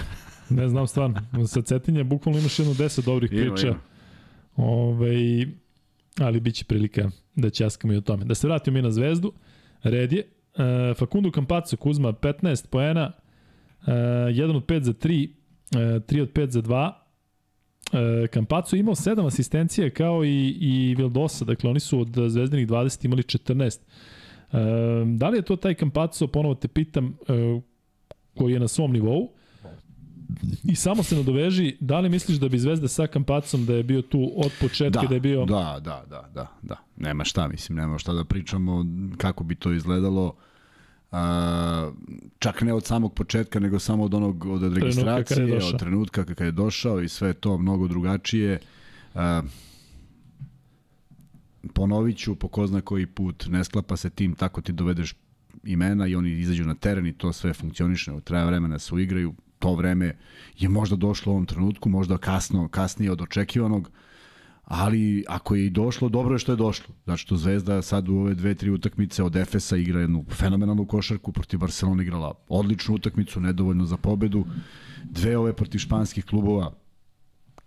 Ne znam stvarno. Sa Cetinja bukvalno imaš jedno deset dobrih ima, priča. Ima. Ove, ali bit će prilika da ćaskamo i o tome. Da se vratimo i na zvezdu. Red je. E, Facundo Campazzo Kuzma 15 poena, e, 1 od 5 za 3, 3 od 5 za 2. E, Campazzo imao 7 asistencije kao i, i Vildosa, dakle oni su od zvezdanih 20 imali 14. E, da li je to taj Campazzo, ponovo te pitam, e, koji je na svom nivou? I samo se nadoveži, da li misliš da bi Zvezda sa Kampacom da je bio tu od početka da, da je bio... Da, da, da, da, da. Nema šta, mislim, nema šta da pričamo kako bi to izgledalo. A, čak ne od samog početka, nego samo od onog od registracije, trenutka od trenutka kada je došao i sve to mnogo drugačije. A, ponovit ću po ko zna koji put, ne sklapa se tim, tako ti dovedeš imena i oni izađu na teren i to sve funkcioniše, traja vremena se uigraju, to vreme je možda došlo u ovom trenutku, možda kasno, kasnije od očekivanog, ali ako je i došlo, dobro je što je došlo. Znači što Zvezda sad u ove dve, tri utakmice od Efesa igra jednu fenomenalnu košarku, protiv Barcelona igrala odličnu utakmicu, nedovoljno za pobedu, dve ove protiv španskih klubova,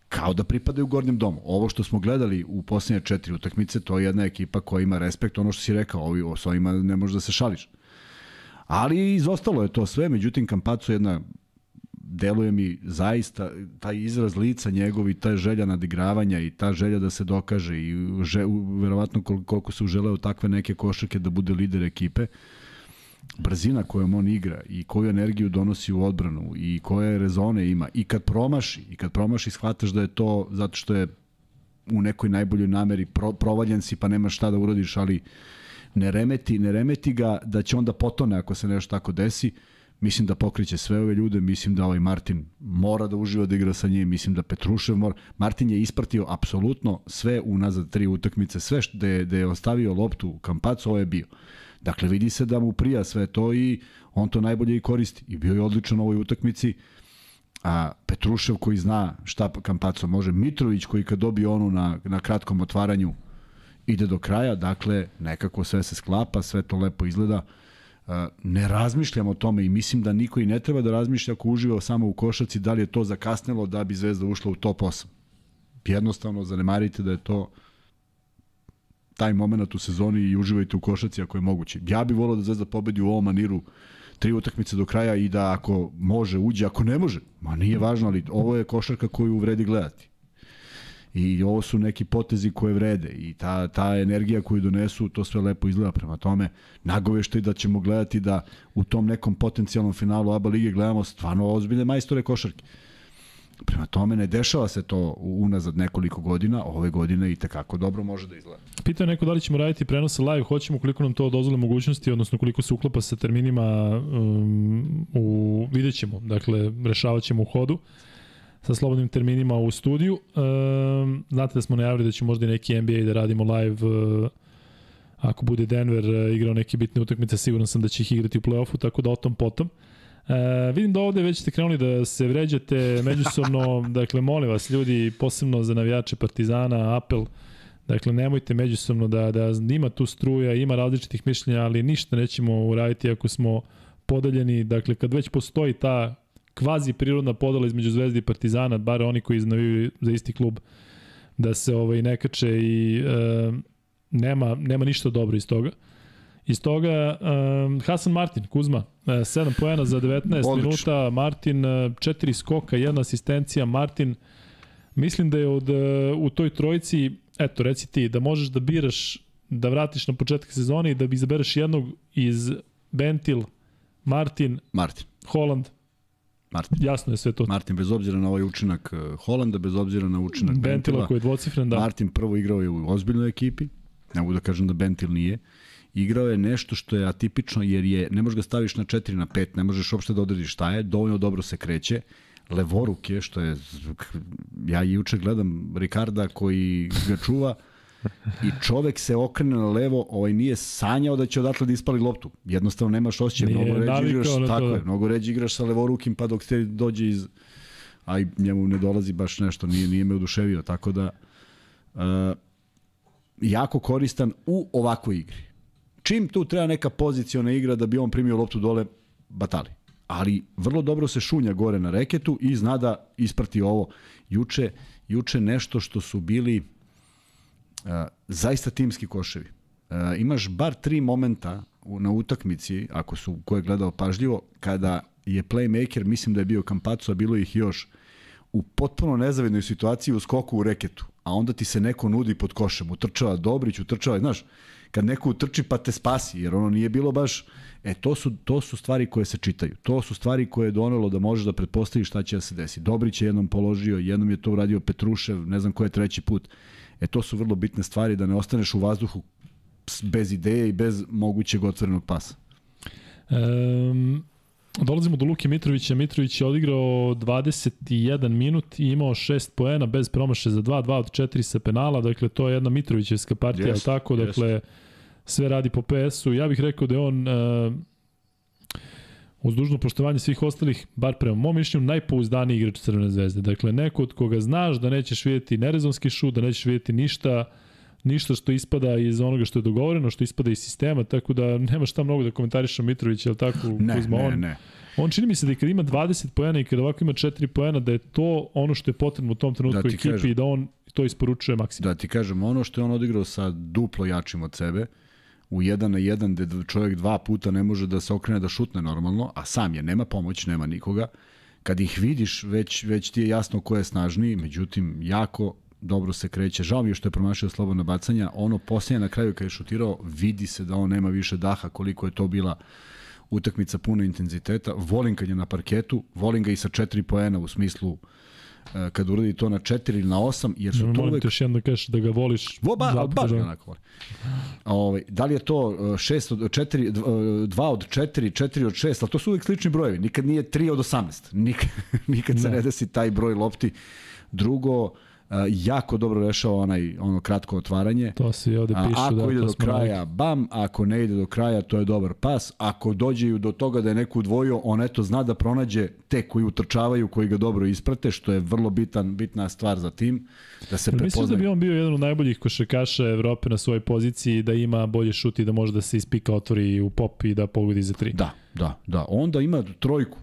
kao da pripadaju gornjem domu. Ovo što smo gledali u posljednje četiri utakmice, to je jedna ekipa koja ima respekt, ono što si rekao, ovi, s ovima ne možeš da se šališ. Ali izostalo je to sve, međutim Kampacu je jedna deluje mi zaista taj izraz lica njegov i ta želja nadigravanja i ta želja da se dokaže i že, verovatno koliko se uželeo takve neke košake da bude lider ekipe brzina kojom on igra i koju energiju donosi u odbranu i koje rezone ima. I kad promaši i kad promaši shvataš da je to zato što je u nekoj najboljoj nameri pro, provaljen si pa nema šta da uradiš ali ne remeti, ne remeti ga da će onda potone ako se nešto tako desi Mislim da pokriće sve ove ljude, mislim da ovaj Martin mora da uživa da igra sa njim, mislim da Petrušev mora. Martin je ispratio apsolutno sve unazad tri utakmice, sve što je, da je ostavio loptu u kampacu, ovo je bio. Dakle, vidi se da mu prija sve to i on to najbolje i koristi. I bio je odličan u ovoj utakmici. A Petrušev koji zna šta Kampaco može, Mitrović koji kad dobije onu na, na kratkom otvaranju ide do kraja, dakle nekako sve se sklapa, sve to lepo izgleda ne razmišljam o tome i mislim da niko i ne treba da razmišlja ako uživa samo u košaci da li je to zakasnelo da bi Zvezda ušla u top 8. Jednostavno zanemarite da je to taj moment u sezoni i uživajte u košaci ako je moguće. Ja bih volao da Zvezda pobedi u ovom maniru tri utakmice do kraja i da ako može uđe, ako ne može, ma nije važno, ali ovo je košarka koju vredi gledati. I ovo su neki potezi koje vrede i ta, ta energija koju donesu, to sve lepo izgleda prema tome. Nagovešto i da ćemo gledati da u tom nekom potencijalnom finalu ABA lige gledamo stvarno ozbiljne majstore košarke. Prema tome ne dešava se to unazad nekoliko godina, ove godine i tekako dobro može da izgleda. Pitao neko da li ćemo raditi prenose live, hoćemo koliko nam to dozvole mogućnosti, odnosno koliko se uklapa sa terminima um, u, vidjet ćemo, dakle rešavat ćemo u hodu sa slobodnim terminima u studiju. Um, znate da smo najavili da će možda i neki NBA da radimo live uh, ako bude Denver uh, igrao neke bitne utakmice, siguran sam da će ih igrati u play-offu, tako da o tom potom. E, vidim da ovde već ste krenuli da se vređate međusobno, dakle molim vas ljudi, posebno za navijače Partizana, apel, dakle nemojte međusobno da, da ima tu struja, ima različitih mišljenja, ali ništa nećemo uraditi ako smo podeljeni, dakle kad već postoji ta kvazi prirodna podela između Zvezde i Partizana, bar oni koji iznaviju za isti klub, da se ovaj nekače i e, nema, nema ništa dobro iz toga. Iz toga um, Hasan Martin, Kuzma, 7 e, poena za 19 Odlično. minuta, Martin 4 e, skoka, jedna asistencija, Martin mislim da je od, e, u toj trojici, eto reci ti, da možeš da biraš da vratiš na početak sezone i da bi izabereš jednog iz Bentil, Martin, Martin. Holland, Martin. Jasno je sve to. Martin, bez obzira na ovaj učinak Holanda, bez obzira na učinak Bentila, Bentila koji je dvocifren, da. Martin prvo igrao je u ozbiljnoj ekipi, ne mogu da kažem da Bentil nije. Igrao je nešto što je atipično jer je ne možeš ga staviš na 4 na 5, ne možeš uopšte da odrediš šta je, dovoljno dobro se kreće. Levoruk je, što je, ja juče gledam Ricarda koji ga čuva, i čovek se okrene na levo, ovaj nije sanjao da će odatle da ispali loptu. Jednostavno nemaš osjećaj, mnogo ređi igraš, tako je, mnogo ređi igraš sa levorukim pa dok te dođe iz a i njemu ne dolazi baš nešto, nije, nije me oduševio, tako da uh, jako koristan u ovakvoj igri čim tu treba neka poziciona igra da bi on primio loptu dole, batali. Ali vrlo dobro se šunja gore na reketu i zna da isprati ovo. Juče, juče nešto što su bili zaista timski koševi. Uh, imaš bar tri momenta na utakmici, ako su ko je gledao pažljivo, kada je playmaker, mislim da je bio Kampaco, a bilo ih još, u potpuno nezavidnoj situaciji u skoku u reketu, a onda ti se neko nudi pod košem, utrčava Dobrić, utrčava, znaš, kad neko utrči pa te spasi, jer ono nije bilo baš... E, to su, to su stvari koje se čitaju. To su stvari koje je donelo da možeš da pretpostaviš šta će da se desi. Dobrić je jednom položio, jednom je to uradio Petrušev, ne znam ko je treći put. E, to su vrlo bitne stvari da ne ostaneš u vazduhu bez ideje i bez mogućeg otvorenog pasa. Um, dolazimo do Luke Mitrovića. Mitrović je odigrao 21 minut i imao 6 poena bez promaše za 2, 2 od 4 sa penala. Dakle, to je jedna Mitrovićevska partija, yes, tako? Dakle, yes. sve radi po PS-u. Ja bih rekao da je on uh, uz dužno poštovanje svih ostalih, bar prema mom mišljenju, najpouzdaniji igrač Crvene zvezde. Dakle, neko od koga znaš da nećeš vidjeti nerezonski šut, da nećeš vidjeti ništa, ništa što ispada iz onoga što je dogovoreno, što ispada iz sistema, tako da nema šta mnogo da komentarišem Mitrović, je li tako? Ne, Kuzma, ne, on, ne. On čini mi se da i kad ima 20 poena i kad ovako ima 4 poena, da je to ono što je potrebno u tom trenutku da ekipi kažem, i da on to isporučuje maksimum. Da ti kažem, ono što je on odigrao sa duplo jačim od sebe, u jedan na jedan gde čovjek dva puta ne može da se okrene da šutne normalno, a sam je, nema pomoć, nema nikoga, kad ih vidiš, već, već ti je jasno ko je snažniji, međutim, jako dobro se kreće. Žao mi je što je promašio slobodna bacanja. Ono posljednje na kraju kad je šutirao, vidi se da on nema više daha koliko je to bila utakmica puno intenziteta. Volim kad je na parketu, volim ga i sa četiri poena u smislu e, kad uradi to na 4 ili na 8, jer su no, to uvek... još jedno da kažeš da ga voliš. Vo, ba, ali baš ga onako voli. Ovaj, da li je to 6 od 4, 2 od 4, 4 od 6, ali to su uvek slični brojevi. Nikad nije 3 od 18. Nikad, nikad se ne desi taj broj lopti. Drugo, uh, jako dobro rešao onaj ono kratko otvaranje. To se ovde piše. Ako da, ide do kraja, neki. bam, ako ne ide do kraja, to je dobar pas. Ako dođe do toga da je neko udvojio, on eto zna da pronađe te koji utrčavaju, koji ga dobro isprate, što je vrlo bitan, bitna stvar za tim, da se prepoznaje. Mislim da bi on bio jedan od najboljih košarkaša Evrope na svojoj poziciji, da ima bolje šut i da može da se ispika otvori u pop i da pogodi za tri. Da, da, da. Onda ima trojku.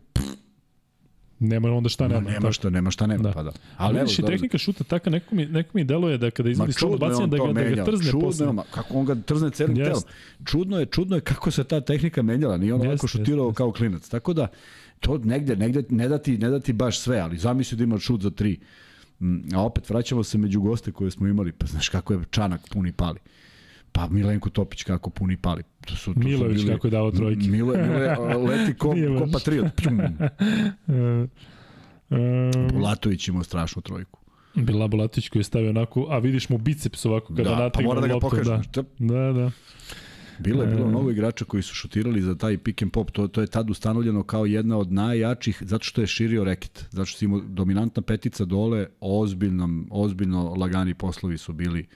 Nema onda šta nema. nema tako. šta, nema šta nema, Da. pa da. Ali evo, vidiš i tehnika šuta taka, neko mi, neko mi deluje da kada Ma izvodi je bacanje, da ga, da ga menjao. trzne čudno, posle. ma, kako on ga trzne celim Jest. telom. Čudno je, čudno je kako se ta tehnika menjala. Nije on Jeste, ovako šutirao jeste. kao klinac. Tako da, to negde, negde ne dati, ne dati baš sve, ali zamisli da ima šut za tri. Mm, A opet vraćamo se među goste koje smo imali, pa znaš kako je Čanak puni pali. Pa Milenko Topić kako puni pali. To su, to Milović su bili, kako je dao trojke. Mile, Mile leti ko, ko patriot. Pjum. E, e, Latović imao strašnu trojku. Bila Bolatić koji je stavio onako, a vidiš mu biceps ovako kada Da, pa nategne mora da ga pokaže. Da. Štep. da, da. Bilo je bilo E. mnogo igrača koji su šutirali za taj pick and pop, to, to je tad ustanovljeno kao jedna od najjačih, zato što je širio reket, zato što si imao dominantna petica dole, ozbiljno, ozbiljno lagani poslovi su bili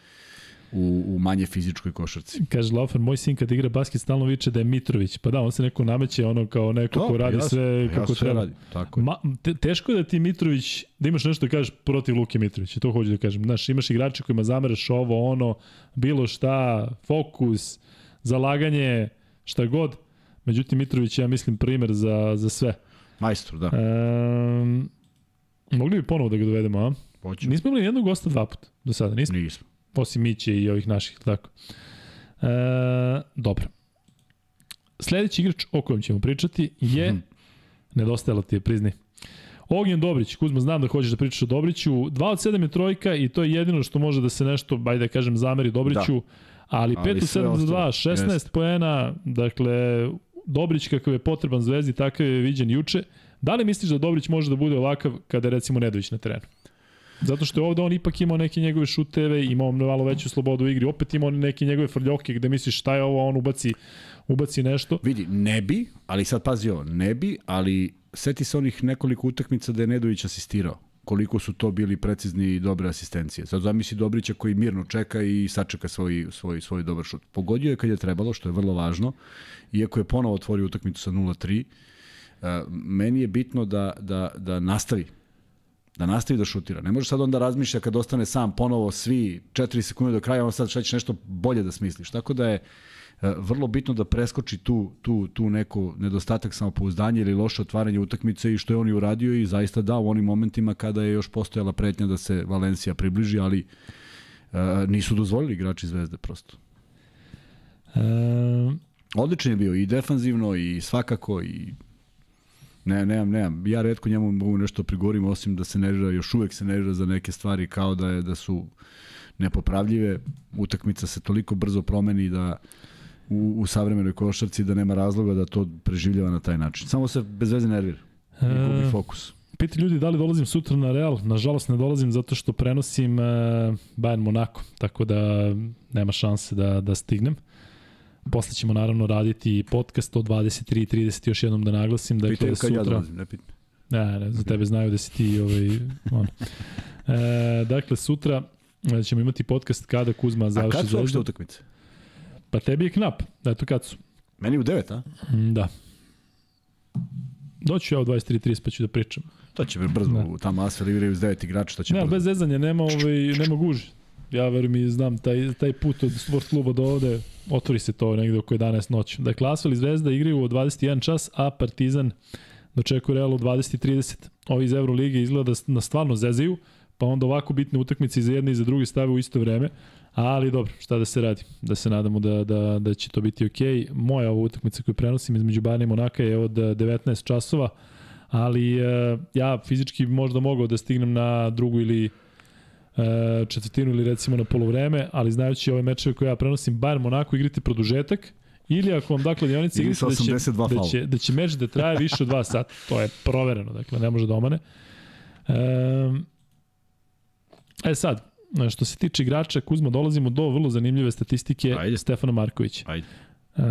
u, u manje fizičkoj košarci. Kaže Laufer, moj sin kad igra basket stalno viče da je Mitrović. Pa da, on se neko nameće ono kao neko To, ko radi jasno, sve kako treba. radi, tako je. Ma, te, teško je da ti Mitrović, da imaš nešto da kažeš protiv Luke Mitrovića, to hoću da kažem. Znaš, imaš igrače kojima zameraš ovo, ono, bilo šta, fokus, zalaganje, šta god. Međutim, Mitrović ja mislim, primer za, za sve. Majstor, da. Um, mogli bi ponovo da ga dovedemo, a? Hoću. Nismo imali jednog gosta dva puta do sada, nismo? Nismo. Osim Miće i ovih naših, tako. E, dobro. Sledeći igrač o kojem ćemo pričati je, Mhm. nedostajalo ti je, prizni, Ognjen Dobrić, Kuzma, znam da hoćeš da pričaš o Dobriću. 2 od 7 je trojka i to je jedino što može da se nešto, bajde da kažem, zameri Dobriću. Da. Ali 5 Ali od sve 7 za 2, ostalo, 16 jeste. poena, dakle, Dobrić kakav je potreban zvezdi, takav je viđen juče. Da li misliš da Dobrić može da bude ovakav kada je recimo Nedović na terenu? Zato što je ovde on ipak imao neke njegove šuteve, imao malo veću slobodu u igri, opet imao neke njegove frljoke gde misliš šta je ovo, on ubaci, ubaci nešto. Vidi, ne bi, ali sad pazi ovo, ne bi, ali seti se onih nekoliko utakmica da je Nedović asistirao koliko su to bili precizni i dobre asistencije. Sad zamisli Dobrića koji mirno čeka i sačeka svoj, svoj, svoj dobar šut. Pogodio je kad je trebalo, što je vrlo važno, iako je ponovo otvorio utakmicu sa 0-3. Uh, meni je bitno da, da, da nastavi da nastavi da šutira. Ne može sad onda razmišlja kad ostane sam ponovo svi 4 sekunde do kraja, on sad šta će nešto bolje da smisliš. Tako da je e, vrlo bitno da preskoči tu, tu, tu neko nedostatak samopouzdanja ili loše otvaranje utakmice i što je on i uradio i zaista da u onim momentima kada je još postojala pretnja da se Valencija približi, ali e, nisu dozvolili igrači Zvezde prosto. E, Odličan je bio i defanzivno i svakako i Ne, nemam, nemam. Ja redko njemu mogu nešto prigovorim, osim da se nervira, još uvek se nervira za neke stvari kao da je da su nepopravljive. Utakmica se toliko brzo promeni da u, u savremenoj košarci da nema razloga da to preživljava na taj način. Samo se bez veze nervira. I gubi e, fokus. Piti ljudi da li dolazim sutra na Real. Nažalost ne dolazim zato što prenosim e, Bayern Monaco, tako da nema šanse da, da stignem. Posle ćemo naravno raditi podcast o 23.30 još jednom da naglasim. Dakle, Pitaju kad sutra... ja dolazim, ne pitam. Ne, ne, za tebe znaju da si ti ovaj, ono. E, dakle, sutra e, ćemo imati podcast kada Kuzma A završi kad su uopšte zvezdu. utakmice? Pa tebi je knap, eto kad su. Meni u 9, a? Mm, Da. Doću ja u 23.30 pa ću da pričam. To će brzo, Da. tamo Asfer igraju s 9 igrača, to će Ne, brzo. bez zezanja, nema, ovaj, nema guži. Ja verujem i znam taj, taj put od sport kluba do ovde, otvori se to negde oko 11 noću. Dakle, Asfel i Zvezda igraju u 21 čas, a Partizan dočekuje Real u 20.30. Ovi iz Evrolige izgleda da na stvarno zezaju, pa onda ovako bitne utakmice i za jedne i za druge stave u isto vreme. Ali dobro, šta da se radi? Da se nadamo da, da, da će to biti. Okay. Moja ova utakmica koju prenosim između Bayern i Monaka je od 19 časova, ali e, ja fizički možda mogao da stignem na drugu ili četvrtinu ili recimo na polovreme, ali znajući ove mečeve koje ja prenosim, Bayern Monako igrate produžetak, ili ako vam dakle dionice igrate da će, 82 da, će, da će meč da traje više od 2 sata. To je provereno, dakle ne može da omane. E, e sad, što se tiče igrača, Kuzma, dolazimo do vrlo zanimljive statistike Ajde. Stefana Markovića. Ajde. E,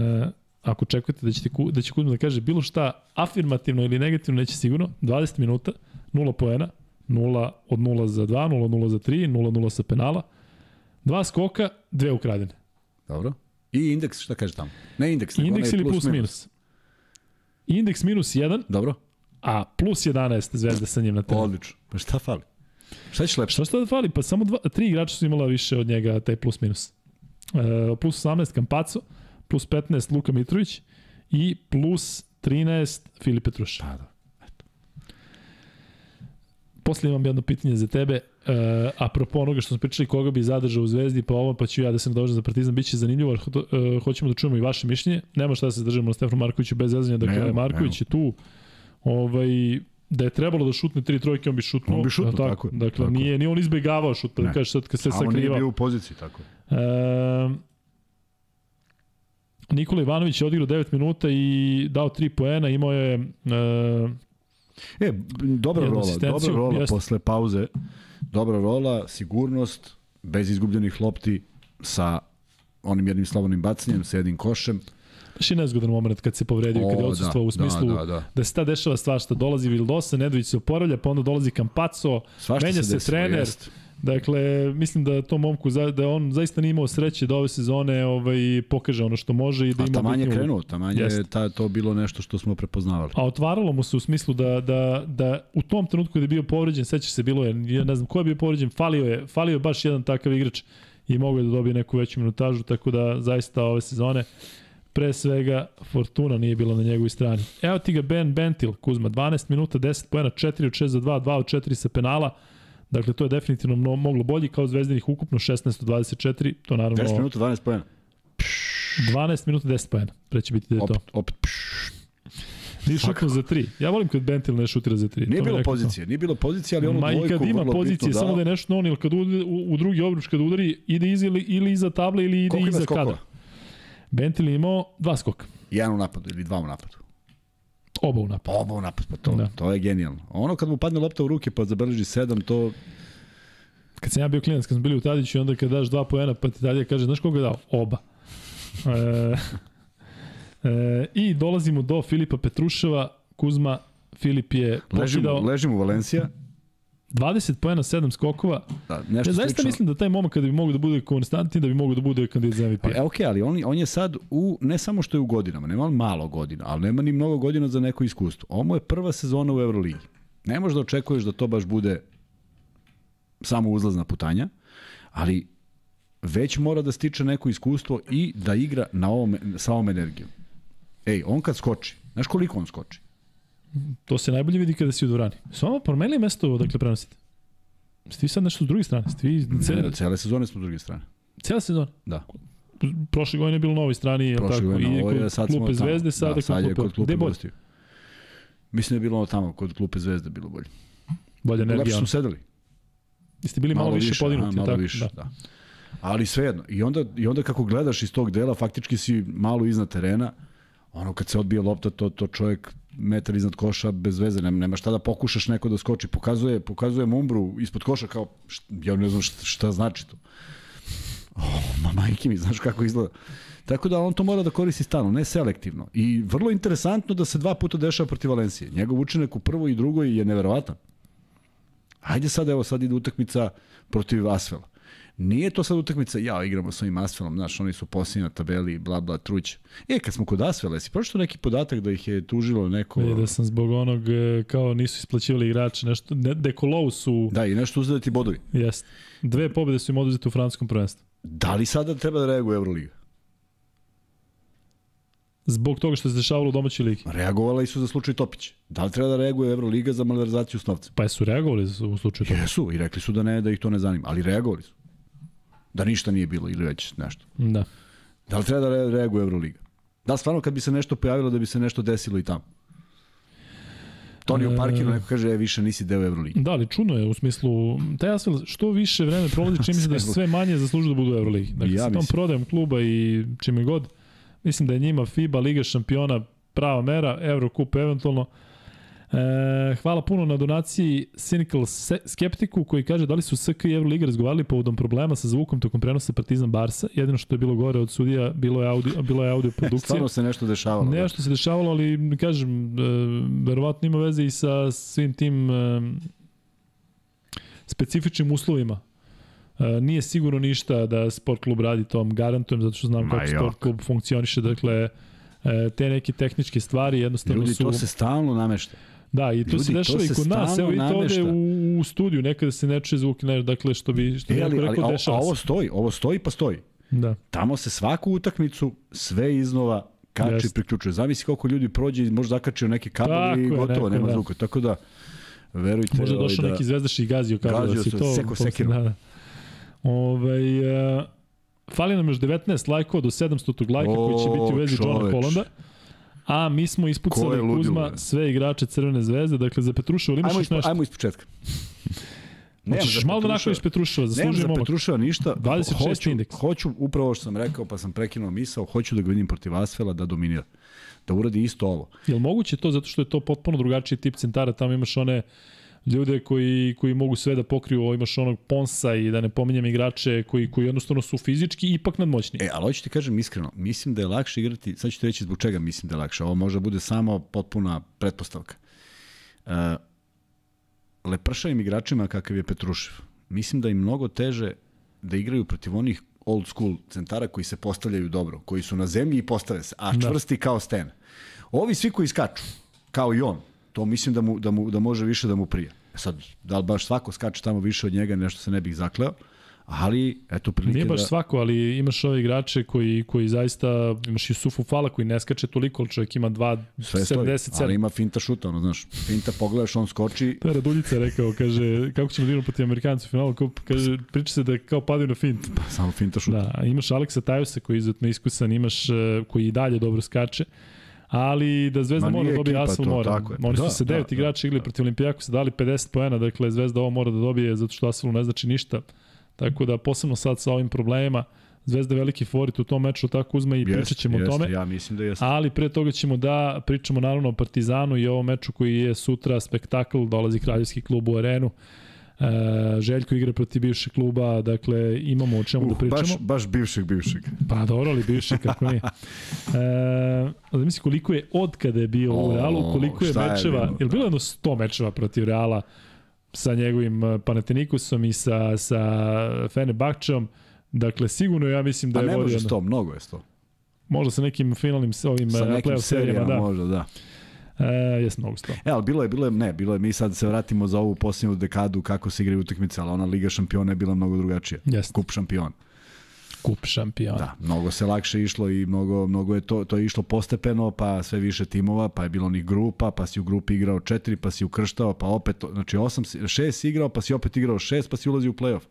ako očekujete da, ćete, Ku- da će Kuzma da kaže bilo šta afirmativno ili negativno, neće sigurno, 20 minuta, 0 poena, 0 od 0 za 2, 0 od 0 za 3, 0 0 sa penala, dva skoka, dve ukradene. Dobro. I indeks, šta kaže tamo? Ne indeks, nego Indeks ili plus minus? Indeks minus 1, Dobro. a plus 11 zvezda sa njim na terenu. Odlično. Pa šta fali? Šta ćeš lepše? Šta šta da fali? Pa samo dva, tri igrača su imala više od njega taj plus minus. E, plus 18 Kampaco, plus 15 Luka Mitrović i plus 13 Filip Petruša. Pa da. Posle imam jedno pitanje za tebe. Uh, apropo onoga što smo pričali, koga bi zadržao u Zvezdi, pa ovo, pa ću ja da se nadožem za Partizan, biće zanimljivo, uh, hoćemo da čujemo i vaše mišljenje. Nema šta da se držimo na Stefanu Markoviću bez zezanja, dakle, Nemo, Marković je tu. Ovaj, da je trebalo da šutne tri trojke, on bi šutnuo. On bi šutnuo, tako, tako je, Dakle, tako. Nije, nije on izbegavao šut, pa da kažeš sad kad se A on nije sakrivao. bio u poziciji, tako. E, Nikola Ivanović je odigrao 9 minuta i dao 3 poena, imao je e, E, dobra Jednu rola, dobra rola jeste. posle pauze. Dobra rola, sigurnost, bez izgubljenih lopti, sa onim jednim slobodnim bacanjem, sa jednim košem. baš je nezgodan moment kad se povredio, kad je O, odsustvo u smislu Da, da, da. da se ta dešava stvar što dolazi Vildosa, Nedović se oporavlja, pa onda dolazi Svašta menja se, desilo, trener. jest. Dakle, mislim da to momku da on zaista nije imao sreće da ove sezone ovaj pokaže ono što može i da A ima taman je krenuo, taman je ta, to bilo nešto što smo prepoznavali. A otvaralo mu se u smislu da, da, da u tom trenutku kada je bio povređen, sećaš se, bilo je, ja ne znam ko je bio povređen, falio je, falio je baš jedan takav igrač i mogao je da dobije neku veću minutažu, tako da zaista ove sezone pre svega Fortuna nije bila na njegovoj strani. Evo ti ga Ben Bentil, Kuzma, 12 minuta, 10 pojena, 4 od 6 za 2, 2 od 4 sa penala, Dakle, to je definitivno mno, moglo bolji kao zvezdinih ukupno 16 od 24, to naravno 10 minuta, 12 pojena. 12 minuta 10 pojena, pre će biti da je to. Opet, opet, pš. Nije šutno za 3. Ja volim kad Bentil ne šutira za 3. Nije bilo pozicije, nije bilo pozicije, ali ono Ma i dvojku kad ima pozicije, samo da je nešto on, ili kad ude, u, u drugi obruč kad udari, ide iz ili, ili iza table ili ide Koliko iza kadra. Bentil je imao dva skoka. Jedan u napadu ili dva u napadu. Oba u napadu. Oba u napadu, pa to, Da. to je genijalno. Ono kad mu padne lopta u ruke pa zabeleži sedam, to Kad sam ja bio klinac, kad smo bili u Tadiću, i onda kad daš dva poena, pa ti Tadija kaže, znaš koga je dao? Oba. E, e, I dolazimo do Filipa Petruševa, Kuzma, Filip je ležimo, ležimo Valencija. 20 poena, 7 skokova. Da, nešto Ja zaista slično. mislim da taj momak kada bi mogao da bude konstantni, da bi mogao da bude kandidat za MVP. Pa, e, okej, ali on, on je sad u, ne samo što je u godinama, nema on malo godina, ali nema ni mnogo godina za neko iskustvo. Ovo je prva sezona u Euroligi. Ne možeš da očekuješ da to baš bude samo uzlazna putanja, ali već mora da stiče neko iskustvo i da igra na ovom, sa ovom energijom. Ej, on kad skoči, znaš koliko on skoči? To se najbolje vidi kada si u dvorani. Samo promenili mesto dakle prenosite. Ste vi sad nešto s druge strane? Ste vi Ne, cele, cele sezone smo s druge strane. cijela sezona? Da. Prošle godine je bilo na ovoj strani, je tako? godine, I kod sad klupe. Zvezde, sada da, sad je kod klupe bolje? gostiju. Mislim da je bilo ono tamo, kod klupe Zvezde bilo bolje. Bolja Lepše energija. smo sedeli. Jeste bili malo, malo više podignuti, aha, malo tako? više, da. da. Ali svejedno, i onda, i onda kako gledaš iz tog dela, faktički si malo iznad terena, ono kad se odbije lopta, to, to čovjek metar iznad koša bez veze, nema, nema šta da pokušaš neko da skoči. Pokazuje, pokazuje Mumbru ispod koša kao, št, ja ne znam šta, šta znači to. Oh, ma majke mi, znaš kako izgleda. Tako da on to mora da koristi stalno, ne selektivno. I vrlo interesantno da se dva puta dešava protiv Valencije. Njegov učinak u prvoj i drugoj je neverovatan. Ajde sad, evo sad ide utakmica protiv Asvela. Nije to sad utakmica, ja igramo s ovim Asvelom, znaš, oni su posljednji na tabeli, bla, bla, truć. E, kad smo kod Asvela, jesi pročito neki podatak da ih je tužilo neko... Vidi da sam zbog onog, e, kao nisu isplaćivali igrače, nešto, ne, Dekolov su, Da, i nešto uzeti bodovi. jest. Dve pobjede su im oduzete u francuskom prvenstvu. Da li sada treba da reaguje Euroliga? Zbog toga što se dešavalo u domaćoj ligi. Reagovala i su za slučaj Topić. Da li treba da reaguje Euroliga za malverzaciju s novcem? Pa su reagovali u slučaju toga. Jesu, i rekli su da ne, da ih to ne zanima, ali reagovali su. Da ništa nije bilo ili već nešto. Da. Da li treba da re- reaguje Euroliga? Da li stvarno kad bi se nešto pojavilo da bi se nešto desilo i tamo? Toni u parkiru neko kaže, e, više nisi deo Euroligi. Da, ali čudno je u smislu, taj Asvel što više vreme prolazi, čini mi se da sve manje zaslužuju da budu u Euroligi. Dakle, Ja sa tom mislim. prodajem kluba i čime god, mislim da je njima FIBA, Liga šampiona prava mera, Eurocup eventualno. E, hvala puno na donaciji Cynical Skeptiku koji kaže da li su SK i Euroliga razgovarali povodom problema sa zvukom tokom prenosa Partizan Barsa. Jedino što je bilo gore od sudija bilo je audio, bilo je audio produkcija. Stvarno se nešto dešavalo. da. Nešto se dešavalo, ali kažem, e, verovatno ima veze i sa svim tim e, specifičnim uslovima. E, nije sigurno ništa da sport klub radi to, vam garantujem, zato što znam Ma kako jok. sport klub funkcioniše, dakle, e, te neke tehničke stvari jednostavno Ljudi, su... to se stalno namešta. Da, i to Ljudi, se to dešava i se kod nas. Evo vidite ovde u, u studiju, nekada se ne čuje zvuk, ne, dakle, što bi, što E, ali, neko ali, rekao, a, a dešava ovo se. stoji, ovo stoji pa stoji. Da. Tamo se svaku utakmicu sve iznova kači Jeste. i priključuje. Zamisli koliko ljudi prođe i možda zakačio neke kabel i gotovo, neko, nema da. zvuka. Tako da, Verujte, Možda je ovaj, došao da, neki zvezdaš i gazio kao Gazio da se, to... seko sekirom. Da, da. Ove, uh, fali nam još 19 lajkova do 700 lajka koji će O, biti u vezi Johna čoveč. Holanda. A mi smo ispucali Kuzma sve igrače Crvene zvezde, dakle za Petruševa ili imaš Ajmo, ispo, nešto? ajmo iz početka. Nemam Hoćeš malo da Petruševa- napraviš Petruševa, Nemam za momak. Petruševa ništa. 26 hoću, indeks. Hoću upravo što sam rekao, pa sam prekinuo misao, hoću da ga vidim protiv Asfela da dominira. Da uradi isto ovo. Je li moguće to zato što je to potpuno drugačiji tip centara, tamo imaš one ljude koji, koji mogu sve da pokriju, imaš onog Ponsa i da ne pominjem igrače koji, koji jednostavno su fizički ipak nadmoćni. E, ali hoću ti kažem iskreno, mislim da je lakše igrati, sad ću ti reći zbog čega mislim da je lakše, ovo može da bude samo potpuna pretpostavka. Uh, lepršavim igračima kakav je Petrušev, mislim da im mnogo teže da igraju protiv onih old school centara koji se postavljaju dobro, koji su na zemlji i postave se, a Da. čvrsti kao sten. Ovi svi koji skaču, kao i on, to mislim da, mu, da, mu, da može više da mu prije. E Sad, da li baš svako skače tamo više od njega, nešto se ne bih zakleo, ali eto prilike Nije baš da... svako, ali imaš ove igrače koji, koji zaista, imaš i Sufu Fala koji ne skače toliko, ali čovjek ima Sve stoji, 2,77. ali ima finta šuta, ono, znaš, finta pogledaš, on skoči, To je Raduljica rekao, kaže, kako ćemo da igramo protiv Amerikanca u finalu, kao, kaže, priča se da kao padaju na fint. samo finta šuta. Da, imaš Aleksa Tajusa koji je izuzetno iskusan, imaš e, koji i dalje dobro skače, ali da Zvezda Ma mora da dobije Asvel mora. tako je. Oni su Da, se da, devet da, igrača igrali da. protiv Olimpijaku, su dali 50 poena, dakle Zvezda ovo mora da dobije zato što Asvelu ne znači ništa. Tako da posebno sad sa ovim problemima, Zvezda veliki favorit u tom meču, tako uzme i pričat ćemo o tome. Ja mislim da jeste. Ali pre toga ćemo da pričamo naravno o Partizanu i ovom meču koji je sutra spektakl, dolazi kraljevski klub u arenu. E, Željko igra protiv bivšeg kluba, dakle imamo o čemu da Uh, pričamo. baš, baš bivšeg, bivšeg. Pa dobro, ali bivši kako nije. E, da misli koliko je od kada je bio u Realu, koliko je mečeva, bilo? je li bilo jedno 100 mečeva protiv Reala sa njegovim eh, Panatenikusom i sa, sa Fenerbahčeom, Dakle, sigurno ja mislim da je ne vodio može jedno- sto, mnogo je sto. Možda sa nekim finalnim ovim nekim playoff serijama, serijama da. možda, da. E, jesno mnogo sto. E, ali bilo je, bilo je, ne, bilo je, mi sad se vratimo za ovu posljednju dekadu kako se igraju utakmice, ali ona Liga šampiona je bila mnogo drugačija. Jeste. Kup šampiona. Kup šampiona. Da, mnogo se lakše išlo i mnogo, mnogo je to, to je išlo postepeno, pa sve više timova, pa je bilo onih grupa, pa si u grupi igrao četiri, pa si ukrštao, pa opet, znači osam, šest igrao, pa si opet igrao šest, pa si ulazi u play-off.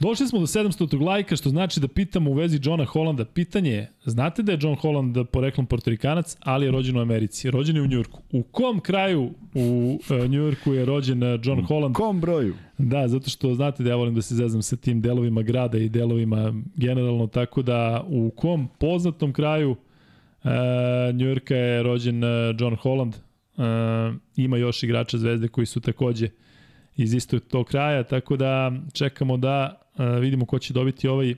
Došli smo do 700. lajka, što znači da pitamo u vezi Johna Hollanda. Pitanje je, znate da je John Holland poreklom portorikanac, ali je rođen u Americi. Rođen je u Njurku. U kom kraju u uh, Njurku je rođen uh, John Holland? Kom broju? Da, zato što znate da ja volim da se zezam sa tim delovima grada i delovima generalno, tako da u kom poznatom kraju uh, Njurka je rođen uh, John Holland. Uh, ima još igrača zvezde koji su takođe iz istog tog kraja, tako da čekamo da uh, vidimo ko će dobiti ovaj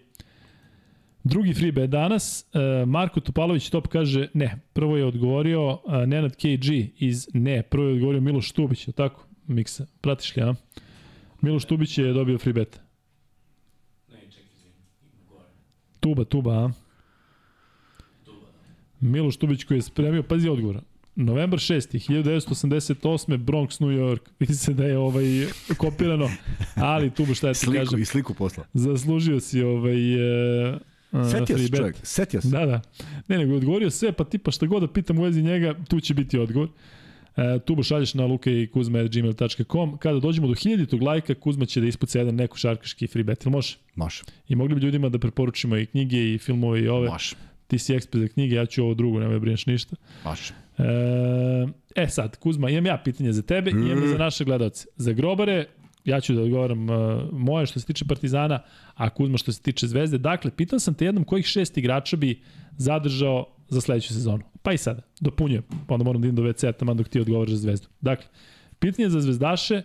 drugi free bet danas. Uh, Marko Topalović top kaže ne. Prvo je odgovorio uh, Nenad KG iz ne. Prvo je odgovorio Miloš Tubić, je tako? Miksa, pratiš li, a? Miloš Tubić je dobio free bet. Tuba, Tuba, a? Miloš Tubić koji je spremio, pazi odgovor. Novembar 6. 1988. Bronx, New York. Vidi se da je ovaj kopirano, ali Tuba šta ja ti Sliku, kažem. i sliku posla. Zaslužio si ovaj... Uh, Setio free se čovjek, setio se. Da, da. Ne, nego je odgovorio sve, pa tipa šta god da pitam u vezi njega, tu će biti odgovor. E, tu šalješ na lukejkuzma.gmail.com Kada dođemo do 1000 lajka, Kuzma će da ispuca jedan neko šarkaški free bet. Ili može? Može, I mogli bi ljudima da preporučimo i knjige i filmove i ove. može, Ti si ekspert za knjige, ja ću ovo drugo, nemoj da brineš ništa. može. E, e sad, Kuzma, imam ja pitanje za tebe i imam za naše gledalce. Za grobare, ja ću da odgovaram uh, moje što se tiče Partizana, a Kuzma što se tiče Zvezde. Dakle, pitan sam te jednom kojih šest igrača bi zadržao za sledeću sezonu. Pa i sada, dopunjujem, pa onda moram da idem do WC-a tamo dok ti odgovaraš za Zvezdu. Dakle, pitanje za Zvezdaše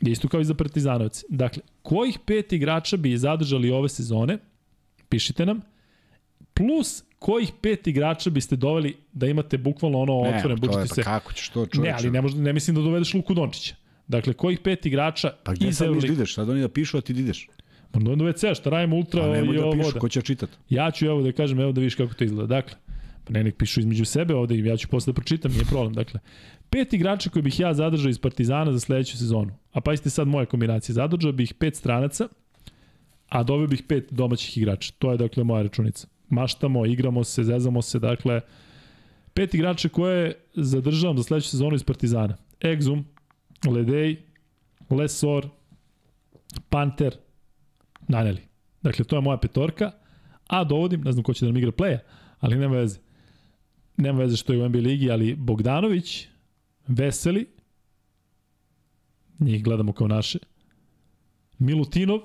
je isto kao i za Partizanovci. Dakle, kojih pet igrača bi zadržali ove sezone, pišite nam, plus kojih pet igrača biste doveli da imate bukvalno ono Ne, otvoren, budžeti pa se. kako ćeš to čoveče? Ne, ali ne, možda, ne mislim da dovedeš Luku Dončića. Dakle, kojih pet igrača Pa gde iz sad da Euroligi? ideš? Sad oni da pišu, a ti da ideš. Možda onda WC, šta radimo ultra Pa i da ovo pišu, voda. ko će čitat? Ja ću evo da kažem, evo da vidiš kako to izgleda. Dakle, pa ne nek pišu između sebe ovde i ja ću posle da pročitam, nije problem. Dakle, pet igrača koji bih ja zadržao iz Partizana za sledeću sezonu. A pazite sad moje kombinacije. Zadržao bih pet stranaca, a doveo bih pet domaćih igrača. To je dakle moja računica. Maštamo, igramo se, zezamo se, dakle pet igrača koje zadržavam za sledeću sezonu iz Partizana. Exum, Ledej, Lesor, Panter, Naneli. Dakle, to je moja petorka, a dovodim, ne znam ko će da nam igra playa, ali nema veze. Nema veze što je u NBA ligi, ali Bogdanović, Veseli, njih gledamo kao naše, Milutinov,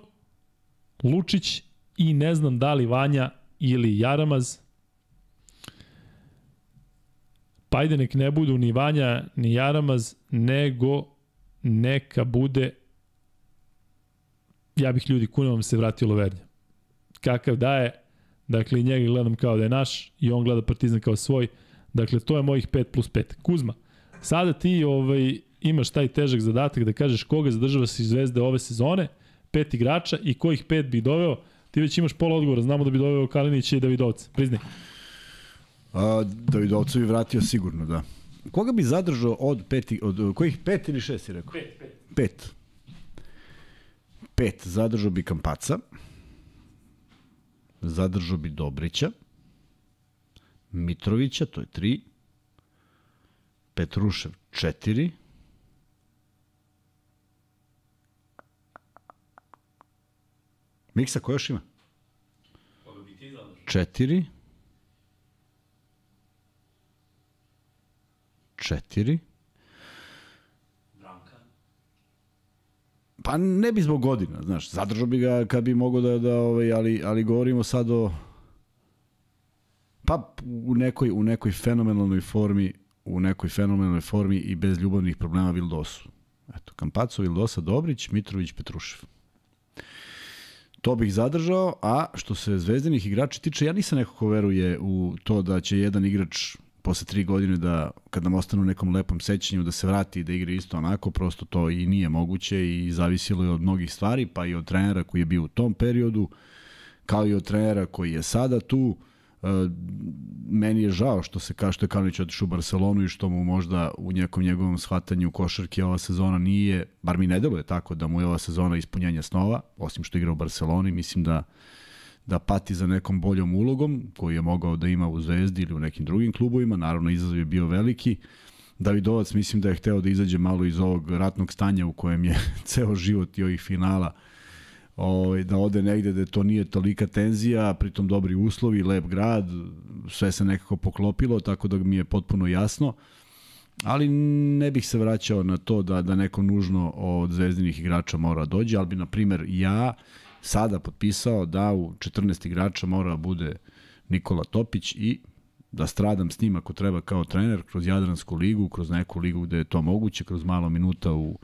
Lučić i ne znam da li Vanja ili Jaramaz, pa ajde nek ne budu ni Vanja ni Jaramaz, nego neka bude ja bih ljudi kunom se vratio Lovernja. Kakav da je, dakle njega gledam kao da je naš i on gleda Partizan kao svoj. Dakle, to je mojih 5 plus 5. Kuzma, sada ti ovaj, imaš taj težak zadatak da kažeš koga zadržava si zvezde ove sezone, pet igrača i kojih pet bi doveo, ti već imaš pola odgovora, znamo da bi doveo Kalinić i Davidovca, priznaj. A, Davidovcu bi vratio sigurno, da. Koga bi zadržao od peti, od kojih pet ili šest si rekao? Pet, pet. Pet. Pet. Zadržao bi Kampaca. Zadržao bi Dobrića. Mitrovića, to je tri. Petrušev, četiri. Miksa, ko još ima? Četiri. Četiri. Pa ne bi zbog godina, znaš, zadržao bi ga kad bi mogao da, da ovaj, ali, ali govorimo sad o pa u nekoj, u nekoj fenomenalnoj formi u nekoj fenomenalnoj formi i bez ljubavnih problema Vildosu. Eto, Kampaco, Vildosa, Dobrić, Mitrović, Petrušev. To bih zadržao, a što se zvezdanih igrača tiče, ja nisam neko ko veruje u to da će jedan igrač posle tri godine da, kad nam ostane u nekom lepom sećanju, da se vrati i da igra isto onako, prosto to i nije moguće i zavisilo je od mnogih stvari, pa i od trenera koji je bio u tom periodu, kao i od trenera koji je sada tu. E, meni je žao što se kaže što je Kalinić otišao u Barcelonu i što mu možda u nekom njegovom shvatanju košarke ova sezona nije, bar mi ne deluje tako da mu je ova sezona ispunjenja snova, osim što igra u Barceloni, mislim da da pati za nekom boljom ulogom koju je mogao da ima u Zvezdi ili u nekim drugim klubovima, naravno izazov je bio veliki. Davidovac mislim da je hteo da izađe malo iz ovog ratnog stanja u kojem je ceo život i ovih finala ovaj, da ode negde da to nije tolika tenzija, pritom dobri uslovi, lep grad, sve se nekako poklopilo, tako da mi je potpuno jasno. Ali ne bih se vraćao na to da, da neko nužno od zvezdinih igrača mora dođe, ali bi, na primer, ja sada potpisao da u 14 igrača mora da bude Nikola Topić i da stradam s njim ako treba kao trener kroz Jadransku ligu, kroz neku ligu gde je to moguće, kroz malo minuta u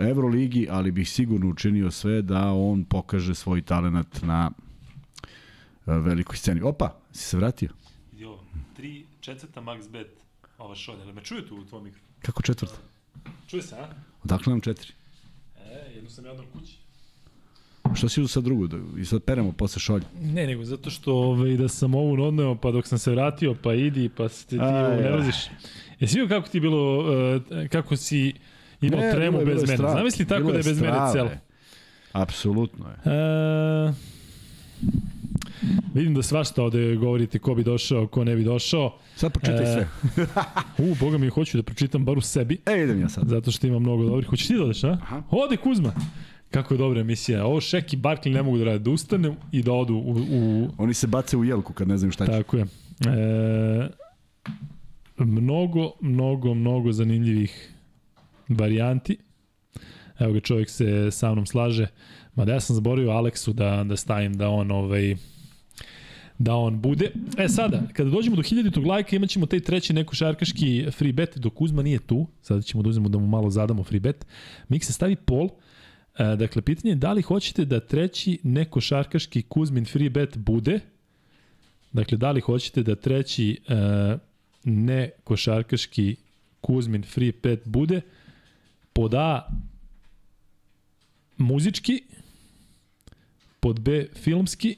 Euroligi, ali bih sigurno učinio sve da on pokaže svoj talent na uh, velikoj sceni. Opa, si se vratio? Jo, tri, četvrta max bet ova šolja. Ali me čuje tu u tvojom mikro? Kako četvrta? Čuje se, a? Odakle nam četiri? E, jednu sam ja odno kući. Što si sad drugu? Da, I sad peremo posle šolje. Ne, nego zato što ovaj, da sam ovu odneo, pa dok sam se vratio, pa idi, pa se ti nervoziš. Jesi vidio kako ti bilo, uh, kako si imao ne, tremu bilo, bez mene? Strah. Zamisli tako bilo da je bez strave. mene celo. Apsolutno je. Uh, vidim da svašta ovde govorite ko bi došao, ko ne bi došao. Sad pročitaj e, sve. u, boga mi, hoću da pročitam bar u sebi. E, idem ja sad. Zato što ima mnogo dobrih. Hoćeš ti da odeš, a? Aha. Ode Kuzma. Kako je dobra emisija. Ovo Šek i Barkley ne mogu da rade, da ustane i da odu u... u... Oni se bace u jelku kad ne znaju šta će. Tako je. E, mnogo, mnogo, mnogo zanimljivih varijanti. Evo ga, čovjek se sa mnom slaže. Ma da ja sam zaboravio Aleksu da, da stavim da on ovaj da on bude. E sada, kada dođemo do 1000. lajka imat ćemo taj treći neko šarkaški free bet, dok Kuzma nije tu, sada ćemo da uzmemo da mu malo zadamo free bet. Mik se stavi pol, E, dakle, pitanje je da li hoćete da treći nekošarkaški Kuzmin free bet bude, dakle, da li hoćete da treći e, nekošarkaški Kuzmin free bet bude, pod A muzički, pod B filmski,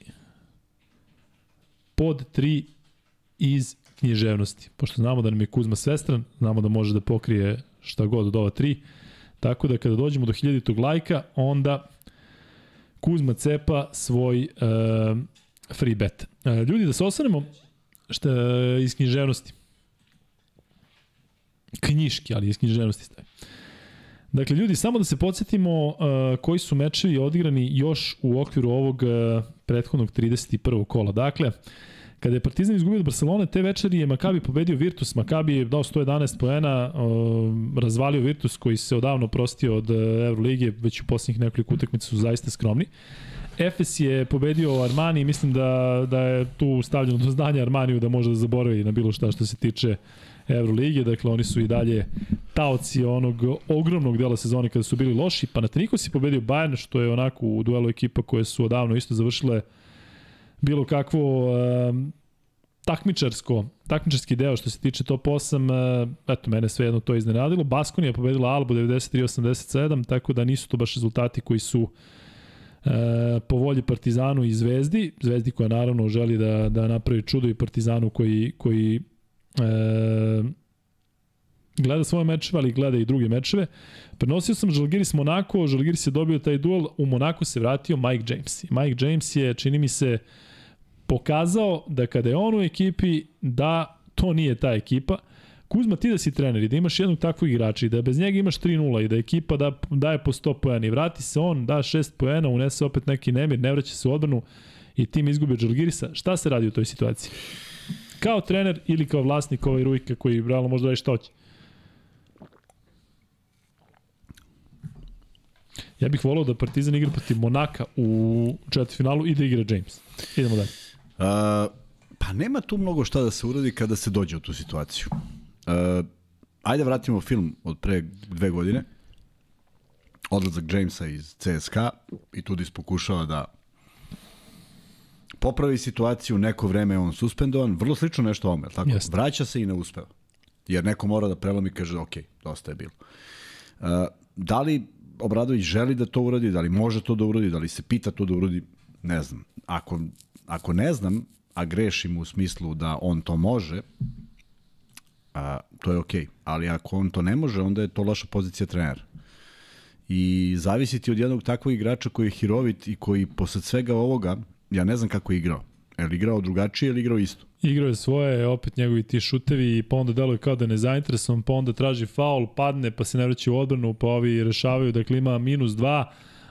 pod 3 iz književnosti. Pošto znamo da nam je Kuzma svestran, znamo da može da pokrije šta god od ova tri, Tako da kada dođemo do 1000. lajka, onda Kuzma cepa svoj uh, free bet. Uh, ljudi, da se osvrnemo šta, iz književnosti. knjiški, ali iz književnosti stavi. Dakle, ljudi, samo da se podsjetimo uh, koji su mečevi odigrani još u okviru ovog uh, prethodnog 31. kola. Dakle, kada je Partizan izgubio od Barcelone, te večeri je Makabi pobedio Virtus. Makabi je dao 111 poena, uh, razvalio Virtus koji se odavno prostio od uh, Euroligije, već u posljednjih nekoliko utakmica su zaista skromni. Efes je pobedio Armani i mislim da, da je tu stavljeno do znanja Armaniju da može da zaboravi na bilo šta što se tiče uh, Evrolige, dakle oni su i dalje taoci onog ogromnog dela sezone kada su bili loši. Panathinaikos je pobedio Bayern, što je onako u duelu ekipa koje su odavno isto završile bilo kakvo um, takmičarsko, takmičarski deo što se tiče top 8, uh, eto, mene sve jedno to iznenadilo. Baskoni je pobedila Albu 93-87, tako da nisu to baš rezultati koji su e, po volji Partizanu i Zvezdi, Zvezdi koja naravno želi da, da napravi čudo i Partizanu koji, koji e, gleda svoje mečeve, ali gleda i druge mečeve. Prenosio sam Žalgiris Monako, Žalgiris je dobio taj duel, u Monako se vratio Mike James. Mike James je, čini mi se, pokazao da kada je on u ekipi, da to nije ta ekipa. Kuzma, ti da si trener i da imaš jednog takvog igrača i da bez njega imaš 3-0 i da ekipa da, daje po 100 pojena i vrati se on, da 6 pojena, unese opet neki nemir, ne vraća se u odbranu i tim izgubi Žalgirisa. Šta se radi u toj situaciji? Kao trener ili kao vlasnik ovaj Rujka koji realno možda radi šta hoće. Ja bih volao da Partizan igra protiv Monaka u četvrtfinalu i da igra James. Idemo dalje. Uh, pa nema tu mnogo šta da se uradi kada se dođe u tu situaciju. Uh, ajde vratimo film od pre dve godine. Odlazak Jamesa iz CSKA i Tudis pokušava da popravi situaciju, neko vreme je on suspendovan, vrlo slično nešto ovome, tako? Jest. Vraća se i ne uspeva. Jer neko mora da prelomi i kaže, ok, dosta je bilo. Uh, da li Obradović želi da to uradi, da li može to da uradi, da li se pita to da uradi, ne znam. Ako, ako ne znam, a grešim u smislu da on to može, a, to je okej. Okay. Ali ako on to ne može, onda je to loša pozicija trenera. I zavisiti od jednog takvog igrača koji je hirovit i koji posle svega ovoga ja ne znam kako je igrao. Je li igrao drugačije ili igrao isto? Igrao je svoje, opet njegovi ti šutevi, pa onda deluje kao da je nezainteresovan, pa onda traži faul, padne, pa se ne vraća u odbranu, pa ovi rešavaju, dakle ima minus 2,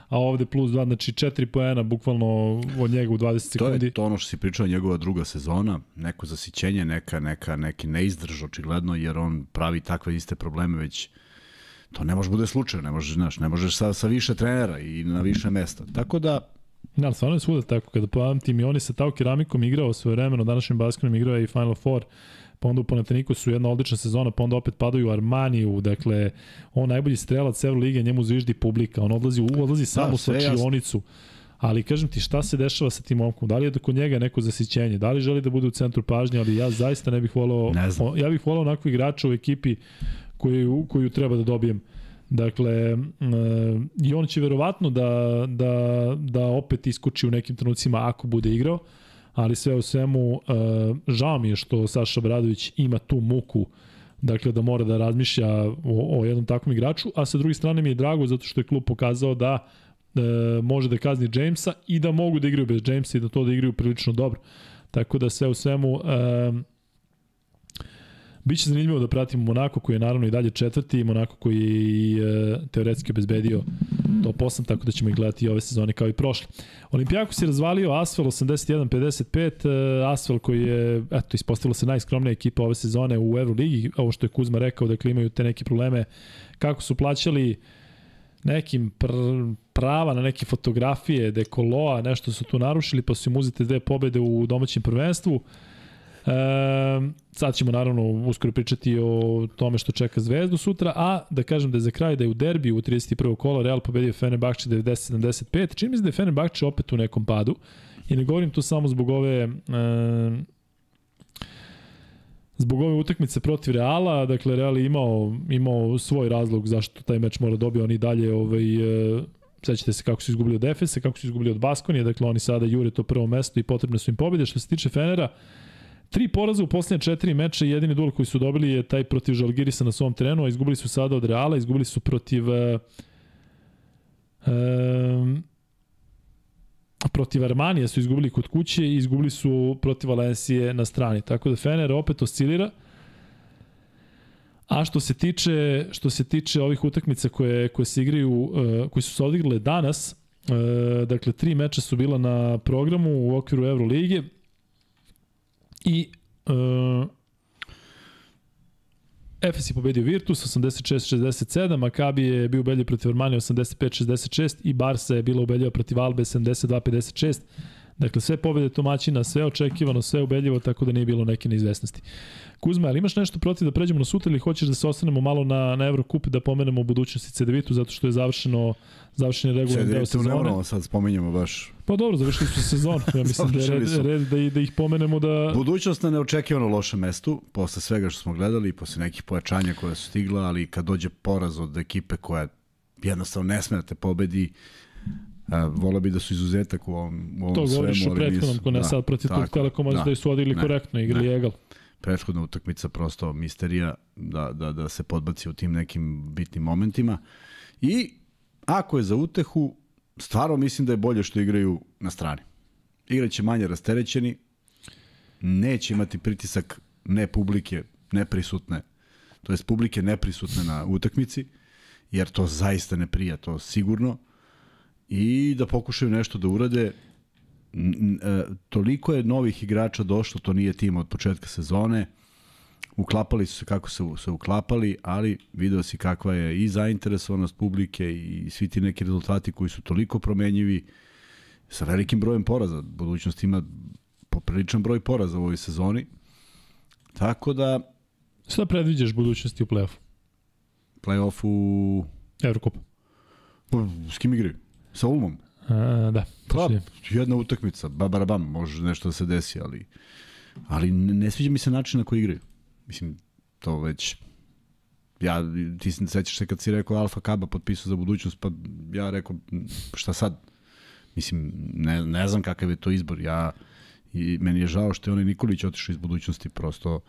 a ovde plus 2, znači 4 poena bukvalno od njega u 20 sekundi. To je to ono što si pričao njegova druga sezona, neko zasićenje, neka, neka, neki neizdrž očigledno, jer on pravi takve iste probleme već to ne može bude slučaj, ne možeš, znaš, ne možeš sa, sa više trenera i na više mesta. Tako da, Da, ali stvarno je svuda tako. Kada pamtim i oni sa Tao Keramikom igrao svoje vremeno, današnjim basketom igrao je i Final Four, pa onda u Panateniku su jedna odlična sezona, pa onda opet padaju u Armaniju, dakle, on najbolji strelac Lige, njemu zviždi publika, on odlazi, odlazi samo da, u slačionicu. Ali kažem ti šta se dešava sa tim momkom? Da li je da kod njega neko zasićenje? Da li želi da bude u centru pažnje? Ali ja zaista ne bih volao, ne ja bih volao onakvu igrača u ekipi koju, koju treba da dobijem Dakle, i on će verovatno da, da, da opet iskoči u nekim trenucima ako bude igrao, ali sve u svemu, žao mi je što Saša Bradović ima tu muku dakle da mora da razmišlja o, o jednom takvom igraču, a sa druge strane mi je drago zato što je klub pokazao da e, može da kazni Jamesa i da mogu da igraju bez Jamesa i da to da igraju prilično dobro. Tako da sve u svemu e, Biće zanimljivo da pratimo Monako koji je naravno i dalje četvrti i Monako koji je i e, teoretski obezbedio top 8, tako da ćemo ih gledati i ove sezone kao i prošle. Olimpijakos je razvalio Asfel 81-55, e, Asfel koji je, eto, ispostavila se najskromnija ekipa ove sezone u Euroligi, ovo što je Kuzma rekao, dakle imaju te neke probleme kako su plaćali nekim pr prava na neke fotografije, dekoloa, nešto su tu narušili, pa su im uzete dve pobede u domaćem prvenstvu. E, sad ćemo naravno uskoro pričati o tome što čeka Zvezdu sutra, a da kažem da je za kraj da je u derbiju u 31. kola Real pobedio Fenerbahče 90-75. Čini mi se da je Fenerbahče opet u nekom padu i ne govorim to samo zbog ove e, zbog ove utakmice protiv Reala, dakle Real je imao, imao svoj razlog zašto taj meč mora dobiti, oni dalje ovaj, e, sećate se kako su izgubili od Efesa, kako su izgubili od Baskonije, dakle oni sada jure to prvo mesto i potrebne su im pobjede. Što se tiče Fenera, Tri poraza u poslednje četiri meče, jedini duel koji su dobili je taj protiv Žalgirisa na svom terenu, a izgubili su sada od Reala, izgubili su protiv uh, um, protiv Armanija su izgubili kod kuće i izgubili su protiv Valencije na strani. Tako da Fener opet oscilira. A što se tiče što se tiče ovih utakmica koje koje se igraju uh, koji su se odigrale danas, uh, dakle tri meča su bila na programu u okviru Evrolige i uh, Efes je pobedio Virtus 86-67, Maccabi je bio ubedljiv protiv Armani 85-66 i Barca je bila ubedljiva protiv Albe 72-56. Dakle, sve pobede domaćina, sve očekivano, sve ubedljivo, tako da nije bilo neke neizvesnosti. Kuzma, ali imaš nešto protiv da pređemo na sutra ili hoćeš da se ostanemo malo na, na Evrokup da pomenemo u budućnosti CDV-tu zato što je završeno završen je regularni deo sezone. Ne sad spominjemo baš. Pa dobro, završili su sezonu. Ja mislim da je red, red da, da ih pomenemo da... Budućnost na neočekivano lošem mestu, posle svega što smo gledali, posle nekih pojačanja koja su stigla, ali kad dođe poraz od ekipe koja jednostavno ne sme da te pobedi, vola bi da su izuzetak u ovom, u ovom to svemu. To govoriš o prethodnom, ko ne da, sad protiv tog Telekoma, da, da su odigli korektno, igrali ne. egal. Prethodna utakmica prosto misterija da, da, da se podbaci u tim nekim bitnim momentima. I ako je za utehu, stvarno mislim da je bolje što igraju na strani. Igraće manje rasterećeni, neće imati pritisak ne publike, neprisutne, to jest publike neprisutne na utakmici, jer to zaista ne prija, to sigurno i da pokušaju nešto da urade. E, toliko je novih igrača došlo, to nije tim od početka sezone. Uklapali su se kako se, se uklapali, ali video si kakva je i zainteresovanost publike i svi ti neki rezultati koji su toliko promenjivi sa velikim brojem poraza. Budućnost ima popriličan broj poraza u ovoj sezoni. Tako da... Šta predviđaš budućnosti u play-offu? Play-offu... Evrokup. Pa, s kim igraju? Sa Ulmom? A, da. Pa, jedna utakmica, babarabam, može nešto da se desi, ali ali ne sviđa mi se način na koji igraju. Mislim, to već ja, ti se sećaš se kad si rekao Alfa Kaba potpisao za budućnost, pa ja rekao šta sad? Mislim, ne, ne znam kakav je to izbor. Ja, i meni je žao što je onaj Nikolić otišao iz budućnosti, prosto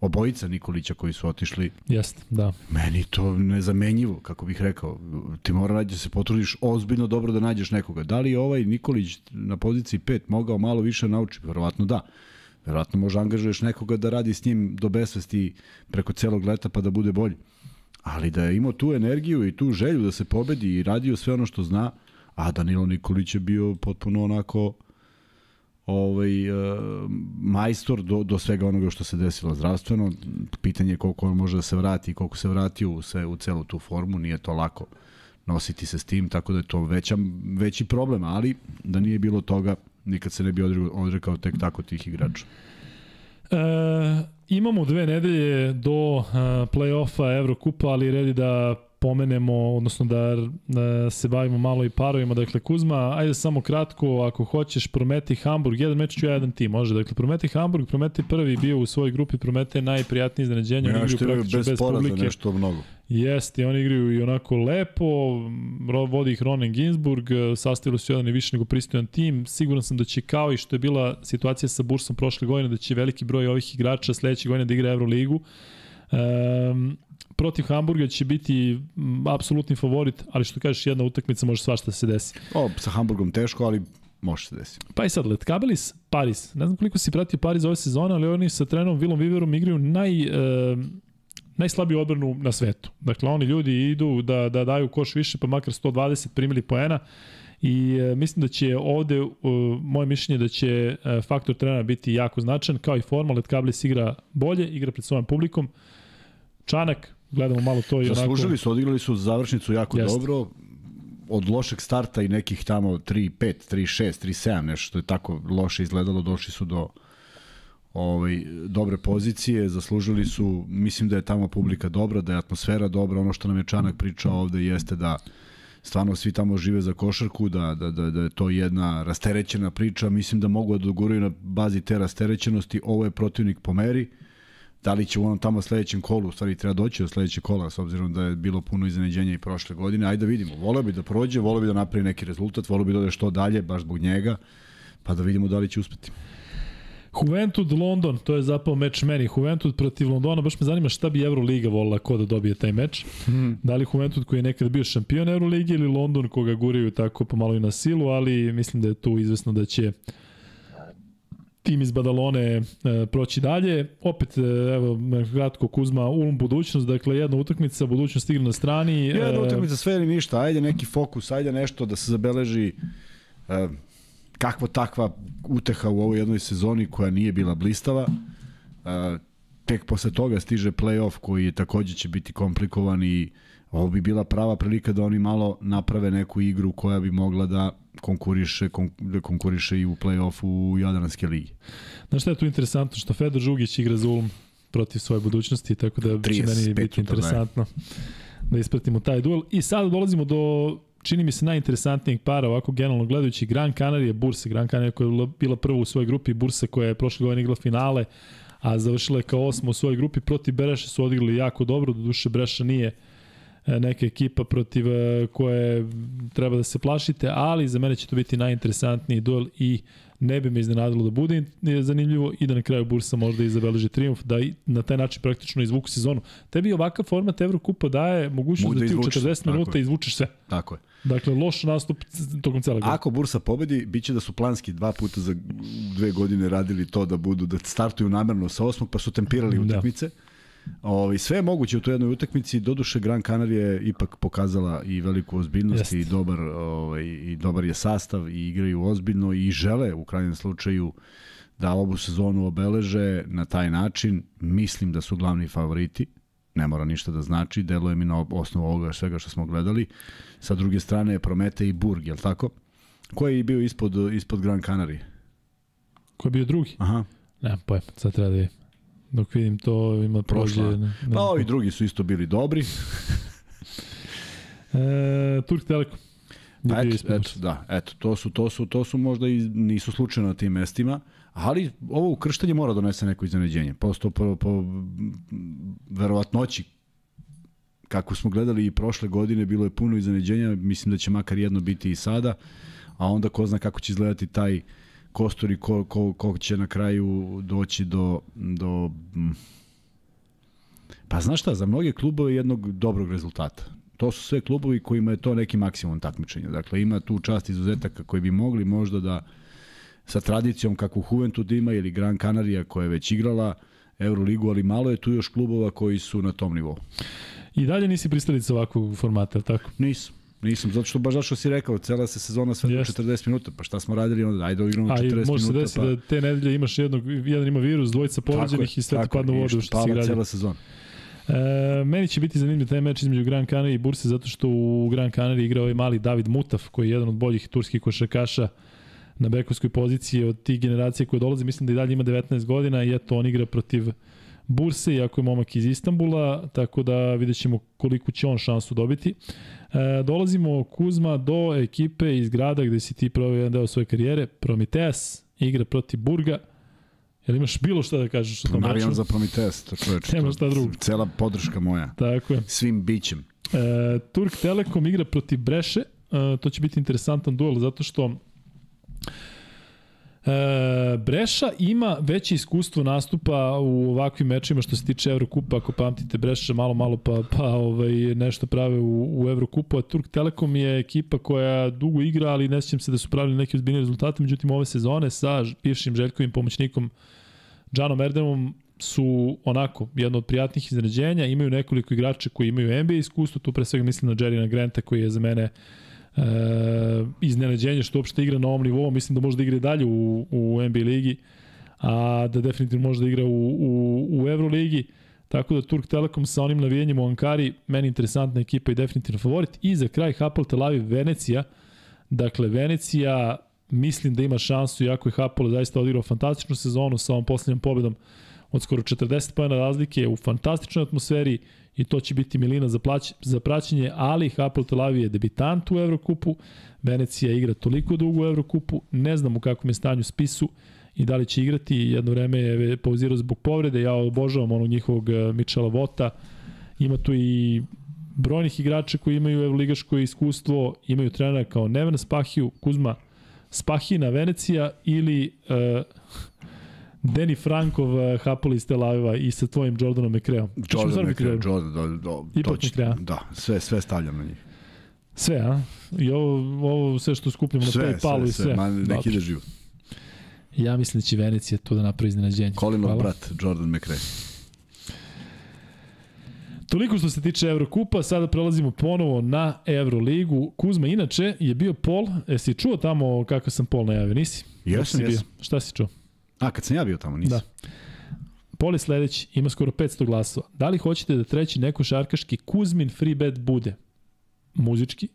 obojica Nikolića koji su otišli. Jeste, da. Meni to nezamenjivo, kako bih rekao. Ti mora nađe da se potrudiš ozbiljno dobro da nađeš nekoga. Da li je ovaj Nikolić na poziciji 5 mogao malo više nauči? Verovatno da. Verovatno može angažuješ nekoga da radi s njim do besvesti preko celog leta pa da bude bolji. Ali da je imao tu energiju i tu želju da se pobedi i radio sve ono što zna, a Danilo Nikolić je bio potpuno onako ovaj, uh, majstor do, do svega onoga što se desilo zdravstveno. Pitanje je koliko on može da se vrati i koliko se vrati u, sve, u celu tu formu. Nije to lako nositi se s tim, tako da je to veća, veći problem, ali da nije bilo toga, nikad se ne bi odrekao tek tako tih igrača. E, imamo dve nedelje do uh, play-offa Evrokupa, ali redi da pomenemo, odnosno da, da se bavimo malo i parovima. Dakle, Kuzma, ajde samo kratko, ako hoćeš, Prometi Hamburg, jedan meč ću ja jedan tim, može. Dakle, Prometi Hamburg, Prometi prvi bio u svojoj grupi, Promete najprijatnije iznenađenje. Ja, što imaju bez, bez publike. nešto mnogo. Jeste, oni igraju i onako lepo, vodi ih Ronen Ginsburg, sastavili su jedan i više nego pristojan tim. Siguran sam da će kao i što je bila situacija sa Bursom prošle godine, da će veliki broj ovih igrača sledeće godine da igra Euroligu. Um, protiv Hamburga će biti m, apsolutni favorit, ali što kažeš, jedna utakmica može svašta da se desi. O, sa Hamburgom teško, ali može se desiti. Pa i sad, Letkabelis, Paris. Ne znam koliko si pratio Paris ove sezone, ali oni sa trenom Vilom Viverom igraju naj, e, najslabiju odbranu na svetu. Dakle, oni ljudi idu da, da daju koš više, pa makar 120 primili poena. I e, mislim da će ovde, e, moje mišljenje da će e, faktor trenera biti jako značan, kao i forma, Letkabelis igra bolje, igra pred svojom publikom. Čanak, gledamo malo to i onako... Zaslužili su, odigrali su završnicu jako Jest. dobro, od lošeg starta i nekih tamo 3-5, 3-6, 3-7, nešto što je tako loše izgledalo, došli su do ovaj, dobre pozicije, zaslužili su, mislim da je tamo publika dobra, da je atmosfera dobra, ono što nam je Čanak pričao ovde jeste da stvarno svi tamo žive za košarku, da, da, da, da je to jedna rasterećena priča, mislim da mogu da doguraju na bazi te rasterećenosti, ovo je protivnik po meri, da li će u onom tamo sledećem kolu, u stvari treba doći do sledećeg kola, s obzirom da je bilo puno iznenađenja i prošle godine, ajde da vidimo, voleo bi da prođe, voleo bi da napravi neki rezultat, voleo bi da ode što dalje, baš zbog njega, pa da vidimo da li će uspeti. Juventud London, to je zapao meč meni. Juventud protiv Londona, baš me zanima šta bi Euroliga volila ko da dobije taj meč. Hmm. Da li Juventud koji je nekad bio šampion Euroligi ili London koga guraju tako pomalo i na silu, ali mislim da je tu izvesno da će tim iz Badalone e, proći dalje. Opet, e, evo, kratko Kuzma, Ulm budućnost, dakle jedna utakmica, budućnost igra na strani. Jedna e, utakmica, sve ili ništa, ajde neki fokus, ajde nešto da se zabeleži e, kakva takva uteha u ovoj jednoj sezoni koja nije bila blistava. E, tek posle toga stiže play-off koji je takođe će biti komplikovan i ovo bi bila prava prilika da oni malo naprave neku igru koja bi mogla da konkuriše, kon, da konkuriše i u play-offu u Jadranske ligi. Znaš šta je tu interesantno? Što Fedor Žugić igra za Ulm protiv svoje budućnosti, tako da će meni biti interesantno da ispratimo taj duel. I sad dolazimo do čini mi se najinteresantnijeg para ovako generalno gledajući Gran Canaria Bursa, Gran Canaria koja je bila prva u svojoj grupi, Bursa koja je prošle godine igrala finale, a završila je kao osmo u svojoj grupi, protiv Bereša su odigrali jako dobro, do duše Breša nije e, neka ekipa protiv e, koje treba da se plašite, ali za mene će to biti najinteresantniji duel i ne bi me iznenadilo da bude zanimljivo i da na kraju Bursa možda i zabeleži triumf, da i na taj način praktično izvuku sezonu. Tebi ovakav format Evrokupa daje mogućnost Mogu da, da ti u 40 minuta izvučeš sve. Tako je. Dakle, loš nastup tokom cele godine. Ako Bursa pobedi, biće da su planski dva puta za dve godine radili to da budu, da startuju namerno sa osmog, pa su tempirali da. Ovi, sve je moguće u toj jednoj utakmici, doduše Gran Canaria je ipak pokazala i veliku ozbiljnost Jest. i dobar, ovaj, i dobar je sastav i igraju ozbiljno i žele u krajnjem slučaju da ovu sezonu obeleže na taj način. Mislim da su glavni favoriti ne mora ništa da znači, deluje mi na osnovu ovoga svega što smo gledali. Sa druge strane je Promete i Burg, je li tako? Ko je bio ispod, ispod Gran Canaria? Ko je bio drugi? Aha. Ne, pojem, sad treba da je. Dok vidim to ima prođe... Ne, ne, pa ovi drugi su isto bili dobri. e, Turk Telekom. Pa eto, eto, da, eto, to su, to su, to su možda i nisu slučajno na tim mestima, ali ovo ukrštanje mora da donese neko iznenađenje. Posto po, po verovatnoći kako smo gledali i prošle godine, bilo je puno iznenađenja, mislim da će makar jedno biti i sada, a onda ko zna kako će izgledati taj kostor i ko, ko, ko će na kraju doći do, do Pa znaš šta, za mnoge klubove jednog dobrog rezultata to su sve klubovi kojima je to neki maksimum takmičenja. Dakle, ima tu čast izuzetaka koji bi mogli možda da sa tradicijom kakvu Juventud ima ili Gran Canaria koja je već igrala Euroligu, ali malo je tu još klubova koji su na tom nivou. I dalje nisi pristalica ovakvog formata, tako? Nisam. Nisam, zato što baš zašto si rekao, cela se sezona sve yes. 40 minuta, pa šta smo radili onda, ajde igramo 40 minuta. A može se desiti pa... da te nedelje imaš jednog, jedan ima virus, dvojica povođenih i sve ti padne u vodu što si gradio. cela sezona. E, meni će biti zanimljiv taj meč između Gran Canaria i Burse zato što u Gran Canaria igra ovaj mali David Mutaf koji je jedan od boljih turskih košarkaša na bekovskoj poziciji od tih generacija koje dolaze. Mislim da i dalje ima 19 godina i eto on igra protiv Burse, iako je momak iz Istanbula, tako da vidjet ćemo koliko će on šansu dobiti. E, dolazimo Kuzma do ekipe iz grada gde si ti provio jedan deo svoje karijere, Prometeas, igra protiv Burga. Jel imaš bilo šta da kažeš o tom meču? Navijan za Prometeas, to čoveč. Nema šta drugo. Cela podrška moja. Tako je. Svim bićem. E, Turk Telekom igra protiv Breše, e, to će biti interesantan duel zato što E, Breša ima veće iskustvo nastupa u ovakvim mečima što se tiče Evrokupa, ako pamtite Breša malo malo pa, pa ovaj, nešto prave u, u Evrokupu, a Turk Telekom je ekipa koja dugo igra, ali ne sjećam se da su pravili neke ozbiljne rezultate, međutim ove sezone sa bivšim Željkovim pomoćnikom Džanom Erdemom su onako jedno od prijatnih iznenađenja, imaju nekoliko igrača koji imaju NBA iskustvo, tu pre svega mislim na Jerryna Granta koji je za mene uh, e, iznenađenje što uopšte igra na ovom nivou, mislim da može da igra dalje u, u NBA ligi, a da definitivno može da igra u, u, u Euroligi. Tako da Turk Telekom sa onim navijenjem u Ankari, meni interesantna ekipa i definitivno favorit. I za kraj Hapoel Tel Aviv Venecija. Dakle, Venecija mislim da ima šansu, iako je Hapoel zaista odigrao fantastičnu sezonu sa ovom posljednjom pobedom od skoro 40 pojena razlike u fantastičnoj atmosferi i to će biti milina za, plać, za praćenje, ali Hapoel Tel Aviv je debitant u Evrokupu, Venecija igra toliko dugo u Evrokupu, ne znam u kakvom je stanju spisu i da li će igrati, jedno vreme je pauzirao zbog povrede, ja obožavam onog njihovog e, Michela Vota, ima tu i brojnih igrača koji imaju evroligaško iskustvo, imaju trenera kao Neven Spahiju, Kuzma Spahina Venecija ili uh, Deni Frankov, uh, Hapoli iz Tel Aviva i sa tvojim Jordanom McRaeom. Jordan McRae, Jordan, da, da, Ipak će, da, sve, sve stavljam na njih. Sve, a? I ovo, ovo sve što skupljamo sve, na Paypalu i sve. Sve, sve, ma neki ide život. Ja mislim da će Venecija to da napravi iznenađenje. Colinov brat, Jordan McRae. Toliko što se tiče Evrokupa, sada prelazimo ponovo na Evroligu. Kuzma, inače, je bio pol, jesi čuo tamo kako sam pol najavio, nisi? Jesam, jesam. Šta si čuo? A, kad sam ja bio tamo, nisi. Da. Pol je sledeći, ima skoro 500 glasova. Da li hoćete da treći neko šarkaški Kuzmin free bet bude? Muzički,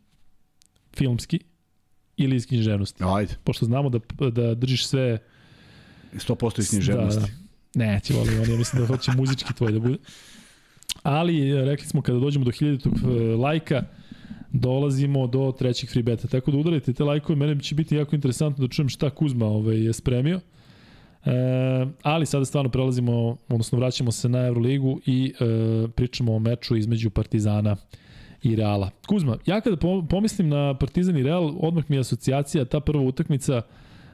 filmski ili iz književnosti? Ajde. Pošto znamo da, da držiš sve... 100% iz književnosti. Da, da. Ne, ti volim, on ja mislim da hoće muzički tvoj da bude. Ali, rekli smo, kada dođemo do 1000 e, lajka, dolazimo do trećeg free beta. Tako da udarite te lajkove, mene će biti jako interesantno da čujem šta Kuzma ovaj, je spremio. E, ali sada stvarno prelazimo, odnosno vraćamo se na Euroligu i e, pričamo o meču između Partizana i Reala. Kuzma, ja kada pomislim na Partizan i Real, odmah mi je asocijacija ta prva utakmica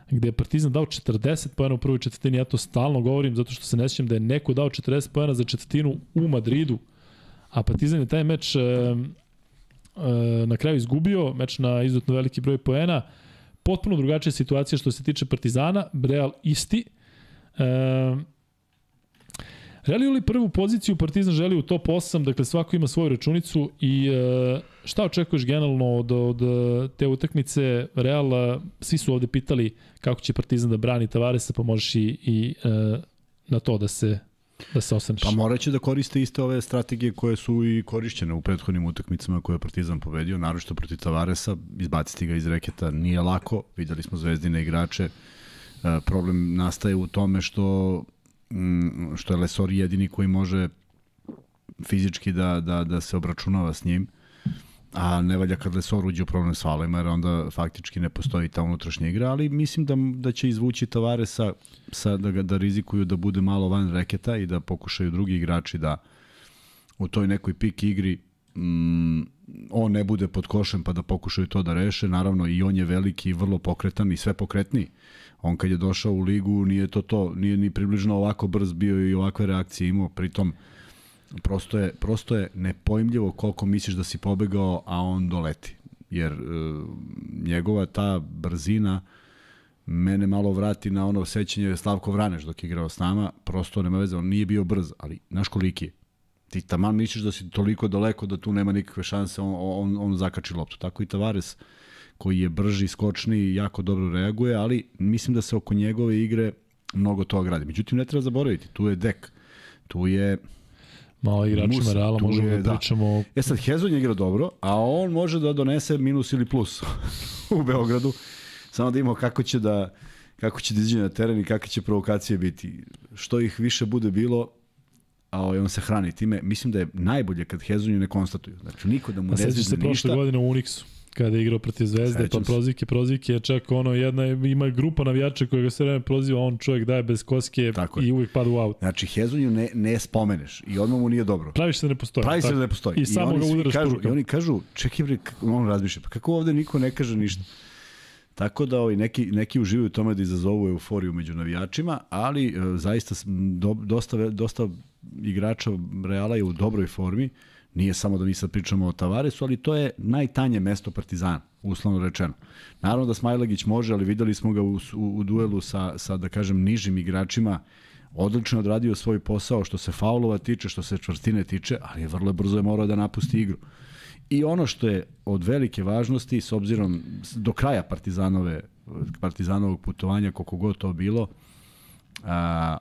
gde je Partizan dao 40 pojena u prvoj četvrtini, ja to stalno govorim zato što se ne sjećam da je neko dao 40 pojena za četvrtinu u Madridu, a Partizan je taj meč e, e, na kraju izgubio, meč na izuzetno veliki broj poena, potpuno drugačija situacija što se tiče Partizana, Real isti, e, Real li prvu poziciju, Partizan želi u top 8, dakle svako ima svoju računicu i e, šta očekuješ generalno od, od te utakmice Real, svi su ovde pitali kako će Partizan da brani Tavaresa, pa možeš i, i e, na to da se da se osvrneš. Pa moraće da koriste iste ove strategije koje su i korišćene u prethodnim utakmicama koje je Partizan pobedio, naročito protiv Tavaresa, izbaciti ga iz reketa nije lako, videli smo zvezdine igrače, e, problem nastaje u tome što Mm, što je Lesor jedini koji može fizički da, da, da se obračunava s njim, a ne valja kad Lesor uđe u problem s falima, jer onda faktički ne postoji ta unutrašnja igra, ali mislim da, da će izvući Tavare sa, sa, da, ga, da rizikuju da bude malo van reketa i da pokušaju drugi igrači da u toj nekoj pik igri mm, on ne bude pod košem pa da pokušaju to da reše. Naravno i on je veliki i vrlo pokretan i sve pokretniji on kad je došao u ligu nije to to, nije ni približno ovako brz bio i ovakve reakcije imao, pritom prosto je, prosto je nepojmljivo koliko misliš da si pobegao, a on doleti. Jer e, njegova ta brzina mene malo vrati na ono sećanje Slavko Vraneš dok je igrao s nama, prosto nema veze, on nije bio brz, ali znaš koliki je. Ti taman misliš da si toliko daleko da tu nema nikakve šanse, on, on, on zakači loptu. Tako i Tavares koji je brži, skočni i jako dobro reaguje, ali mislim da se oko njegove igre mnogo toga gradi. Međutim, ne treba zaboraviti, tu je Dek, tu je malo igračima Reala možemo je, da, da pričamo... E sad, Hezon je igra dobro, a on može da donese minus ili plus u Beogradu. Samo da imamo kako će da kako će da izađe na teren i kakve će provokacije biti. Što ih više bude bilo, a ovaj, on se hrani time, mislim da je najbolje kad Hezonju ne konstatuju. Znači, niko da mu ne zviđe ništa. A se prošle godine u Unixu kada je igrao protiv Zvezde, Sećam pa prozivke, prozivke, čak ono, jedna, ima grupa navijača koja ga se vreme proziva, on čovjek daje bez koske Tako i uvijek pada u aut. Znači, Hezonju ne, ne spomeneš i odmah mu nije dobro. Praviš se da ne postoji. Praviš se da ne postoji. I, I samo ga udaraš kažu, I oni kažu, čekaj bre, on razmišlja, pa kako ovde niko ne kaže ništa? Tako da ovaj, neki, neki uživaju tome da izazovu euforiju među navijačima, ali e, zaista do, dosta, dosta igrača Reala je u dobroj formi. Nije samo da mi sad pričamo o Tavaresu, ali to je najtanje mesto Partizana, uslovno rečeno. Naravno da Smajlagić može, ali videli smo ga u, u, u duelu sa, sa, da kažem, nižim igračima, odlično odradio svoj posao što se faulova tiče, što se čvrstine tiče, ali je vrlo brzo je morao da napusti igru. I ono što je od velike važnosti, s obzirom do kraja Partizanove, Partizanovog putovanja, koliko god to bilo, a,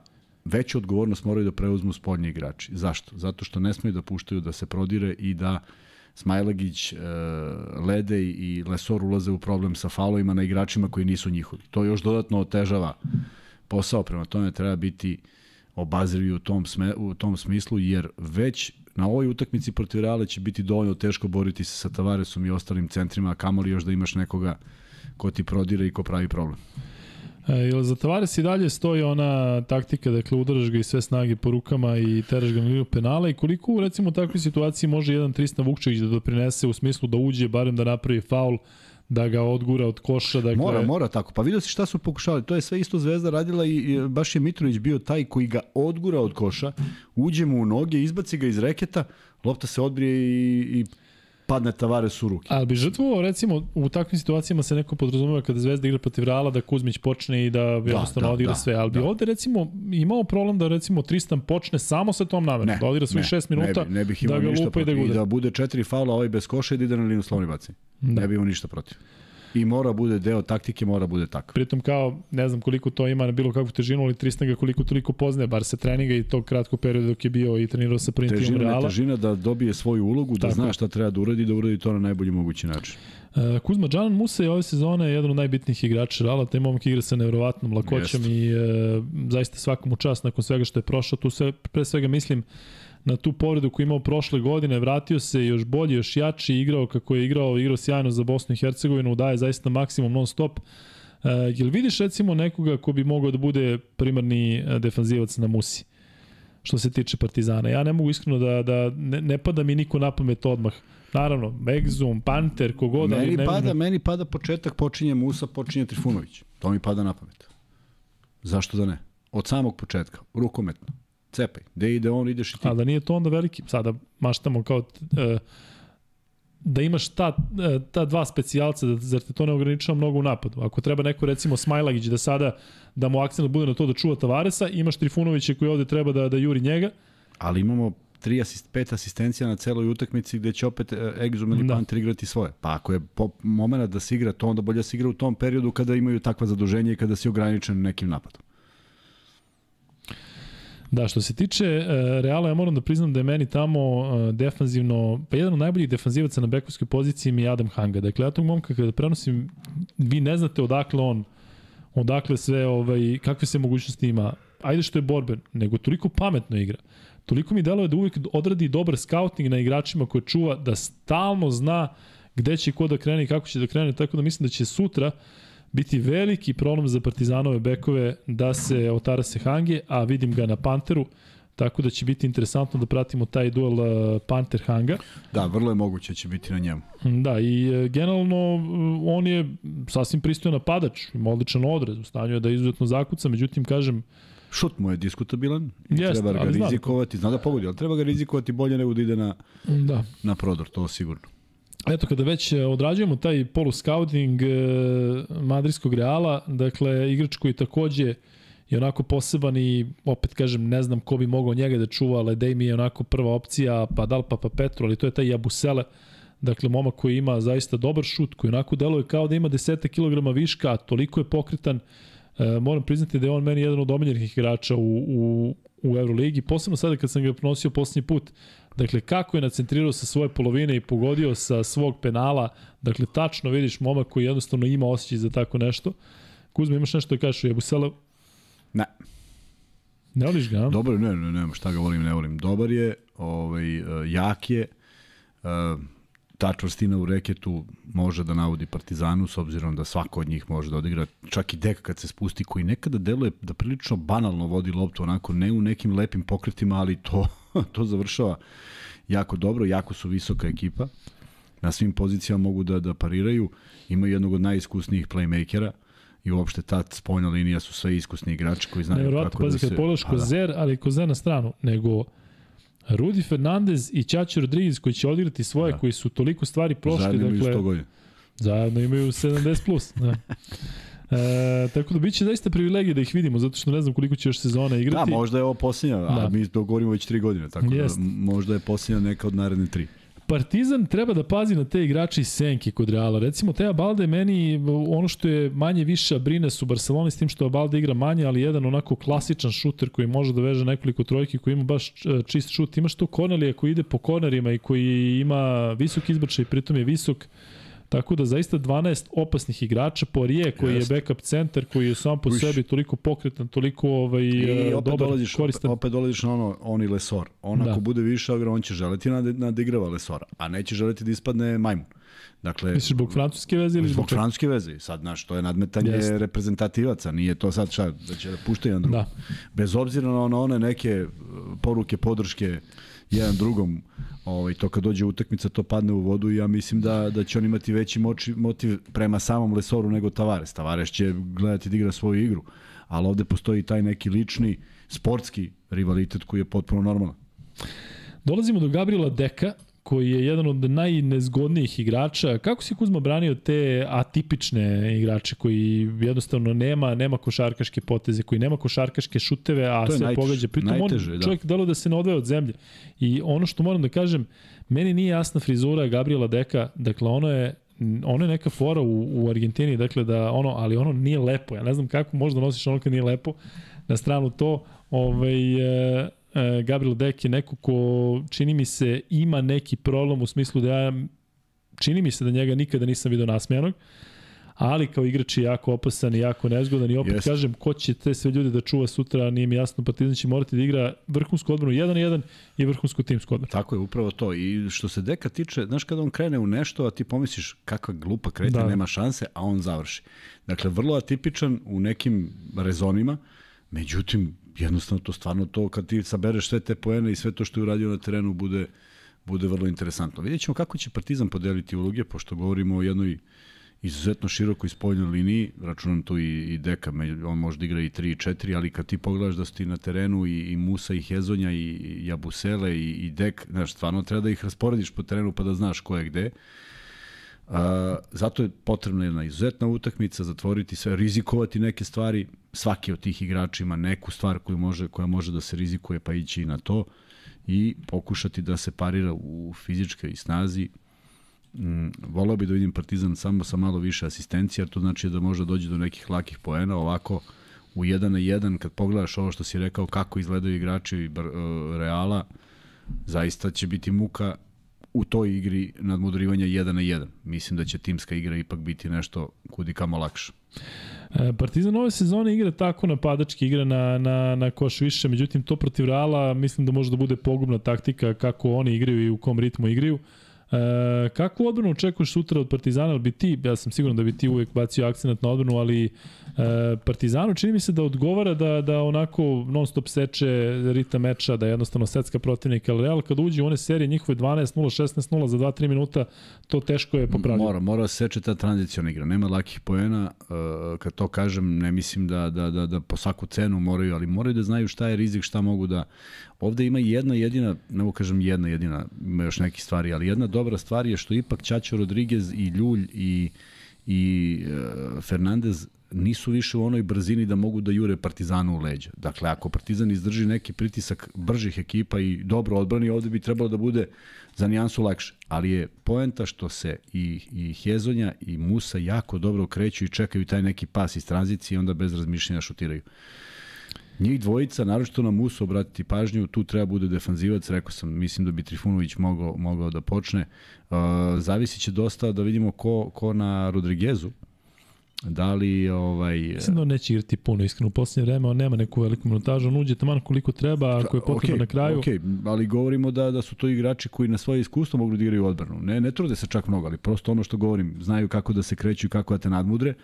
veću odgovornost moraju da preuzmu spoljni igrači. Zašto? Zato što ne smeju da puštaju da se prodire i da Smajlagić, e, Lede i Lesor ulaze u problem sa faulovima na igračima koji nisu njihovi. To još dodatno otežava posao, prema tome treba biti obazrivi u tom, sme, u tom smislu, jer već na ovoj utakmici protiv Reala će biti dovoljno teško boriti se sa Tavaresom i ostalim centrima, a kamoli još da imaš nekoga ko ti prodire i ko pravi problem. E, za Tavares i dalje stoji ona taktika, dakle udaraš ga i sve snage po rukama i teraš ga na liniju penala i koliko recimo u takvoj situaciji može jedan Tristan Vukčević da doprinese u smislu da uđe, barem da napravi faul, da ga odgura od koša. Dakle... Mora, mora tako. Pa vidio si šta su pokušali. To je sve isto Zvezda radila i baš je Mitrović bio taj koji ga odgura od koša, uđe mu u noge, izbaci ga iz reketa, lopta se odbrije i, i padne Tavares u ruke. Ali bi žrtvovao, recimo, u takvim situacijama se neko podrazumeva kada Zvezda igra protiv Reala da Kuzmić počne i da jednostavno da, odigra da, sve. Ali bi da. ovde, recimo, imao problem da, recimo, Tristan počne samo sa tom namerom, da odigra svih šest minuta, ne, bi, ne bih da imao ga ništa lupa i da protiv. I gude. da bude četiri faula, ovaj bez koša i da ide na liniju slovni baci. Da. Ne bi imao ništa protiv. I mora bude deo taktike, mora bude takav. Pritom kao, ne znam koliko to ima na bilo kakvu težinu, ali Tristan ga koliko toliko poznaje, bar se treninga i tog kratkog perioda dok je bio i trenirao sa prvim timom Reala. težina da dobije svoju ulogu, da Tako. zna šta treba da uradi, da uradi to na najbolji mogući način. Uh, Kuzma Džanan Musa je ove sezone jedan od najbitnijih igrača Reala, taj momak igra sa nevjerovatnom lakoćom Jeste. i uh, zaista svakom u čast nakon svega što je prošao. Tu sve, pre svega mislim na tu povredu koju je imao prošle godine, vratio se još bolje, još jači, igrao kako je igrao, igrao sjajno za Bosnu i Hercegovinu, daje zaista maksimum non stop. Uh, jel vidiš recimo nekoga ko bi mogao da bude primarni eh, defanzivac na Musi? što se tiče Partizana. Ja ne mogu iskreno da, da ne, ne pada mi niko na pamet odmah. Naravno, Megzum, Panter, kogod, Meni ne, pada, ne, meni pada početak, počinje Musa, počinje Trifunović. To mi pada na pamet. Zašto da ne? Od samog početka, rukometno. Cepaj. Gde ide on, ideš i ti. A da nije to onda veliki, sada maštamo kao e, da imaš ta, e, ta dva specijalca, da, zar te to ne ograničava mnogo u napadu? Ako treba neko recimo Smajlagić da sada da mu akcent bude na to da čuva Tavaresa, imaš Trifunovića koji ovde treba da, da juri njega, Ali imamo tri asist, pet asistencija na celoj utakmici gde će opet Exum ili Da. Panter igrati svoje. Pa ako je po, moment da se igra to, onda bolje da se igra u tom periodu kada imaju takva zaduženja i kada si ograničen nekim napadom. Da, što se tiče uh, Reala, ja moram da priznam da je meni tamo uh, defanzivno, pa jedan od najboljih defanzivaca na bekovskoj poziciji mi je Adam Hanga. Dakle, ja tog momka kada prenosim, vi ne znate odakle on, odakle sve, ovaj, kakve se mogućnosti ima. Ajde što je borben, nego toliko pametno igra. Toliko mi deluje da uvijek odradi dobar scouting na igračima koje čuva, da stalno zna gde će ko da krene i kako će da krene, tako da mislim da će sutra biti veliki problem za Partizanove bekove da se otara se Hange, a vidim ga na Panteru, tako da će biti interesantno da pratimo taj duel uh, Panter-Hanga. Da, vrlo je moguće da će biti na njemu. Da, i e, generalno e, on je sasvim pristojan napadač, ima odličan odraz, u stanju je da izuzetno zakuca, međutim, kažem, Šut mu je diskutabilan, Jeste, treba ga rizikovati, zna da pogodi, ali treba ga rizikovati bolje nego da ide na, da, na prodor, to sigurno. Eto, kada već e, odrađujemo taj polu-scouting e, madridskog Reala, dakle, igrač koji takođe je onako poseban i opet kažem, ne znam ko bi mogao njega da čuva, ali Dej mi je onako prva opcija, pa da li pa, pa Petro, ali to je taj Jabusele, dakle, momak koji ima zaista dobar šut, koji onako deluje kao da ima 10 kg viška, toliko je pokretan, e, moram priznati da je on meni jedan od omiljenih igrača u, u, u Euroligi, posebno sada kad sam ga pronosio poslednji put, Dakle, kako je nacentrirao sa svoje polovine i pogodio sa svog penala, dakle, tačno vidiš momak koji jednostavno ima osjećaj za tako nešto. Kuzma, imaš nešto da kažeš o Jebusele? Ne, Ne voliš ga, dobar, ne, ne, ne, šta ga volim, ne volim. Dobar je, ovaj, e, jak je, e, ta čvrstina u reketu može da navodi Partizanu s obzirom da svako od njih može da odigra čak i deka kad se spusti koji nekada deluje da prilično banalno vodi loptu onako ne u nekim lepim pokretima ali to to završava jako dobro jako su visoka ekipa na svim pozicijama mogu da da pariraju imaju jednog od najiskusnijih playmakera i uopšte ta spoljna linija su sve iskusni igrači koji znaju Nevjerovatno, kako da pazi, se... kad pogledaš Pa da. Kozer, ali Kozer na stranu, nego Rudi Fernandez i Ćači Rodriguez koji će odigrati svoje, Da. koji su toliko stvari prošli, Zajedno imaju dakle, 100 godina. Zajedno imaju 70 plus. Da. E, tako da biće zaista privilegija da ih vidimo, zato što ne znam koliko će još sezona igrati. Da, možda je ovo posljednja, da. Da. a mi to govorimo već tri godine, tako Jest. da možda je posljednja neka od naredne tri. Partizan treba da pazi na te igrače iz senke kod Reala. Recimo, Teja Balde meni ono što je manje više brine su Barcelona s tim što Balde igra manje, ali jedan onako klasičan šuter koji može da veže nekoliko trojki, koji ima baš e, čist šut. Imaš to Kornelija koji ide po kornerima i koji ima visok izbačaj, pritom je visok. Tako da zaista 12 opasnih igrača, Poirier koji Jest. je backup centar, koji je sam po Uš. sebi toliko pokretan, toliko ovaj, I opet dobar, dolaziš, opet, koristan. opet dolaziš na ono, oni Lesor. On Da. ako bude više igra, on će želeti da nadigrava Lesora, a neće želeti da ispadne majmun. Dakle, Misliš zbog francuske veze ili zbog francuske veze. Sad, znaš, to je nadmetanje Jeste. reprezentativaca, nije to sad šta, da će da puštaju jedan drugom. Da. Bez obzira na one neke uh, poruke, podrške jedan drugom, ovaj, to kad dođe utakmica, to padne u vodu i ja mislim da, da će on imati veći moči, motiv prema samom Lesoru nego Tavares. Tavares će gledati da igra svoju igru, ali ovde postoji taj neki lični, sportski rivalitet koji je potpuno normalan. Dolazimo do Gabriela Deka, koji je jedan od najnezgodnijih igrača. Kako si Kuzma branio te atipične igrače koji jednostavno nema nema košarkaške poteze, koji nema košarkaške šuteve, a sve najtež, pogađa. Pritom najteže, on, čovjek da. delo da se ne odvaja od zemlje. I ono što moram da kažem, meni nije jasna frizura Gabriela Deka, dakle ono je ono je neka fora u, u Argentini, dakle da ono, ali ono nije lepo. Ja ne znam kako možda nosiš ono kad nije lepo. Na stranu to, ovaj, e, Gabriel Dek je neko ko čini mi se ima neki problem u smislu da ja čini mi se da njega nikada nisam video nasmijanog ali kao igrač je jako opasan i jako nezgodan i opet Jest. kažem ko će te sve ljude da čuva sutra, nije mi jasno, Partizan će morati da igra vrhunsku odbranu 1-1 i vrhunsku timsku odbranu. Tako je, upravo to. I što se Deka tiče, znaš kada on krene u nešto, a ti pomisliš kakva glupa kretnja, da. nema šanse, a on završi. Dakle, vrlo atipičan u nekim rezonima, međutim, jednostavno to stvarno to, kad ti sabereš sve te poene i sve to što je uradio na terenu, bude, bude vrlo interesantno. Vidjet ćemo kako će Partizan podeliti uloge, pošto govorimo o jednoj izuzetno široko ispoljnoj liniji, računam tu i, i Deka, on može da igra i 3 i 4, ali kad ti pogledaš da su ti na terenu i, i Musa i Hezonja i Jabusele i, i Dek, znaš, stvarno treba da ih rasporediš po terenu pa da znaš ko je gde. A, zato je potrebna jedna izuzetna utakmica, zatvoriti sve, rizikovati neke stvari, svaki od tih igrača ima neku stvar koju može, koja može da se rizikuje pa ići i na to. I pokušati da se parira u fizičkoj snazi, Mm, volao bi da vidim Partizan samo sa malo više asistencija, to znači da može dođe do nekih lakih poena, ovako u 1 na 1 kad pogledaš ovo što si rekao kako izgledaju igrači uh, Reala, zaista će biti muka u toj igri nadmudrivanja 1 na 1. Mislim da će timska igra ipak biti nešto kudi kamo lakše. E, Partizan ove sezone igra tako napadački, igra na, na, na koš više, međutim to protiv Reala mislim da može da bude pogubna taktika kako oni igraju i u kom ritmu igraju. Uh, E, kakvu odbranu očekuješ sutra od Partizana? Ali bi ti, ja sam siguran da bi ti uvek bacio akcent na odbranu, ali e, Partizanu čini mi se da odgovara da, da onako non stop seče rita meča, da je jednostavno setska protivnika, ali Real kad uđe u one serije njihove 12-0, 16-0 za 2-3 minuta, to teško je popravljati. Mora, mora da seče ta tranzicijona igra. Nema lakih poena, e, kad to kažem, ne mislim da, da, da, da po svaku cenu moraju, ali moraju da znaju šta je rizik, šta mogu da Ovde ima jedna jedina, ne mogu kažem jedna jedina, ima još neki stvari, ali jedna dobra stvar je što ipak Ćaćo Rodriguez i Ljulj i, i uh, Fernandez nisu više u onoj brzini da mogu da jure Partizanu u leđa. Dakle, ako Partizan izdrži neki pritisak bržih ekipa i dobro odbrani, ovde bi trebalo da bude za nijansu lakše. Ali je poenta što se i, i Hezonja i Musa jako dobro kreću i čekaju taj neki pas iz tranzicije i onda bez razmišljenja šutiraju. Njih dvojica, naročito na Musu obratiti pažnju, tu treba bude defanzivac, rekao sam, mislim da bi Trifunović mogao, mogao da počne. Uh, zavisi će dosta da vidimo ko, ko na Rodriguezu, Da li ovaj Mislim da on neće igrati puno iskreno u poslednje vreme, on nema neku veliku minutažu, on uđe tamo koliko treba, ako je potrebno okay, na kraju. Okej, okay, ali govorimo da da su to igrači koji na svoje iskustvo mogu da igraju odbranu. Ne, ne trude se čak mnogo, ali prosto ono što govorim, znaju kako da se kreću i kako da te nadmudre.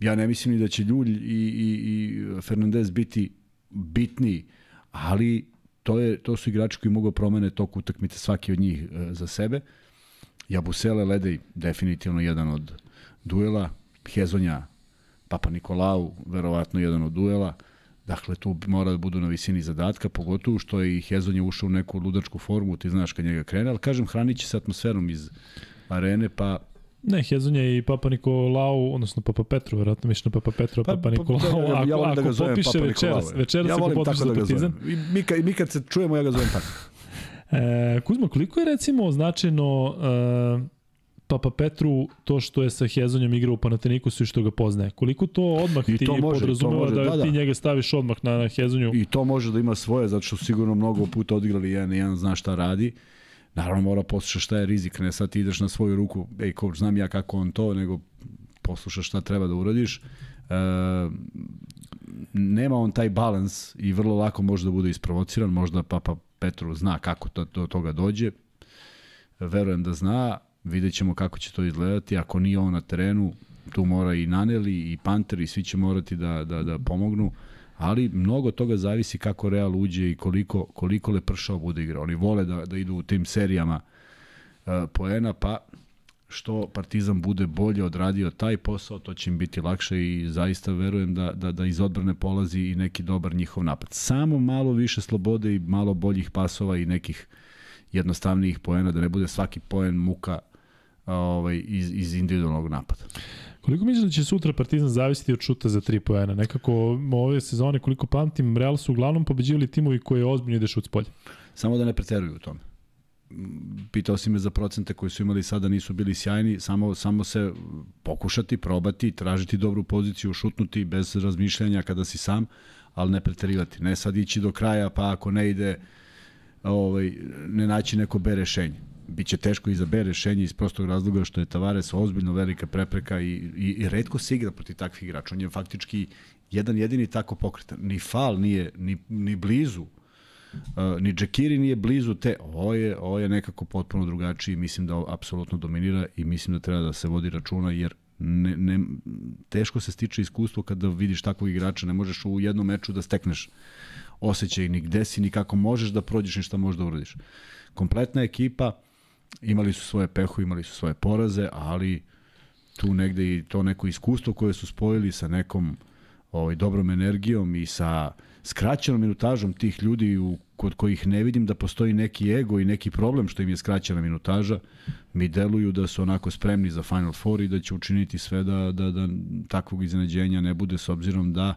Ja ne mislim ni da će Ljulj i, i, i Fernandez biti bitniji, ali to, je, to su igrači koji mogu da promene tok utakmice svaki od njih e, za sebe. Jabusele Ledej definitivno jedan od duela, Hezonja Papa Nikolau verovatno jedan od duela. Dakle, tu mora da budu na visini zadatka, pogotovo što je i Hezonja ušao u neku ludačku formu, ti znaš kad njega krene, ali kažem, hranit će se atmosferom iz arene, pa Ne, Hezonja i Papa Nikolau, odnosno Papa Petru, verovatno mišljeno Papa Petru, pa, Papa pa, Nikolau, pa, ako, ja ako da ga popiše Papa večeras, večeras ja ako popiše da za Partizan. I mi, kad, mi kad se čujemo, ja ga zovem tako. E, Kuzma, koliko je recimo značajno e, Papa Petru to što je sa Hezonjom igrao u Panatenikusu i što ga poznaje. Koliko to odmah I ti to može, podrazumeva može, da, da, da, ti njega staviš odmah na, na Hezonju? I to može da ima svoje, zato što sigurno mnogo puta odigrali jedan i jedan zna šta radi. Naravno mora poslušati šta je rizik, ne sad ti ideš na svoju ruku, ej coach, znam ja kako on to, nego poslušaš šta treba da uradiš. E, nema on taj balans i vrlo lako može da bude isprovociran, možda Papa Petru zna kako to, do toga dođe. Verujem da zna, vidjet ćemo kako će to izgledati. Ako nije on na terenu, tu mora i Naneli i Panter i svi će morati da, da, da pomognu ali mnogo toga zavisi kako Real uđe i koliko, koliko Lepršao bude igrao. Oni vole da, da idu u tim serijama uh, poena, pa što Partizan bude bolje odradio taj posao, to će im biti lakše i zaista verujem da, da, da iz odbrane polazi i neki dobar njihov napad. Samo malo više slobode i malo boljih pasova i nekih jednostavnijih poena, da ne bude svaki poen muka ovaj, iz, iz individualnog napada. Koliko misliš da će sutra Partizan zavisiti od šuta za 3 poena? Nekako ove sezone, koliko pamtim, Real su uglavnom pobeđivali timovi koji je ozbiljno ide šut s polja. Samo da ne preteruju u tome. Pitao si me za procente koji su imali sada nisu bili sjajni, samo, samo se pokušati, probati, tražiti dobru poziciju, šutnuti bez razmišljanja kada si sam, ali ne preterivati. Ne sad ići do kraja, pa ako ne ide, ovaj, ne naći neko B rešenje. Biće teško i za B rešenje iz prostog razloga što je Tavares ozbiljno velika prepreka i, i, i redko se igra protiv takvih igrača. On je faktički jedan jedini tako pokretan. Ni fal nije ni, ni blizu Uh, ni Džekiri nije blizu te, ovo je, ovo je nekako potpuno drugačiji, mislim da apsolutno dominira i mislim da treba da se vodi računa jer ne, ne, teško se stiče iskustvo kada vidiš takvog igrača, ne možeš u jednom meču da stekneš osjećaj ni gde si, ni kako možeš da prođeš, ni šta možeš da uradiš. Kompletna ekipa, imali su svoje pehu, imali su svoje poraze, ali tu negde i to neko iskustvo koje su spojili sa nekom ovaj, dobrom energijom i sa skraćenom minutažom tih ljudi u, kod kojih ne vidim da postoji neki ego i neki problem što im je skraćena minutaža, mi deluju da su onako spremni za Final Four i da će učiniti sve da, da, da takvog iznenađenja ne bude s obzirom da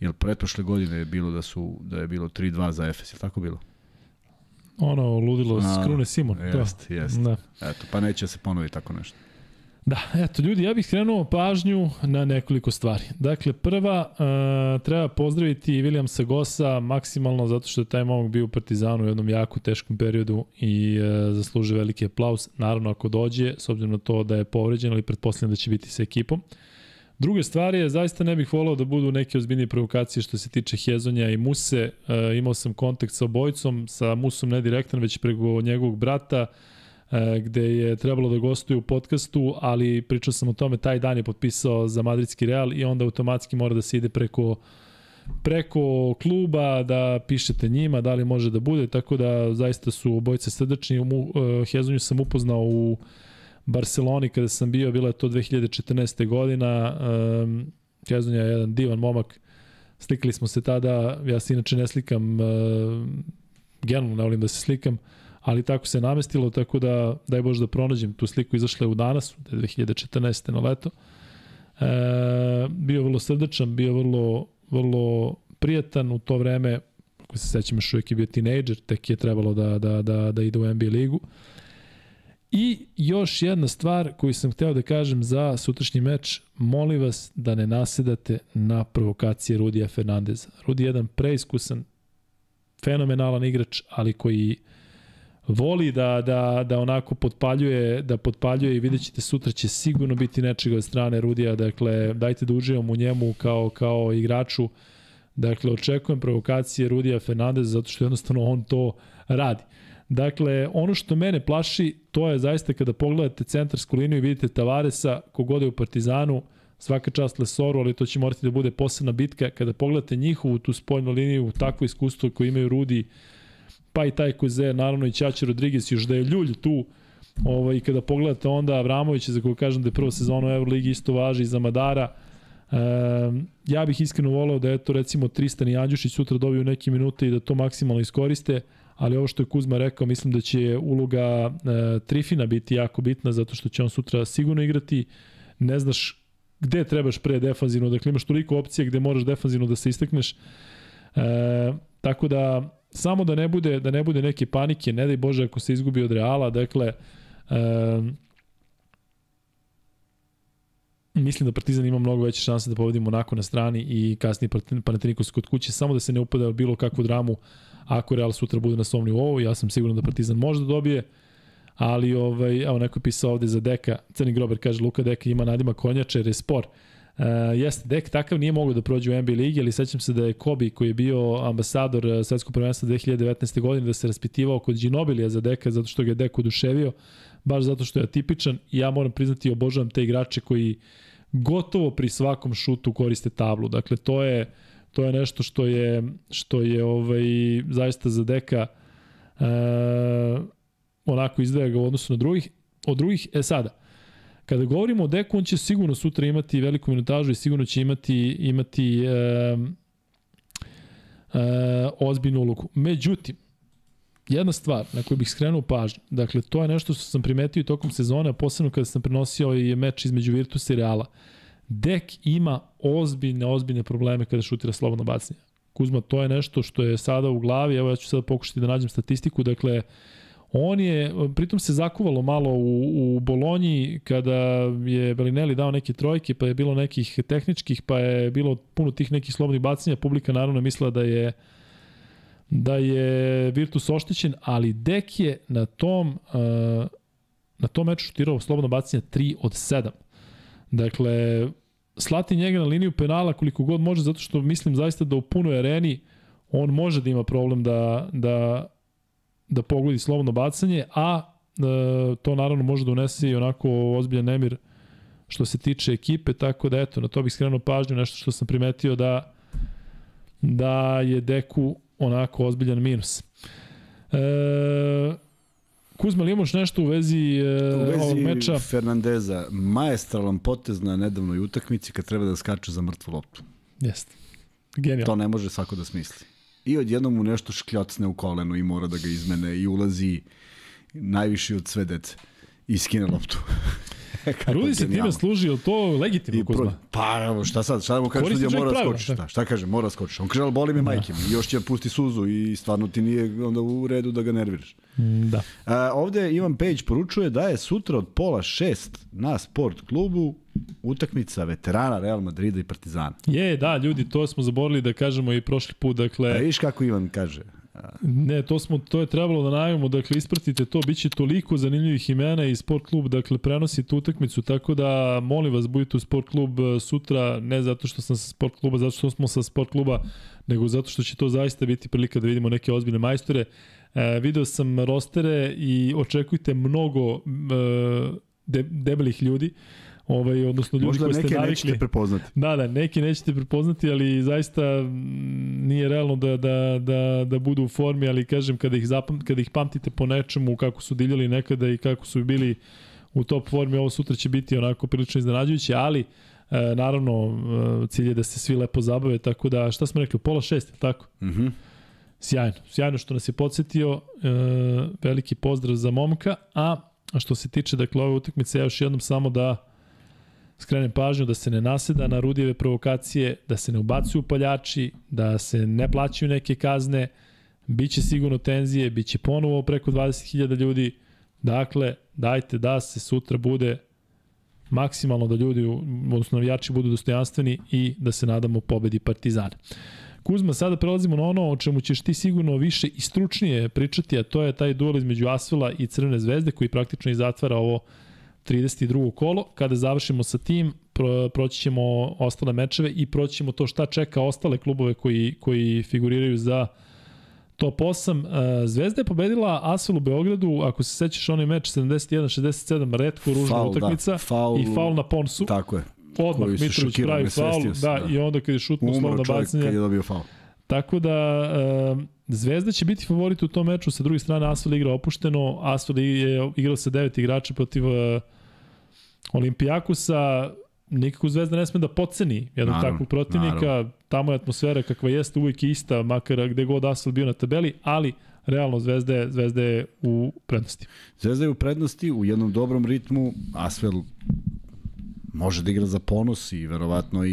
Jel pretprošle godine je bilo da su da je bilo 3-2 za Efes, je tako bilo? Ono ludilo s Krune Simon. Jeste, jeste. Da. Eto, pa neće se ponoviti tako nešto. Da, eto ljudi, ja bih skrenuo pažnju na nekoliko stvari. Dakle, prva, uh, treba pozdraviti Williamsa Gosa maksimalno zato što je taj momak bio u Partizanu u jednom jako teškom periodu i uh, zasluže veliki aplaus. Naravno, ako dođe, s obzirom na to da je povređen, ali pretpostavljam da će biti sa ekipom. Druga stvar je, zaista ne bih volao da budu neke ozbiljnije provokacije što se tiče Hezonja i Muse. Uh, imao sam kontakt sa obojicom, sa Musom ne direktan, već preko njegovog brata. E, gde je trebalo da gostuje u podcastu, ali pričao sam o tome, taj dan je potpisao za Madridski Real i onda automatski mora da se ide preko preko kluba, da pišete njima, da li može da bude, tako da zaista su obojice srdačni. Uh, Hezonju sam upoznao u Barceloni kada sam bio, bila je to 2014. godina. Um, Hezonja je jedan divan momak. Slikali smo se tada, ja se inače ne slikam, uh, generalno ne volim da se slikam, ali tako se namestilo, tako da daj Bože da pronađem tu sliku, izašla je u danas, 2014. na leto. E, bio vrlo srdačan, bio vrlo, vrlo prijatan u to vreme, ako se sećam još uvijek je bio tinejdžer, tek je trebalo da, da, da, da ide u NBA ligu. I još jedna stvar koju sam hteo da kažem za sutrašnji meč, molim vas da ne nasedate na provokacije Rudija Fernandeza. Rudi je jedan preiskusan, fenomenalan igrač, ali koji voli da, da, da onako potpaljuje, da potpaljuje i vidjet ćete sutra će sigurno biti nečega od strane Rudija, dakle dajte da uživamo u njemu kao, kao igraču, dakle očekujem provokacije Rudija Fernandez zato što jednostavno on to radi. Dakle, ono što mene plaši, to je zaista kada pogledate centarsku liniju i vidite Tavaresa, kogode u Partizanu, svaka čast Lesoru, ali to će morati da bude posebna bitka. Kada pogledate njihovu tu spoljnu liniju, takvo iskustvo koje imaju Rudi, pa i taj Koze, naravno i Ćaće Rodriguez, još da je Ljulj tu, ovaj, i kada pogledate onda Avramović, za koga kažem da je prva sezona u Euroligi, isto važi i za Madara, E, ja bih iskreno voleo da eto recimo Tristan i Andjušić sutra dobiju neke minute i da to maksimalno iskoriste, ali ovo što je Kuzma rekao, mislim da će uloga e, Trifina biti jako bitna zato što će on sutra sigurno igrati. Ne znaš gde trebaš pre defanzivno, dakle imaš toliko opcije gde moraš defanzivno da se istakneš. E, tako da samo da ne bude da ne bude neke panike, ne daj Bože ako se izgubi od Reala, dakle um, mislim da Partizan ima mnogo veće šanse da pobedi Monako na strani i kasnije Panathinaikos kod kuće, samo da se ne upada bilo kakvu dramu ako Real sutra bude na svom nivou, ja sam siguran da Partizan može da dobije, ali ovaj, evo neko je pisao ovde za Deka, Crni Grober kaže Luka Deka ima nadima konjače jer je spor. Uh, Uh, jeste, Dek takav nije mogao da prođe u NBA ligi, ali sećam se da je Kobe, koji je bio ambasador uh, svetskog prvenstva 2019. godine, da se raspitivao kod Ginobilija za Deka, zato što ga je Dek oduševio, baš zato što je atipičan. Ja moram priznati, obožavam te igrače koji gotovo pri svakom šutu koriste tablu. Dakle, to je, to je nešto što je, što je ovaj, zaista za Deka uh, onako izdvaja ga u odnosu na drugih. Od drugih, e sada, Kada govorimo o Deku, on će sigurno sutra imati veliku minutažu i sigurno će imati, imati e, e, ozbiljnu ulogu. Međutim, jedna stvar na koju bih skrenuo pažnju, dakle, to je nešto što sam primetio tokom sezone, posebno kada sam prenosio i meč između Virtusa i Reala. Dek ima ozbiljne, ozbiljne probleme kada šutira slobodno bacanje. Kuzma, to je nešto što je sada u glavi, evo ja ću sada pokušati da nađem statistiku, dakle, on je, pritom se zakuvalo malo u, u Bolonji kada je Belinelli dao neke trojke, pa je bilo nekih tehničkih, pa je bilo puno tih nekih slobodnih bacanja, publika naravno mislila da je da je Virtus oštećen, ali Dek je na tom uh, na tom meču šutirao slobodno bacanje 3 od 7. Dakle, slati njega na liniju penala koliko god može, zato što mislim zaista da u punoj areni on može da ima problem da, da, da pogodi slobodno bacanje, a e, to naravno može da unese i onako ozbiljan nemir što se tiče ekipe, tako da eto, na to bih skrenuo pažnju, nešto što sam primetio da da je Deku onako ozbiljan minus. E, Kuzma, li imaš nešto u vezi, e, u vezi ovog meča? Fernandeza, maestralan potez na nedavnoj utakmici kad treba da skače za mrtvu loptu. Jeste. Genijalno. To ne može svako da smisli. I odjednom mu nešto škljocne u kolenu i mora da ga izmene i ulazi najviši od sve dece i skine loptu. Rudi se time služi, je to legitimno, Kuzma? Pa, evo, šta sad? Šta da mu kaže sudija mora skočiš? Šta, šta kaže? Mora skočiš. On kaže, ali boli me majke mi. Još će pusti suzu i stvarno ti nije onda u redu da ga nerviraš. Mm, da. A, ovde Ivan Pejić poručuje da je sutra od pola šest na sport klubu utakmica veterana Real Madrida i Partizana. Je, da, ljudi, to smo zaborili da kažemo i prošli put, dakle... A viš kako Ivan kaže? Ne, to smo to je trebalo da najavimo, dakle ispratite to, biće toliko zanimljivih imena i sport klub, dakle prenosi tu utakmicu, tako da molim vas budite u sport klub e, sutra, ne zato što sam sa sport kluba, zato što smo sa sport kluba, nego zato što će to zaista biti prilika da vidimo neke ozbiljne majstore. E, video sam rostere i očekujte mnogo e, de, debelih ljudi. Ovaj, odnosno ljudi Možda koji ste navikli. Možda neke nećete prepoznati. Da, da, neki nećete prepoznati, ali zaista nije realno da, da, da, da budu u formi, ali kažem, kada ih, zapam, kada ih pamtite po nečemu, kako su divljali nekada i kako su bili u top formi, ovo sutra će biti onako prilično iznenađujuće, ali e, naravno e, cilj je da se svi lepo zabave, tako da šta smo rekli, pola šest, tako? Mhm. Mm Sjajno, sjajno što nas je podsjetio, e, veliki pozdrav za momka, a što se tiče dakle ove utakmice, ja još jednom samo da skrenem pažnju da se ne naseda na Rudijeve provokacije, da se ne ubacuju paljači, da se ne plaćaju neke kazne, biće sigurno tenzije, biće ponovo preko 20.000 ljudi, dakle, dajte da se sutra bude maksimalno da ljudi, odnosno navijači budu dostojanstveni i da se nadamo pobedi Partizana. Kuzma, sada prelazimo na ono o čemu ćeš ti sigurno više i stručnije pričati, a to je taj duel između Asvela i Crvene zvezde koji praktično i zatvara ovo 32. kolo. Kada završimo sa tim, pro, proći ćemo ostale mečeve i proći ćemo to šta čeka ostale klubove koji, koji figuriraju za top 8. E, Zvezda je pobedila Asvel u Beogradu, ako se sećaš onaj meč 71-67, redko ružna faul, da. utakmica da, faul, i faul na Ponsu. Tako je. Odmah Mitrović pravi faul, da, da, i onda kad je šutno slovno bacanje. kad je dobio faul. Tako da e, Zvezda će biti favorit u tom meču, sa druge strane Asvel igra opušteno, Asvel je igrao sa devet igrača protiv uh, Olimpijakusa, nikako Zvezda ne sme da poceni jednog naravno, takvog protivnika, naravno. tamo je atmosfera kakva jeste uvijek ista, makar gde god Asvel bio na tabeli, ali realno Zvezda je, Zvezda je u prednosti. Zvezda je u prednosti, u jednom dobrom ritmu, Asvel može da igra za ponos i verovatno i,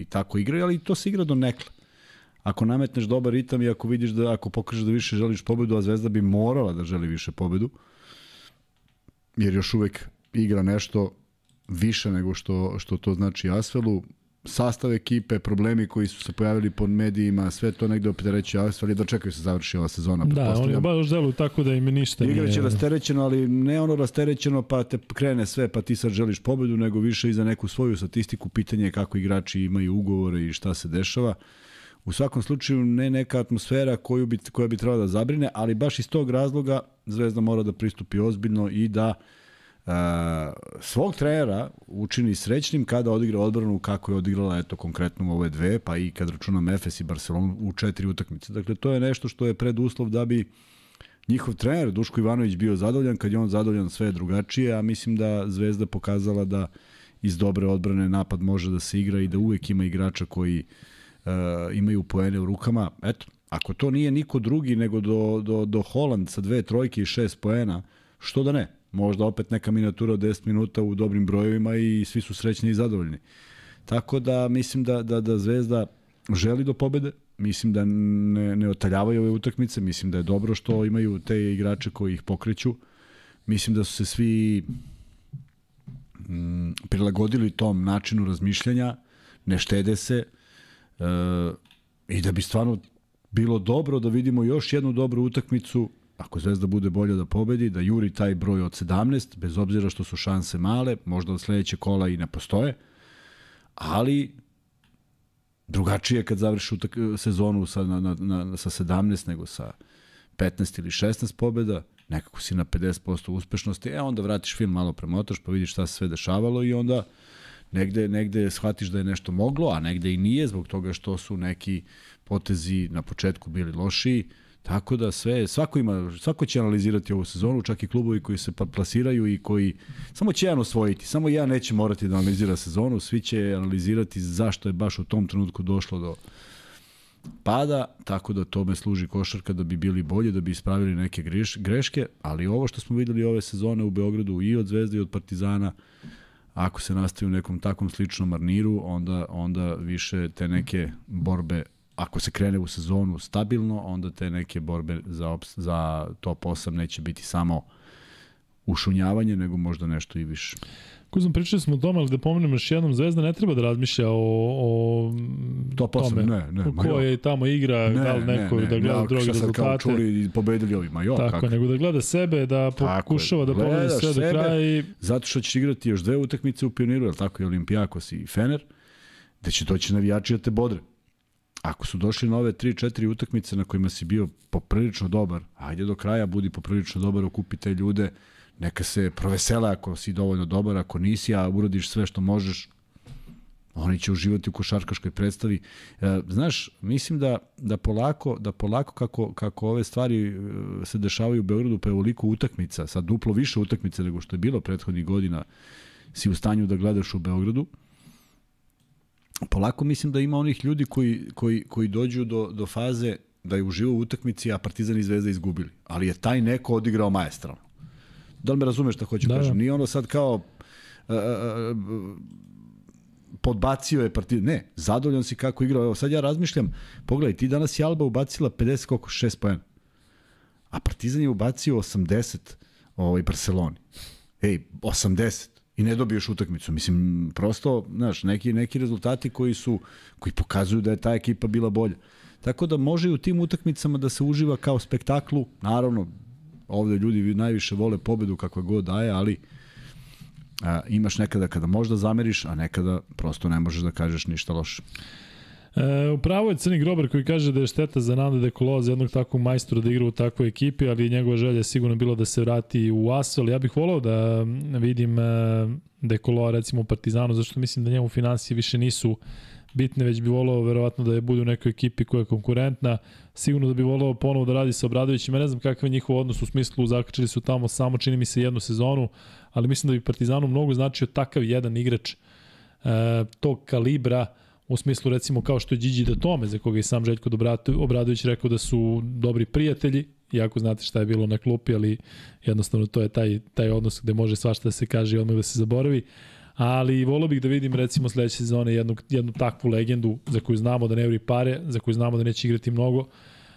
i tako igra, ali to se igra do nekle. Ako nametneš dobar ritam i ako vidiš da ako pokažeš da više želiš pobedu, a Zvezda bi morala da želi više pobedu, jer još uvek igra nešto više nego što, što to znači Asvelu. Sastav ekipe, problemi koji su se pojavili pod medijima, sve to negde optereći Asvel i da čekaju se završi ova sezona. Da, oni baš deluju tako da im ništa nije... Igraće rasterećeno, ali ne ono rasterećeno pa te krene sve pa ti sad želiš pobedu, nego više i za neku svoju statistiku, pitanje kako igrači imaju ugovore i šta se dešava. U svakom slučaju ne neka atmosfera koju bi, koja bi trebala da zabrine, ali baš iz tog razloga Zvezda mora da pristupi ozbiljno i da Uh, svog trenera učini srećnim kada odigra odbranu kako je odigrala eto konkretno u ove dve, pa i kad računam Efes i Barcelonu u četiri utakmice. Dakle, to je nešto što je preduslov da bi njihov trener Duško Ivanović bio zadovoljan, kad je on zadovoljan sve je drugačije, a mislim da Zvezda pokazala da iz dobre odbrane napad može da se igra i da uvek ima igrača koji uh, imaju poene u rukama. Eto, Ako to nije niko drugi nego do, do, do Holand sa dve trojke i šest poena, što da ne? Možda opet neka minijatura od 10 minuta u dobrim brojevima i svi su srećni i zadovoljni. Tako da mislim da, da, da Zvezda želi do pobede, mislim da ne, ne otaljavaju ove utakmice, mislim da je dobro što imaju te igrače koji ih pokreću. Mislim da su se svi mm, prilagodili tom načinu razmišljanja, ne štede se e, i da bi stvarno bilo dobro da vidimo još jednu dobru utakmicu ako Zvezda bude bolja da pobedi, da juri taj broj od 17, bez obzira što su šanse male, možda od sledeće kola i ne postoje, ali drugačije kad završi utak, sezonu sa, na, na, na, sa 17 nego sa 15 ili 16 pobeda, nekako si na 50% uspešnosti, e onda vratiš film malo premotaš pa vidiš šta se sve dešavalo i onda negde, negde shvatiš da je nešto moglo, a negde i nije zbog toga što su neki potezi na početku bili lošiji, Tako da sve, svako, ima, svako će analizirati ovu sezonu, čak i klubovi koji se plasiraju i koji samo će jedan osvojiti, samo jedan neće morati da analizira sezonu, svi će analizirati zašto je baš u tom trenutku došlo do pada, tako da tome služi košarka da bi bili bolji, da bi ispravili neke greš, greške, ali ovo što smo videli ove sezone u Beogradu i od Zvezde i od Partizana, ako se nastavi u nekom takvom sličnom marniru, onda, onda više te neke borbe ako se krene u sezonu stabilno, onda te neke borbe za, za top 8 neće biti samo ušunjavanje, nego možda nešto i više. Kuzam, pričali smo o tome, ali da pomenem još jednom, Zvezda ne treba da razmišlja o, o to tome. Ne, ne. Ko je tamo igra, ne, da li neko, ne, ne, da gleda ne, drugi rezultate. Kao čuli i pobedili ovima, jo, Tako, kako? nego da gleda sebe, da pokušava da pobedi sve do kraja. I... Zato što ćeš igrati još dve utakmice u pioniru, je tako i Olimpijakos i Fener, gde će doći navijači da te bodre ako su došli na ove 3-4 utakmice na kojima si bio poprilično dobar, ajde do kraja budi poprilično dobar, okupi te ljude, neka se provesela ako si dovoljno dobar, ako nisi, a urodiš sve što možeš, oni će uživati u košarkaškoj predstavi. E, znaš, mislim da, da polako, da polako kako, kako ove stvari e, se dešavaju u Beogradu, pa je ovoliko utakmica, sad duplo više utakmice nego što je bilo prethodnih godina, si u stanju da gledaš u Beogradu, polako mislim da ima onih ljudi koji, koji, koji dođu do, do faze da je uživo u utakmici, a Partizan i Zvezda izgubili. Ali je taj neko odigrao maestralno. Da li me razumeš šta hoću da, kažem? Da. Nije ono sad kao uh, uh, podbacio je Partizan. Ne, zadovoljan si kako igrao. Evo sad ja razmišljam, pogledaj, ti danas je Alba ubacila 50 koliko 6 poena. A Partizan je ubacio 80 ovaj Barceloni. Ej, 80 i ne dobiješ utakmicu. Mislim, prosto, znaš, neki, neki rezultati koji su, koji pokazuju da je ta ekipa bila bolja. Tako da može i u tim utakmicama da se uživa kao spektaklu. Naravno, ovde ljudi najviše vole pobedu kakva god daje, ali a, imaš nekada kada možda zameriš, a nekada prosto ne možeš da kažeš ništa loše. E, upravo je Crni Grobar koji kaže da je šteta za Nanda Dekolo za jednog takvog majstora da igra u takvoj ekipi, ali njegova želja je sigurno bilo da se vrati u ASO, ja bih volao da vidim e, Dekolo recimo u Partizanu, zašto mislim da njemu financije više nisu bitne, već bi volao verovatno da je bude u nekoj ekipi koja je konkurentna. Sigurno da bi volao ponovo da radi sa Obradovićem. Ja ne znam kakav je njihov odnos u smislu, zakačili su tamo samo, čini mi se, jednu sezonu, ali mislim da bi Partizanu mnogo značio takav jedan igrač e, tog kalibra, u smislu recimo kao što je Điđi da Tome, za koga je sam Željko Obradović rekao da su dobri prijatelji, iako znate šta je bilo na klupi, ali jednostavno to je taj, taj odnos gde može svašta da se kaže i odmah da se zaboravi. Ali volio bih da vidim recimo sledeće sezone jednu, jednu takvu legendu za koju znamo da ne uri pare, za koju znamo da neće igrati mnogo,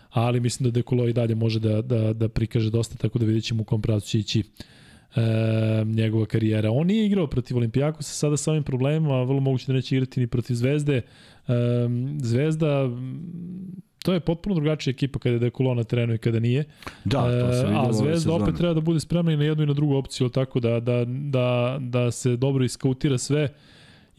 ali mislim da Dekolo i dalje može da, da, da prikaže dosta, tako da vidjet ćemo u kom pravcu će ići e, njegova karijera. On nije igrao protiv Olimpijakosa sada sa ovim problemima, vrlo moguće da neće igrati ni protiv Zvezde. E, Zvezda to je potpuno drugačija ekipa kada je Dekolo na terenu i kada nije. Da, to se A Zvezda opet treba da bude spremna i na jednu i na drugu opciju, tako da, da, da, da se dobro iskautira sve. Uh,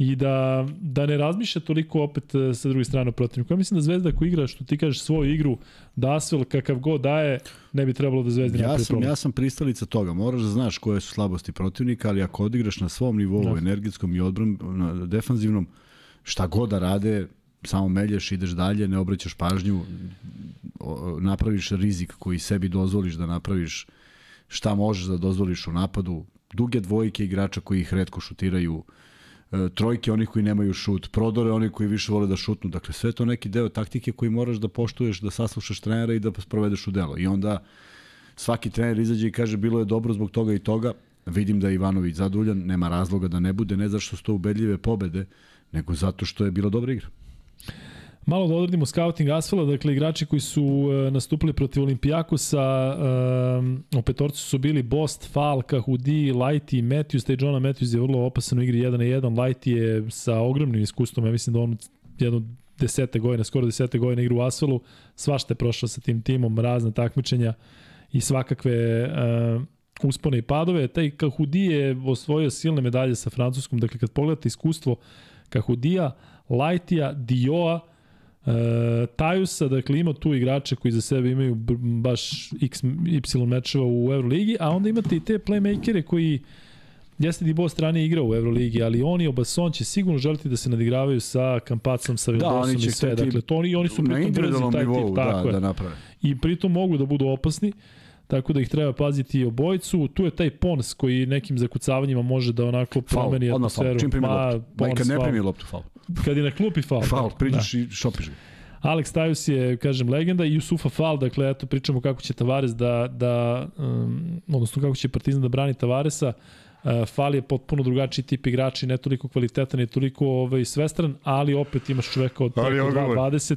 i da, da ne razmišlja toliko opet e, sa druge strane protivnika. Ja mislim da Zvezda ko igra, što ti kažeš, svoju igru, da Asvel kakav god daje, ne bi trebalo da Zvezda ja sam, Ja sam pristalica toga, moraš da znaš koje su slabosti protivnika, ali ako odigraš na svom nivou. Da. energetskom i odbran, defanzivnom, šta god da rade, samo melješ, ideš dalje, ne obraćaš pažnju, napraviš rizik koji sebi dozvoliš da napraviš šta možeš da dozvoliš u napadu, duge dvojke igrača koji ih redko šutiraju, e, trojke onih koji nemaju šut, prodore onih koji više vole da šutnu. Dakle, sve to neki deo taktike koji moraš da poštuješ, da saslušaš trenera i da sprovedeš u delo. I onda svaki trener izađe i kaže bilo je dobro zbog toga i toga. Vidim da je Ivanović zadovoljan, nema razloga da ne bude, ne zato što su to ubedljive pobede, nego zato što je bila dobra igra. Malo da odredimo scouting Asfala, dakle igrači koji su uh, nastupili protiv Olimpijakosa, uh, u petorcu su bili Bost, Falka, Hudi, Lighty, Matthews, taj Johna Matthews je vrlo opasan u igri 1 na 1, Lighty je sa ogromnim iskustvom, ja mislim da on jedno desete godine, skoro desete godine igra u Asfalu, svašta je prošla sa tim timom, razne takmičenja i svakakve uh, uspone i padove. Taj Kahudi je osvojio silne medalje sa Francuskom, dakle kad pogledate iskustvo Kahudija, Lightija, Dioa, E, Tajusa, dakle ima tu igrače koji za sebe imaju baš x, y mečeva u Euroligi, a onda imate i te playmakere koji Jeste Dibo strane igrao u Euroligi, ali oni Obason će sigurno želiti da se nadigravaju sa Kampacom, sa Vildosom da, i sve. Dakle, to oni, oni su pritom brzi taj nivou, tip, tako da, je. da naprave. I pritom mogu da budu opasni, tako da ih treba paziti i obojicu. Tu je taj Pons koji nekim zakucavanjima može da onako promeni atmosferu. Faul, čim primi loptu. Ma, kad ne primi loptu, faul. Kad je na klupi faul. Faul, priđeš da. i šopiš ga. Alex Tajus je, kažem, legenda i Jusufa Fal, dakle, eto, pričamo kako će Tavares da, da um, odnosno kako će Partizan da brani Tavaresa. Uh, Fal je potpuno drugačiji tip igrača i ne toliko kvalitetan, ne toliko ovaj, svestran, ali opet imaš čoveka od 2.20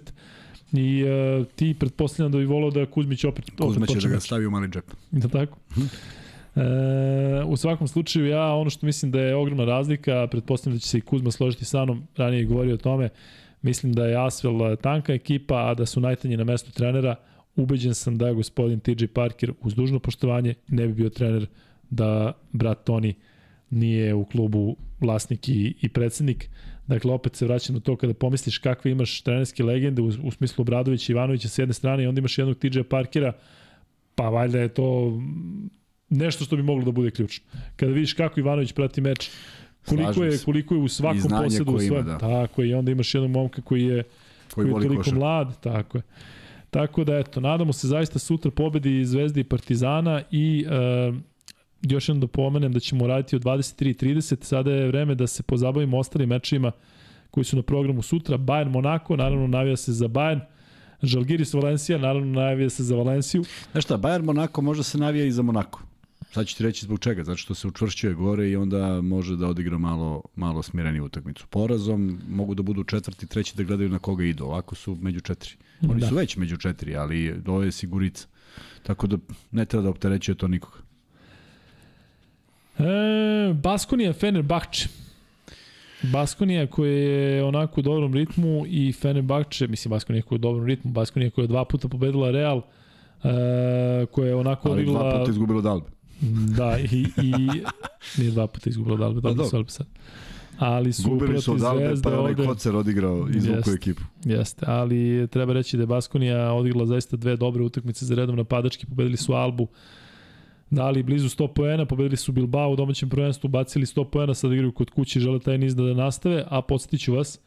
i uh, ti pretpostavljam da bi volao da Kuzmić opet Kuzma će da ga stavi u mali džep. Da tako? E, u svakom slučaju ja ono što mislim da je ogromna razlika, pretpostavljam da će se i Kuzma složiti sa mnom, ranije govorio o tome, mislim da je Asvel tanka ekipa, a da su najtanji na mestu trenera. Ubeđen sam da je gospodin TJ Parker uz dužno poštovanje ne bi bio trener da brat Toni nije u klubu vlasnik i, i predsednik. Dakle, opet se vraćam na to kada pomisliš kakve imaš trenerske legende u, u smislu Bradovića i Ivanovića s jedne strane i onda imaš jednog TJ Parkera, pa valjda je to nešto što bi moglo da bude ključno. Kada vidiš kako Ivanović prati meč, koliko je, koliko je u svakom posedu u svojem. Da. Tako je, i onda imaš jednog momka koji je, koji, koji je toliko košar. mlad, tako je. Tako da, eto, nadamo se zaista sutra pobedi Zvezde i Partizana i uh, još jednom da pomenem da ćemo raditi od 23.30. Sada je vreme da se pozabavimo ostalim mečima koji su na programu sutra. Bayern Monako, naravno navija se za Bayern. Žalgiris Valencija, naravno navija se za Valenciju. Znaš šta, Bayern Monako može se navija i za Monako. Sad ću ti reći zbog čega, zato što se učvršćuje gore i onda može da odigra malo, malo smireni utakmicu. Porazom mogu da budu četvrti, treći da gledaju na koga idu, ovako su među četiri. Oni da. su već među četiri, ali ovo je sigurica. Tako da ne treba da opterećuje to nikoga. E, Baskonija Fenerbahče. Baskonija koja je onako u dobrom ritmu i Fenerbahče, mislim Baskonija koja je u dobrom ritmu, Baskonija koja je dva puta pobedila Real, e, koja je onako Ali dva puta izgubila Dalbe. Da, i, i nije dva puta izgubila Dalbe, pa dobro su sad. Ali su Gubili su od Albe, pa je onaj Kocer odigrao izvuku ekipu. Jeste, ali treba reći da je Baskonija odigrala zaista dve dobre utakmice za redom napadački, pobedili su Albu, dali blizu 100 poena, pobedili su Bilbao u domaćem prvenstvu, bacili 100 poena, sad igraju kod kuće, žele taj niz da, da nastave, a podsjetiću vas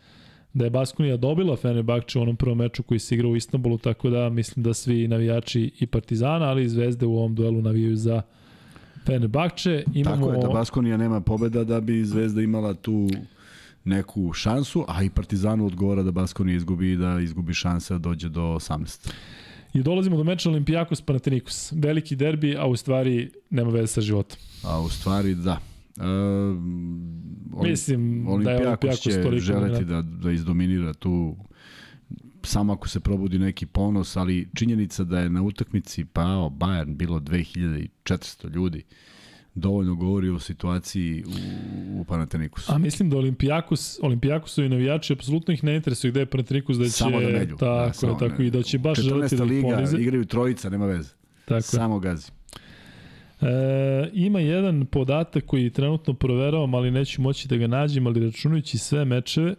da je Baskonija dobila Fenerbahče u onom prvom meču koji se igrao u Istanbulu, tako da mislim da svi navijači i Partizana, ali i Zvezde u ovom duelu navijaju za Fenerbahče. Imamo... Tako je, da Baskonija nema pobeda da bi Zvezda imala tu neku šansu, a i Partizanu odgovara da Baskonija izgubi i da izgubi šanse da dođe do 18. I dolazimo do meča Olimpijakos Panathinaikos. Veliki derbi, a u stvari nema veze sa životom. A u stvari da. Uh, Mislim da je Olimpijakos će želeti da, da izdominira tu samo ako se probudi neki ponos, ali činjenica da je na utakmici pao Bayern bilo 2400 ljudi dovoljno govori o situaciji u, u Panatenikusu. A mislim da Olimpijakos, i navijači apsolutno ih ne interesuju gde je Panathinaikos da će samo da melju. tako, da, tako ne. i da će baš želiti da ih liga, ponize. igraju trojica, nema veze. Tako samo gazi. E, ima jedan podatak koji trenutno proveravam, ali neću moći da ga nađem, ali računajući sve mečeve, e,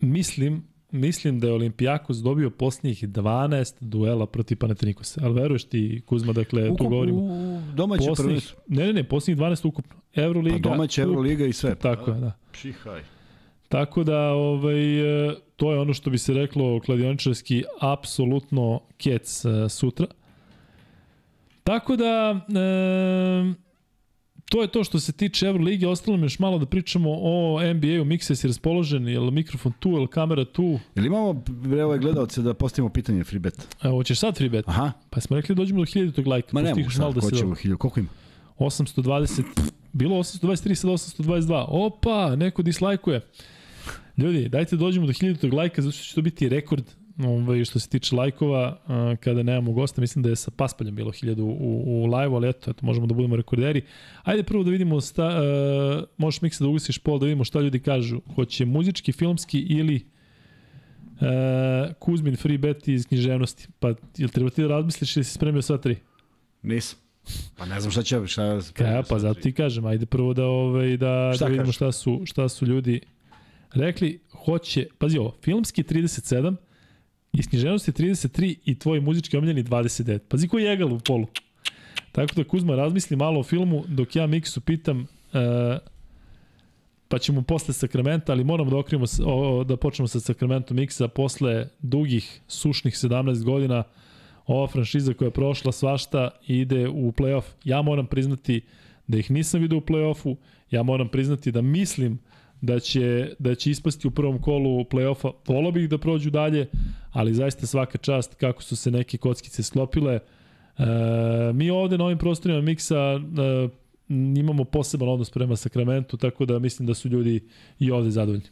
mislim, mislim da je Olimpijakos dobio posljednjih 12 duela protiv Panathinaikosa. Ali veruješ ti, Kuzma, dakle, Ukup, tu govorimo. U domaće posljednjih, Ne, ne, ne, posljednjih 12 ukupno. Euroliga. Pa domaće Euroliga i sve. Tako je, da. Čihaj. Tako da, ovaj, e, to je ono što bi se reklo kladioničarski, apsolutno kec e, sutra. Tako da, e, to je to što se tiče Euroligi, ostalo mi još malo da pričamo o NBA-u, Mikses je raspoložen, je li mikrofon tu, je li kamera tu? Jel imamo bre ove gledalce da postavimo pitanje free bet? Evo, hoćeš sad free bet? Aha. Pa smo rekli da dođemo do 1000 lajka. Ma ne mogu postigneš malo sad, da hoćemo dobro. 1000, koliko ima? 820, bilo 823, sad 822. Opa, neko dislajkuje. Ljudi, dajte da dođemo do 1000 lajka, zato što će to biti rekord ovaj, što se tiče lajkova kada nemamo gosta. Mislim da je sa Paspaljem bilo 1000 u, u live ali eto, eto, možemo da budemo rekorderi. Ajde prvo da vidimo, sta, uh, možeš miksa da ugasiš pol, da vidimo šta ljudi kažu. Hoće muzički, filmski ili uh, Kuzmin free bet iz književnosti. Pa, jel treba ti da razmisliš ili si spremio sva tri? Nisam. Pa ne znam šta će, šta... Ka, ja, pa zato ti kažem, ajde prvo da ovaj da, Šta da vidimo kažeš? šta su šta su ljudi rekli. Hoće, pazi ovo, filmski 37, iz književnosti 33 i tvoj muzički omiljeni 29. Pazi koji je egal u polu. Tako da Kuzma razmisli malo o filmu dok ja Miksu pitam e, pa ćemo posle Sakramenta, ali moramo da okrijemo, s- o, da počnemo sa Sakramentom Miksa posle dugih, sušnih 17 godina ova franšiza koja je prošla svašta ide u play-off. Ja moram priznati da ih nisam vidio u play-offu, ja moram priznati da mislim da će, da će ispasti u prvom kolu play-offa. Volao bih da prođu dalje, ali zaista svaka čast kako su se neke kockice sklopile. E, mi ovde na ovim prostorima miksa e, imamo poseban odnos prema Sakramentu, tako da mislim da su ljudi i ovde zadovoljni.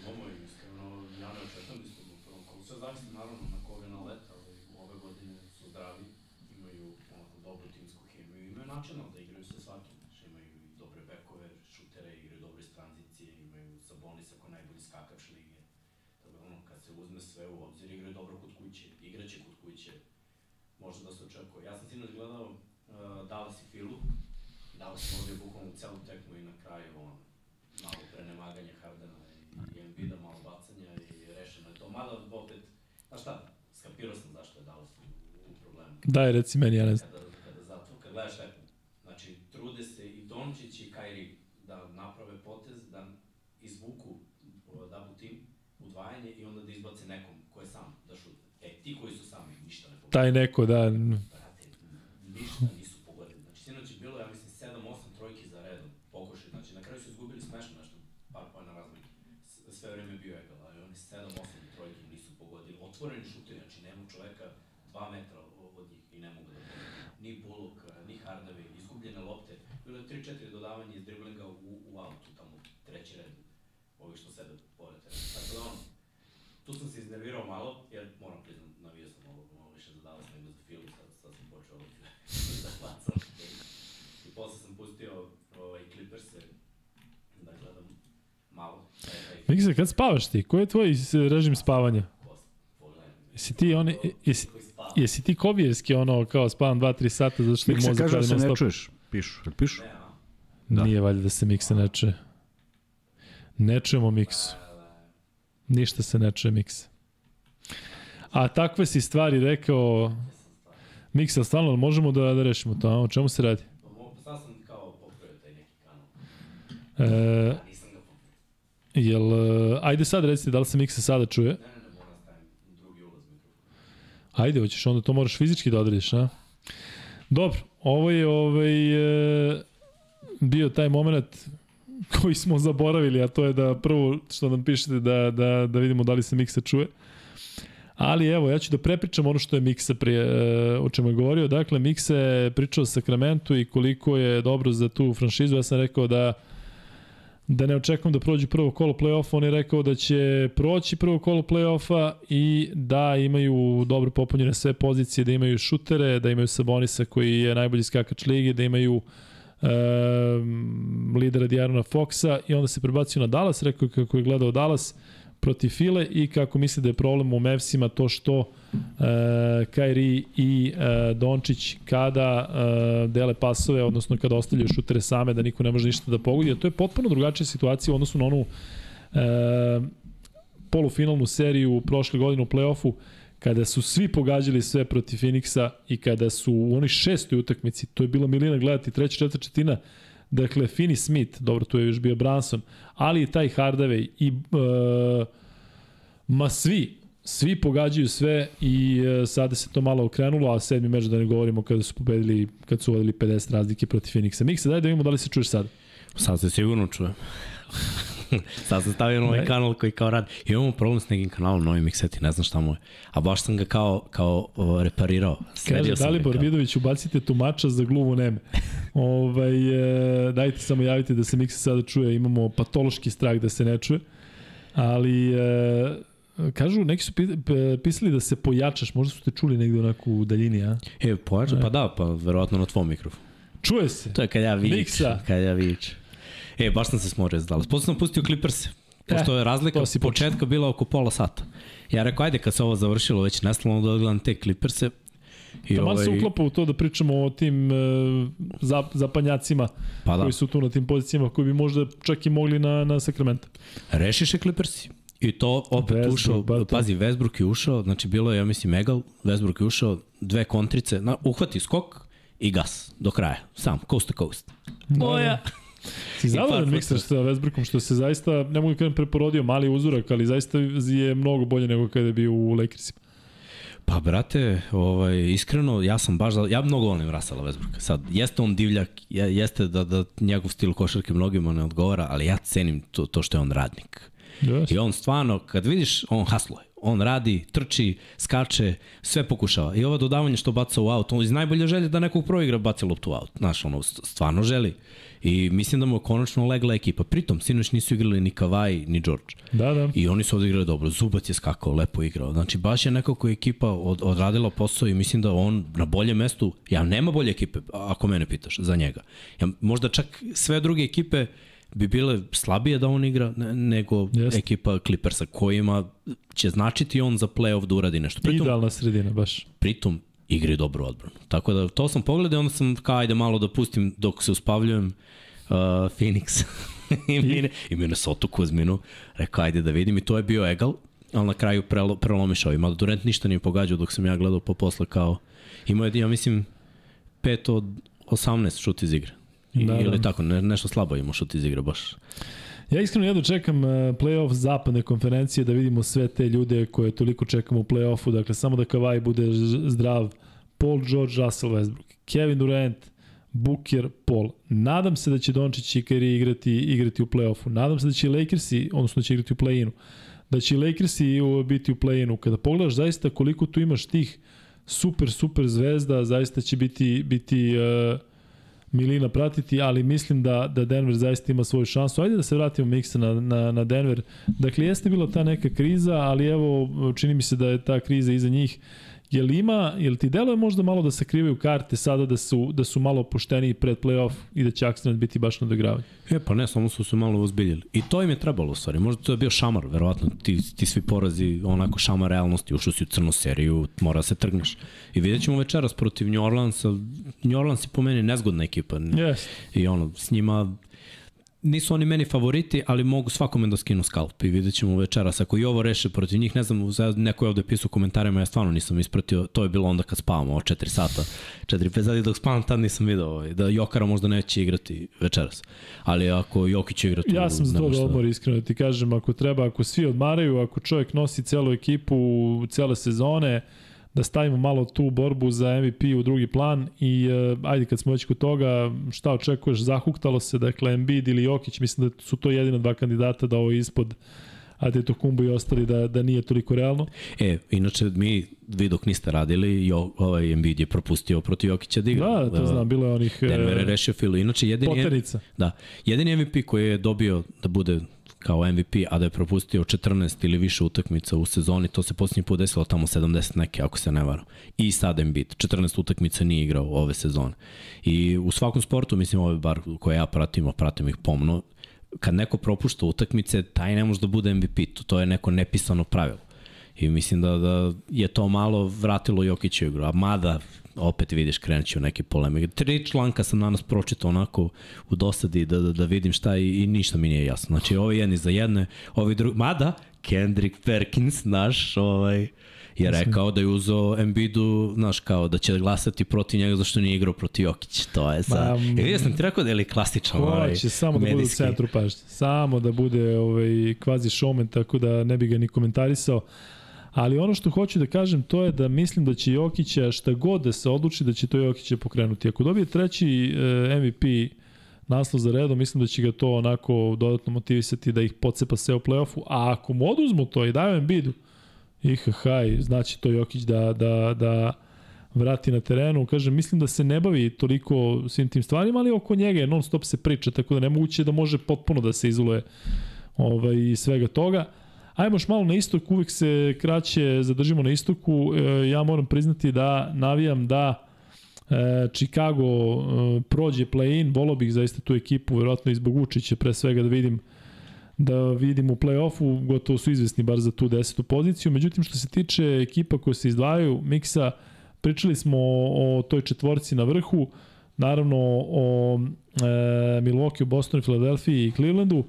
Imamo i iskreno, ja ne očekujem da smo u prvom kolu. Sve zavisi naravno na koga naleta, ali ove godine su zdravi, imaju onako dobru timsku hemiju, imaju načina da igraju sa svakim. Znači, imaju i dobre bekove, šutere, igraju dobre iz tranzicije, imaju Sabonisa koji je najbolji skakač lige. Tako da ono, kad se uzme sve u obzir, igraju dobro kod kuće, igraće kod kuće, može da se očekuje. Ja sam sinoć gledao uh, Dallas i Filu, Dallas je ovdje bukvalno celu tekmu i na kraju ono, malo prenemaganje Hardena i Embiida, malo bacanja i rešeno je to. Mada opet, znaš šta, skapirao sam zašto je Dallas u, u problemu. Daj, reci meni, ja ne znam. Kada, kada zato, kad gledaš tekmu, znači trude se i Dončić i Kairi da naprave potez, da izvuku o, double team, udvajanje i onda da izbace nekom ko je sam da šutne. E, ti koji su sami, ništa ne pogodio. Taj neko, da, Brate, ništa nisu pogodili. Znači, sinoć je bilo, ja mislim, 7-8 trojki za redom, pokušaj. Znači, na kraju su izgubili smešno nešto, par pojena razlike. S- Sve vreme je bio egal, ali oni 7-8 trojki nisu pogodili. Otvoreni šuteri, znači, nema čoveka 2 metra o- od njih i ne mogu da pogodi. Ni Bullock, ni Hardaway, izgubljene lopte. Bilo je 3-4 dodavanja iz driblinga u, u autu, tamo treći red. Ovi što sede pored tebe. Tako da ono, tu sam se iznervirao malo, jer moram priznam, navio sam malo, malo više za Dallas nego za Philly, sad, sad sam počeo da bacam. I posle sam pustio ovaj, Clippers-e da gledam malo. Taj, taj, Miksa, kad spavaš ti? Koji je tvoj s- režim spavanja? Jesi ti oni, jesi, Koji spava. jesi ti kovijerski ono kao spavam 2-3 sata zato što Miksa mozak kaže da se ne stop? čuješ. Pišu. Jel pišu? Da. Nije valjda da se miksa ne čuje. Ne čujemo miksu. Ništa se ne čuje miksa. A takve si stvari rekao Miksa, stvarno možemo da, da rešimo to, a? o čemu se radi? Pa mo- sad sam kao popravio taj neki kanal. E, A nisam ga popravio. Jel, e, ajde sad recite da li se Miksa sada čuje? Ajde, hoćeš onda to moraš fizički da odrediš, a? Dobro, ovo je ovaj, e, bio taj moment koji smo zaboravili, a to je da prvo što nam pišete da, da, da vidimo da li se Miksa čuje. Ali evo, ja ću da prepričam ono što je Miksa prije, e, o čemu je govorio. Dakle, Miksa je pričao o Sakramentu i koliko je dobro za tu franšizu. Ja sam rekao da da ne očekujem da prođu prvo kolo play-offa, on je rekao da će proći prvo kolo play-offa i da imaju dobro popunjene sve pozicije, da imaju šutere, da imaju Sabonisa koji je najbolji skakač lige, da imaju um, lidera Diarona Foxa i onda se prebacio na Dallas, rekao kako je gledao Dallas protiv File i kako misli da je problem u Mavsima to što uh, Kairi i uh, Dončić kada uh, dele pasove, odnosno kada ostavljaju šutere same, da niko ne može ništa da pogodi, a to je potpuno drugačija situacija u odnosu na onu uh, polufinalnu seriju prošle godine u play-offu, kada su svi pogađali sve protiv Phoenixa i kada su u onoj šestoj utakmici, to je bila milina gledati, treća, četvrta četina, dakle, Finney Smith, dobro, tu je još bio Branson, ali i taj Hardaway i uh, ma svi, svi pogađaju sve i e, sada se to malo okrenulo, a sedmi meč da ne govorimo kada su pobedili, kad su vodili 50 razlike protiv Phoenixa. Miksa, daj da vidimo da li se čuješ sad. Sad se sigurno čuje. Sad sam stavio novi Ne. kanal koji kao radi. Imamo problem s nekim kanalom, novi mikseti, ne znam šta mu je. A baš sam ga kao, kao o, reparirao. Sredio Kaže Dalibor Vidović, ubacite tumača za gluvu neme. ovaj, e, dajte samo javite da se Miksa sada čuje, imamo patološki strah da se ne čuje. Ali, e, kažu, neki su pisali da se pojačaš, možda su te čuli negde onako u daljini, a? E, pojača, pa da, pa verovatno na tvom mikrofonu. Čuje se. To je kad ja vičem. Miksa. Kad ja vičem. E, baš sam se smorio za Dallas. Posle sam pustio Clippers. Pošto je razlika to si od početka bila oko pola sata. Ja rekao, ajde kad se ovo završilo već nestalo da odgledam te Clippers-e. I Taman se uklapa u to da pričamo o tim e, zap, zapanjacima Pa da, koji su tu na tim pozicijama koji bi možda čak i mogli na, na Sacramento. rešiše Clippersi. I to opet Westbrook, ušao, bar to. pazi, Westbrook je ušao, znači bilo je, ja mislim, Egal, Westbrook je ušao, dve kontrice, na, uhvati skok i gas do kraja, sam, coast to coast. Moja! Si zadovoljan mikser sa Westbrookom što se zaista, ne mogu da kažem preporodio mali uzorak, ali zaista je mnogo bolje nego kada je bio u Lakersima. Pa, brate, ovaj, iskreno, ja sam baš, ja mnogo volim Rasala Westbrooka. Sad, jeste on divljak, je- jeste da, da njegov stil košarke mnogima ne odgovara, ali ja cenim to, to što je on radnik. Yes. I on stvarno, kad vidiš, on hasluje. On radi, trči, skače, sve pokušava. I ovo dodavanje što baca u aut, on iz najbolje želje da nekog proigra baci loptu u aut. Znaš, ono, st- stvarno želi. I mislim da mu je konačno legla ekipa. Pritom, sinoć nisu igrali ni Kavaj, ni George. Da, da. I oni su odigrali dobro. Zubac je skakao, lepo igrao. Znači, baš je nekako ekipa od, odradila posao i mislim da on na boljem mestu, ja nema bolje ekipe, ako mene pitaš, za njega. Ja, možda čak sve druge ekipe bi bile slabije da on igra ne- nego Jeste. ekipa Clippersa kojima će značiti on za playoff da uradi nešto. Pritom, Idealna sredina, baš. pritom igri dobru odbranu. Tako da to sam pogledao i onda sam kao ajde malo da pustim dok se uspavljujem uh, Phoenix i, mine, i Minnesota Kuzminu. Rekao ajde da vidim i to je bio egal, ali na kraju prelo, prelomišao. Ima Durant ništa nije pogađao dok sam ja gledao po posle kao imao je, ja mislim, 5 od 18 šut iz igre. I, Da, da, da. Ili tako, ne, nešto slabo imao šut iz igre baš. Ja iskreno jedno čekam uh, playoff zapadne konferencije da vidimo sve te ljude koje toliko čekamo u playoffu. Dakle, samo da Kavaj bude zdrav. Paul George, Russell Westbrook, Kevin Durant, Booker, Paul. Nadam se da će Dončić i Kyrie igrati, igrati u playoffu. Nadam se da će Lakersi, odnosno da će igrati u play-inu. Da će Lakersi biti u play-inu. Kada pogledaš zaista koliko tu imaš tih super, super zvezda, zaista će biti, biti uh, milina pratiti, ali mislim da, da Denver zaista ima svoju šansu. Ajde da se vratimo Miksa na, na, na Denver. Dakle, jeste bila ta neka kriza, ali evo, čini mi se da je ta kriza iza njih. Jel ima, jel ti deluje možda malo da se krivaju karte sada da su, da su malo opušteniji pred playoff i da će akcent biti baš na doigravanje? E, pa ne, samo su se malo uzbiljili. I to im je trebalo u stvari. Možda to je bio šamar, verovatno. Ti, ti svi porazi, onako šamar realnosti, ušao si u crnu seriju, mora da se trgneš. I vidjet ćemo večeras protiv New Orleansa. New Orleans je po meni nezgodna ekipa. Yes. I ono, s njima nisu oni meni favoriti, ali mogu svakome da skinu skalp i vidjet ćemo večeras. Ako i ovo reše protiv njih, ne znam, neko je ovde pisao u komentarima, ja stvarno nisam ispratio, to je bilo onda kad spavamo, o 4 sata, 4-5 sati dok spavam, tad nisam video ovaj, da Jokara možda neće igrati večeras. Ali ako Jokić će igrati... Ja sam za nema to šta. odmor, iskreno ti kažem, ako treba, ako svi odmaraju, ako čovjek nosi celu ekipu cele sezone, da stavimo malo tu borbu za MVP u drugi plan i uh, ajde kad smo već kod toga, šta očekuješ, zahuktalo se, dakle Embiid ili Jokić, mislim da su to jedina dva kandidata da ovo je ispod Antetokumbo i ostali da, da nije toliko realno. E, inače, mi, vi dok niste radili, jo, ovaj Embiid je propustio protiv Jokića da igra. Da, to znam, bilo je onih Denver je e, rešio filu. Inače, jedini je. Da. Jedini MVP koji je dobio da bude kao MVP, a da je propustio 14 ili više utakmica u sezoni, to se posljednji put desilo tamo 70 neke, ako se ne varam. I sad Embiid, 14 utakmica nije igrao ove sezone. I u svakom sportu, mislim, ove bar koje ja pratim, a pratim ih pomno, kad neko propušta utakmice, taj ne može da bude MVP, to, to je neko nepisano pravilo. I mislim da, da je to malo vratilo Jokića u igru. A mada, opet vidiš, krenut ću neke polemike. Tri članka sam danas pročitao onako u dosadi da, da, da vidim šta i, i ništa mi nije jasno. Znači, ovi jedni za jedne, ovi drugi... Mada, Kendrick Perkins, naš, ovaj, je rekao da je uzeo Embiidu, znaš, kao da će glasati protiv njega zašto nije igrao protiv Jokića. To je sad... Ma, Ma, ja sam ti rekao da je li klasičan ovaj, Hoće samo da bude u medijski. centru pažnje. Samo da bude ovaj, kvazi showman, tako da ne bi ga ni komentarisao. Ali ono što hoću da kažem to je da mislim da će Jokića šta god da se odluči da će to Jokića pokrenuti. Ako dobije treći e, MVP naslov za redom, mislim da će ga to onako dodatno motivisati da ih pocepa sve u play-offu, a ako mu oduzmu to i daju Embiidu, ihaj, znači to Jokić da, da, da vrati na terenu. Kažem, mislim da se ne bavi toliko svim tim stvarima, ali oko njega je non stop se priča, tako da nemoguće da može potpuno da se izoluje ovaj, svega toga. Ajmo još malo na istok, uvek se kraće zadržimo na istoku. E, ja moram priznati da navijam da e, Chicago e, prođe play-in, volao bih zaista tu ekipu, verovatno i zbog Vučića pre svega da vidim da vidim u play-offu, gotovo su izvesni bar za tu desetu poziciju. Međutim, što se tiče ekipa koje se izdvajaju, Miksa, pričali smo o, o toj četvorci na vrhu, naravno o e, Milwaukee, Bostonu, Filadelfiji i Clevelandu.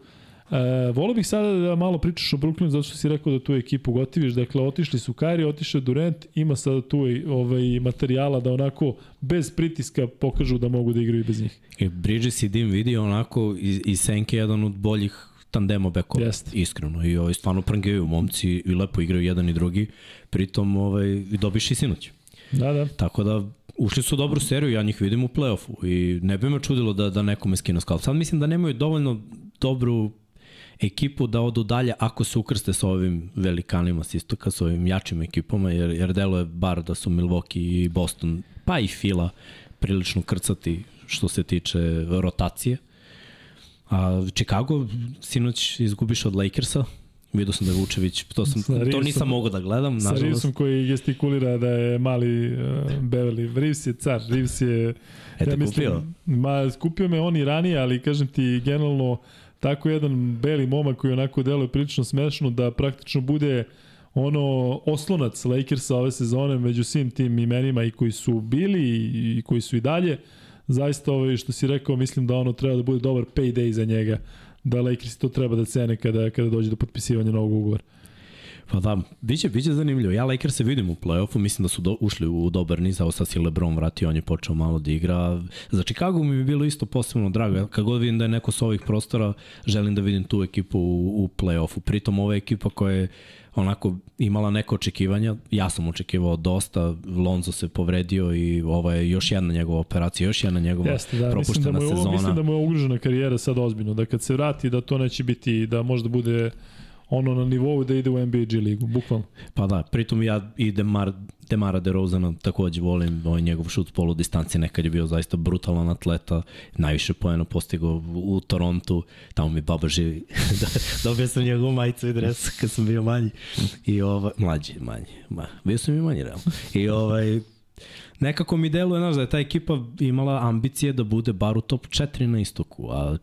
Volio bih sada da malo pričaš o Brooklynu, zato što si rekao da tu ekipu gotiviš. Dakle, otišli su Kyrie, otišao Durant, ima sada tu ovaj, materijala da onako bez pritiska pokažu da mogu da igraju i bez njih. I Bridges i Dim vidi onako i, i Senke jedan od boljih tandemo bekova, Jeste. iskreno. I ovaj, stvarno prangijaju momci i lepo igraju jedan i drugi. Pritom ovaj, dobiš i sinoć. Da, da. Tako da ušli su u dobru seriju, ja njih vidim u play-offu i ne bi me čudilo da, da nekome skinu skalp. Sad mislim da nemaju dovoljno dobru ekipu da odu dalje ako se ukrste sa ovim velikanima s istoka, sa ovim jačim ekipama, jer, jer delo je bar da su Milwaukee i Boston, pa i Fila prilično krcati što se tiče rotacije. A Chicago sinoć izgubiš od Lakersa, Vidio sam da je Vučević, to, sam, Sa to nisam mogao da gledam, Sa nažalost. Reevesom koji gestikulira da je mali uh, Beverly. Reeves je car, Reeves je... Eto, kupio. Ma, skupio me on i ranije, ali kažem ti, generalno, tako jedan beli momak koji onako deluje prilično smešno da praktično bude ono oslonac Lakersa ove sezone među svim tim imenima i koji su bili i koji su i dalje. Zaista ovaj, što si rekao, mislim da ono treba da bude dobar payday za njega da Lakers to treba da cene kada, kada dođe do potpisivanja novog ugovora. Pa da, biće, biće zanimljivo. Ja Lakers se vidim u play-offu, mislim da su do, ušli u dobar niz, a sad si LeBron vratio, on je počeo malo da igra. Za Chicago mi je bilo isto posebno drago. Kad god vidim da je neko sa ovih prostora, želim da vidim tu ekipu u, u play-offu. Pritom ova ekipa koja je onako imala neko očekivanja, ja sam očekivao dosta, Lonzo se povredio i ovo je još jedna njegova operacija, još jedna njegova Jeste, da, mislim da, propuštena mu je, sezona. mislim da mu je ugrožena karijera sad ozbiljno, da kad se vrati da to neće biti, da možda bude ono na nivou da ide u NBA G ligu, bukvalno. Pa da, pritom ja i Demar, Demara DeRozana takođe volim, ovaj njegov šut polu distancije nekad je bio zaista brutalan atleta, najviše poena postigao u, u Torontu, tamo mi baba živi, Da, dobio sam njegovu majicu i dres kad sam bio manji, i ovaj, mlađi, manji, ma, bio sam i manji realno, i ovaj, nekako mi deluje, znaš, da je ta ekipa imala ambicije da bude bar u top 4 na istoku, a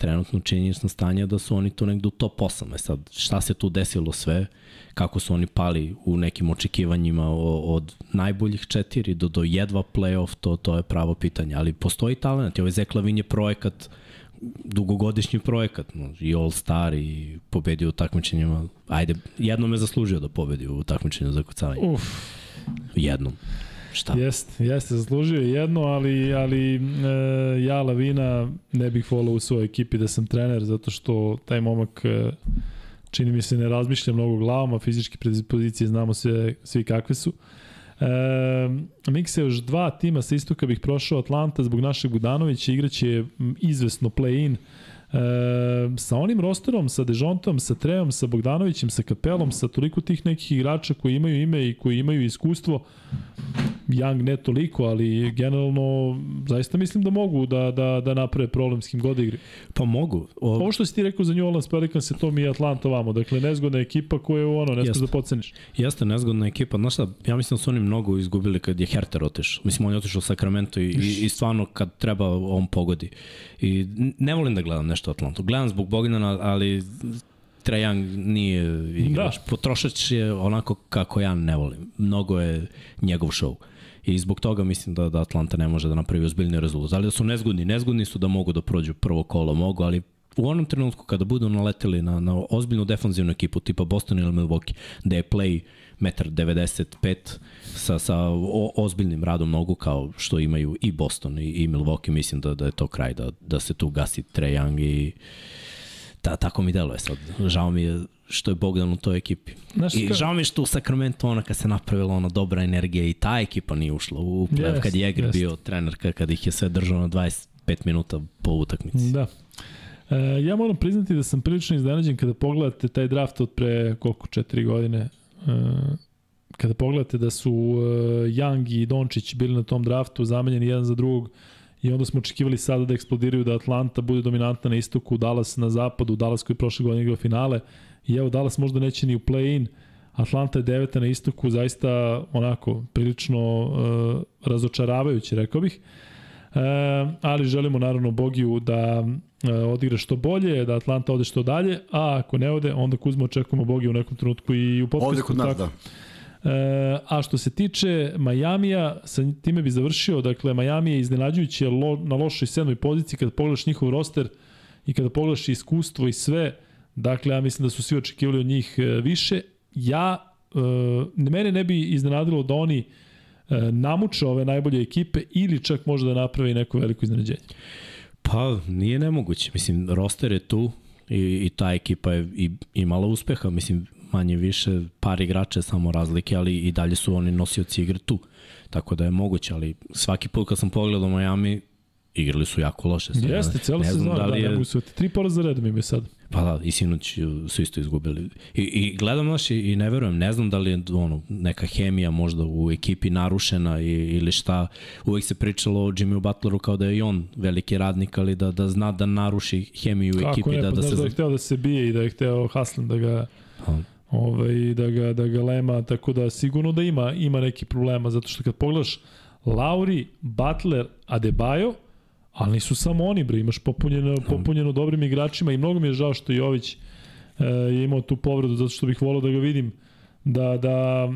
trenutno činjenično stanje je da su oni tu negde u top 8. E sad, šta se tu desilo sve, kako su oni pali u nekim očekivanjima od najboljih četiri do, do jedva playoff, to, to je pravo pitanje. Ali postoji talent, i ovaj Zeklavin je projekat, dugogodišnji projekat, no, i All Star i pobedio u takmičenjima. Ajde, jednom je zaslužio da pobedi u takmičenju za kucavanje. Uf, Jednom. Šta? jeste, jeste, zaslužio je jedno, ali, ali e, ja Lavina ne bih volao u svojoj ekipi da sam trener, zato što taj momak e, čini mi se ne razmišlja mnogo glavom, a fizičke predispozicije znamo sve, svi kakve su. E, Mikse još dva tima sa istoka bih prošao Atlanta zbog našeg Budanovića, igraće izvesno play-in. E, sa onim rosterom, sa Dejontom, sa Treom, sa Bogdanovićem, sa Kapelom, sa toliko tih nekih igrača koji imaju ime i koji imaju iskustvo, Young ne toliko, ali generalno zaista mislim da mogu da, da, da naprave problem s kim god igri. Pa mogu. O, Ovo što si ti rekao za New Orleans Pelicans se to mi je Atlanta vamo. Dakle, nezgodna ekipa koja je ono, ne smiješ da podceniš. Jeste nezgodna ekipa. Znaš šta, ja mislim da su oni mnogo izgubili kad je Herter otišao. Mislim, on je otišao u Sacramento i, i, i stvarno kad treba on pogodi. I ne volim da gledam nešto Atlantu. Gledam zbog Bogdana, ali Trae Young nije igrač. Da. Potrošač je onako kako ja ne volim. Mnogo je njegov show. I zbog toga mislim da, da Atlanta ne može da napravi ozbiljni rezultat. Ali da su nezgodni, nezgodni su da mogu da prođu prvo kolo, mogu, ali u onom trenutku kada budu naleteli na, na ozbiljnu defanzivnu ekipu tipa Boston ili Milwaukee, da je play 1,95 sa, sa o, ozbiljnim radom nogu kao što imaju i Boston i, i Milwaukee, mislim da, da je to kraj, da, da se tu gasi Trae Young i da, tako mi deluje sad. Žao mi je što je Bogdan u toj ekipi. Znaš I žao mi je što u Sacramento ona kad se napravila ona dobra energija i ta ekipa nije ušla u playoff Jest, kad je Jäger jest. bio trener, kad, kad ih je sve držao na 25 minuta po utakmici. Da. E, ja moram priznati da sam prilično iznenađen kada pogledate taj draft od pre koliko, četiri godine. E, kada pogledate da su e, Young i Dončić bili na tom draftu zamenjeni jedan za drugog i onda smo očekivali sada da eksplodiraju da Atlanta bude dominantna na istoku, Dallas na zapadu, Dallas koji je prošle godine igrao finale i evo Dallas možda neće ni u play-in, Atlanta je deveta na istoku, zaista onako prilično e, razočaravajuće, rekao bih. Ali želimo naravno Bogiju da e, odigra što bolje, da Atlanta ode što dalje, a ako ne ode, onda Kuzma očekujemo Bogiju u nekom trenutku i u podcastu. Ovde kod nas, tako. da. E, a što se tiče Majamija, sa time bi završio, dakle, Majami je iznenađujući lo, na lošoj sedmoj poziciji kada pogledaš njihov roster i kada pogledaš iskustvo i sve, dakle, ja mislim da su svi očekivali od njih e, više. Ja, e, mene ne bi iznenadilo da oni e, namuče ove najbolje ekipe ili čak možda da napravi neko veliko iznenađenje. Pa nije nemoguće. Mislim, roster je tu i, i ta ekipa je i, imala uspeha. Mislim, manje više par igrača je samo razlike, ali i dalje su oni nosioci igre tu. Tako da je moguće, ali svaki put kad sam pogledao Miami, igrali su jako loše. Sad, Jeste, celo sezona, da, da li ne je, mogu se. Tri poraza redom imaju sad. Pa da, i sinoć su isto izgubili. I, i gledam naš i, i ne verujem, ne znam da li je ono, neka hemija možda u ekipi narušena i, ili šta. Uvek se pričalo o Jimmy Butleru kao da je i on veliki radnik, ali da, da zna da naruši hemiju u Kako ekipi. ne, da, pa da znaš se... da je hteo da se bije i da je hteo Haslem da ga Pa, ovaj, da, ga, da ga lema, tako da sigurno da ima, ima neki problema, zato što kad pogledaš Lauri, Butler, Adebayo, ali nisu samo oni, bre, imaš popunjeno, popunjeno dobrim igračima i mnogo mi je žao što Jović e, je imao tu povredu, zato što bih volao da ga vidim da, da,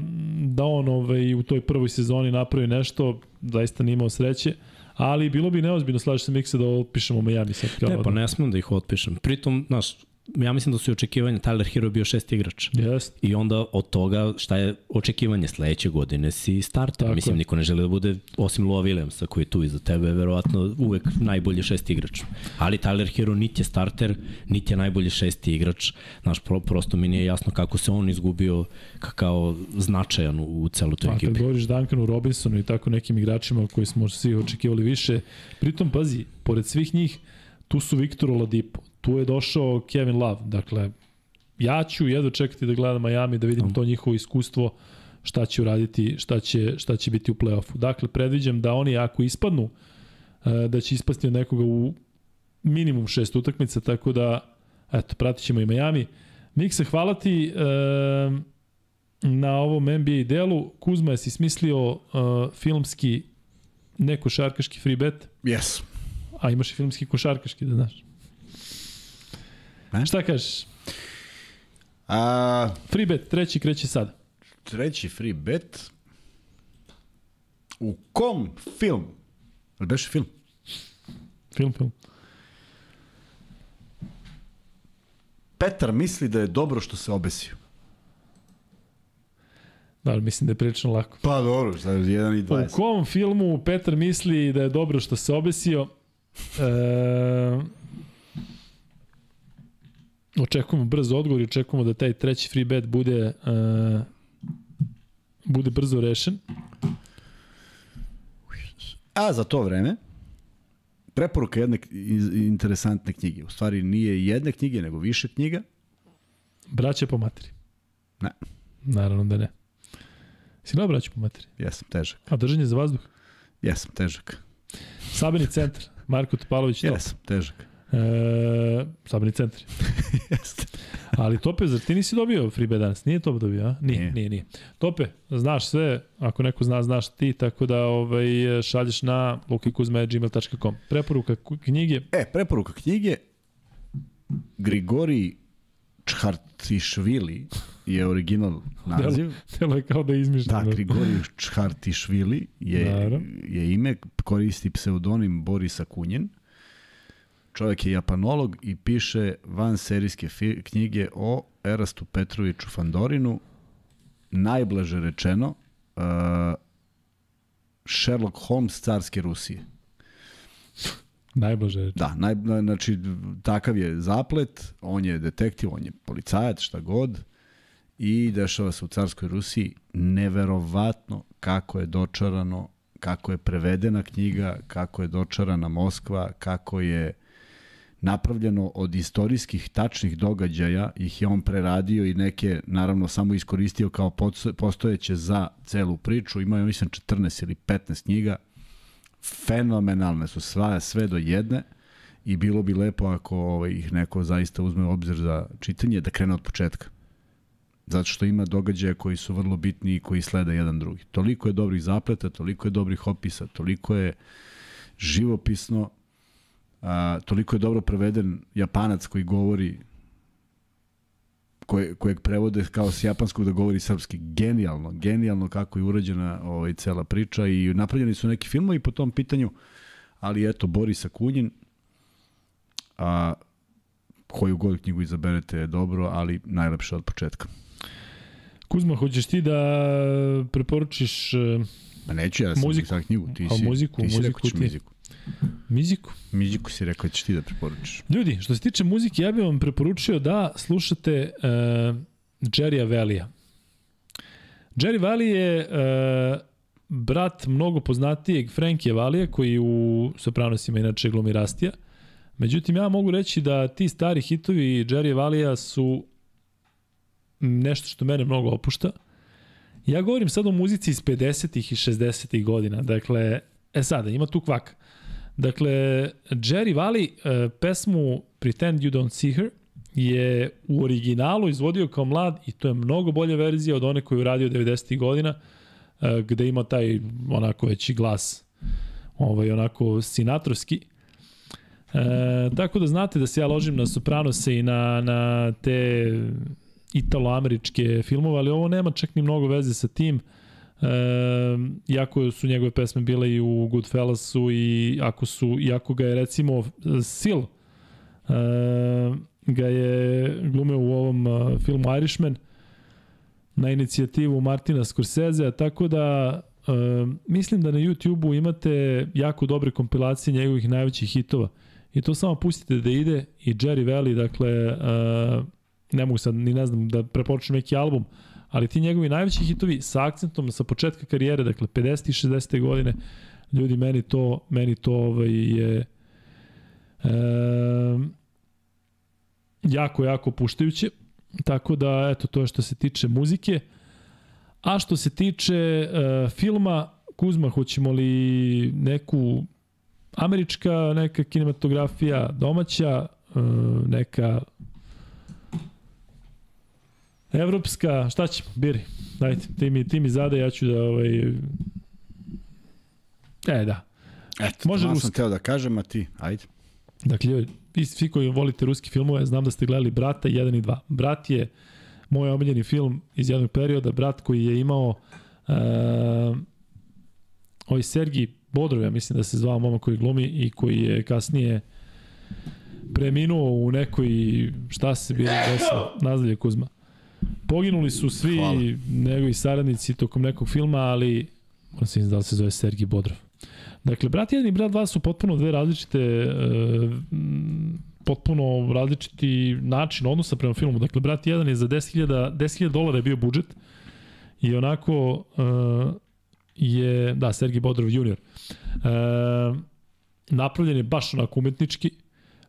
da on ovaj, u toj prvoj sezoni napravi nešto, zaista nije imao sreće, ali bilo bi neozbiljno, slažeš se Mikse, da opišemo Miami sad. Ne, pa da- ne smem da ih otpišem. Pritom, znaš, ja mislim da su i očekivanja, Tyler Hero bio šesti igrač. Jest. I onda od toga šta je očekivanje sledeće godine si starter. Tako Mislim, niko ne želi da bude, osim Lua Williamsa koji je tu iza tebe, verovatno uvek najbolji šesti igrač. Ali Tyler Hero niti je starter, niti je najbolji šesti igrač. Znaš, pro, prosto mi nije jasno kako se on izgubio ka- kao značajan u, u celu toj Pa, kad ekipi. govoriš Duncanu Robinsonu i tako nekim igračima koji smo svi očekivali više, pritom, pazi, pored svih njih, tu su Viktor Oladipo, tu je došao Kevin Love, dakle, ja ću jedno čekati da gledam Miami, da vidim to njihovo iskustvo, šta će uraditi, šta će, šta će biti u play-offu. Dakle, predviđam da oni ako ispadnu, e, da će ispasti od nekoga u minimum šest utakmica, tako da, eto, pratit ćemo i Miami. Mikse, hvala ti e, na ovom NBA delu. Kuzma, jesi smislio uh, filmski nekošarkaški free bet, Yes. a imaš i filmski košarkaški, da znaš. Ne? Šta kažeš? A, Free bet, treći kreće sad. treći free bet. U kom film? Ali beše film? Film, film. Petar misli da je dobro što se obesio. Da, ali mislim da je prilično lako. Pa dobro, sad 1 i U 20. kom filmu Petar misli da je dobro što se obesio? E, očekujemo brz odgovor i očekujemo da taj treći free bet bude e, bude brzo rešen. A za to vreme, preporuka jedne interesantne knjige. U stvari nije jedne knjige, nego više knjiga. Braće po materi. Ne, Naravno da ne. Si gledao braću po materi? jesam težak. A držanje za vazduh? Jesam težak. Sabirni centar. Marko Topalović to. Jesam težak. E, sabirni centar. Jeste. Ali Tope, zar ti nisi dobio free bet danas? Nije Tope dobio, a? Nije, Nije. nije, nije. Tope, znaš sve, ako neko zna, znaš ti, tako da ovaj, šalješ na lukikuzme.gmail.com. Preporuka knjige, E, preporuka knjige Grigori Čhartišvili je original naziv. telo je kao da je izmišljeno. Da, Grigori Čhartišvili je, Naravno. je ime, koristi pseudonim Borisa Kunjen. Čovjek je japanolog i piše van serijske knjige o Erastu Petroviću Fandorinu. Najblaže rečeno, uh, Sherlock Holmes carske Rusije. Najblaže reči. Da, naj, na- znači, takav je zaplet, on je detektiv, on je policajac, šta god, i dešava se u carskoj Rusiji neverovatno kako je dočarano, kako je prevedena knjiga, kako je dočarana Moskva, kako je napravljeno od istorijskih tačnih događaja, ih je on preradio i neke, naravno, samo iskoristio kao postojeće za celu priču. Imao je, mislim, 14 ili 15 knjiga. Fenomenalne su sva, sve do jedne i bilo bi lepo ako ovaj, ih neko zaista uzme u obzir za čitanje, da krene od početka. Zato što ima događaja koji su vrlo bitni i koji slede jedan drugi. Toliko je dobrih zapleta, toliko je dobrih opisa, toliko je živopisno, a, toliko je dobro preveden japanac koji govori koje, kojeg prevode kao s japanskog da govori srpski. Genijalno, genijalno kako je urađena ovaj, cela priča i napravljeni su neki filmovi po tom pitanju, ali eto, Borisa Kunjin, a, koju god knjigu izaberete je dobro, ali najlepše od početka. Kuzma, hoćeš ti da preporučiš e, Ma neću ja, sam Muziku. knjigu. Ti A si, muziku, ti si muziku rekao ćeš ti. muziku. Miziku? Muziku si rekao da ćeš ti da preporučiš. Ljudi, što se tiče muzike, ja bih vam preporučio da slušate uh, Jerrya Valija. Jerry Valley je uh, brat mnogo poznatijeg Frankija Valija, koji u Sopranosima inače glumi Rastija. Međutim, ja mogu reći da ti stari hitovi Jerry Valija su nešto što mene mnogo opušta. Ja govorim sad o muzici iz 50-ih i 60-ih godina. Dakle, e sada, ima tu kvaka. Dakle, Jerry Valley uh, pesmu Pretend You Don't See Her je u originalu izvodio kao mlad i to je mnogo bolja verzija od one koju je radio 90. godina uh, gde ima taj onako veći glas ovaj, onako sinatrovski. E, tako da znate da se ja ložim na Sopranose i na, na te italo-američke filmove, ali ovo nema čak ni mnogo veze sa tim. E, jako su njegove pesme bile i u Goodfellasu i ako su, iako ga je recimo Sil e, ga je glumeo u ovom e, filmu Irishman na inicijativu Martina Scorsese, tako da e, mislim da na YouTube-u imate jako dobre kompilacije njegovih najvećih hitova. I to samo pustite da ide i Jerry Valley, dakle, e, ne mogu sad ni ne znam da preporučim neki album, ali ti njegovi najveći hitovi sa akcentom sa početka karijere, dakle 50. i 60. godine, ljudi meni to meni to ovaj je e, jako jako puštajuće. Tako da eto to je što se tiče muzike. A što se tiče e, filma Kuzma, hoćemo li neku američka neka kinematografija domaća, e, neka Evropska, šta ćemo, biri, dajte, ti mi, ti mi zada, ja ću da, ovaj... E, da. Eto, Može Može sam ruska. teo da kažem, a ti, ajde. Dakle, ljudi, vi svi koji volite ruski filmove, znam da ste gledali Brata 1 i 2. Brat je moj omiljeni film iz jednog perioda, Brat koji je imao uh, ovaj Sergij Bodrov, ja mislim da se zvao momak koji glumi i koji je kasnije preminuo u nekoj, šta se bilo desilo, nazdalje Kuzma. Poginuli su svi Hvala. njegovi saradnici tokom nekog filma, ali moram se da li se zove Sergij Bodrov. Dakle, Brat 1 i Brat 2 su potpuno dve različite e, potpuno različiti način odnosa prema filmu. Dakle, Brat 1 je za 10.000 10.000 dolara je bio budžet i onako e, je, da, Sergij Bodrov junior, e, napravljen je baš onako umetnički,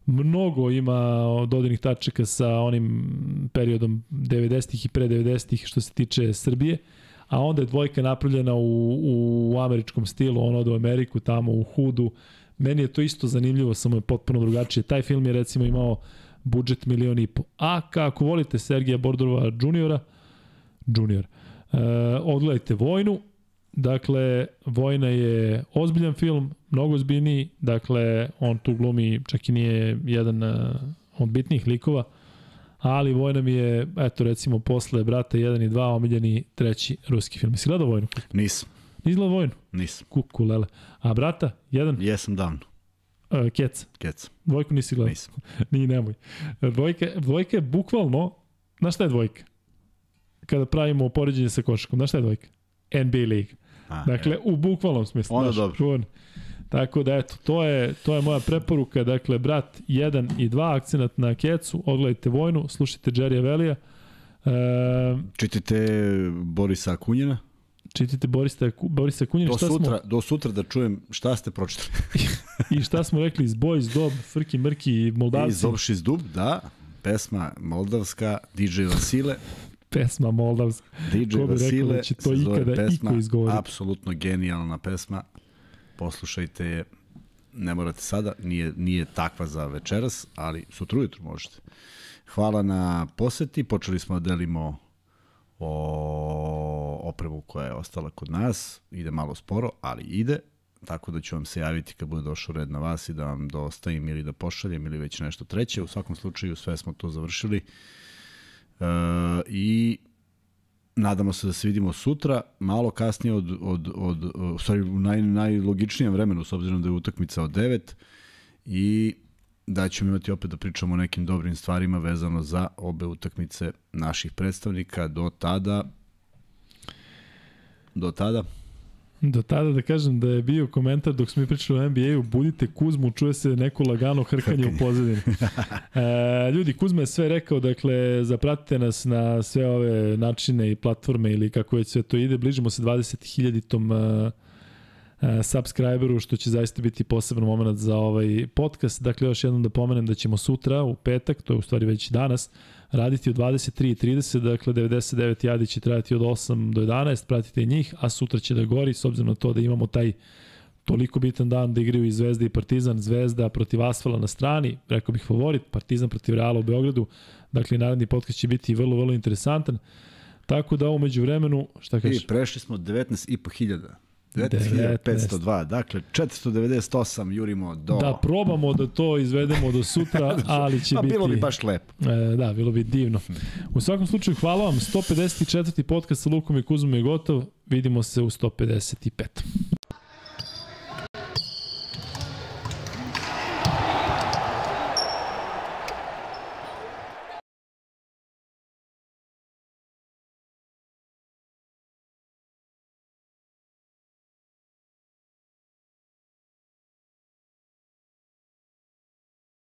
mnogo ima dodirnih tačaka sa onim periodom 90-ih i pre 90-ih što se tiče Srbije, a onda je dvojka napravljena u, u američkom stilu, ono u Ameriku, tamo u Hudu. Meni je to isto zanimljivo, samo je potpuno drugačije. Taj film je recimo imao budžet milion i po. A kako volite Sergija Bordorova juniora, junior, e, odgledajte Vojnu, Dakle, Vojna je ozbiljan film, mnogo ozbiljniji, dakle, on tu glumi, čak i nije jedan uh, od bitnijih likova, ali Vojna mi je, eto recimo, posle Brata 1 i 2 omiljeni treći ruski film. Jesi gledao Vojnu? Nisam, Nisi gledao Vojnu? nisam. Kuku, lele. A Brata? Jedan? Jesam davno, Uh, Kec. kec, Dvojku nisi gledao? nisam. Nije, nemoj. Dvojka, dvojka je bukvalno, znaš šta je dvojka? Kada pravimo poređenje sa košakom, znaš šta je dvojka? NBA League. A, Dakle, u bukvalnom smislu. Onda znaš, dobro. čuvan. Tako da eto, to je, to je moja preporuka, dakle, brat 1 i 2, akcenat na kecu, odgledajte vojnu, slušajte Jerry Avelija, e, Čitajte Borisa Akunjina. čitajte Borisa, Borisa Kunjina, Do šta sutra, do sutra da čujem šta ste pročitali. smo, i šta smo rekli iz Boys, Dob, Frki, Mrki i Moldavci, Zobšiz Dub, da, pesma moldavska, DJ Vasile, pesma Moldavska. DJ Ko bi rekao Vasile, da će to ikada pesma, iko izgovoriti? apsolutno genijalna pesma, poslušajte je, ne morate sada, nije, nije takva za večeras, ali sutra ujutru možete. Hvala na poseti, počeli smo da delimo o opremu koja je ostala kod nas, ide malo sporo, ali ide, tako da ću vam se javiti kad bude došao red na vas i da vam dostavim ili da pošaljem ili već nešto treće. U svakom slučaju sve smo to završili e, i nadamo se da se vidimo sutra, malo kasnije od, od, od stvari u naj, najlogičnijem vremenu, s obzirom da je utakmica od 9 i da ćemo imati opet da pričamo o nekim dobrim stvarima vezano za obe utakmice naših predstavnika. Do tada do tada Do tada da kažem da je bio komentar dok smo mi pričali o NBA-u, budite Kuzmu, čuje se neko lagano hrkanje u pozadini. E, ljudi, Kuzma je sve rekao, dakle, zapratite nas na sve ove načine i platforme ili kako već sve to ide. Bližimo se 20.000 tom uh, uh, subscriberu, što će zaista biti poseban moment za ovaj podcast. Dakle, još jednom da pomenem da ćemo sutra, u petak, to je u stvari već danas, raditi od 23.30, dakle 99 jadi će trajati od 8 do 11, pratite njih, a sutra će da gori, s obzirom na to da imamo taj toliko bitan dan da igraju i Zvezda i Partizan, Zvezda protiv Asfala na strani, rekao bih favorit, Partizan protiv Reala u Beogradu, dakle naredni podcast će biti vrlo, vrlo interesantan, tako da umeđu vremenu, šta kažeš? I prešli smo 19.500. 19.502, dakle 498 jurimo do... Da probamo da to izvedemo do sutra, ali će pa biti... bilo bi baš lepo. E, da, bilo bi divno. U svakom slučaju, hvala vam. 154. podcast sa Lukom i Kuzmom je gotov. Vidimo se u 155.